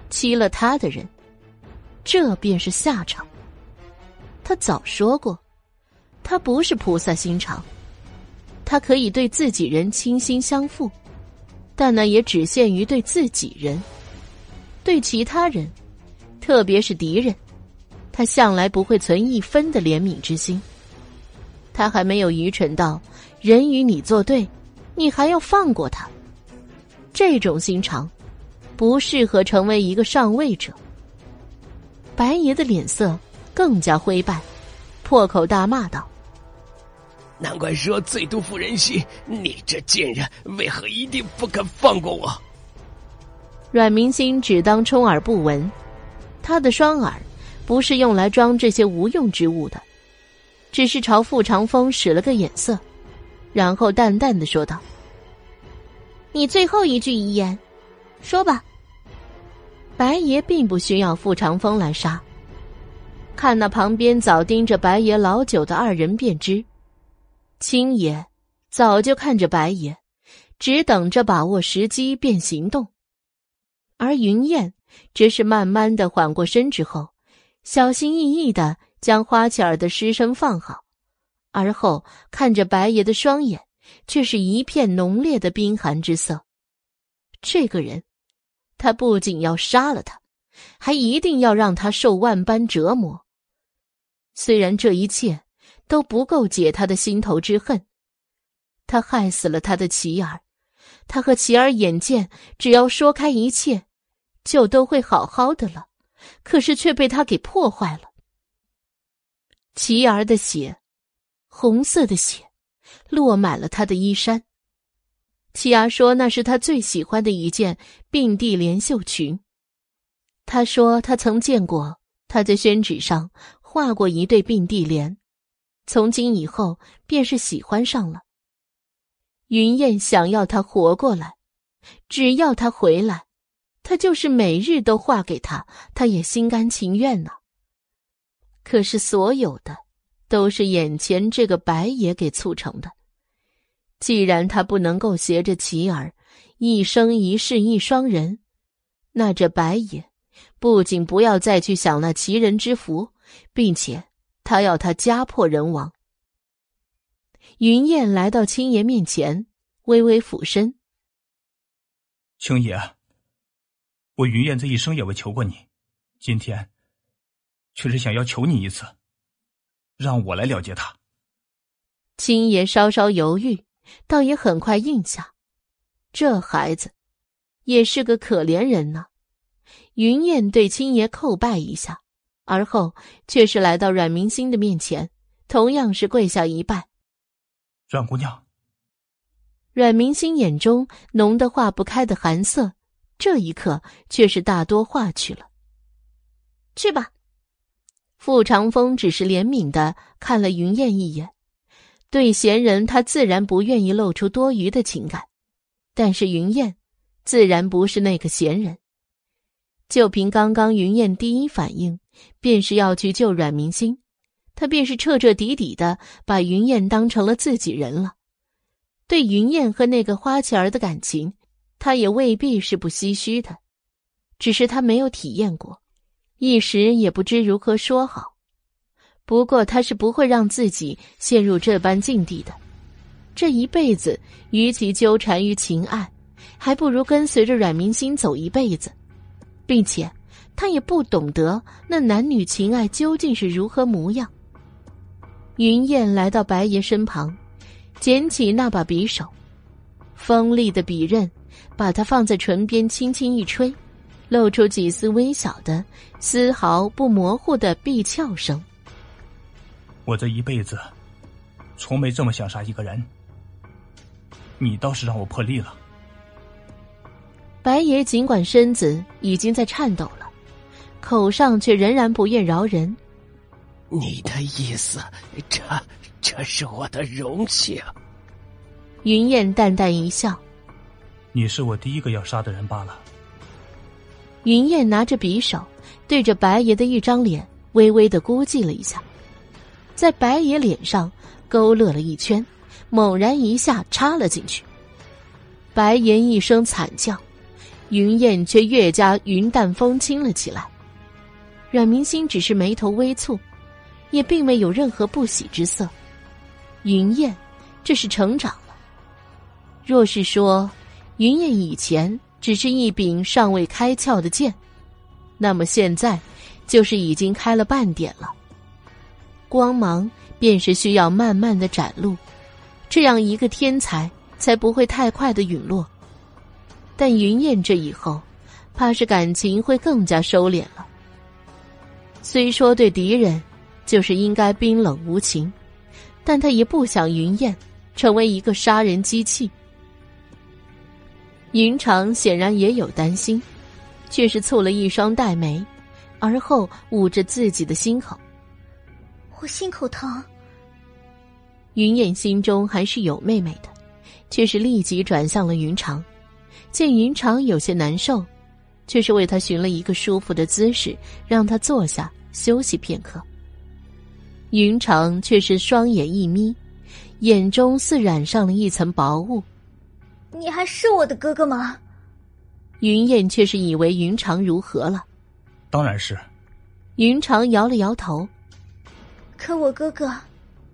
欺了他的人，这便是下场。他早说过，他不是菩萨心肠，他可以对自己人倾心相付，但那也只限于对自己人，对其他人，特别是敌人，他向来不会存一分的怜悯之心。他还没有愚蠢到人与你作对，你还要放过他。这种心肠，不适合成为一个上位者。白爷的脸色更加灰败，破口大骂道：“难怪说最毒妇人心！你这贱人，为何一定不肯放过我？”阮明心只当充耳不闻，他的双耳不是用来装这些无用之物的，只是朝傅长风使了个眼色，然后淡淡的说道。你最后一句遗言，说吧。白爷并不需要傅长风来杀，看那旁边早盯着白爷老久的二人便知，青爷早就看着白爷，只等着把握时机便行动。而云燕只是慢慢的缓过身之后，小心翼翼的将花巧儿的尸身放好，而后看着白爷的双眼。却是一片浓烈的冰寒之色。这个人，他不仅要杀了他，还一定要让他受万般折磨。虽然这一切都不够解他的心头之恨，他害死了他的琪儿，他和琪儿眼见只要说开一切，就都会好好的了，可是却被他给破坏了。琪儿的血，红色的血。落满了他的衣衫。齐儿说那是他最喜欢的一件并蒂连袖裙。他说他曾见过他在宣纸上画过一对并蒂莲，从今以后便是喜欢上了。云燕想要他活过来，只要他回来，他就是每日都画给他，他也心甘情愿呢。可是所有的。都是眼前这个白爷给促成的。既然他不能够携着琪儿一生一世一双人，那这白爷不仅不要再去享那奇人之福，并且他要他家破人亡。云燕来到青爷面前，微微俯身：“青爷，我云燕这一生也未求过你，今天却是想要求你一次。”让我来了结他。青爷稍稍犹豫，倒也很快应下。这孩子也是个可怜人呢。云燕对青爷叩拜一下，而后却是来到阮明星的面前，同样是跪下一拜。阮姑娘。阮明星眼中浓得化不开的寒色，这一刻却是大多化去了。去吧。傅长风只是怜悯的看了云燕一眼，对闲人他自然不愿意露出多余的情感，但是云燕自然不是那个闲人。就凭刚刚云燕第一反应，便是要去救阮明星，他便是彻彻底底的把云燕当成了自己人了。对云燕和那个花钱儿的感情，他也未必是不唏嘘的，只是他没有体验过。一时也不知如何说好，不过他是不会让自己陷入这般境地的。这一辈子，与其纠缠于情爱，还不如跟随着阮明星走一辈子，并且他也不懂得那男女情爱究竟是如何模样。云燕来到白爷身旁，捡起那把匕首，锋利的匕刃，把它放在唇边，轻轻一吹。露出几丝微小的、丝毫不模糊的闭窍声。我这一辈子，从没这么想杀一个人。你倒是让我破例了。白爷尽管身子已经在颤抖了，口上却仍然不愿饶人。你的意思，这这是我的荣幸。云燕淡淡一笑：“你是我第一个要杀的人罢了。”云燕拿着匕首，对着白爷的一张脸微微的估计了一下，在白爷脸上勾勒了一圈，猛然一下插了进去。白爷一声惨叫，云燕却越加云淡风轻了起来。阮明星只是眉头微蹙，也并没有任何不喜之色。云燕，这是成长了。若是说，云燕以前只是一柄尚未开窍的剑，那么现在就是已经开了半点了。光芒便是需要慢慢的展露，这样一个天才才不会太快的陨落。但云燕这以后，怕是感情会更加收敛了。虽说对敌人就是应该冰冷无情，但他也不想云燕成为一个杀人机器。云长显然也有担心，却是蹙了一双黛眉，而后捂着自己的心口。我心口疼。云燕心中还是有妹妹的，却是立即转向了云长。见云长有些难受，却是为他寻了一个舒服的姿势，让他坐下休息片刻。云长却是双眼一眯，眼中似染上了一层薄雾。你还是我的哥哥吗？云燕却是以为云长如何了？当然是。云长摇了摇头。可我哥哥，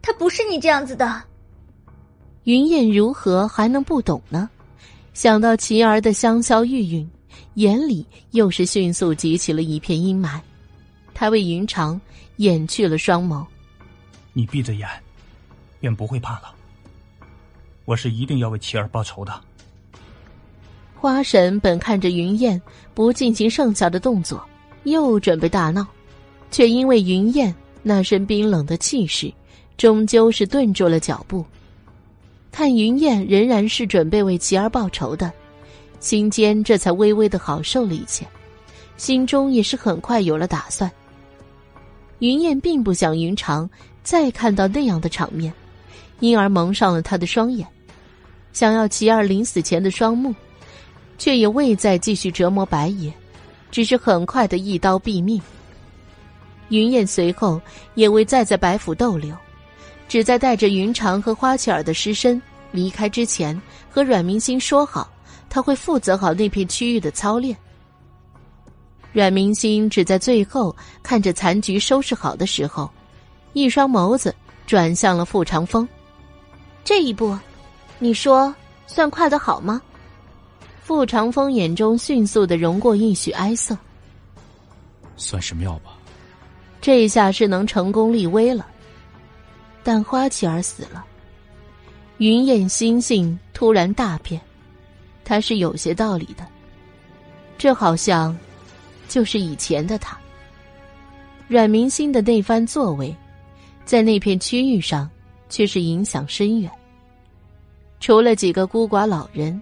他不是你这样子的。云燕如何还能不懂呢？想到琪儿的香消玉殒，眼里又是迅速集起了一片阴霾。他为云长掩去了双眸。你闭着眼，便不会怕了。我是一定要为琪儿报仇的。花神本看着云燕不进行剩下的动作，又准备大闹，却因为云燕那身冰冷的气势，终究是顿住了脚步。看云燕仍然是准备为琪儿报仇的，心间这才微微的好受了一些，心中也是很快有了打算。云燕并不想云长再看到那样的场面，因而蒙上了他的双眼。想要齐儿临死前的双目，却也未再继续折磨白野，只是很快的一刀毙命。云燕随后也未再在白府逗留，只在带着云长和花琪儿的尸身离开之前，和阮明星说好，他会负责好那片区域的操练。阮明星只在最后看着残局收拾好的时候，一双眸子转向了傅长风，这一步。你说算快的好吗？傅长风眼中迅速的融过一许哀色。算是妙吧。这下是能成功立威了。但花琪儿死了，云燕心性突然大变，他是有些道理的。这好像就是以前的他。阮明星的那番作为，在那片区域上却是影响深远。除了几个孤寡老人，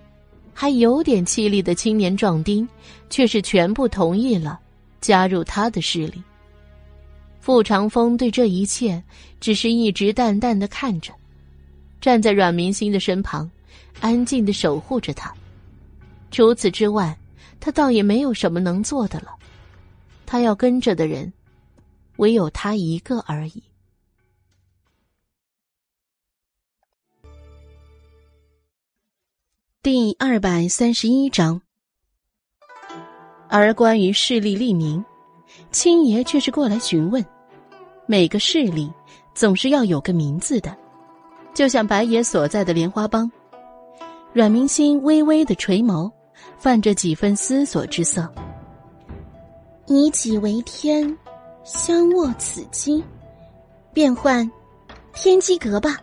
还有点气力的青年壮丁，却是全部同意了加入他的势力。傅长风对这一切只是一直淡淡的看着，站在阮明星的身旁，安静的守护着他。除此之外，他倒也没有什么能做的了。他要跟着的人，唯有他一个而已。第二百三十一章，而关于势力立名，青爷却是过来询问。每个势力总是要有个名字的，就像白爷所在的莲花帮。阮明心微微的垂眸，泛着几分思索之色。以己为天，相握此机，变换天机阁吧。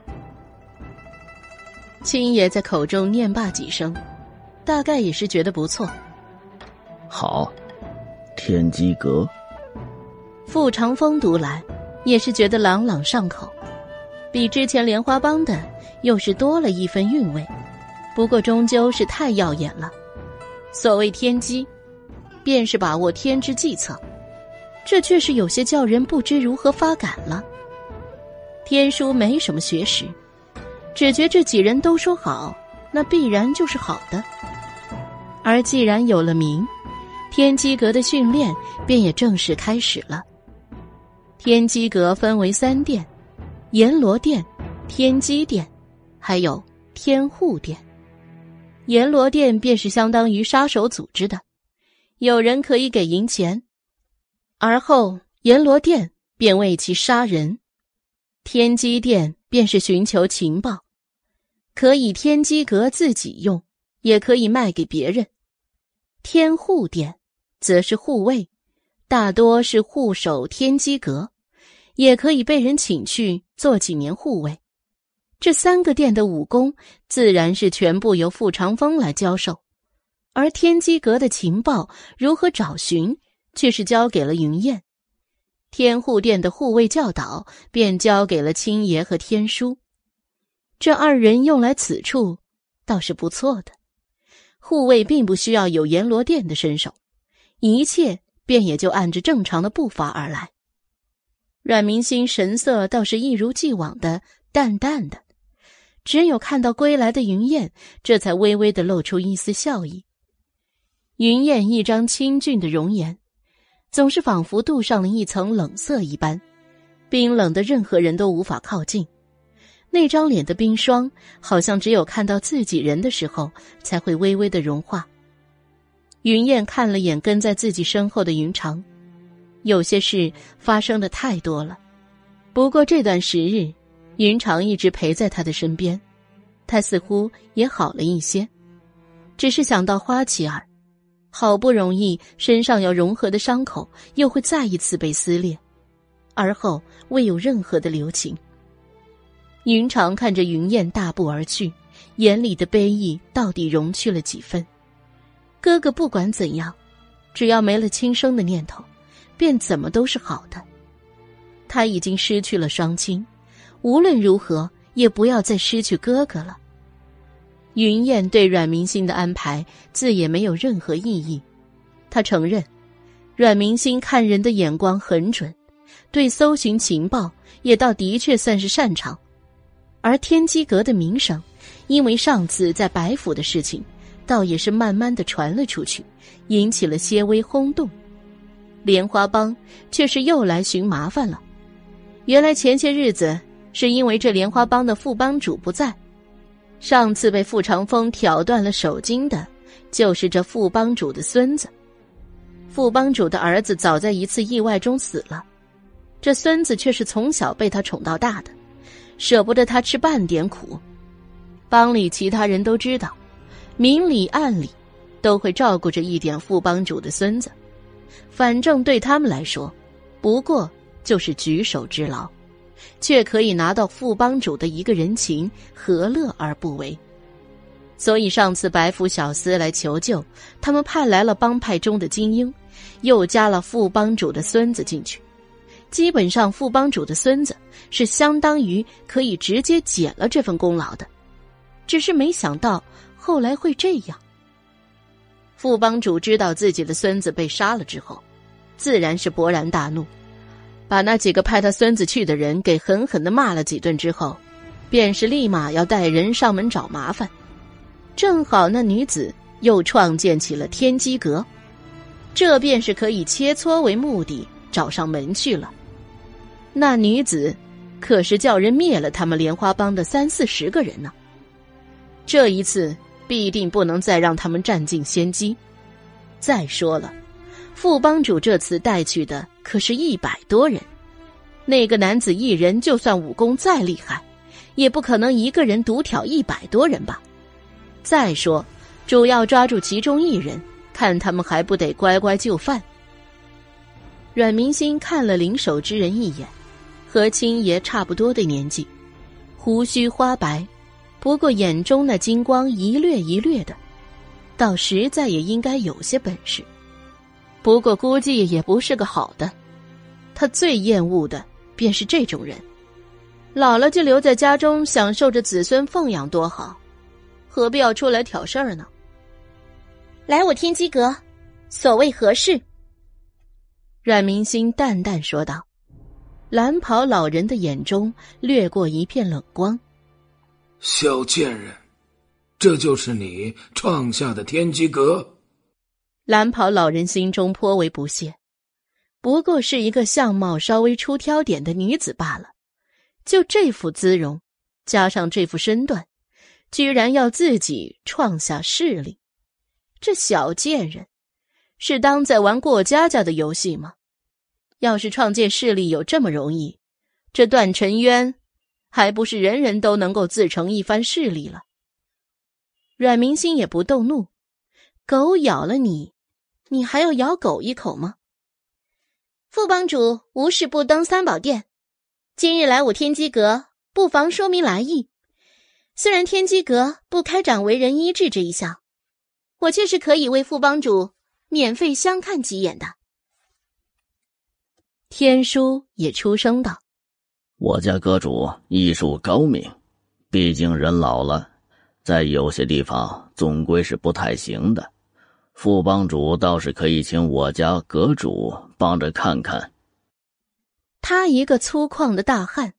青爷在口中念罢几声，大概也是觉得不错。好，天机阁。傅长风读来，也是觉得朗朗上口，比之前莲花帮的又是多了一分韵味。不过终究是太耀眼了。所谓天机，便是把握天之计策，这却是有些叫人不知如何发感了。天书没什么学识。只觉这几人都说好，那必然就是好的。而既然有了名，天机阁的训练便也正式开始了。天机阁分为三殿：阎罗殿、天机殿，还有天护殿。阎罗殿便是相当于杀手组织的，有人可以给银钱，而后阎罗殿便为其杀人。天机殿。便是寻求情报，可以天机阁自己用，也可以卖给别人。天护殿则是护卫，大多是护守天机阁，也可以被人请去做几年护卫。这三个殿的武功自然是全部由傅长风来教授，而天机阁的情报如何找寻，却是交给了云燕。天护殿的护卫教导便交给了青爷和天书。这二人用来此处，倒是不错的。护卫并不需要有阎罗殿的身手，一切便也就按着正常的步伐而来。阮明星神色倒是一如既往的淡淡的。只有看到归来的云燕，这才微微的露出一丝笑意。云燕一张清俊的容颜，总是仿佛镀上了一层冷色一般，冰冷的任何人都无法靠近。那张脸的冰霜，好像只有看到自己人的时候，才会微微的融化。云燕看了眼跟在自己身后的云长，有些事发生的太多了，不过这段时日。云长一直陪在他的身边，他似乎也好了一些，只是想到花琪儿，好不容易身上要融合的伤口又会再一次被撕裂，而后未有任何的留情。云长看着云燕大步而去，眼里的悲意到底融去了几分？哥哥不管怎样，只要没了轻生的念头，便怎么都是好的。他已经失去了双亲。无论如何，也不要再失去哥哥了。云燕对阮明星的安排自也没有任何异议，他承认，阮明星看人的眼光很准，对搜寻情报也倒的确算是擅长。而天机阁的名声，因为上次在白府的事情，倒也是慢慢的传了出去，引起了些微轰动。莲花帮却是又来寻麻烦了。原来前些日子。是因为这莲花帮的副帮主不在，上次被傅长风挑断了手筋的，就是这副帮主的孙子。副帮主的儿子早在一次意外中死了，这孙子却是从小被他宠到大的，舍不得他吃半点苦。帮里其他人都知道，明里暗里都会照顾着一点副帮主的孙子，反正对他们来说，不过就是举手之劳。却可以拿到副帮主的一个人情，何乐而不为？所以上次白府小厮来求救，他们派来了帮派中的精英，又加了副帮主的孙子进去。基本上，副帮主的孙子是相当于可以直接减了这份功劳的。只是没想到后来会这样。副帮主知道自己的孙子被杀了之后，自然是勃然大怒。把那几个派他孙子去的人给狠狠的骂了几顿之后，便是立马要带人上门找麻烦。正好那女子又创建起了天机阁，这便是可以切磋为目的找上门去了。那女子可是叫人灭了他们莲花帮的三四十个人呢。这一次必定不能再让他们占尽先机。再说了。副帮主这次带去的可是一百多人，那个男子一人就算武功再厉害，也不可能一个人独挑一百多人吧？再说，主要抓住其中一人，看他们还不得乖乖就范？阮明星看了灵手之人一眼，和青爷差不多的年纪，胡须花白，不过眼中那金光一掠一掠的，倒实在也应该有些本事。不过估计也不是个好的，他最厌恶的便是这种人。老了就留在家中享受着子孙奉养多好，何必要出来挑事儿呢？来我天机阁，所谓何事？阮明星淡淡说道。蓝袍老人的眼中掠过一片冷光。小贱人，这就是你创下的天机阁？蓝袍老人心中颇为不屑，不过是一个相貌稍微出挑点的女子罢了。就这副姿容，加上这副身段，居然要自己创下势力，这小贱人是当在玩过家家的游戏吗？要是创建势力有这么容易，这段尘渊还不是人人都能够自成一番势力了？阮明心也不动怒，狗咬了你，你还要咬狗一口吗？副帮主无事不登三宝殿，今日来我天机阁，不妨说明来意。虽然天机阁不开展为人医治这一项，我却是可以为副帮主免费相看几眼的。天书也出声道：“我家阁主医术高明，毕竟人老了。”在有些地方总归是不太行的，副帮主倒是可以请我家阁主帮着看看。他一个粗犷的大汉，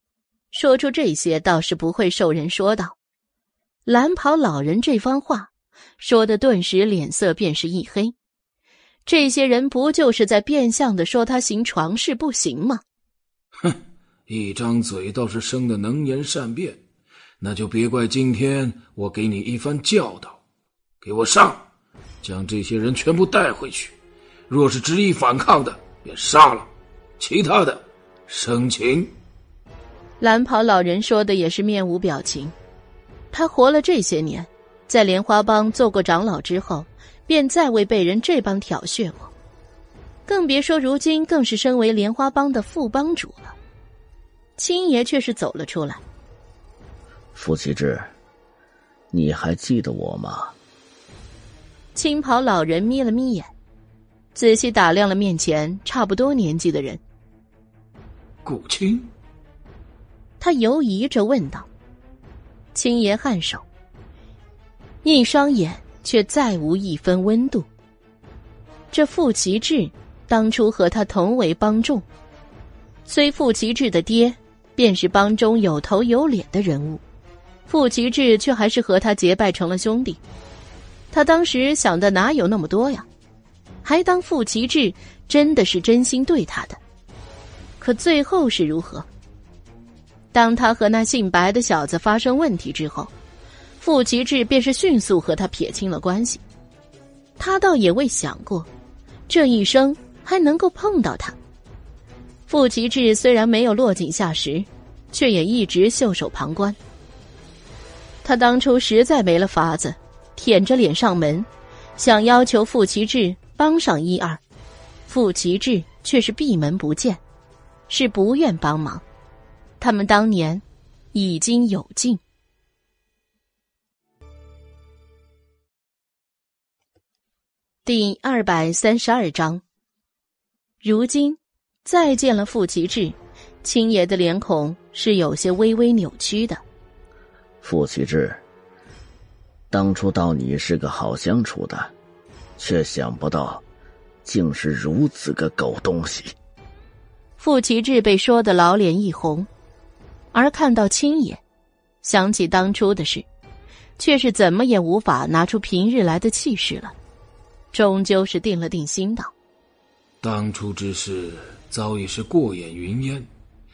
说出这些倒是不会受人说道。蓝袍老人这番话说的，顿时脸色便是一黑。这些人不就是在变相的说他行床事不行吗？哼，一张嘴倒是生的能言善辩。那就别怪今天我给你一番教导，给我上，将这些人全部带回去。若是执意反抗的，便杀了；其他的，生擒。蓝袍老人说的也是面无表情。他活了这些年，在莲花帮做过长老之后，便再未被人这般挑衅过，更别说如今更是身为莲花帮的副帮主了。青爷却是走了出来。傅启志，你还记得我吗？青袍老人眯了眯眼，仔细打量了面前差不多年纪的人。顾青，他犹疑着问道。青爷颔首，一双眼却再无一分温度。这傅其志当初和他同为帮众，虽傅其志的爹便是帮中有头有脸的人物。傅其志却还是和他结拜成了兄弟，他当时想的哪有那么多呀？还当傅其志真的是真心对他的？可最后是如何？当他和那姓白的小子发生问题之后，傅其志便是迅速和他撇清了关系。他倒也未想过，这一生还能够碰到他。傅其志虽然没有落井下石，却也一直袖手旁观。他当初实在没了法子，舔着脸上门，想要求傅其志帮上一二，傅其志却是闭门不见，是不愿帮忙。他们当年已经有劲。第二百三十二章，如今再见了傅其志，青爷的脸孔是有些微微扭曲的。傅启志，当初道你是个好相处的，却想不到，竟是如此个狗东西。傅启志被说的老脸一红，而看到青爷，想起当初的事，却是怎么也无法拿出平日来的气势了。终究是定了定心，道：“当初之事早已是过眼云烟，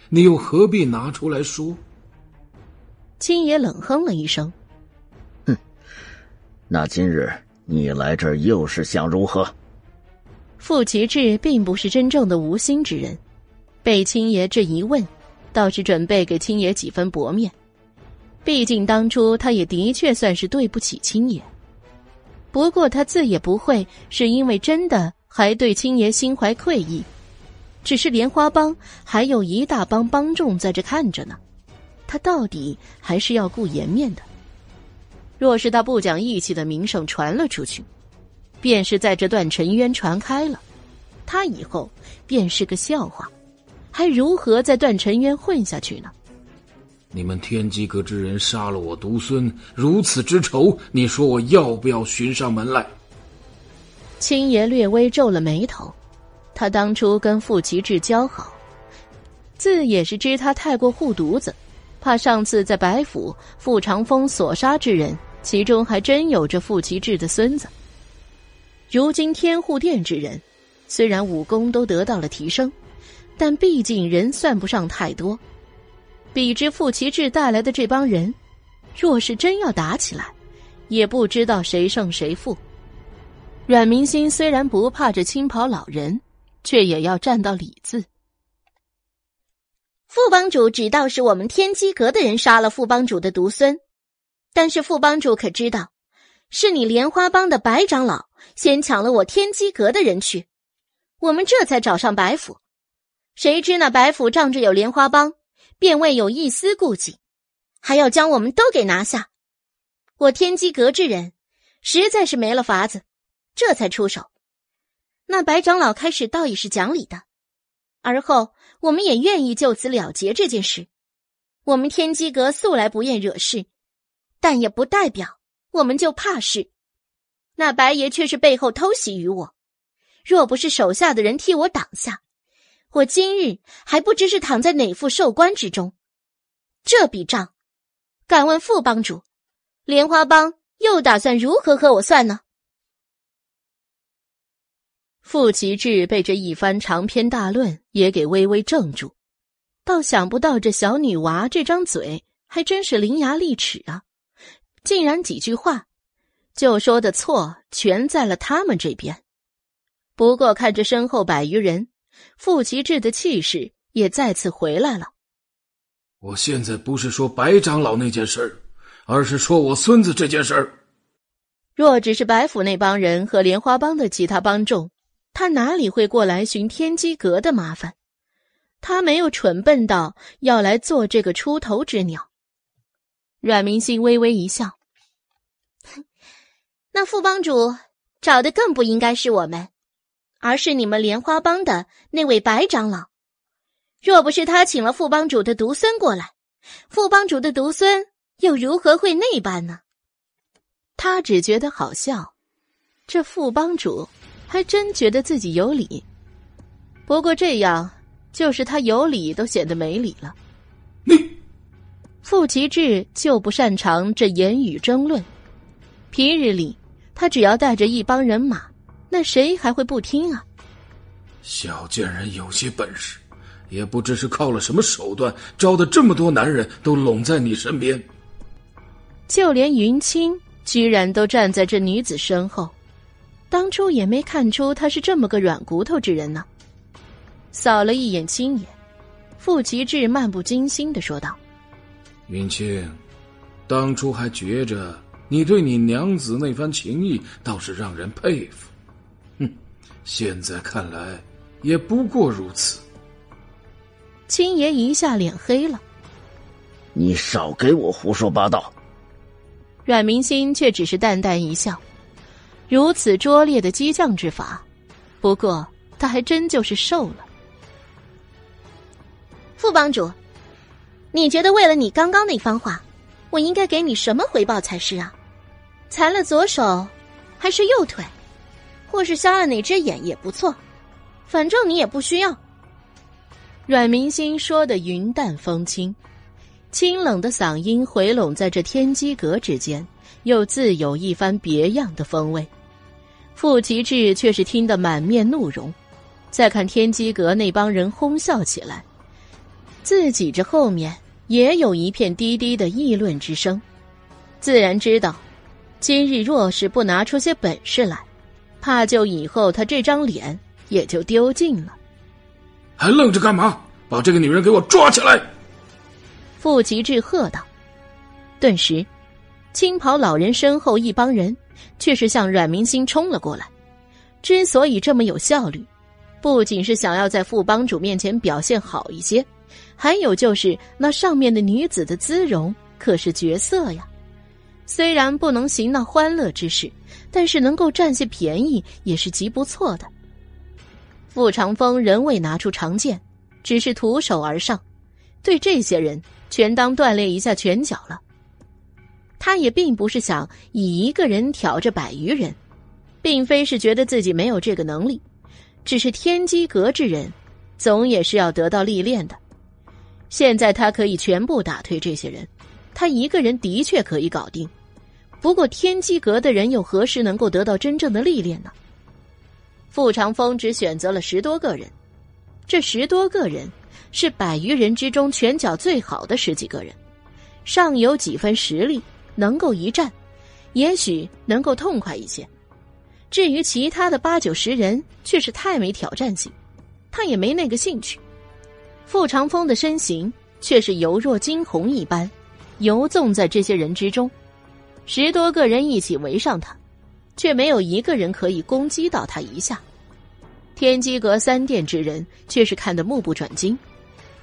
你又何必拿出来说？”青爷冷哼了一声：“哼，那今日你来这儿又是想如何？”傅其志并不是真正的无心之人，被青爷这一问，倒是准备给青爷几分薄面。毕竟当初他也的确算是对不起青爷。不过他自也不会是因为真的还对青爷心怀愧意，只是莲花帮还有一大帮帮众在这看着呢。他到底还是要顾颜面的。若是他不讲义气的名声传了出去，便是在这段尘渊传开了，他以后便是个笑话，还如何在段尘渊混下去呢？你们天机阁之人杀了我独孙，如此之仇，你说我要不要寻上门来？青爷略微皱了眉头，他当初跟傅其志交好，自也是知他太过护犊子。怕上次在白府傅长风所杀之人，其中还真有着傅其志的孙子。如今天护殿之人，虽然武功都得到了提升，但毕竟人算不上太多。比之傅其志带来的这帮人，若是真要打起来，也不知道谁胜谁负。阮明心虽然不怕这青袍老人，却也要占到理字。副帮主只道是我们天机阁的人杀了副帮主的独孙，但是副帮主可知道，是你莲花帮的白长老先抢了我天机阁的人去，我们这才找上白府。谁知那白府仗着有莲花帮，便未有一丝顾忌，还要将我们都给拿下。我天机阁之人实在是没了法子，这才出手。那白长老开始倒也是讲理的，而后我们也愿意就此了结这件事。我们天机阁素来不愿惹事，但也不代表我们就怕事。那白爷却是背后偷袭于我，若不是手下的人替我挡下，我今日还不知是躺在哪副寿棺之中。这笔账，敢问副帮主，莲花帮又打算如何和我算呢？傅奇志被这一番长篇大论也给微微怔住。倒想不到，这小女娃这张嘴还真是伶牙俐齿啊！竟然几句话，就说的错全在了他们这边。不过看着身后百余人，傅其志的气势也再次回来了。我现在不是说白长老那件事而是说我孙子这件事若只是白府那帮人和莲花帮的其他帮众，他哪里会过来寻天机阁的麻烦？他没有蠢笨到要来做这个出头之鸟。阮明心微微一笑：“那副帮主找的更不应该是我们，而是你们莲花帮的那位白长老。若不是他请了副帮主的独孙过来，副帮主的独孙又如何会那般呢？”他只觉得好笑，这副帮主还真觉得自己有理。不过这样。就是他有理都显得没理了。你，傅其志就不擅长这言语争论。平日里，他只要带着一帮人马，那谁还会不听啊？小贱人有些本事，也不知是靠了什么手段，招的这么多男人都拢在你身边。就连云清居然都站在这女子身后，当初也没看出她是这么个软骨头之人呢。扫了一眼青野，傅其志漫不经心的说道：“云清，当初还觉着你对你娘子那番情谊倒是让人佩服，哼，现在看来也不过如此。”青爷一下脸黑了：“你少给我胡说八道！”阮明心却只是淡淡一笑，如此拙劣的激将之法，不过他还真就是受了。副帮主，你觉得为了你刚刚那番话，我应该给你什么回报才是啊？残了左手，还是右腿，或是瞎了哪只眼也不错，反正你也不需要。阮明星说的云淡风轻，清冷的嗓音回拢在这天机阁之间，又自有一番别样的风味。傅其志却是听得满面怒容，再看天机阁那帮人哄笑起来。自己这后面也有一片低低的议论之声，自然知道，今日若是不拿出些本事来，怕就以后他这张脸也就丢尽了。还愣着干嘛？把这个女人给我抓起来！傅吉志喝道。顿时，青袍老人身后一帮人却是向阮明星冲了过来。之所以这么有效率，不仅是想要在副帮主面前表现好一些。还有就是那上面的女子的姿容可是绝色呀，虽然不能行那欢乐之事，但是能够占些便宜也是极不错的。傅长风仍未拿出长剑，只是徒手而上，对这些人全当锻炼一下拳脚了。他也并不是想以一个人挑着百余人，并非是觉得自己没有这个能力，只是天机阁之人，总也是要得到历练的。现在他可以全部打退这些人，他一个人的确可以搞定。不过天机阁的人又何时能够得到真正的历练呢？傅长风只选择了十多个人，这十多个人是百余人之中拳脚最好的十几个人，尚有几分实力，能够一战，也许能够痛快一些。至于其他的八九十人，却是太没挑战性，他也没那个兴趣。傅长风的身形却是犹若惊鸿一般，游纵在这些人之中。十多个人一起围上他，却没有一个人可以攻击到他一下。天机阁三殿之人却是看得目不转睛，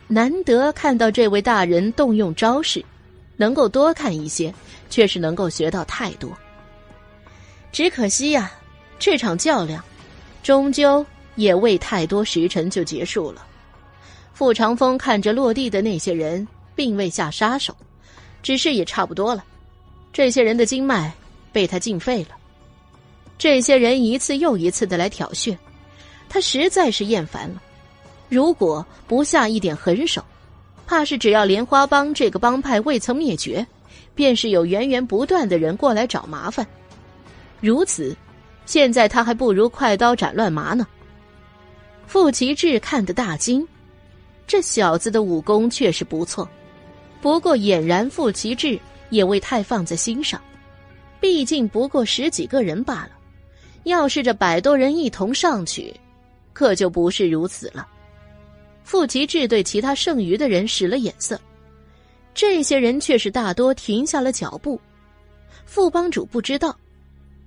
难得看到这位大人动用招式，能够多看一些，却是能够学到太多。只可惜呀，这场较量，终究也未太多时辰就结束了。傅长风看着落地的那些人，并未下杀手，只是也差不多了。这些人的经脉被他尽废了，这些人一次又一次的来挑衅，他实在是厌烦了。如果不下一点狠手，怕是只要莲花帮这个帮派未曾灭绝，便是有源源不断的人过来找麻烦。如此，现在他还不如快刀斩乱麻呢。傅奇志看得大惊，这小子的武功确实不错，不过俨然傅奇志也未太放在心上，毕竟不过十几个人罢了。要是这百多人一同上去，可就不是如此了。傅奇志对其他剩余的人使了眼色，这些人却是大多停下了脚步。副帮主不知道。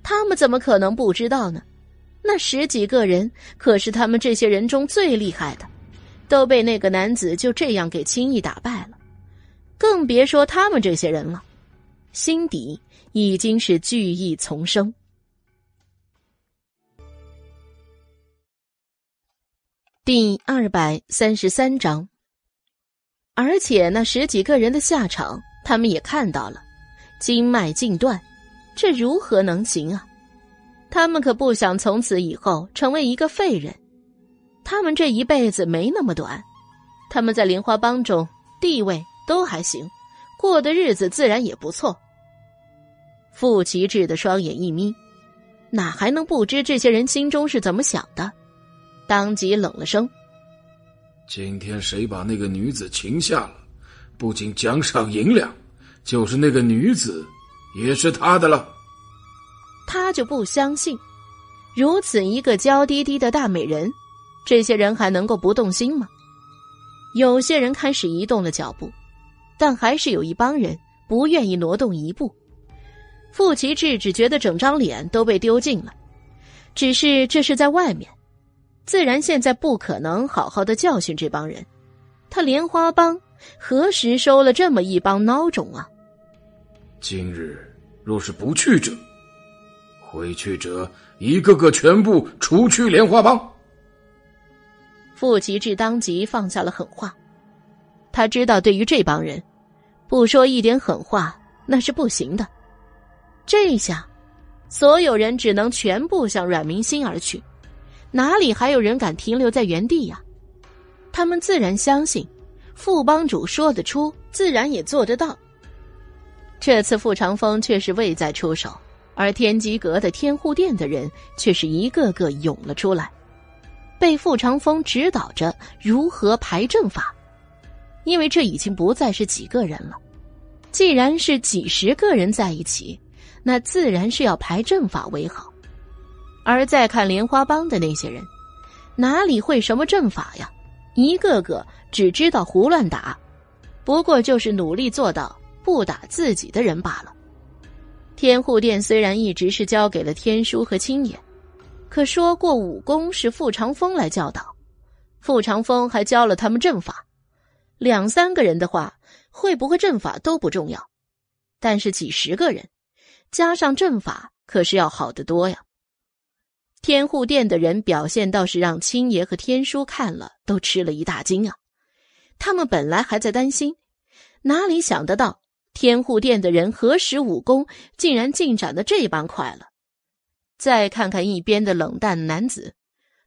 他们怎么可能不知道呢？那十几个人可是他们这些人中最厉害的，都被那个男子就这样给轻易打败了，更别说他们这些人了，心底已经是惧意丛生。第二百三十三章，而且那十几个人的下场，他们也看到了，经脉尽断。这如何能行啊？他们可不想从此以后成为一个废人。他们这一辈子没那么短，他们在莲花帮中地位都还行，过的日子自然也不错。傅奇志的双眼一眯，哪还能不知这些人心中是怎么想的？当即冷了声：“今天谁把那个女子擒下了，不仅奖赏银两，就是那个女子。”也是他的了，他就不相信，如此一个娇滴滴的大美人，这些人还能够不动心吗？有些人开始移动了脚步，但还是有一帮人不愿意挪动一步。傅奇志只觉得整张脸都被丢尽了，只是这是在外面，自然现在不可能好好的教训这帮人。他莲花帮何时收了这么一帮孬种啊？今日。若是不去者，回去者一个个全部除去莲花帮。傅奇志当即放下了狠话，他知道对于这帮人，不说一点狠话那是不行的。这下，所有人只能全部向阮明心而去，哪里还有人敢停留在原地呀？他们自然相信，副帮主说得出，自然也做得到。这次傅长风却是未再出手，而天机阁的天护殿的人却是一个个涌了出来，被傅长风指导着如何排阵法。因为这已经不再是几个人了，既然是几十个人在一起，那自然是要排阵法为好。而再看莲花帮的那些人，哪里会什么阵法呀？一个个只知道胡乱打，不过就是努力做到。不打自己的人罢了。天护殿虽然一直是交给了天书和青眼，可说过武功是傅长风来教导，傅长风还教了他们阵法。两三个人的话，会不会阵法都不重要，但是几十个人，加上阵法可是要好得多呀。天护殿的人表现倒是让青爷和天书看了都吃了一大惊啊！他们本来还在担心，哪里想得到。天护殿的人何时武功竟然进展的这般快了？再看看一边的冷淡男子，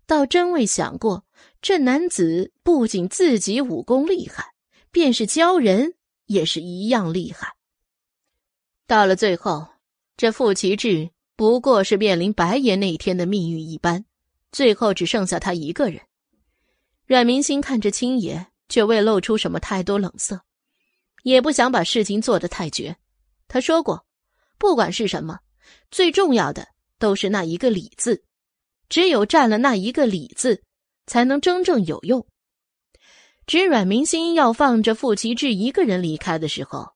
倒真未想过，这男子不仅自己武功厉害，便是教人也是一样厉害。到了最后，这傅奇志不过是面临白爷那天的命运一般，最后只剩下他一个人。阮明星看着青爷，却未露出什么太多冷色。也不想把事情做得太绝，他说过，不管是什么，最重要的都是那一个“理”字，只有占了那一个“理”字，才能真正有用。只阮明心要放着傅奇志一个人离开的时候，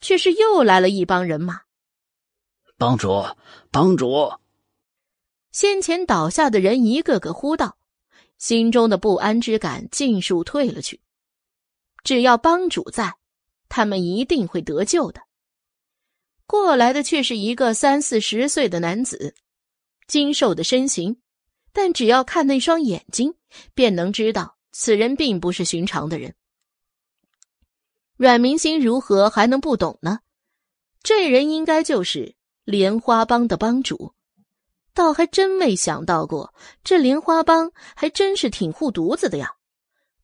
却是又来了一帮人马。帮主，帮主！先前倒下的人一个个呼道，心中的不安之感尽数退了去。只要帮主在，他们一定会得救的。过来的却是一个三四十岁的男子，精瘦的身形，但只要看那双眼睛，便能知道此人并不是寻常的人。阮明星如何还能不懂呢？这人应该就是莲花帮的帮主，倒还真没想到过，这莲花帮还真是挺护犊子的呀！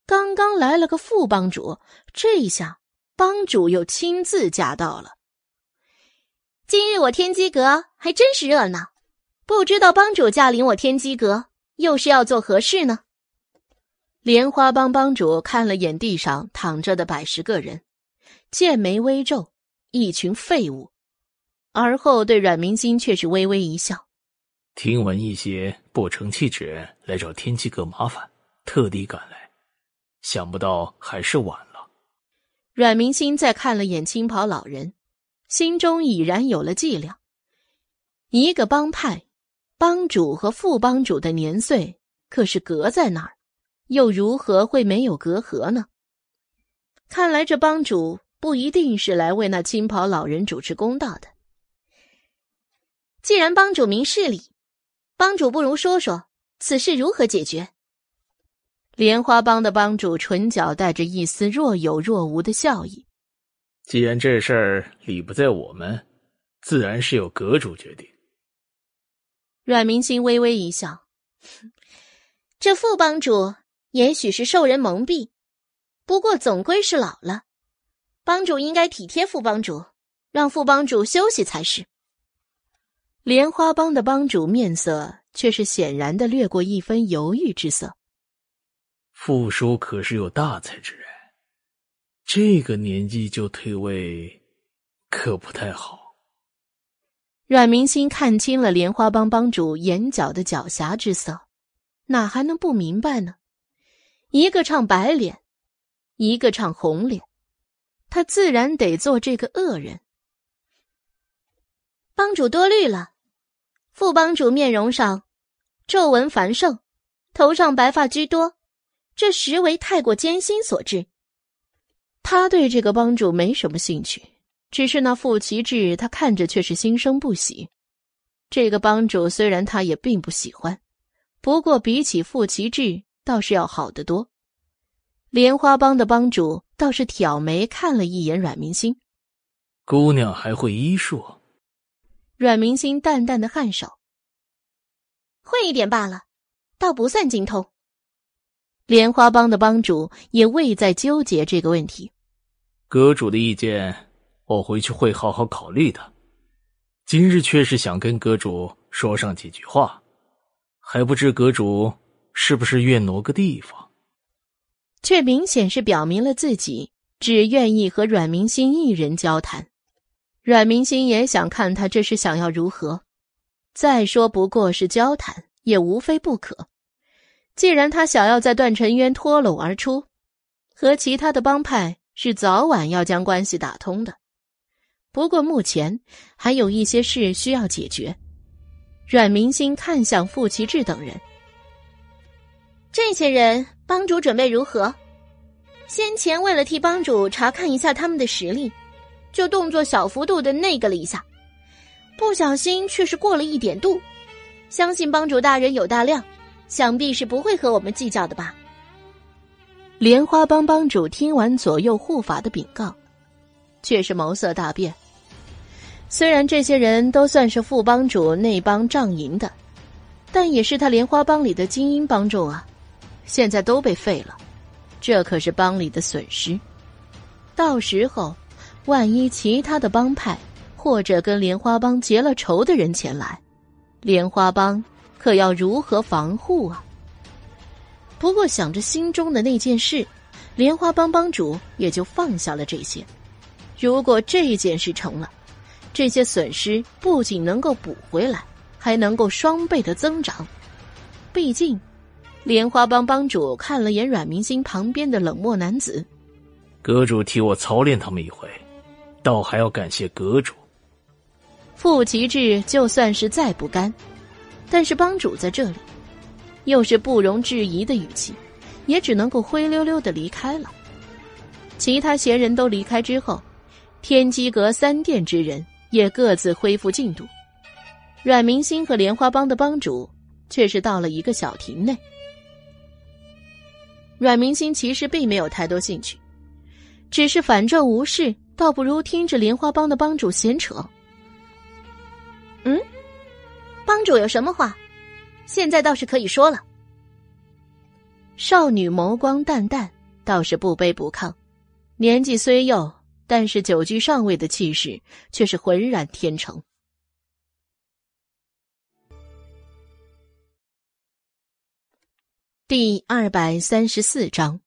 刚刚来了个副帮主，这一下帮主又亲自驾到了。今日我天机阁还真是热闹，不知道帮主驾临我天机阁，又是要做何事呢？莲花帮帮主看了眼地上躺着的百十个人，剑眉微皱，一群废物。而后对阮明星却是微微一笑：“听闻一些不成器之人来找天机阁麻烦，特地赶来，想不到还是晚了。”阮明星再看了眼青袍老人。心中已然有了计量。一个帮派，帮主和副帮主的年岁可是隔在那儿，又如何会没有隔阂呢？看来这帮主不一定是来为那青袍老人主持公道的。既然帮主明事理，帮主不如说说此事如何解决。莲花帮的帮主唇角带着一丝若有若无的笑意。既然这事儿理不在我们，自然是由阁主决定。阮明心微微一笑：“ 这副帮主也许是受人蒙蔽，不过总归是老了，帮主应该体贴副帮主，让副帮主休息才是。”莲花帮的帮主面色却是显然的掠过一分犹豫之色。傅叔可是有大才之人。这个年纪就退位，可不太好。阮明星看清了莲花帮帮主眼角的狡黠之色，哪还能不明白呢？一个唱白脸，一个唱红脸，他自然得做这个恶人。帮主多虑了，副帮主面容上皱纹繁盛，头上白发居多，这实为太过艰辛所致。他对这个帮主没什么兴趣，只是那傅奇志，他看着却是心生不喜。这个帮主虽然他也并不喜欢，不过比起傅奇志，倒是要好得多。莲花帮的帮主倒是挑眉看了一眼阮明星，姑娘还会医术。阮明星淡淡的颔首，会一点罢了，倒不算精通。莲花帮的帮主也未再纠结这个问题。阁主的意见，我回去会好好考虑的。今日却是想跟阁主说上几句话，还不知阁主是不是愿挪个地方？却明显是表明了自己只愿意和阮明星一人交谈。阮明星也想看他这是想要如何。再说不过是交谈，也无非不可。既然他想要在段晨渊脱笼而出，和其他的帮派。是早晚要将关系打通的，不过目前还有一些事需要解决。阮明星看向傅奇志等人，这些人帮主准备如何？先前为了替帮主查看一下他们的实力，就动作小幅度的那个了一下，不小心却是过了一点度。相信帮主大人有大量，想必是不会和我们计较的吧。莲花帮帮主听完左右护法的禀告，却是眸色大变。虽然这些人都算是副帮主那帮仗营的，但也是他莲花帮里的精英帮众啊！现在都被废了，这可是帮里的损失。到时候，万一其他的帮派或者跟莲花帮结了仇的人前来，莲花帮可要如何防护啊？不过想着心中的那件事，莲花帮帮主也就放下了这些。如果这件事成了，这些损失不仅能够补回来，还能够双倍的增长。毕竟，莲花帮帮主看了眼阮明星旁边的冷漠男子，阁主替我操练他们一回，倒还要感谢阁主。傅其志就算是再不甘，但是帮主在这里，又是不容置疑的语气，也只能够灰溜溜的离开了。其他闲人都离开之后，天机阁三殿之人也各自恢复进度。阮明星和莲花帮的帮主却是到了一个小亭内。阮明星其实并没有太多兴趣，只是反正无事，倒不如听着莲花帮的帮主闲扯。嗯，帮主有什么话？现在倒是可以说了。少女眸光淡淡，倒是不卑不亢，年纪虽幼，但是久居上位的气势却是浑然天成。第二百三十四章，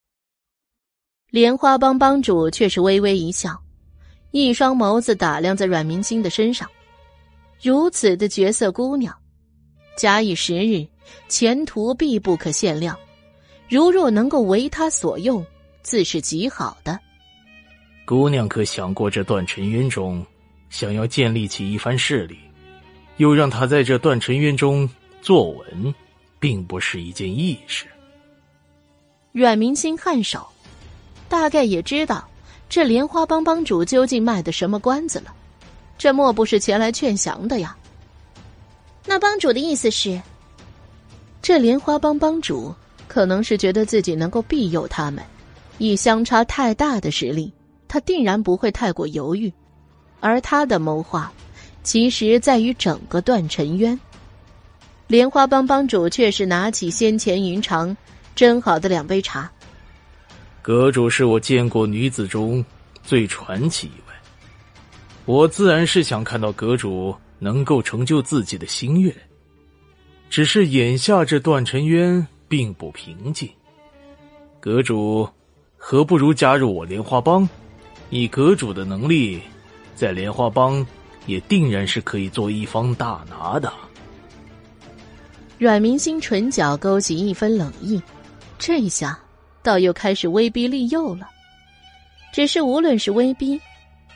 莲花帮帮主却是微微一笑，一双眸子打量在阮明星的身上。如此的绝色姑娘，假以时日，前途必不可限量。如若能够为他所用，自是极好的。姑娘可想过，这段尘渊中想要建立起一番势力，又让他在这段尘渊中坐稳，并不是一件易事。阮明星颔首，大概也知道这莲花帮帮主究竟卖的什么关子了。这莫不是前来劝降的呀？那帮主的意思是，这莲花帮帮主可能是觉得自己能够庇佑他们，以相差太大的实力，他定然不会太过犹豫。而他的谋划，其实在于整个段尘渊。莲花帮帮主却是拿起先前云长斟好的两杯茶。阁主是我见过女子中最传奇一位。我自然是想看到阁主能够成就自己的心愿，只是眼下这段尘渊并不平静。阁主何不如加入我莲花帮？以阁主的能力，在莲花帮也定然是可以做一方大拿的。阮明星唇角勾起一分冷意，这一下倒又开始威逼利诱了。只是无论是威逼。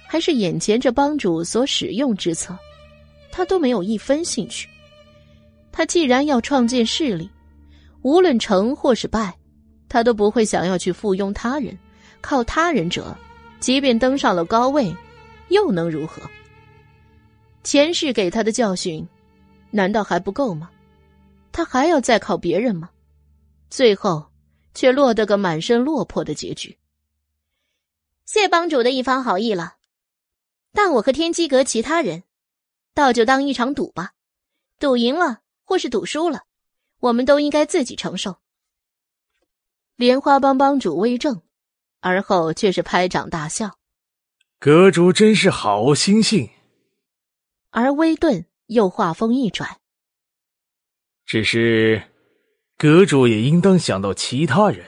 还是眼前这帮主所使用之策，他都没有一分兴趣。他既然要创建势力，无论成或是败，他都不会想要去附庸他人。靠他人者，即便登上了高位，又能如何？前世给他的教训，难道还不够吗？他还要再靠别人吗？最后，却落得个满身落魄的结局。谢帮主的一番好意了。但我和天机阁其他人，倒就当一场赌吧，赌赢了或是赌输了，我们都应该自己承受。莲花帮帮主微怔，而后却是拍掌大笑：“阁主真是好心性。”而微顿又话锋一转：“只是，阁主也应当想到其他人，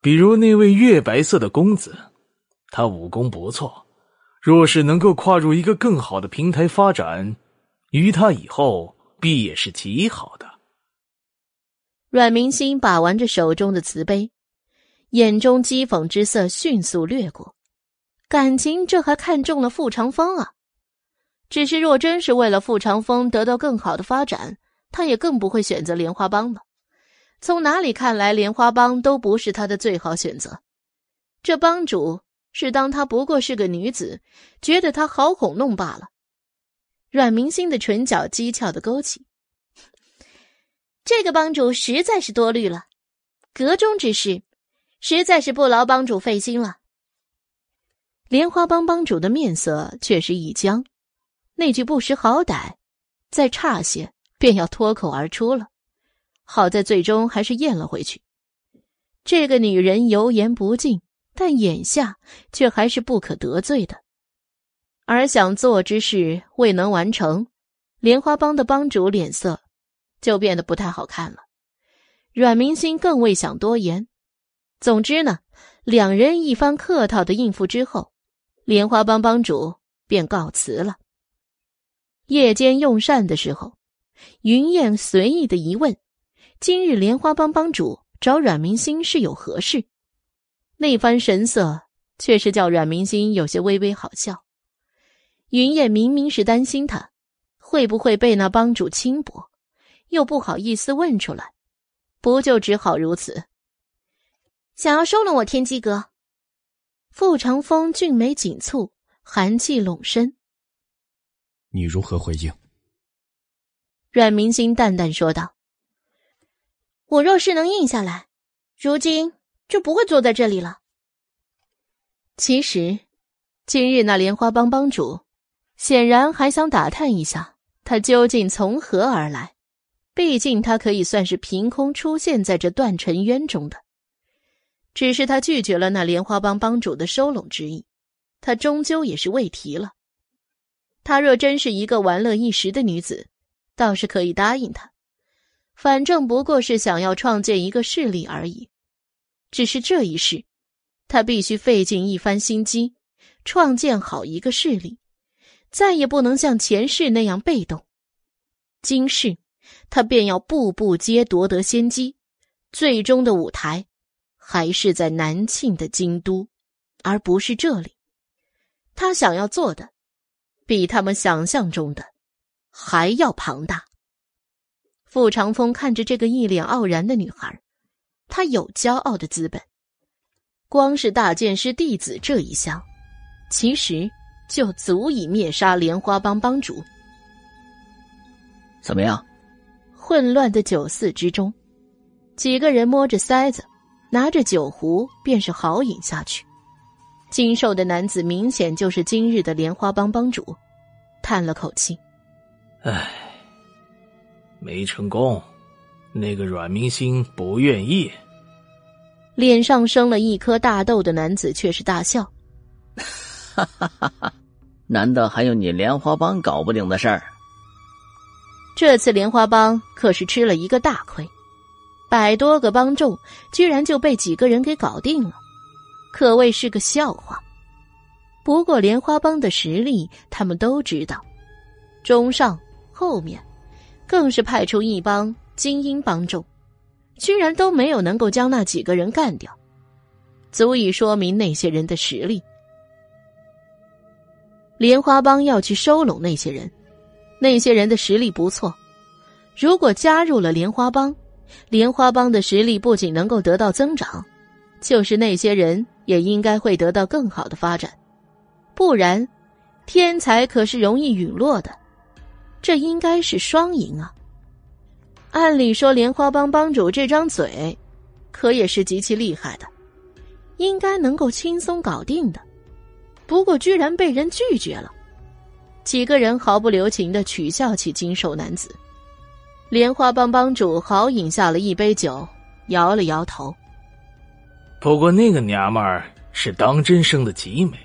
比如那位月白色的公子，他武功不错。”若是能够跨入一个更好的平台发展，于他以后必也是极好的。阮明心把玩着手中的瓷杯，眼中讥讽之色迅速掠过。感情这还看中了傅长风啊？只是若真是为了傅长风得到更好的发展，他也更不会选择莲花帮了。从哪里看来，莲花帮都不是他的最好选择。这帮主。是当他不过是个女子，觉得他好哄弄罢了。阮明星的唇角讥诮的勾起，这个帮主实在是多虑了，阁中之事，实在是不劳帮主费心了。莲花帮帮主的面色却是一僵，那句不识好歹，再差些便要脱口而出了，好在最终还是咽了回去。这个女人油盐不进。但眼下却还是不可得罪的，而想做之事未能完成，莲花帮的帮主脸色就变得不太好看了。阮明星更未想多言，总之呢，两人一番客套的应付之后，莲花帮帮主便告辞了。夜间用膳的时候，云燕随意的一问：“今日莲花帮帮主找阮明星是有何事？”那番神色，却是叫阮明星有些微微好笑。云燕明明是担心他会不会被那帮主轻薄，又不好意思问出来，不就只好如此。想要收拢我天机阁？傅长风俊眉紧蹙，寒气拢身。你如何回应？阮明星淡淡说道：“我若是能应下来，如今就不会坐在这里了。”其实，今日那莲花帮帮主显然还想打探一下他究竟从何而来。毕竟他可以算是凭空出现在这断尘渊中的。只是他拒绝了那莲花帮帮主的收拢之意，他终究也是未提了。他若真是一个玩乐一时的女子，倒是可以答应他，反正不过是想要创建一个势力而已。只是这一世，他必须费尽一番心机，创建好一个势力，再也不能像前世那样被动。今世，他便要步步皆夺得先机，最终的舞台。还是在南庆的京都，而不是这里。他想要做的，比他们想象中的还要庞大。傅长风看着这个一脸傲然的女孩，他有骄傲的资本。光是大剑师弟子这一项，其实就足以灭杀莲花帮帮主。怎么样？混乱的酒肆之中，几个人摸着塞子。拿着酒壶便是豪饮下去。精瘦的男子明显就是今日的莲花帮帮主，叹了口气：“唉，没成功。那个阮明星不愿意。”脸上生了一颗大痘的男子却是大笑：“哈哈哈哈！难道还有你莲花帮搞不定的事儿？这次莲花帮可是吃了一个大亏。”百多个帮众居然就被几个人给搞定了，可谓是个笑话。不过莲花帮的实力他们都知道，中上后面更是派出一帮精英帮众，居然都没有能够将那几个人干掉，足以说明那些人的实力。莲花帮要去收拢那些人，那些人的实力不错，如果加入了莲花帮。莲花帮的实力不仅能够得到增长，就是那些人也应该会得到更好的发展。不然，天才可是容易陨落的，这应该是双赢啊！按理说，莲花帮帮主这张嘴，可也是极其厉害的，应该能够轻松搞定的。不过，居然被人拒绝了。几个人毫不留情的取笑起金手男子。莲花帮帮主豪饮下了一杯酒，摇了摇头。不过那个娘们儿是当真生的极美，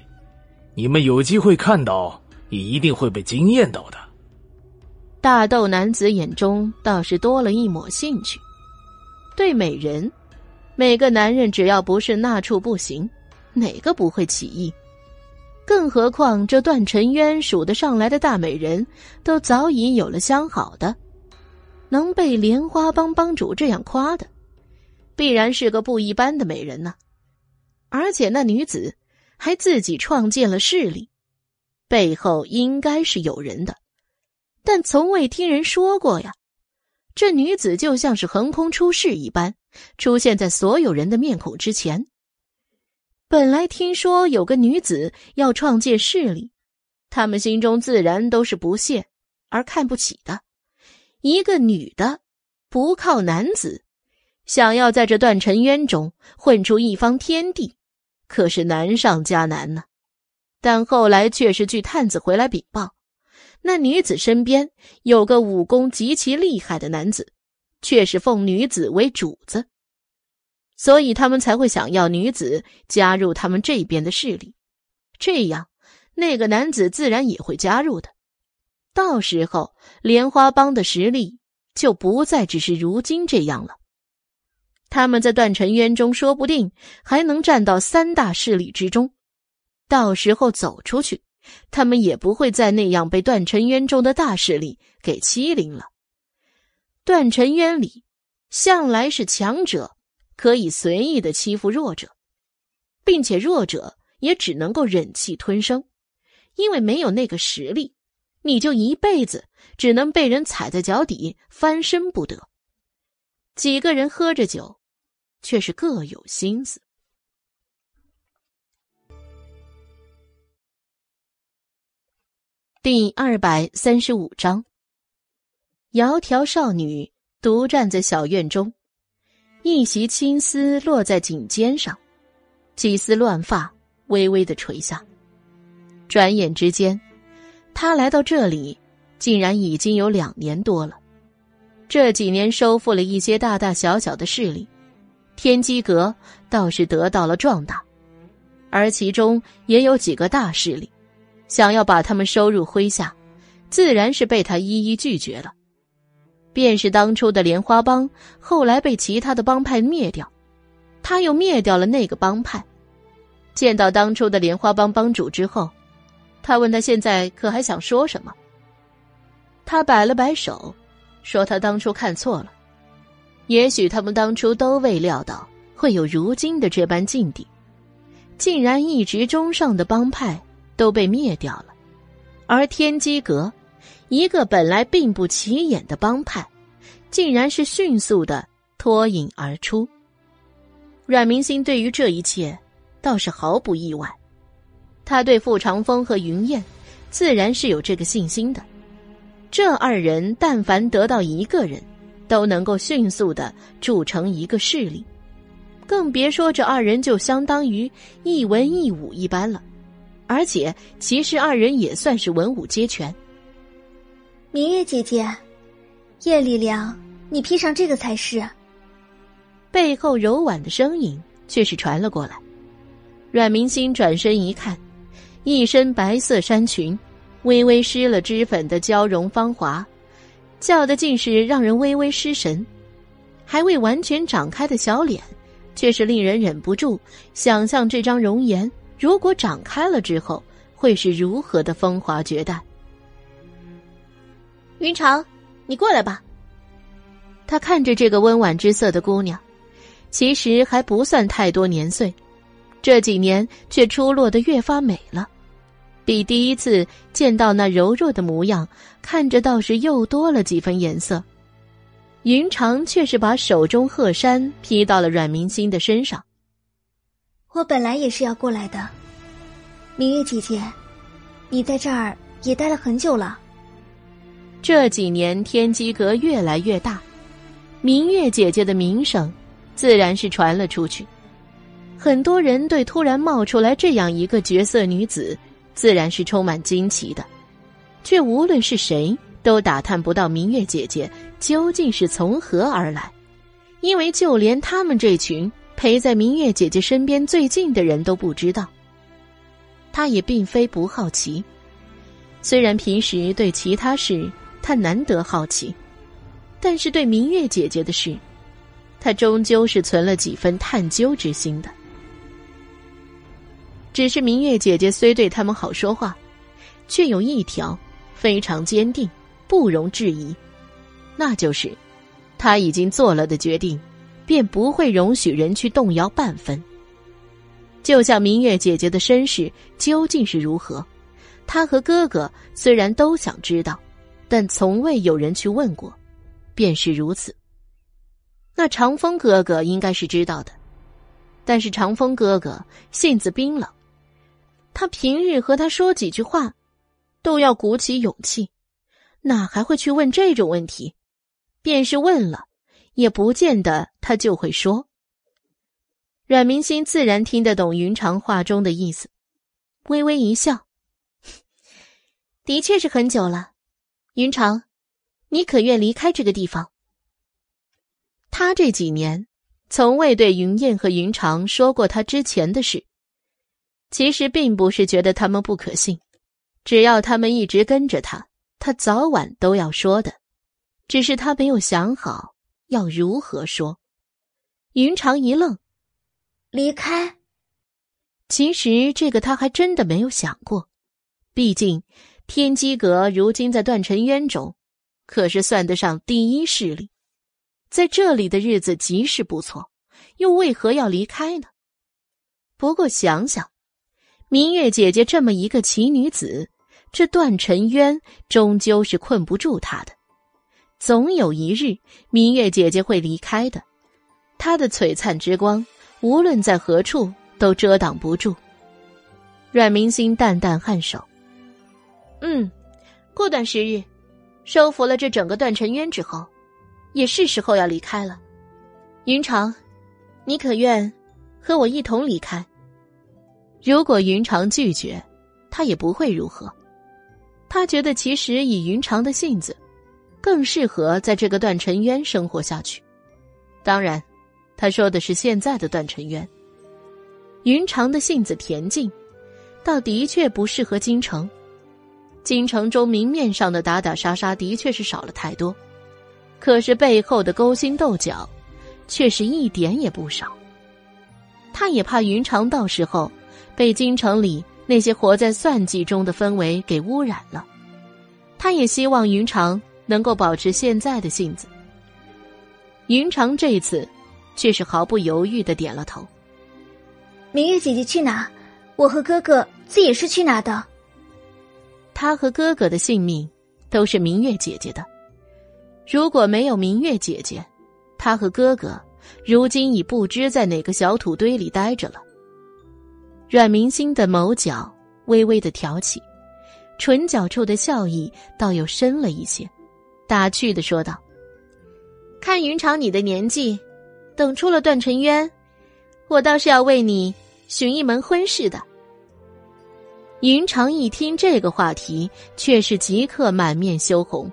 你们有机会看到，也一定会被惊艳到的。大豆男子眼中倒是多了一抹兴趣。对美人，每个男人只要不是那处不行，哪个不会起意？更何况这段尘渊数得上来的大美人，都早已有了相好的。能被莲花帮帮主这样夸的，必然是个不一般的美人呢。而且那女子还自己创建了势力，背后应该是有人的，但从未听人说过呀。这女子就像是横空出世一般，出现在所有人的面孔之前。本来听说有个女子要创建势力，他们心中自然都是不屑而看不起的。一个女的，不靠男子，想要在这断尘渊中混出一方天地，可是难上加难呢。但后来却是据探子回来禀报，那女子身边有个武功极其厉害的男子，却是奉女子为主子，所以他们才会想要女子加入他们这边的势力，这样那个男子自然也会加入的。到时候，莲花帮的实力就不再只是如今这样了。他们在断尘渊中，说不定还能站到三大势力之中。到时候走出去，他们也不会再那样被断尘渊中的大势力给欺凌了。断尘渊里，向来是强者可以随意的欺负弱者，并且弱者也只能够忍气吞声。因为没有那个实力，你就一辈子只能被人踩在脚底，翻身不得。几个人喝着酒，却是各有心思。第二百三十五章，窈窕少女独站在小院中，一袭青丝落在颈肩上，几丝乱发微微的垂下。转眼之间，他来到这里，竟然已经有两年多了。这几年收复了一些大大小小的势力，天机阁倒是得到了壮大，而其中也有几个大势力。想要把他们收入麾下，自然是被他一一拒绝了。便是当初的莲花帮，后来被其他的帮派灭掉，他又灭掉了那个帮派。见到当初的莲花帮帮主之后，他问他现在可还想说什么？他摆了摆手，说他当初看错了，也许他们当初都未料到会有如今的这般境地，竟然一直中上的帮派。都被灭掉了，而天机阁，一个本来并不起眼的帮派，竟然是迅速的脱颖而出。阮明星对于这一切倒是毫不意外，他对傅长风和云燕自然是有这个信心的。这二人但凡得到一个人，都能够迅速的铸成一个势力，更别说这二人就相当于一文一武一般了。而且，其实二人也算是文武皆全。明月姐姐，夜里凉，你披上这个才是。背后柔婉的声音却是传了过来。阮明心转身一看，一身白色衫裙，微微施了脂粉的娇容芳华，叫的竟是让人微微失神。还未完全长开的小脸，却是令人忍不住想象这张容颜。如果长开了之后，会是如何的风华绝代？云长，你过来吧。他看着这个温婉之色的姑娘，其实还不算太多年岁，这几年却出落的越发美了，比第一次见到那柔弱的模样，看着倒是又多了几分颜色。云长却是把手中鹤衫披到了阮明心的身上。我本来也是要过来的，明月姐姐，你在这儿也待了很久了。这几年天机阁越来越大，明月姐姐的名声自然是传了出去。很多人对突然冒出来这样一个绝色女子，自然是充满惊奇的，却无论是谁都打探不到明月姐姐究竟是从何而来，因为就连他们这群。陪在明月姐姐身边最近的人都不知道。他也并非不好奇，虽然平时对其他事他难得好奇，但是对明月姐姐的事，他终究是存了几分探究之心的。只是明月姐姐虽对他们好说话，却有一条非常坚定，不容置疑，那就是他已经做了的决定。便不会容许人去动摇半分。就像明月姐姐的身世究竟是如何，她和哥哥虽然都想知道，但从未有人去问过，便是如此。那长风哥哥应该是知道的，但是长风哥哥性子冰冷，他平日和他说几句话，都要鼓起勇气，哪还会去问这种问题？便是问了。也不见得他就会说。阮明心自然听得懂云长话中的意思，微微一笑：“的确是很久了，云长，你可愿离开这个地方？”他这几年从未对云燕和云长说过他之前的事，其实并不是觉得他们不可信，只要他们一直跟着他，他早晚都要说的，只是他没有想好。要如何说？云长一愣，离开。其实这个他还真的没有想过，毕竟天机阁如今在断尘渊中，可是算得上第一势力，在这里的日子极是不错，又为何要离开呢？不过想想，明月姐姐这么一个奇女子，这段尘渊终究是困不住她的。总有一日，明月姐姐会离开的。她的璀璨之光，无论在何处都遮挡不住。阮明心淡淡颔首，嗯，过段时日，收服了这整个段尘渊之后，也是时候要离开了。云长，你可愿和我一同离开？如果云长拒绝，他也不会如何。他觉得其实以云长的性子，更适合在这个段尘渊生活下去。当然，他说的是现在的段尘渊。云长的性子恬静，倒的确不适合京城。京城中明面上的打打杀杀的确是少了太多，可是背后的勾心斗角，却是一点也不少。他也怕云长到时候。被京城里那些活在算计中的氛围给污染了，他也希望云长能够保持现在的性子。云长这次却是毫不犹豫的点了头。明月姐姐去哪，我和哥哥自也是去哪的。他和哥哥的性命都是明月姐姐的，如果没有明月姐姐，他和哥哥如今已不知在哪个小土堆里待着了。阮明星的眸角微微的挑起，唇角处的笑意倒又深了一些，打趣的说道：“看云长你的年纪，等出了段尘渊，我倒是要为你寻一门婚事的。”云长一听这个话题，却是即刻满面羞红。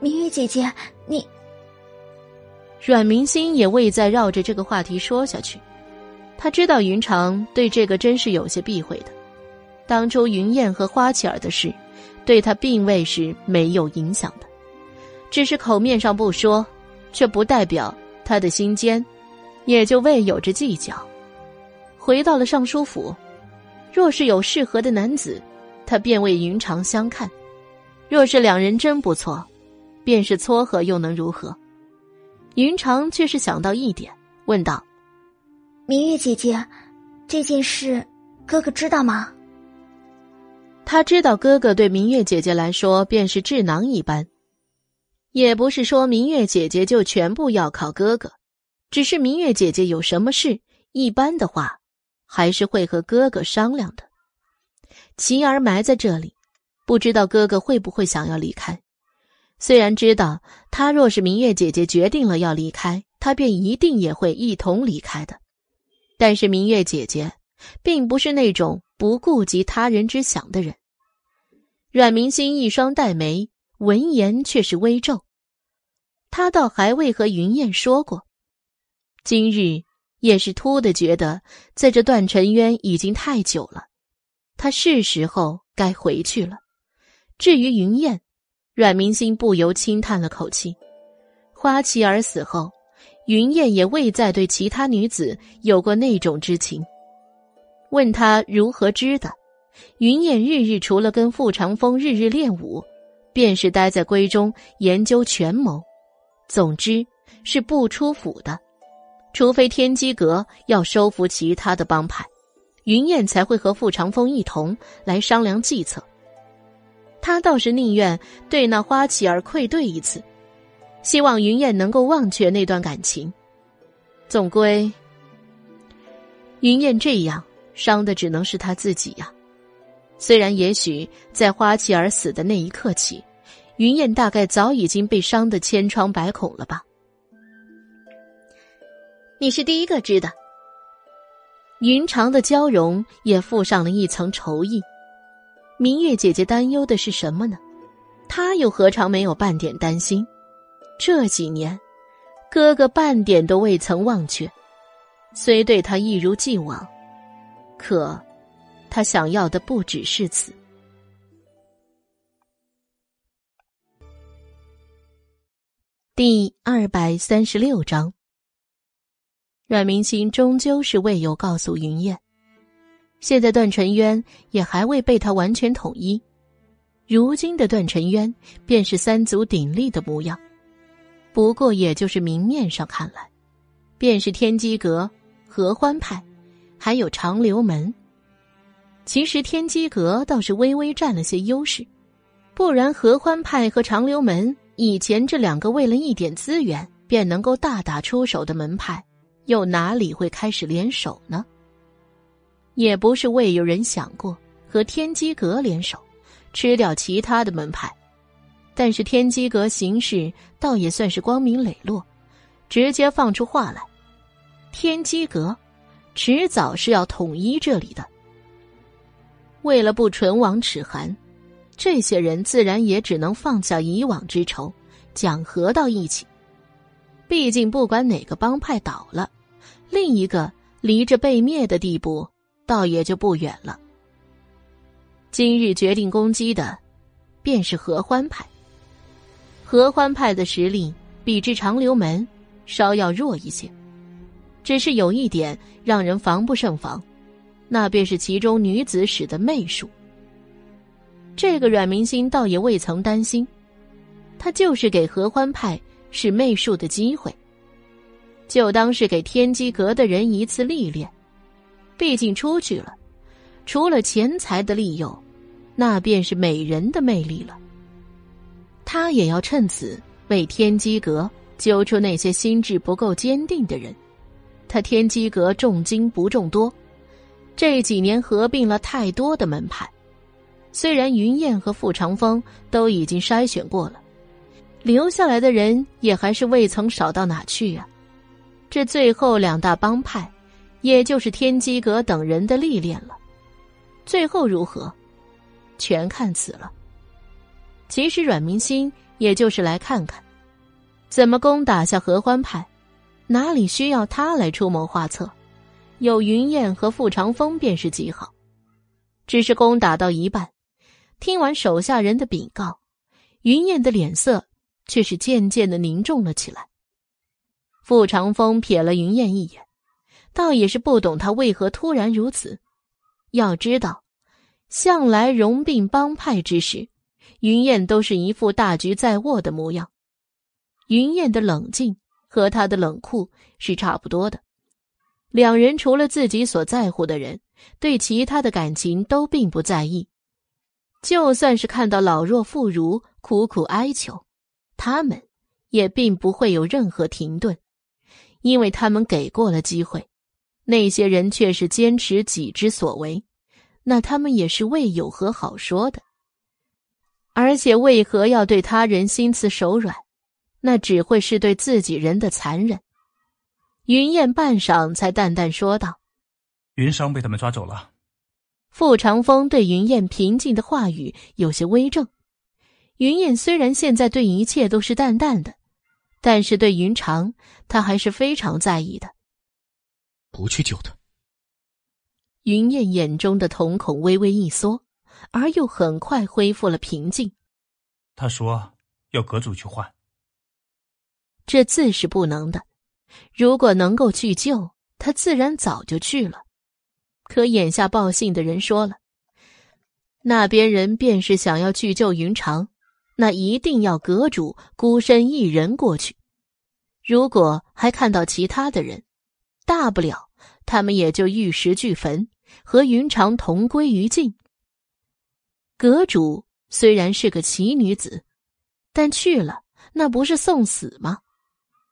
明月姐姐，你……阮明星也未再绕着这个话题说下去。他知道云长对这个真是有些避讳的，当初云燕和花琪儿的事，对他并未是没有影响的，只是口面上不说，却不代表他的心间，也就未有着计较。回到了尚书府，若是有适合的男子，他便为云长相看；若是两人真不错，便是撮合又能如何？云长却是想到一点，问道。明月姐姐，这件事哥哥知道吗？他知道哥哥对明月姐姐来说便是智囊一般，也不是说明月姐姐就全部要靠哥哥，只是明月姐姐有什么事，一般的话还是会和哥哥商量的。琪儿埋在这里，不知道哥哥会不会想要离开。虽然知道他若是明月姐姐决定了要离开，他便一定也会一同离开的。但是明月姐姐，并不是那种不顾及他人之想的人。阮明心一双黛眉，闻言却是微皱。他倒还未和云燕说过，今日也是突的觉得，在这段尘渊已经太久了，他是时候该回去了。至于云燕，阮明心不由轻叹了口气。花琪儿死后。云燕也未再对其他女子有过那种之情。问他如何知的，云燕日日除了跟傅长风日日练武，便是待在闺中研究权谋。总之是不出府的，除非天机阁要收服其他的帮派，云燕才会和傅长风一同来商量计策。他倒是宁愿对那花琪儿愧对一次。希望云燕能够忘却那段感情。总归，云燕这样伤的只能是他自己呀。虽然也许在花琪儿死的那一刻起，云燕大概早已经被伤得千疮百孔了吧。你是第一个知的。云长的娇容也附上了一层愁意。明月姐姐担忧的是什么呢？她又何尝没有半点担心？这几年，哥哥半点都未曾忘却，虽对他一如既往，可他想要的不只是此。第二百三十六章，阮明星终究是未有告诉云燕，现在段晨渊也还未被他完全统一，如今的段晨渊便是三足鼎立的模样。不过，也就是明面上看来，便是天机阁、合欢派，还有长留门，其实天机阁倒是微微占了些优势，不然合欢派和长留门以前这两个为了一点资源便能够大打出手的门派，又哪里会开始联手呢？也不是未有人想过和天机阁联手，吃掉其他的门派，但是天机阁行事倒也算是光明磊落，直接放出话来：天机阁迟早是要统一这里的。为了不唇亡齿寒，这些人自然也只能放下以往之仇，讲和到一起。毕竟，不管哪个帮派倒了，另一个离着被灭的地步，倒也就不远了。今日决定攻击的，便是合欢派。合欢派的实力比之长留门稍要弱一些，只是有一点让人防不胜防。那便是其中女子使的媚术。这个阮明心倒也未曾担心，他就是给合欢派使媚术的机会，就当是给天机阁的人一次历练。毕竟出去了，除了钱财的利诱，那便是美人的魅力了。他也要趁此为天机阁揪出那些心智不够坚定的人。他天机阁重金不重多。这几年合并了太多的门派，虽然云燕和傅长风都已经筛选过了，留下来的人也还是未曾少到哪去啊。这最后两大帮派，也就是天机阁等人的历练了。最后如何，全看此了。其实阮明心也就是来看看，怎么攻打下合欢派，哪里需要他来出谋划策。有云燕和傅长风便是极好，只是攻打到一半，听完手下人的禀告，云燕的脸色却是渐渐的凝重了起来。傅长风瞥了云燕一眼，倒也是不懂他为何突然如此。要知道，向来融并帮派之时，云燕都是一副大局在握的模样。云燕的冷静和他的冷酷是差不多的。两人除了自己所在乎的人，对其他的感情都并不在意。就算是看到老弱妇孺苦苦哀求，他们也并不会有任何停顿，因为他们给过了机会。那些人却是坚持己之所为，那他们也是未有何好说的。而且，为何要对他人心慈手软？那只会是对自己人的残忍。云燕半晌才淡淡说道：“云商被他们抓走了。”傅长风对云燕平静的话语有些微怔。云燕虽然现在对一切都是淡淡的，但是对云长，他还是非常在意的。不去救他。云燕眼中的瞳孔微微一缩，而又很快恢复了平静。他说：“要阁主去换。”这自是不能的。如果能够去救他，自然早就去了。可眼下报信的人说了，那边人便是想要去救云长，那一定要阁主孤身一人过去。如果还看到其他的人，大不了他们也就玉石俱焚，和云长同归于尽。阁主虽然是个奇女子，但去了那不是送死吗？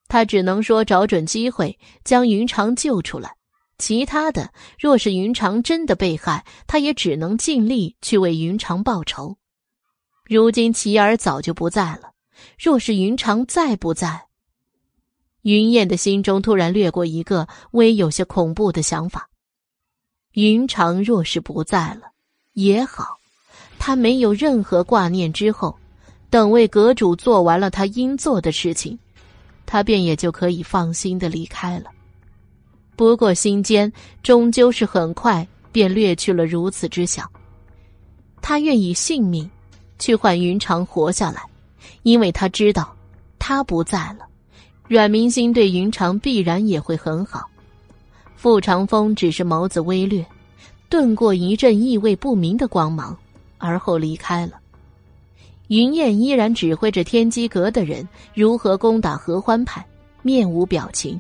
他只能说找准机会将云长救出来，其他的若是云长真的被害，他也只能尽力去为云长报仇。如今齐儿早就不在了，若是云长再不在，云燕的心中突然掠过一个微有些恐怖的想法：云长若是不在了也好，他没有任何挂念之后，等为阁主做完了他应做的事情。他便也就可以放心的离开了。不过心间终究是很快便掠去了如此之想。他愿以性命去换云长活下来，因为他知道他不在了，阮明心对云长必然也会很好。傅长风只是眸子微略，顿过一阵意味不明的光芒，而后离开了。云燕依然指挥着天机阁的人如何攻打合欢派，面无表情，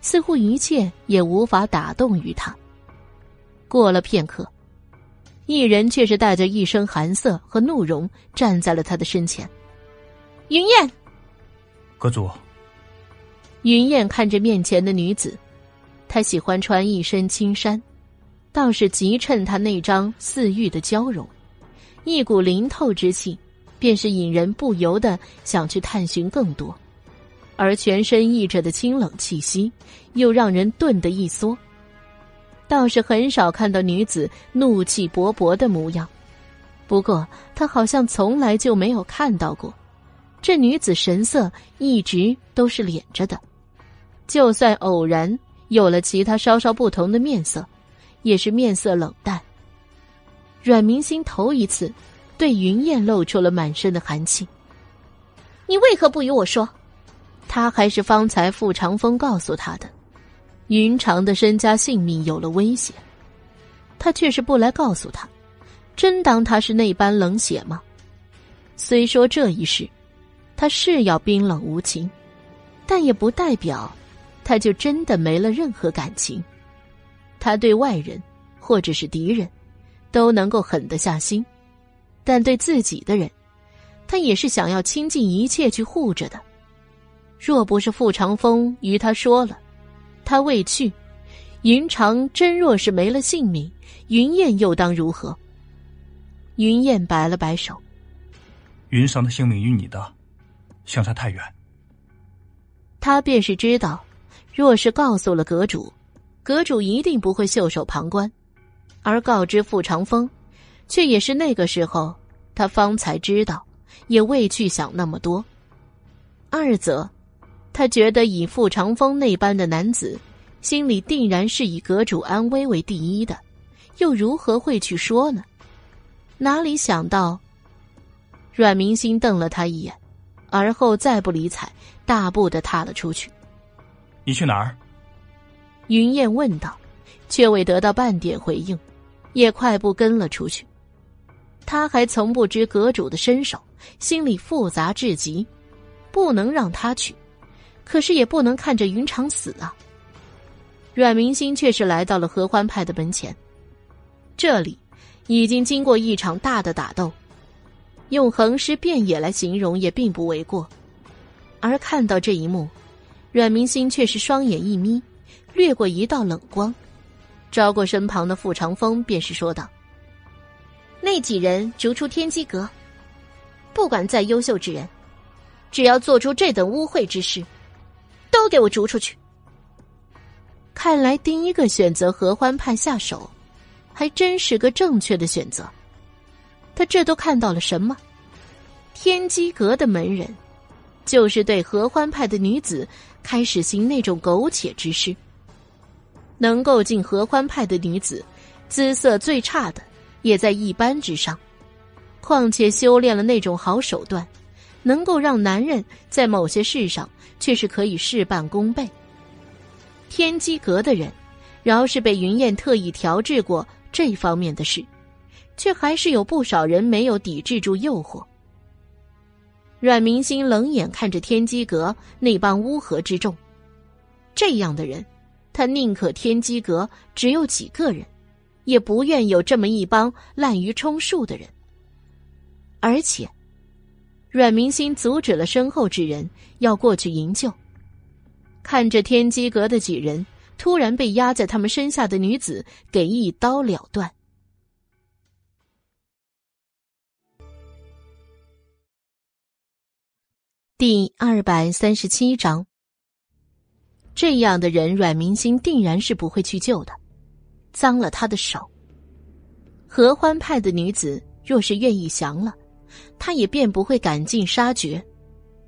似乎一切也无法打动于他。过了片刻，一人却是带着一身寒色和怒容站在了他的身前。云燕，阁主。云燕看着面前的女子，她喜欢穿一身青衫，倒是极衬她那张似玉的娇容，一股灵透之气，便是引人不由得想去探寻更多。而全身溢着的清冷气息，又让人顿的一缩。倒是很少看到女子怒气勃勃的模样，不过他好像从来就没有看到过，这女子神色一直都是敛着的，就算偶然有了其他稍稍不同的面色，也是面色冷淡。阮明心头一次对云燕露出了满身的寒气。你为何不与我说？他还是方才傅长风告诉他的。云长的身家性命有了危险，他却是不来告诉他，真当他是那般冷血吗？虽说这一世，他是要冰冷无情，但也不代表他就真的没了任何感情。他对外人或者是敌人，都能够狠得下心，但对自己的人，他也是想要倾尽一切去护着的。若不是傅长风与他说了。他未去，云长真若是没了性命，云燕又当如何？云燕摆了摆手，云裳的性命与你的相差太远。他便是知道，若是告诉了阁主，阁主一定不会袖手旁观；而告知傅长风，却也是那个时候，他方才知道，也未去想那么多。二则。他觉得以傅长风那般的男子，心里定然是以阁主安危为第一的，又如何会去说呢？哪里想到，阮明星瞪了他一眼，而后再不理睬，大步的踏了出去。你去哪儿？云燕问道，却未得到半点回应，也快步跟了出去。他还从不知阁主的身手，心里复杂至极，不能让他去。可是也不能看着云长死啊！阮明星却是来到了合欢派的门前，这里已经经过一场大的打斗，用横尸遍野来形容也并不为过。而看到这一幕，阮明星却是双眼一眯，掠过一道冷光，招过身旁的傅长风，便是说道：“那几人逐出天机阁，不管再优秀之人，只要做出这等污秽之事。”都给我逐出去！看来第一个选择合欢派下手，还真是个正确的选择。他这都看到了什么？天机阁的门人，就是对合欢派的女子开始行那种苟且之事。能够进合欢派的女子，姿色最差的也在一般之上。况且修炼了那种好手段，能够让男人在某些事上。却是可以事半功倍。天机阁的人，饶是被云燕特意调制过这方面的事，却还是有不少人没有抵制住诱惑。阮明星冷眼看着天机阁那帮乌合之众，这样的人，他宁可天机阁只有几个人，也不愿有这么一帮滥竽充数的人。而且。阮明心阻止了身后之人要过去营救，看着天机阁的几人突然被压在他们身下的女子给一刀了断。第二百三十七章，这样的人阮明心定然是不会去救的，脏了他的手。合欢派的女子若是愿意降了。他也便不会赶尽杀绝，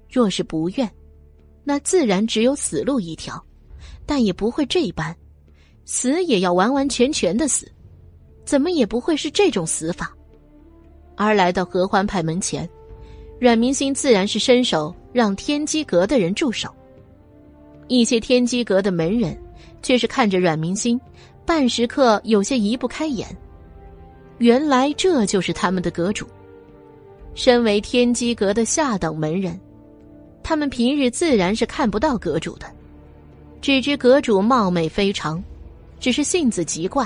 若是不愿，那自然只有死路一条，但也不会这般，死也要完完全全的死，怎么也不会是这种死法。而来到合欢派门前，阮明星自然是伸手让天机阁的人住手，一些天机阁的门人却是看着阮明星，半时刻有些移不开眼，原来这就是他们的阁主。身为天机阁的下等门人，他们平日自然是看不到阁主的，只知阁主貌美非常，只是性子极怪，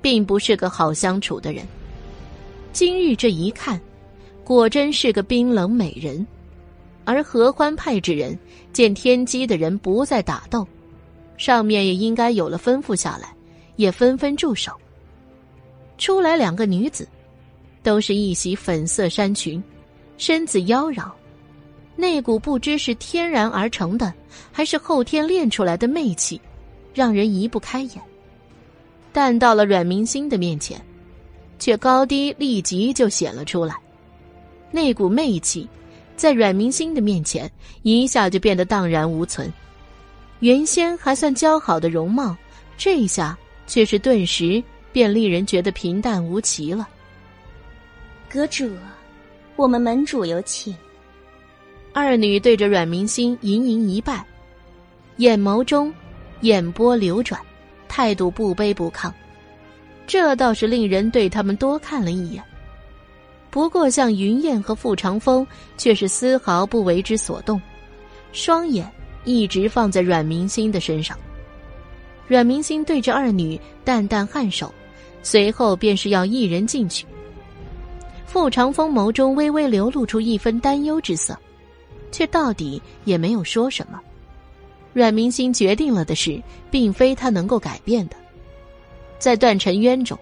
并不是个好相处的人，今日这一看，果真是个冰冷美人。而合欢派之人见天机的人不再打斗，上面也应该有了吩咐下来，也纷纷住手。出来两个女子，都是一袭粉色衫裙，身子妖娆，那股不知是天然而成的，还是后天练出来的媚气，让人移不开眼。但到了阮明星的面前，却高低立即就显了出来，那股媚气。在阮明星的面前，一下就变得荡然无存。原先还算姣好的容貌，这一下却是顿时便令人觉得平淡无奇了。阁主，我们门主有请。二女对着阮明星盈盈一拜，眼眸中眼波流转，态度不卑不亢，这倒是令人对他们多看了一眼。不过，像云燕和傅长风却是丝毫不为之所动，双眼一直放在阮明星的身上。阮明星对着二女淡淡颔首，随后便是要一人进去。傅长风眸中微微流露出一分担忧之色，却到底也没有说什么。阮明星决定了的事，并非他能够改变的，在段尘渊中，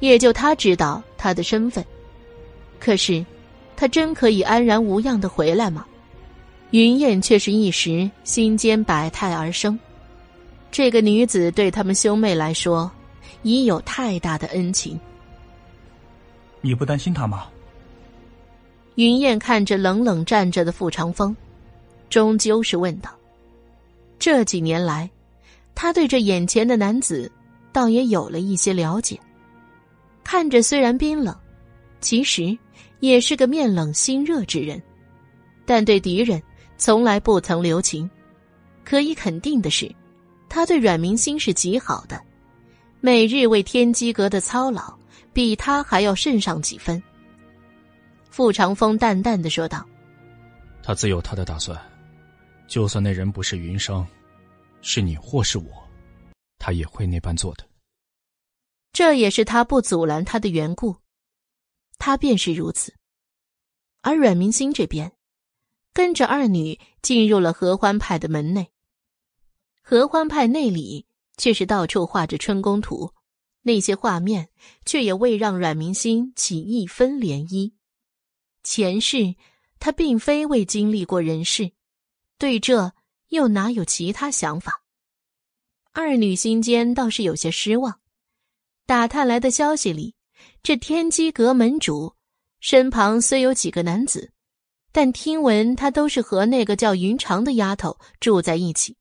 也就他知道他的身份。可是，他真可以安然无恙的回来吗？云燕却是一时心间百态而生。这个女子对他们兄妹来说，已有太大的恩情。你不担心她吗？云燕看着冷冷站着的傅长风，终究是问道：“这几年来，他对这眼前的男子，倒也有了一些了解。看着虽然冰冷，其实……”也是个面冷心热之人，但对敌人从来不曾留情。可以肯定的是，他对阮明星是极好的，每日为天机阁的操劳，比他还要甚上几分。傅长风淡淡的说道：“他自有他的打算，就算那人不是云商，是你或是我，他也会那般做的。这也是他不阻拦他的缘故。”他便是如此，而阮明星这边，跟着二女进入了合欢派的门内。合欢派内里却是到处画着春宫图，那些画面却也未让阮明星起一分涟漪。前世他并非未经历过人世，对这又哪有其他想法？二女心间倒是有些失望，打探来的消息里。这天机阁门主身旁虽有几个男子，但听闻他都是和那个叫云长的丫头住在一起，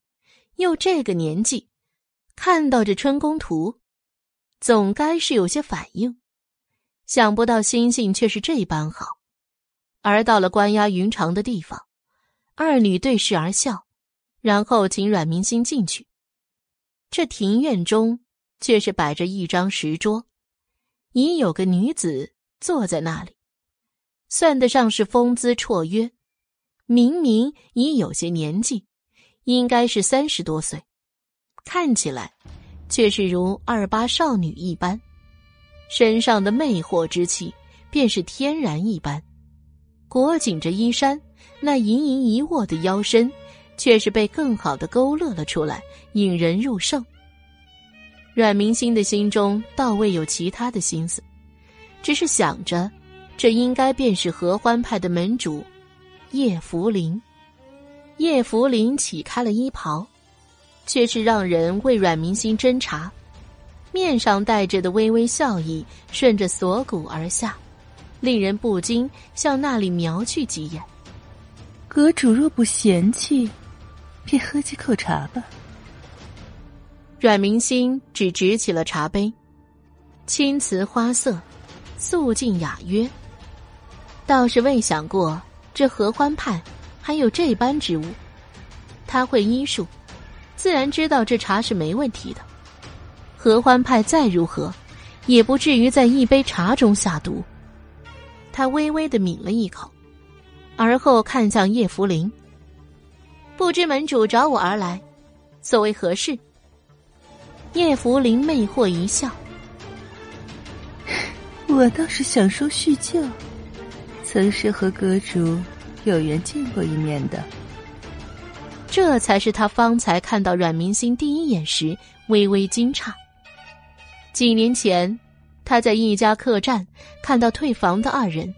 又这个年纪，看到这春宫图，总该是有些反应。想不到心性却是这般好，而到了关押云长的地方，二女对视而笑，然后请阮明心进去。这庭院中却是摆着一张石桌。已有个女子坐在那里，算得上是风姿绰约，明明已有些年纪，应该是三十多岁，看起来却是如二八少女一般，身上的魅惑之气便是天然一般，裹紧着衣衫，那盈盈一握的腰身，却是被更好的勾勒了出来，引人入胜。阮明星的心中倒未有其他的心思，只是想着，这应该便是合欢派的门主叶福林。叶福林起开了衣袍，却是让人为阮明星侦查，面上带着的微微笑意顺着锁骨而下，令人不禁向那里瞄去几眼。阁主若不嫌弃，便喝几口茶吧。阮明星只执起了茶杯，青瓷花色，素净雅约。倒是未想过这合欢派还有这般之物。他会医术，自然知道这茶是没问题的。合欢派再如何，也不至于在一杯茶中下毒。他微微的抿了一口，而后看向叶福林。不知门主找我而来，所谓何事？叶福林魅惑一笑：“ 我倒是想说叙旧，曾是和阁主有缘见过一面的。这才是他方才看到阮明星第一眼时微微惊诧。几年前，他在一家客栈看到退房的二人，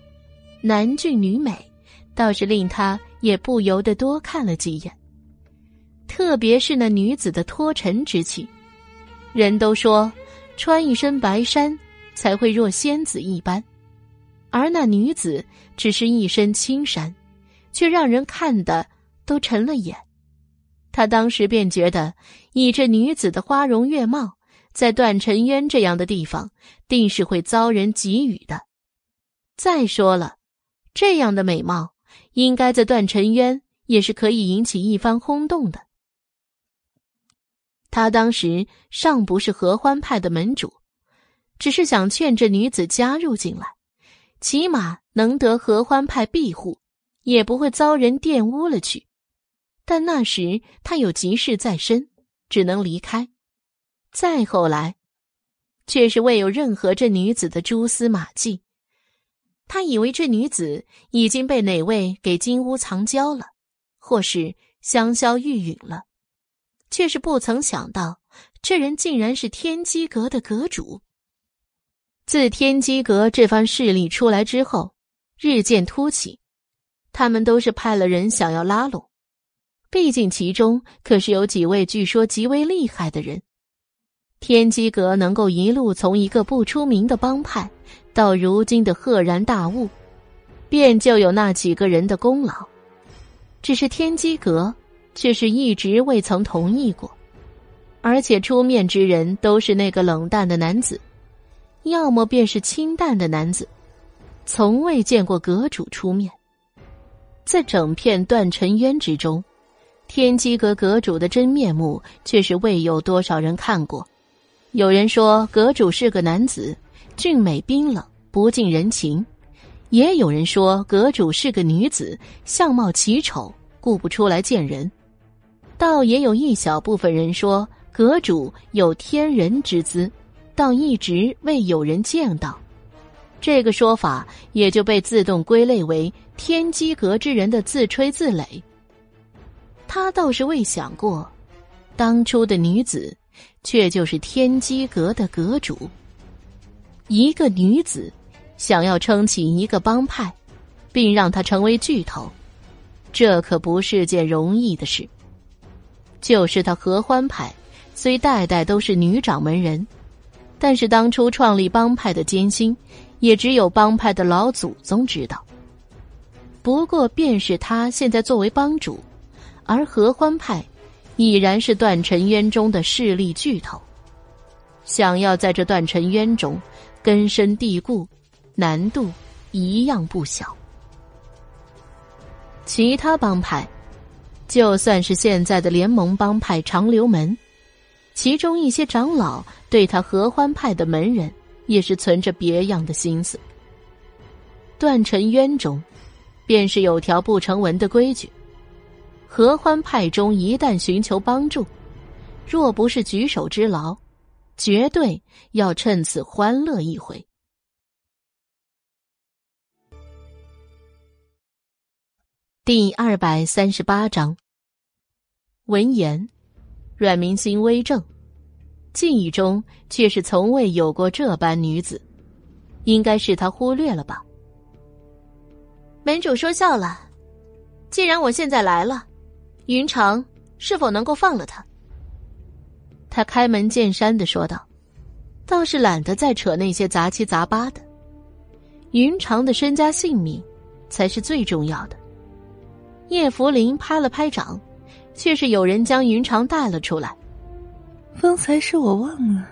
男俊女美，倒是令他也不由得多看了几眼。特别是那女子的脱尘之气，人都说穿一身白衫才会若仙子一般，而那女子只是一身青衫，却让人看的都沉了眼。他当时便觉得，以这女子的花容月貌，在段尘渊这样的地方，定是会遭人觊觎的。再说了，这样的美貌，应该在段尘渊也是可以引起一番轰动的。他当时尚不是合欢派的门主，只是想劝这女子加入进来，起码能得合欢派庇护，也不会遭人玷污了去。但那时他有急事在身，只能离开。再后来，却是未有任何这女子的蛛丝马迹。他以为这女子已经被哪位给金屋藏娇了，或是香消玉殒了，却是不曾想到，这人竟然是天机阁的阁主。自天机阁这番势力出来之后，日渐突起，他们都是派了人想要拉拢。毕竟其中可是有几位据说极为厉害的人，天机阁能够一路从一个不出名的帮派到如今的赫然大物，便就有那几个人的功劳。只是天机阁却是一直未曾同意过，而且出面之人都是那个冷淡的男子，要么便是清淡的男子，从未见过阁主出面。在整片断尘渊之中。天机阁阁主的真面目却是未有多少人看过。有人说阁主是个男子，俊美冰冷，不近人情；也有人说阁主是个女子，相貌奇丑，顾不出来见人。倒也有一小部分人说阁主有天人之姿，倒一直未有人见到。这个说法也就被自动归类为天机阁之人的自吹自擂。他倒是未想过，当初的女子，却就是天机阁的阁主。一个女子，想要撑起一个帮派，并让他成为巨头，这可不是件容易的事。就是他合欢派，虽代代都是女掌门人，但是当初创立帮派的艰辛，也只有帮派的老祖宗知道。不过，便是他现在作为帮主。而合欢派，已然是断尘渊中的势力巨头，想要在这断尘渊中根深蒂固，难度一样不小。其他帮派，就算是现在的联盟帮派长留门，其中一些长老对他合欢派的门人，也是存着别样的心思。断尘渊中，便是有条不成文的规矩。合欢派中一旦寻求帮助，若不是举手之劳，绝对要趁此欢乐一回。第二百三十八章。闻言，阮明心微怔，记忆中却是从未有过这般女子，应该是他忽略了吧？门主说笑了，既然我现在来了。云长是否能够放了他？他开门见山的说道：“倒是懒得再扯那些杂七杂八的。云长的身家性命才是最重要的。”叶福林拍了拍掌，却是有人将云长带了出来。方才是我忘了，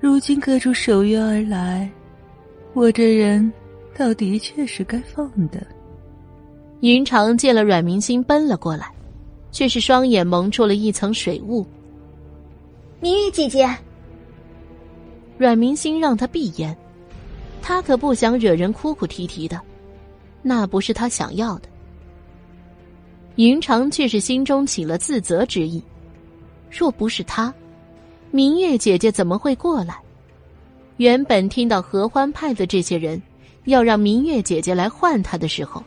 如今各处守约而来，我这人倒的确是该放的。云长见了阮明星奔了过来。却是双眼蒙住了一层水雾。明玉姐姐，阮明星让他闭眼，他可不想惹人哭哭啼啼的，那不是他想要的。云长却是心中起了自责之意，若不是他，明月姐姐怎么会过来？原本听到合欢派的这些人要让明月姐姐来换他的时候，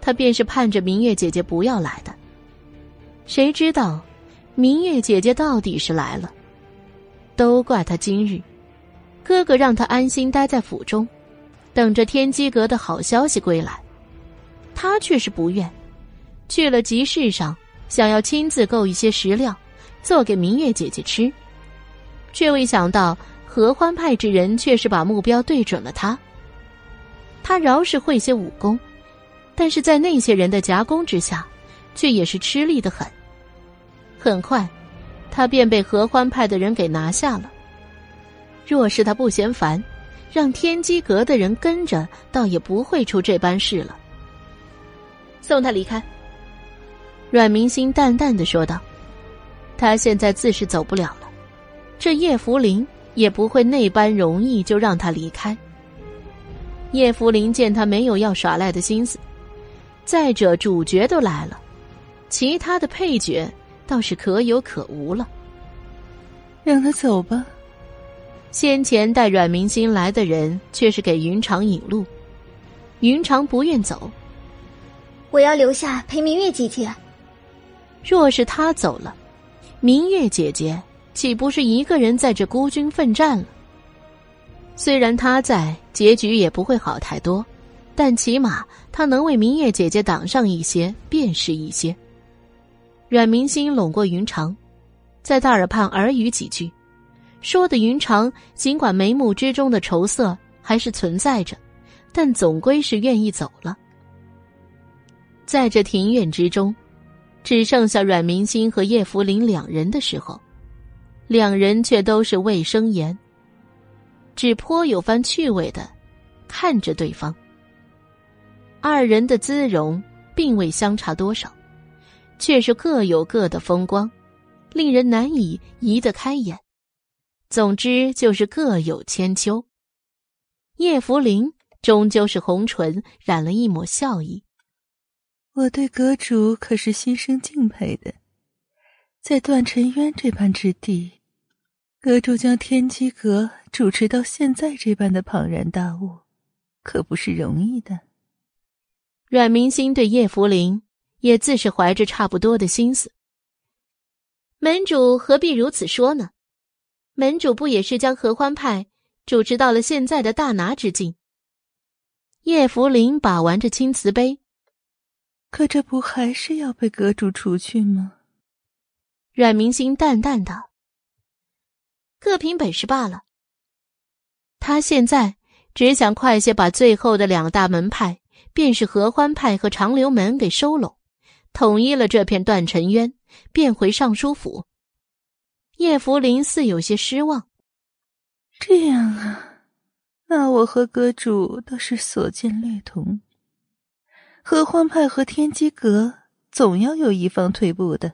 他便是盼着明月姐姐不要来的。谁知道，明月姐姐到底是来了。都怪他今日，哥哥让他安心待在府中，等着天机阁的好消息归来，他却是不愿，去了集市上，想要亲自购一些食料，做给明月姐姐吃，却未想到合欢派之人却是把目标对准了他。他饶是会些武功，但是在那些人的夹攻之下，却也是吃力的很。很快。他便被合欢派的人给拿下了。若是他不嫌烦，让天机阁的人跟着，倒也不会出这般事了。送他离开。阮明心淡淡的说道：“他现在自是走不了了，这叶福林也不会那般容易就让他离开。”叶福林见他没有要耍赖的心思，再者主角都来了，其他的配角。倒是可有可无了，让他走吧。先前带阮明星来的人却是给云长引路，云长不愿走。我要留下陪明月姐姐。若是他走了，明月姐姐岂不是一个人在这孤军奋战了？虽然他在，结局也不会好太多，但起码他能为明月姐姐挡上一些，便是一些。阮明星拢过云长，在他耳畔耳语几句，说的云长尽管眉目之中的愁色还是存在着，但总归是愿意走了。在这庭院之中，只剩下阮明星和叶福林两人的时候，两人却都是未生言，只颇有番趣味的看着对方。二人的姿容并未相差多少。却是各有各的风光，令人难以移得开眼。总之就是各有千秋。叶福林终究是红唇染了一抹笑意。我对阁主可是心生敬佩的，在断尘渊这般之地，阁主将天机阁主持到现在这般的庞然大物，可不是容易的。阮明星对叶福林。也自是怀着差不多的心思。门主何必如此说呢？门主不也是将合欢派主持到了现在的大拿之境？叶福林把玩着青瓷杯，可这不还是要被阁主除去吗？阮明星淡淡道：“各凭本事罢了。”他现在只想快些把最后的两大门派，便是合欢派和长留门给收拢。统一了这片断尘渊，便回尚书府。叶福林似有些失望。这样啊，那我和阁主倒是所见略同。合欢派和天机阁总要有一方退步的，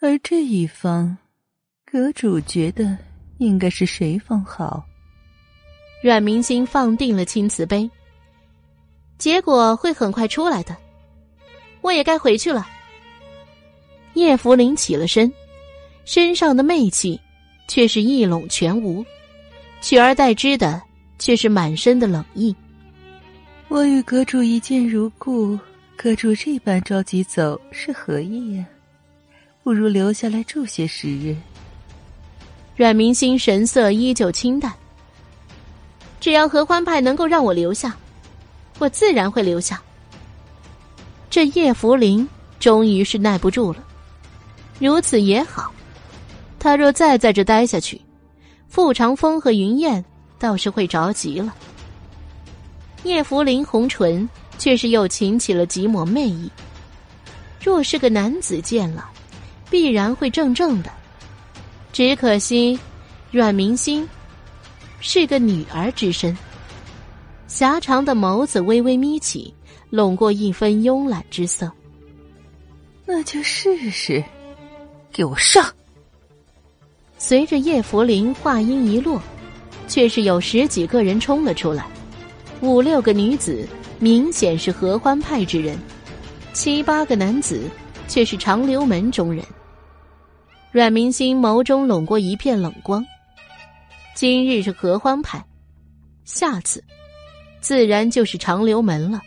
而这一方，阁主觉得应该是谁方好？阮明星放定了青瓷杯，结果会很快出来的。我也该回去了。叶福林起了身，身上的媚气却是一拢全无，取而代之的却是满身的冷意。我与阁主一见如故，阁主这般着急走是何意呀？不如留下来住些时日。阮明星神色依旧清淡。只要合欢派能够让我留下，我自然会留下。这叶福林终于是耐不住了，如此也好。他若再在这待下去，傅长风和云燕倒是会着急了。叶福林红唇却是又噙起了几抹媚意。若是个男子见了，必然会怔怔的。只可惜，阮明心是个女儿之身，狭长的眸子微微眯起。拢过一分慵懒之色，那就试试，给我上！随着叶福林话音一落，却是有十几个人冲了出来，五六个女子明显是合欢派之人，七八个男子却是长留门中人。阮明星眸中拢过一片冷光，今日是合欢派，下次自然就是长留门了。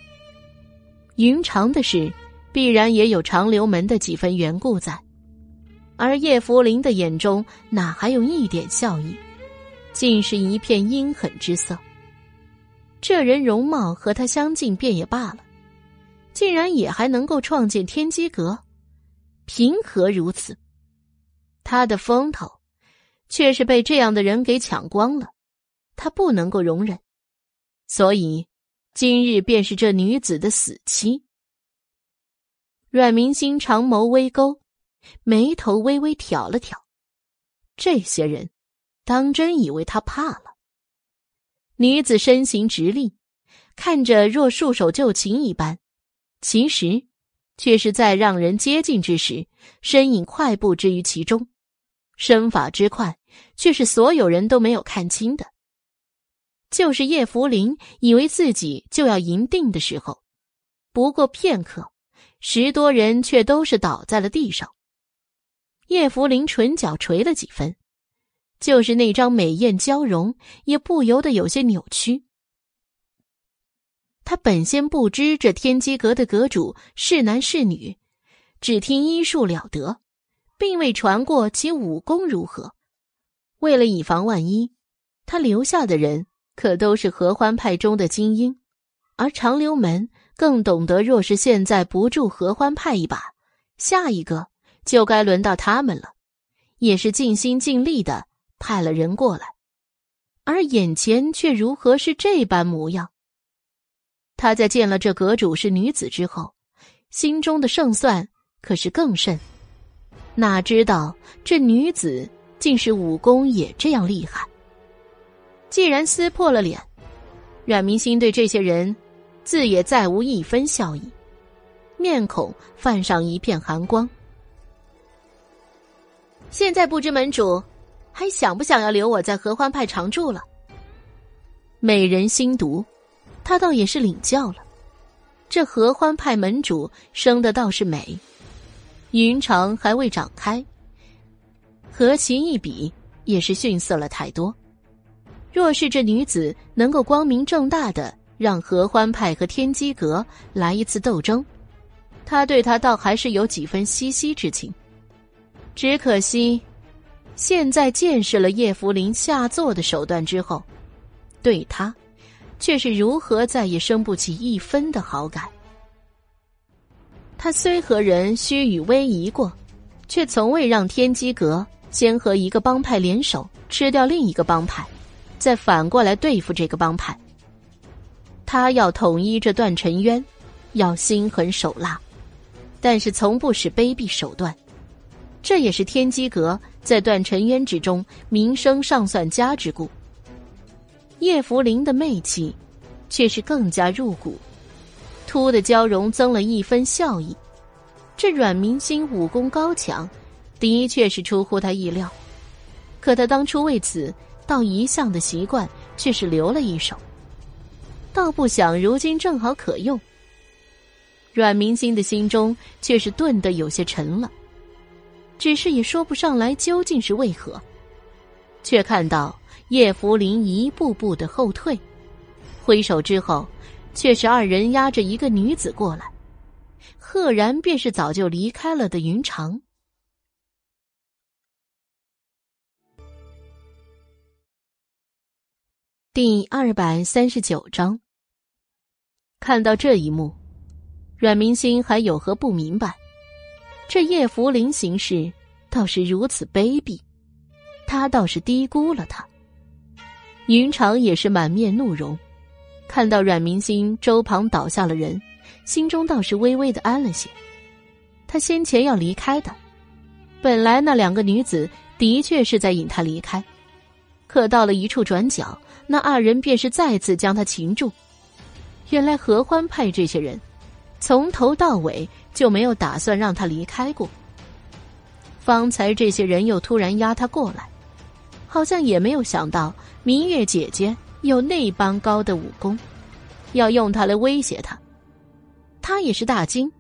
云长的事，必然也有长留门的几分缘故在，而叶福林的眼中哪还有一点笑意，尽是一片阴狠之色。这人容貌和他相近便也罢了，竟然也还能够创建天机阁，凭何如此？他的风头。却是被这样的人给抢光了，他不能够容忍，所以今日便是这女子的死期。阮明心长眸微勾，眉头微微挑了挑，这些人当真以为他怕了？女子身形直立，看着若束手就擒一般，其实却是在让人接近之时，身影快步之于其中。身法之快，却是所有人都没有看清的。就是叶福林以为自己就要赢定的时候，不过片刻，十多人却都是倒在了地上。叶福林唇角垂了几分，就是那张美艳娇容也不由得有些扭曲。他本先不知这天机阁的阁主是男是女，只听医术了得。并未传过其武功如何。为了以防万一，他留下的人可都是合欢派中的精英，而长留门更懂得，若是现在不助合欢派一把，下一个就该轮到他们了，也是尽心尽力的派了人过来。而眼前却如何是这般模样？他在见了这阁主是女子之后，心中的胜算可是更甚。哪知道这女子竟是武功也这样厉害。既然撕破了脸，阮明心对这些人自也再无一分笑意，面孔泛上一片寒光。现在不知门主还想不想要留我在合欢派常住了？美人心毒，他倒也是领教了。这合欢派门主生的倒是美。云长还未长开，和其一比，也是逊色了太多。若是这女子能够光明正大的让合欢派和天机阁来一次斗争，他对她倒还是有几分惜惜之情。只可惜，现在见识了叶福林下作的手段之后，对他却是如何再也生不起一分的好感。他虽和人虚与委蛇过，却从未让天机阁先和一个帮派联手吃掉另一个帮派，再反过来对付这个帮派。他要统一这段尘渊，要心狠手辣，但是从不使卑鄙手段。这也是天机阁在段尘渊之中名声尚算佳之故。叶福林的媚气，却是更加入骨。突的娇容增了一分笑意，这阮明星武功高强，的确是出乎他意料。可他当初为此倒一向的习惯，却是留了一手。倒不想如今正好可用。阮明星的心中却是顿的有些沉了，只是也说不上来究竟是为何。却看到叶福林一步步的后退，挥手之后。却是二人押着一个女子过来，赫然便是早就离开了的云长。第二百三十九章。看到这一幕，阮明心还有何不明白？这叶福林行事倒是如此卑鄙，他倒是低估了他。云长也是满面怒容。看到阮明星周旁倒下了人，心中倒是微微的安了些。他先前要离开的，本来那两个女子的确是在引他离开，可到了一处转角，那二人便是再次将他擒住。原来合欢派这些人，从头到尾就没有打算让他离开过。方才这些人又突然压他过来，好像也没有想到明月姐姐。有那般高的武功，要用他来威胁他，他也是大惊，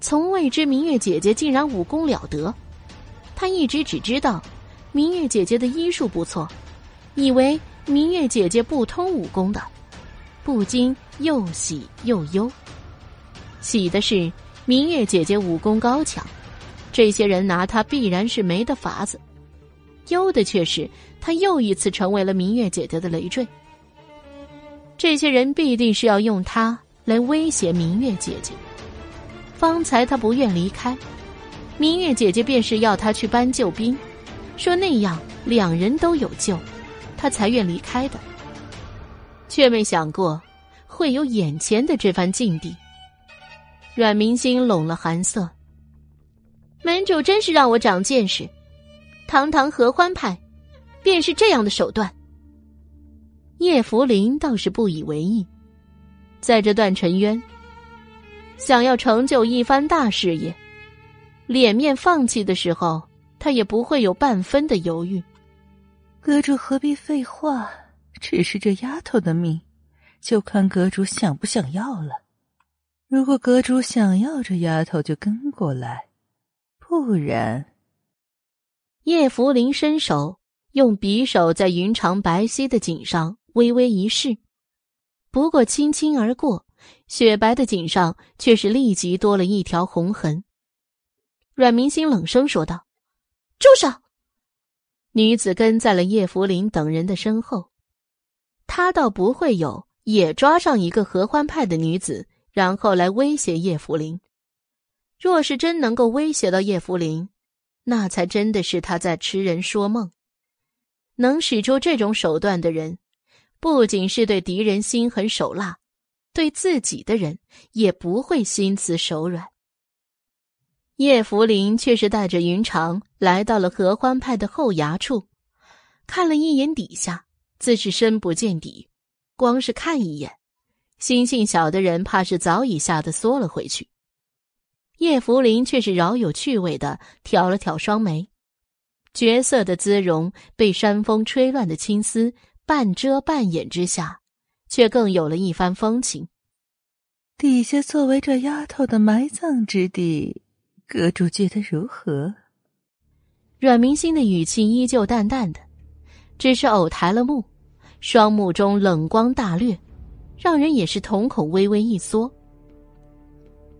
从未知明月姐姐竟然武功了得。他一直只知道明月姐姐的医术不错，以为明月姐姐不通武功的，不禁又喜又忧。喜的是明月姐姐武功高强，这些人拿她必然是没得法子；忧的却是她又一次成为了明月姐姐的累赘。这些人必定是要用她来威胁明月姐姐。方才她不愿离开，明月姐姐便是要她去搬救兵，说那样两人都有救。他才愿离开的，却没想过会有眼前的这番境地。阮明星拢了寒色，门主真是让我长见识，堂堂合欢派，便是这样的手段。叶福林倒是不以为意，在这段尘渊，想要成就一番大事业，脸面放弃的时候，他也不会有半分的犹豫。阁主何必废话？只是这丫头的命，就看阁主想不想要了。如果阁主想要这丫头，就跟过来；不然，叶福林伸手用匕首在云长白皙的颈上微微一试，不过轻轻而过，雪白的颈上却是立即多了一条红痕。阮明星冷声说道：“住手！”女子跟在了叶福林等人的身后，他倒不会有也抓上一个合欢派的女子，然后来威胁叶福林。若是真能够威胁到叶福林，那才真的是他在痴人说梦。能使出这种手段的人，不仅是对敌人心狠手辣，对自己的人也不会心慈手软。叶福林却是带着云长来到了合欢派的后衙处，看了一眼底下，自是深不见底。光是看一眼，心性小的人怕是早已吓得缩了回去。叶福林却是饶有趣味的挑了挑双眉，绝色的姿容被山风吹乱的青丝半遮半掩之下，却更有了一番风情。底下作为这丫头的埋葬之地。阁主觉得如何？阮明星的语气依旧淡淡的，只是偶抬了目，双目中冷光大掠，让人也是瞳孔微微一缩。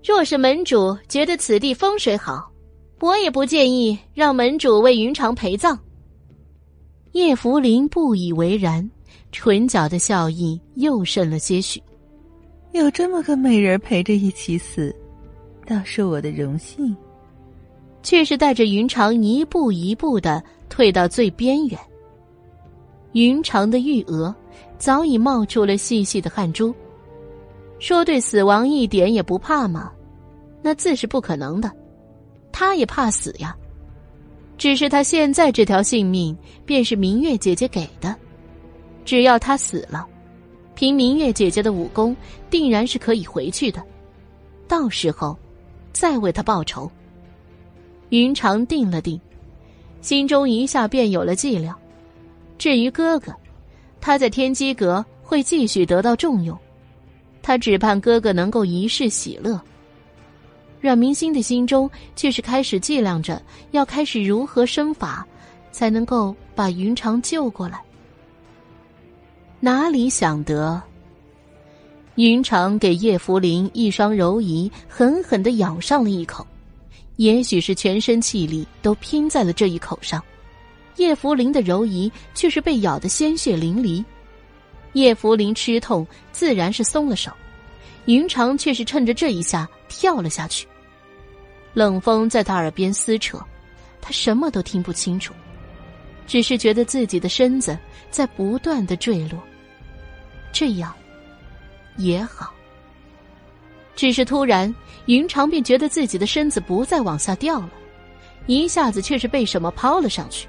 若是门主觉得此地风水好，我也不介意让门主为云长陪葬。叶福林不以为然，唇角的笑意又甚了些许。有这么个美人陪着一起死。倒是我的荣幸，却是带着云长一步一步的退到最边缘。云长的玉额早已冒出了细细的汗珠。说对死亡一点也不怕吗？那自是不可能的。他也怕死呀，只是他现在这条性命便是明月姐姐给的，只要他死了，凭明月姐姐的武功，定然是可以回去的。到时候。再为他报仇。云长定了定，心中一下便有了计量。至于哥哥，他在天机阁会继续得到重用，他只盼哥哥能够一世喜乐。阮明星的心中却是开始计量着，要开始如何生法，才能够把云长救过来。哪里想得？云长给叶福林一双柔夷狠狠的咬上了一口，也许是全身气力都拼在了这一口上，叶福林的柔夷却是被咬得鲜血淋漓。叶福林吃痛，自然是松了手，云长却是趁着这一下跳了下去。冷风在他耳边撕扯，他什么都听不清楚，只是觉得自己的身子在不断的坠落，这样。也好，只是突然，云长便觉得自己的身子不再往下掉了，一下子却是被什么抛了上去，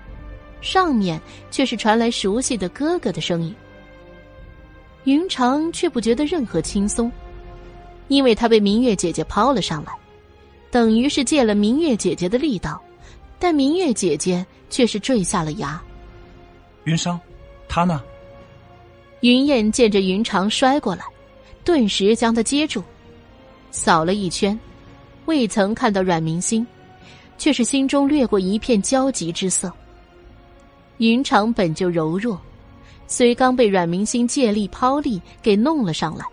上面却是传来熟悉的哥哥的声音。云长却不觉得任何轻松，因为他被明月姐姐抛了上来，等于是借了明月姐姐的力道，但明月姐姐却是坠下了崖。云裳，他呢？云燕见着云长摔过来。顿时将他接住，扫了一圈，未曾看到阮明星，却是心中掠过一片焦急之色。云长本就柔弱，虽刚被阮明星借力抛力给弄了上来，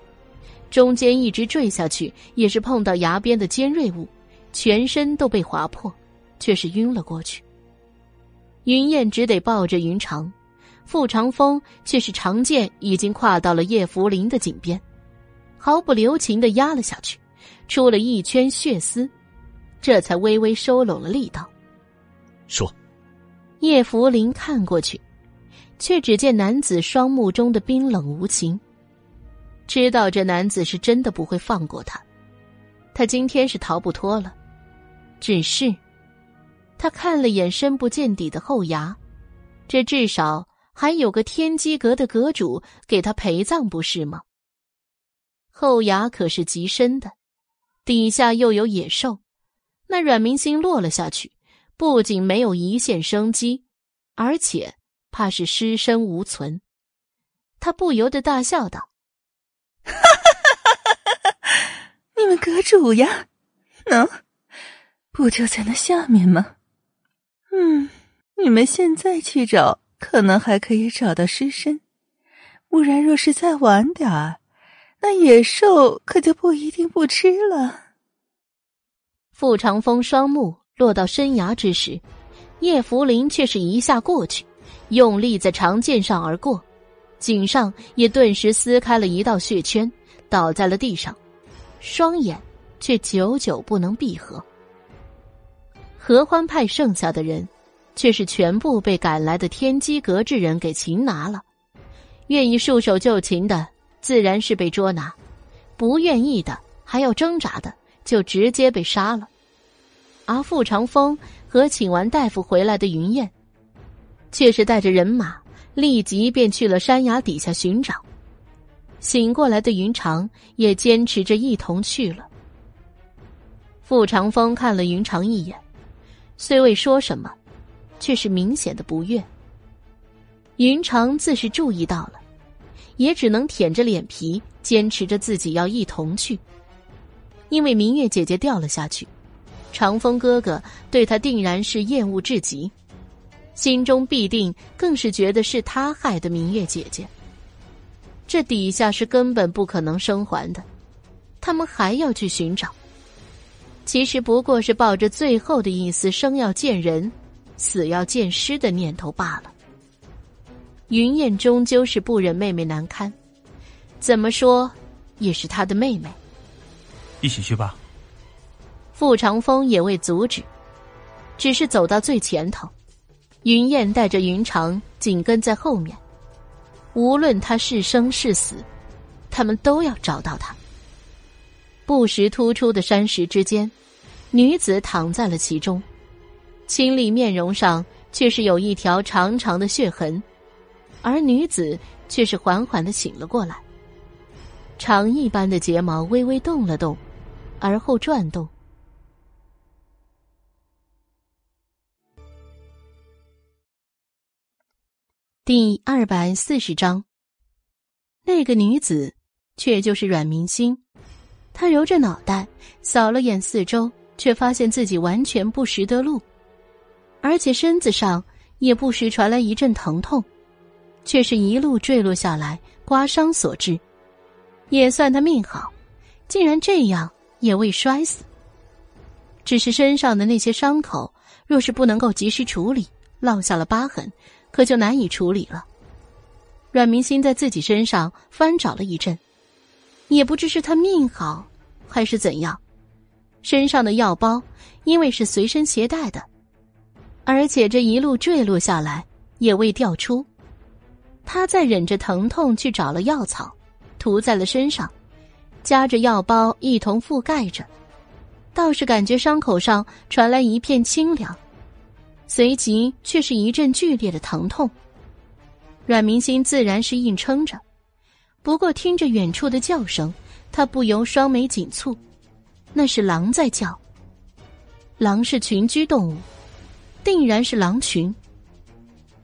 中间一直坠下去，也是碰到崖边的尖锐物，全身都被划破，却是晕了过去。云燕只得抱着云长，傅长风却是长剑已经跨到了叶福林的颈边，毫不留情的压了下去，出了一圈血丝，这才微微收拢了力道。说，叶福林看过去。却只见男子双目中的冰冷无情，知道这男子是真的不会放过他，他今天是逃不脱了。只是，他看了眼深不见底的后崖，这至少还有个天机阁的阁主给他陪葬，不是吗？后崖可是极深的，底下又有野兽，那阮明星落了下去，不仅没有一线生机，而且。怕是尸身无存，他不由得大笑道：“哈哈哈哈你们阁主呀，能不就在那下面吗？嗯，你们现在去找，可能还可以找到尸身；不然，若是再晚点儿，那野兽可就不一定不吃了。”傅长风双目落到深崖之时，叶福林却是一下过去。用力在长剑上而过，颈上也顿时撕开了一道血圈，倒在了地上，双眼却久久不能闭合。合欢派剩下的人，却是全部被赶来的天机阁之人给擒拿了。愿意束手就擒的，自然是被捉拿；不愿意的，还要挣扎的，就直接被杀了。而傅长风和请完大夫回来的云燕。却是带着人马，立即便去了山崖底下寻找。醒过来的云长也坚持着一同去了。傅长风看了云长一眼，虽未说什么，却是明显的不悦。云长自是注意到了，也只能舔着脸皮，坚持着自己要一同去。因为明月姐姐掉了下去，长风哥哥对他定然是厌恶至极。心中必定更是觉得是他害的明月姐姐。这底下是根本不可能生还的，他们还要去寻找。其实不过是抱着最后的一丝生要见人，死要见尸的念头罢了。云燕终究是不忍妹妹难堪，怎么说也是她的妹妹。一起去吧。傅长风也未阻止，只是走到最前头。云燕带着云长紧跟在后面，无论他是生是死，他们都要找到他。不时突出的山石之间，女子躺在了其中，清丽面容上却是有一条长长的血痕，而女子却是缓缓的醒了过来，长一般的睫毛微微动了动，而后转动。第二百四十章，那个女子却就是阮明星。她揉着脑袋，扫了眼四周，却发现自己完全不识得路，而且身子上也不时传来一阵疼痛，却是一路坠落下来，刮伤所致。也算他命好，竟然这样也未摔死。只是身上的那些伤口，若是不能够及时处理，落下了疤痕。可就难以处理了。阮明心在自己身上翻找了一阵，也不知是他命好，还是怎样，身上的药包因为是随身携带的，而且这一路坠落下来也未掉出。他在忍着疼痛去找了药草，涂在了身上，夹着药包一同覆盖着，倒是感觉伤口上传来一片清凉。随即却是一阵剧烈的疼痛，阮明心自然是硬撑着，不过听着远处的叫声，他不由双眉紧蹙，那是狼在叫。狼是群居动物，定然是狼群。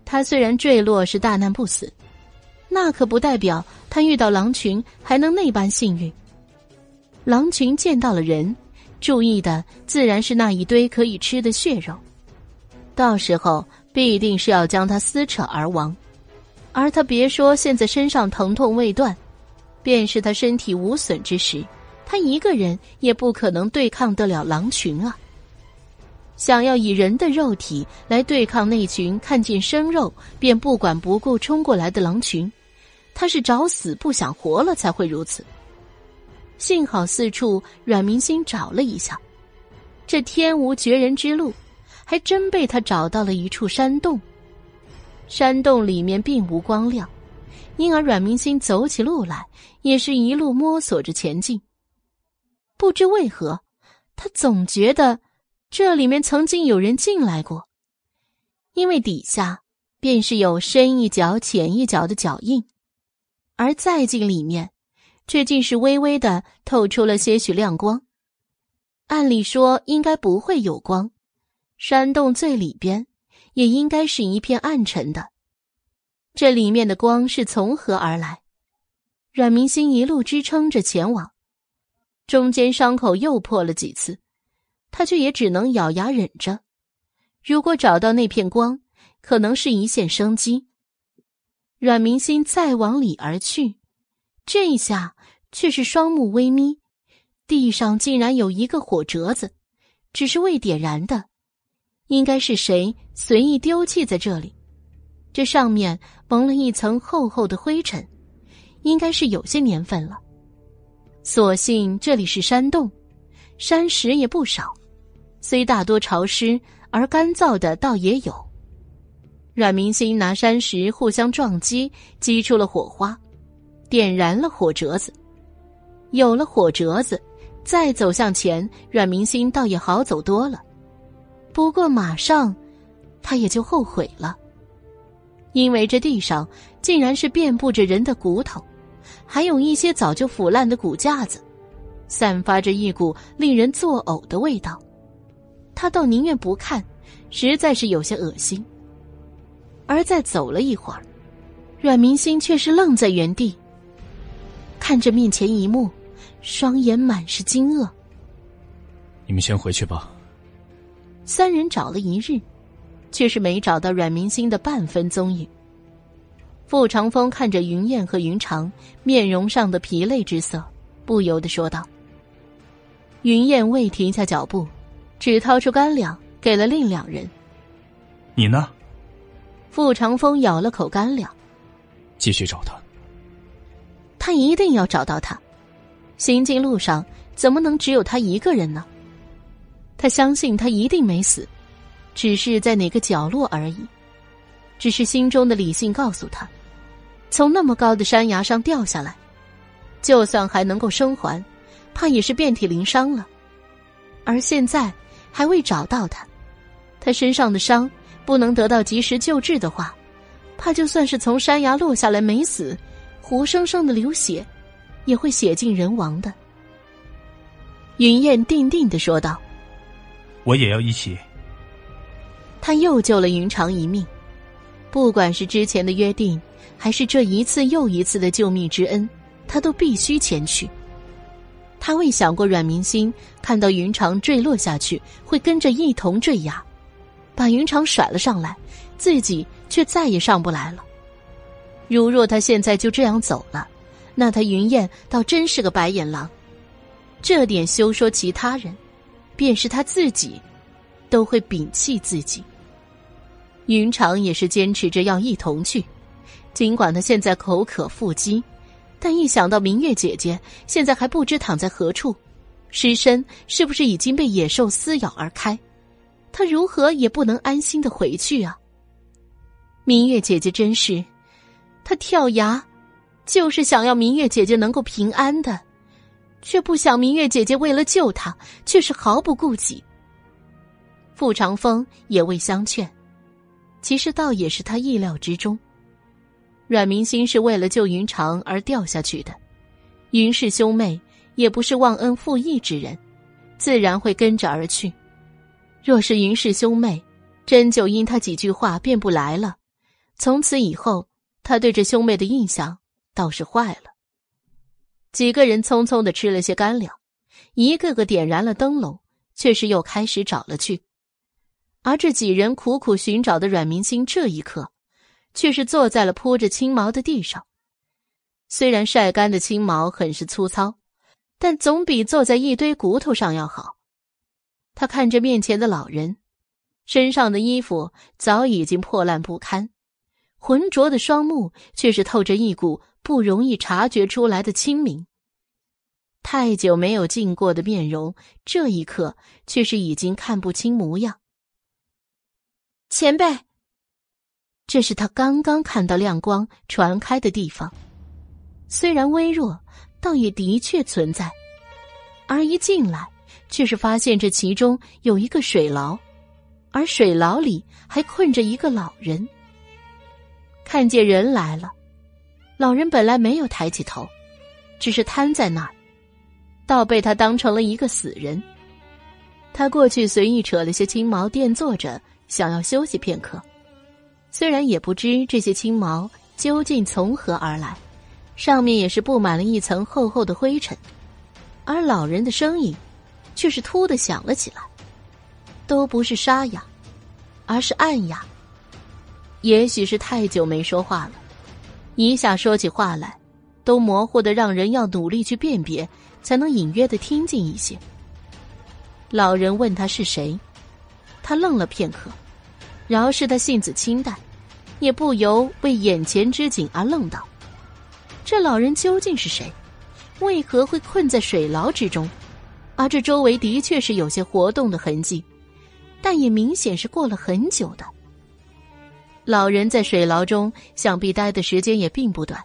他虽然坠落是大难不死，那可不代表他遇到狼群还能那般幸运。狼群见到了人，注意的自然是那一堆可以吃的血肉。到时候必定是要将他撕扯而亡，而他别说现在身上疼痛未断，便是他身体无损之时，他一个人也不可能对抗得了狼群啊！想要以人的肉体来对抗那群看见生肉便不管不顾冲过来的狼群，他是找死不想活了才会如此。幸好四处阮明心找了一下，这天无绝人之路，还真被他找到了一处山洞。山洞里面并无光亮，因而阮明星走起路来也是一路摸索着前进。不知为何，他总觉得这里面曾经有人进来过，因为底下便是有深一脚浅一脚的脚印，而再进里面。却竟是微微的透出了些许亮光。按理说应该不会有光，山洞最里边也应该是一片暗沉的。这里面的光是从何而来？阮明星一路支撑着前往，中间伤口又破了几次，他却也只能咬牙忍着。如果找到那片光，可能是一线生机。阮明星再往里而去，这一下。却是双目微眯，地上竟然有一个火折子，只是未点燃的，应该是谁随意丢弃在这里。这上面蒙了一层厚厚的灰尘，应该是有些年份了。所幸这里是山洞，山石也不少，虽大多潮湿，而干燥的倒也有。阮明星拿山石互相撞击，激出了火花，点燃了火折子。有了火折子，再走向前，阮明星倒也好走多了。不过马上，他也就后悔了，因为这地上竟然是遍布着人的骨头，还有一些早就腐烂的骨架子，散发着一股令人作呕的味道。他倒宁愿不看，实在是有些恶心。而再走了一会儿，阮明心却是愣在原地，看着面前一幕。双眼满是惊愕。你们先回去吧。三人找了一日，却是没找到阮明星的半分踪影。傅长风看着云燕和云长面容上的疲累之色，不由得说道：“云燕未停下脚步，只掏出干粮给了另两人。你呢？”傅长风咬了口干粮，继续找他。他一定要找到他。行进路上怎么能只有他一个人呢？他相信他一定没死，只是在哪个角落而已。只是心中的理性告诉他，从那么高的山崖上掉下来，就算还能够生还，怕也是遍体鳞伤了。而现在还未找到他，他身上的伤不能得到及时救治的话，怕就算是从山崖落下来没死，活生生的流血。也会血尽人亡的。云燕定定的说道：“我也要一起。”他又救了云长一命，不管是之前的约定，还是这一次又一次的救命之恩，他都必须前去。他未想过阮明心看到云长坠落下去，会跟着一同坠崖，把云长甩了上来，自己却再也上不来了。如若他现在就这样走了。那他云燕倒真是个白眼狼，这点休说其他人，便是他自己，都会摒弃自己。云长也是坚持着要一同去，尽管他现在口渴腹饥，但一想到明月姐姐现在还不知躺在何处，尸身是不是已经被野兽撕咬而开，他如何也不能安心的回去啊！明月姐姐真是，他跳崖。就是想要明月姐姐能够平安的，却不想明月姐姐为了救他，却是毫不顾忌。傅长风也未相劝，其实倒也是他意料之中。阮明心是为了救云长而掉下去的，云氏兄妹也不是忘恩负义之人，自然会跟着而去。若是云氏兄妹真就因他几句话便不来了，从此以后他对这兄妹的印象。倒是坏了。几个人匆匆的吃了些干粮，一个个点燃了灯笼，却是又开始找了去。而这几人苦苦寻找的阮明星，这一刻却是坐在了铺着青毛的地上。虽然晒干的青毛很是粗糙，但总比坐在一堆骨头上要好。他看着面前的老人，身上的衣服早已经破烂不堪，浑浊的双目却是透着一股不容易察觉出来的清明。太久没有见过的面容，这一刻却是已经看不清模样。前辈，这是他刚刚看到亮光传开的地方，虽然微弱，倒也的确存在。而一进来，却是发现这其中有一个水牢，而水牢里还困着一个老人。看见人来了，老人本来没有抬起头，只是瘫在那儿。倒被他当成了一个死人。他过去随意扯了些青毛垫坐着，想要休息片刻。虽然也不知这些青毛究竟从何而来，上面也是布满了一层厚厚的灰尘。而老人的声音，却是突的响了起来，都不是沙哑，而是暗哑。也许是太久没说话了，一下说起话来，都模糊的让人要努力去辨别。才能隐约的听进一些。老人问他是谁，他愣了片刻，饶是他性子清淡，也不由为眼前之景而愣道：“这老人究竟是谁？为何会困在水牢之中？而这周围的确是有些活动的痕迹，但也明显是过了很久的。老人在水牢中想必待的时间也并不短。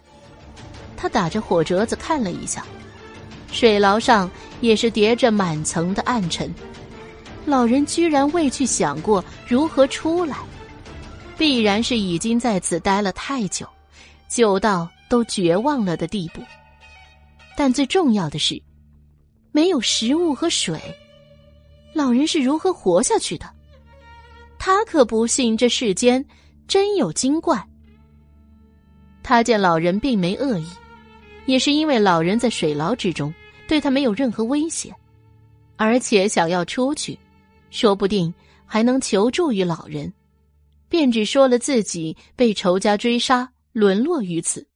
他打着火折子看了一下。”水牢上也是叠着满层的暗沉，老人居然未去想过如何出来，必然是已经在此待了太久，久到都绝望了的地步。但最重要的是，没有食物和水，老人是如何活下去的？他可不信这世间真有精怪。他见老人并没恶意。也是因为老人在水牢之中，对他没有任何威胁，而且想要出去，说不定还能求助于老人，便只说了自己被仇家追杀，沦落于此。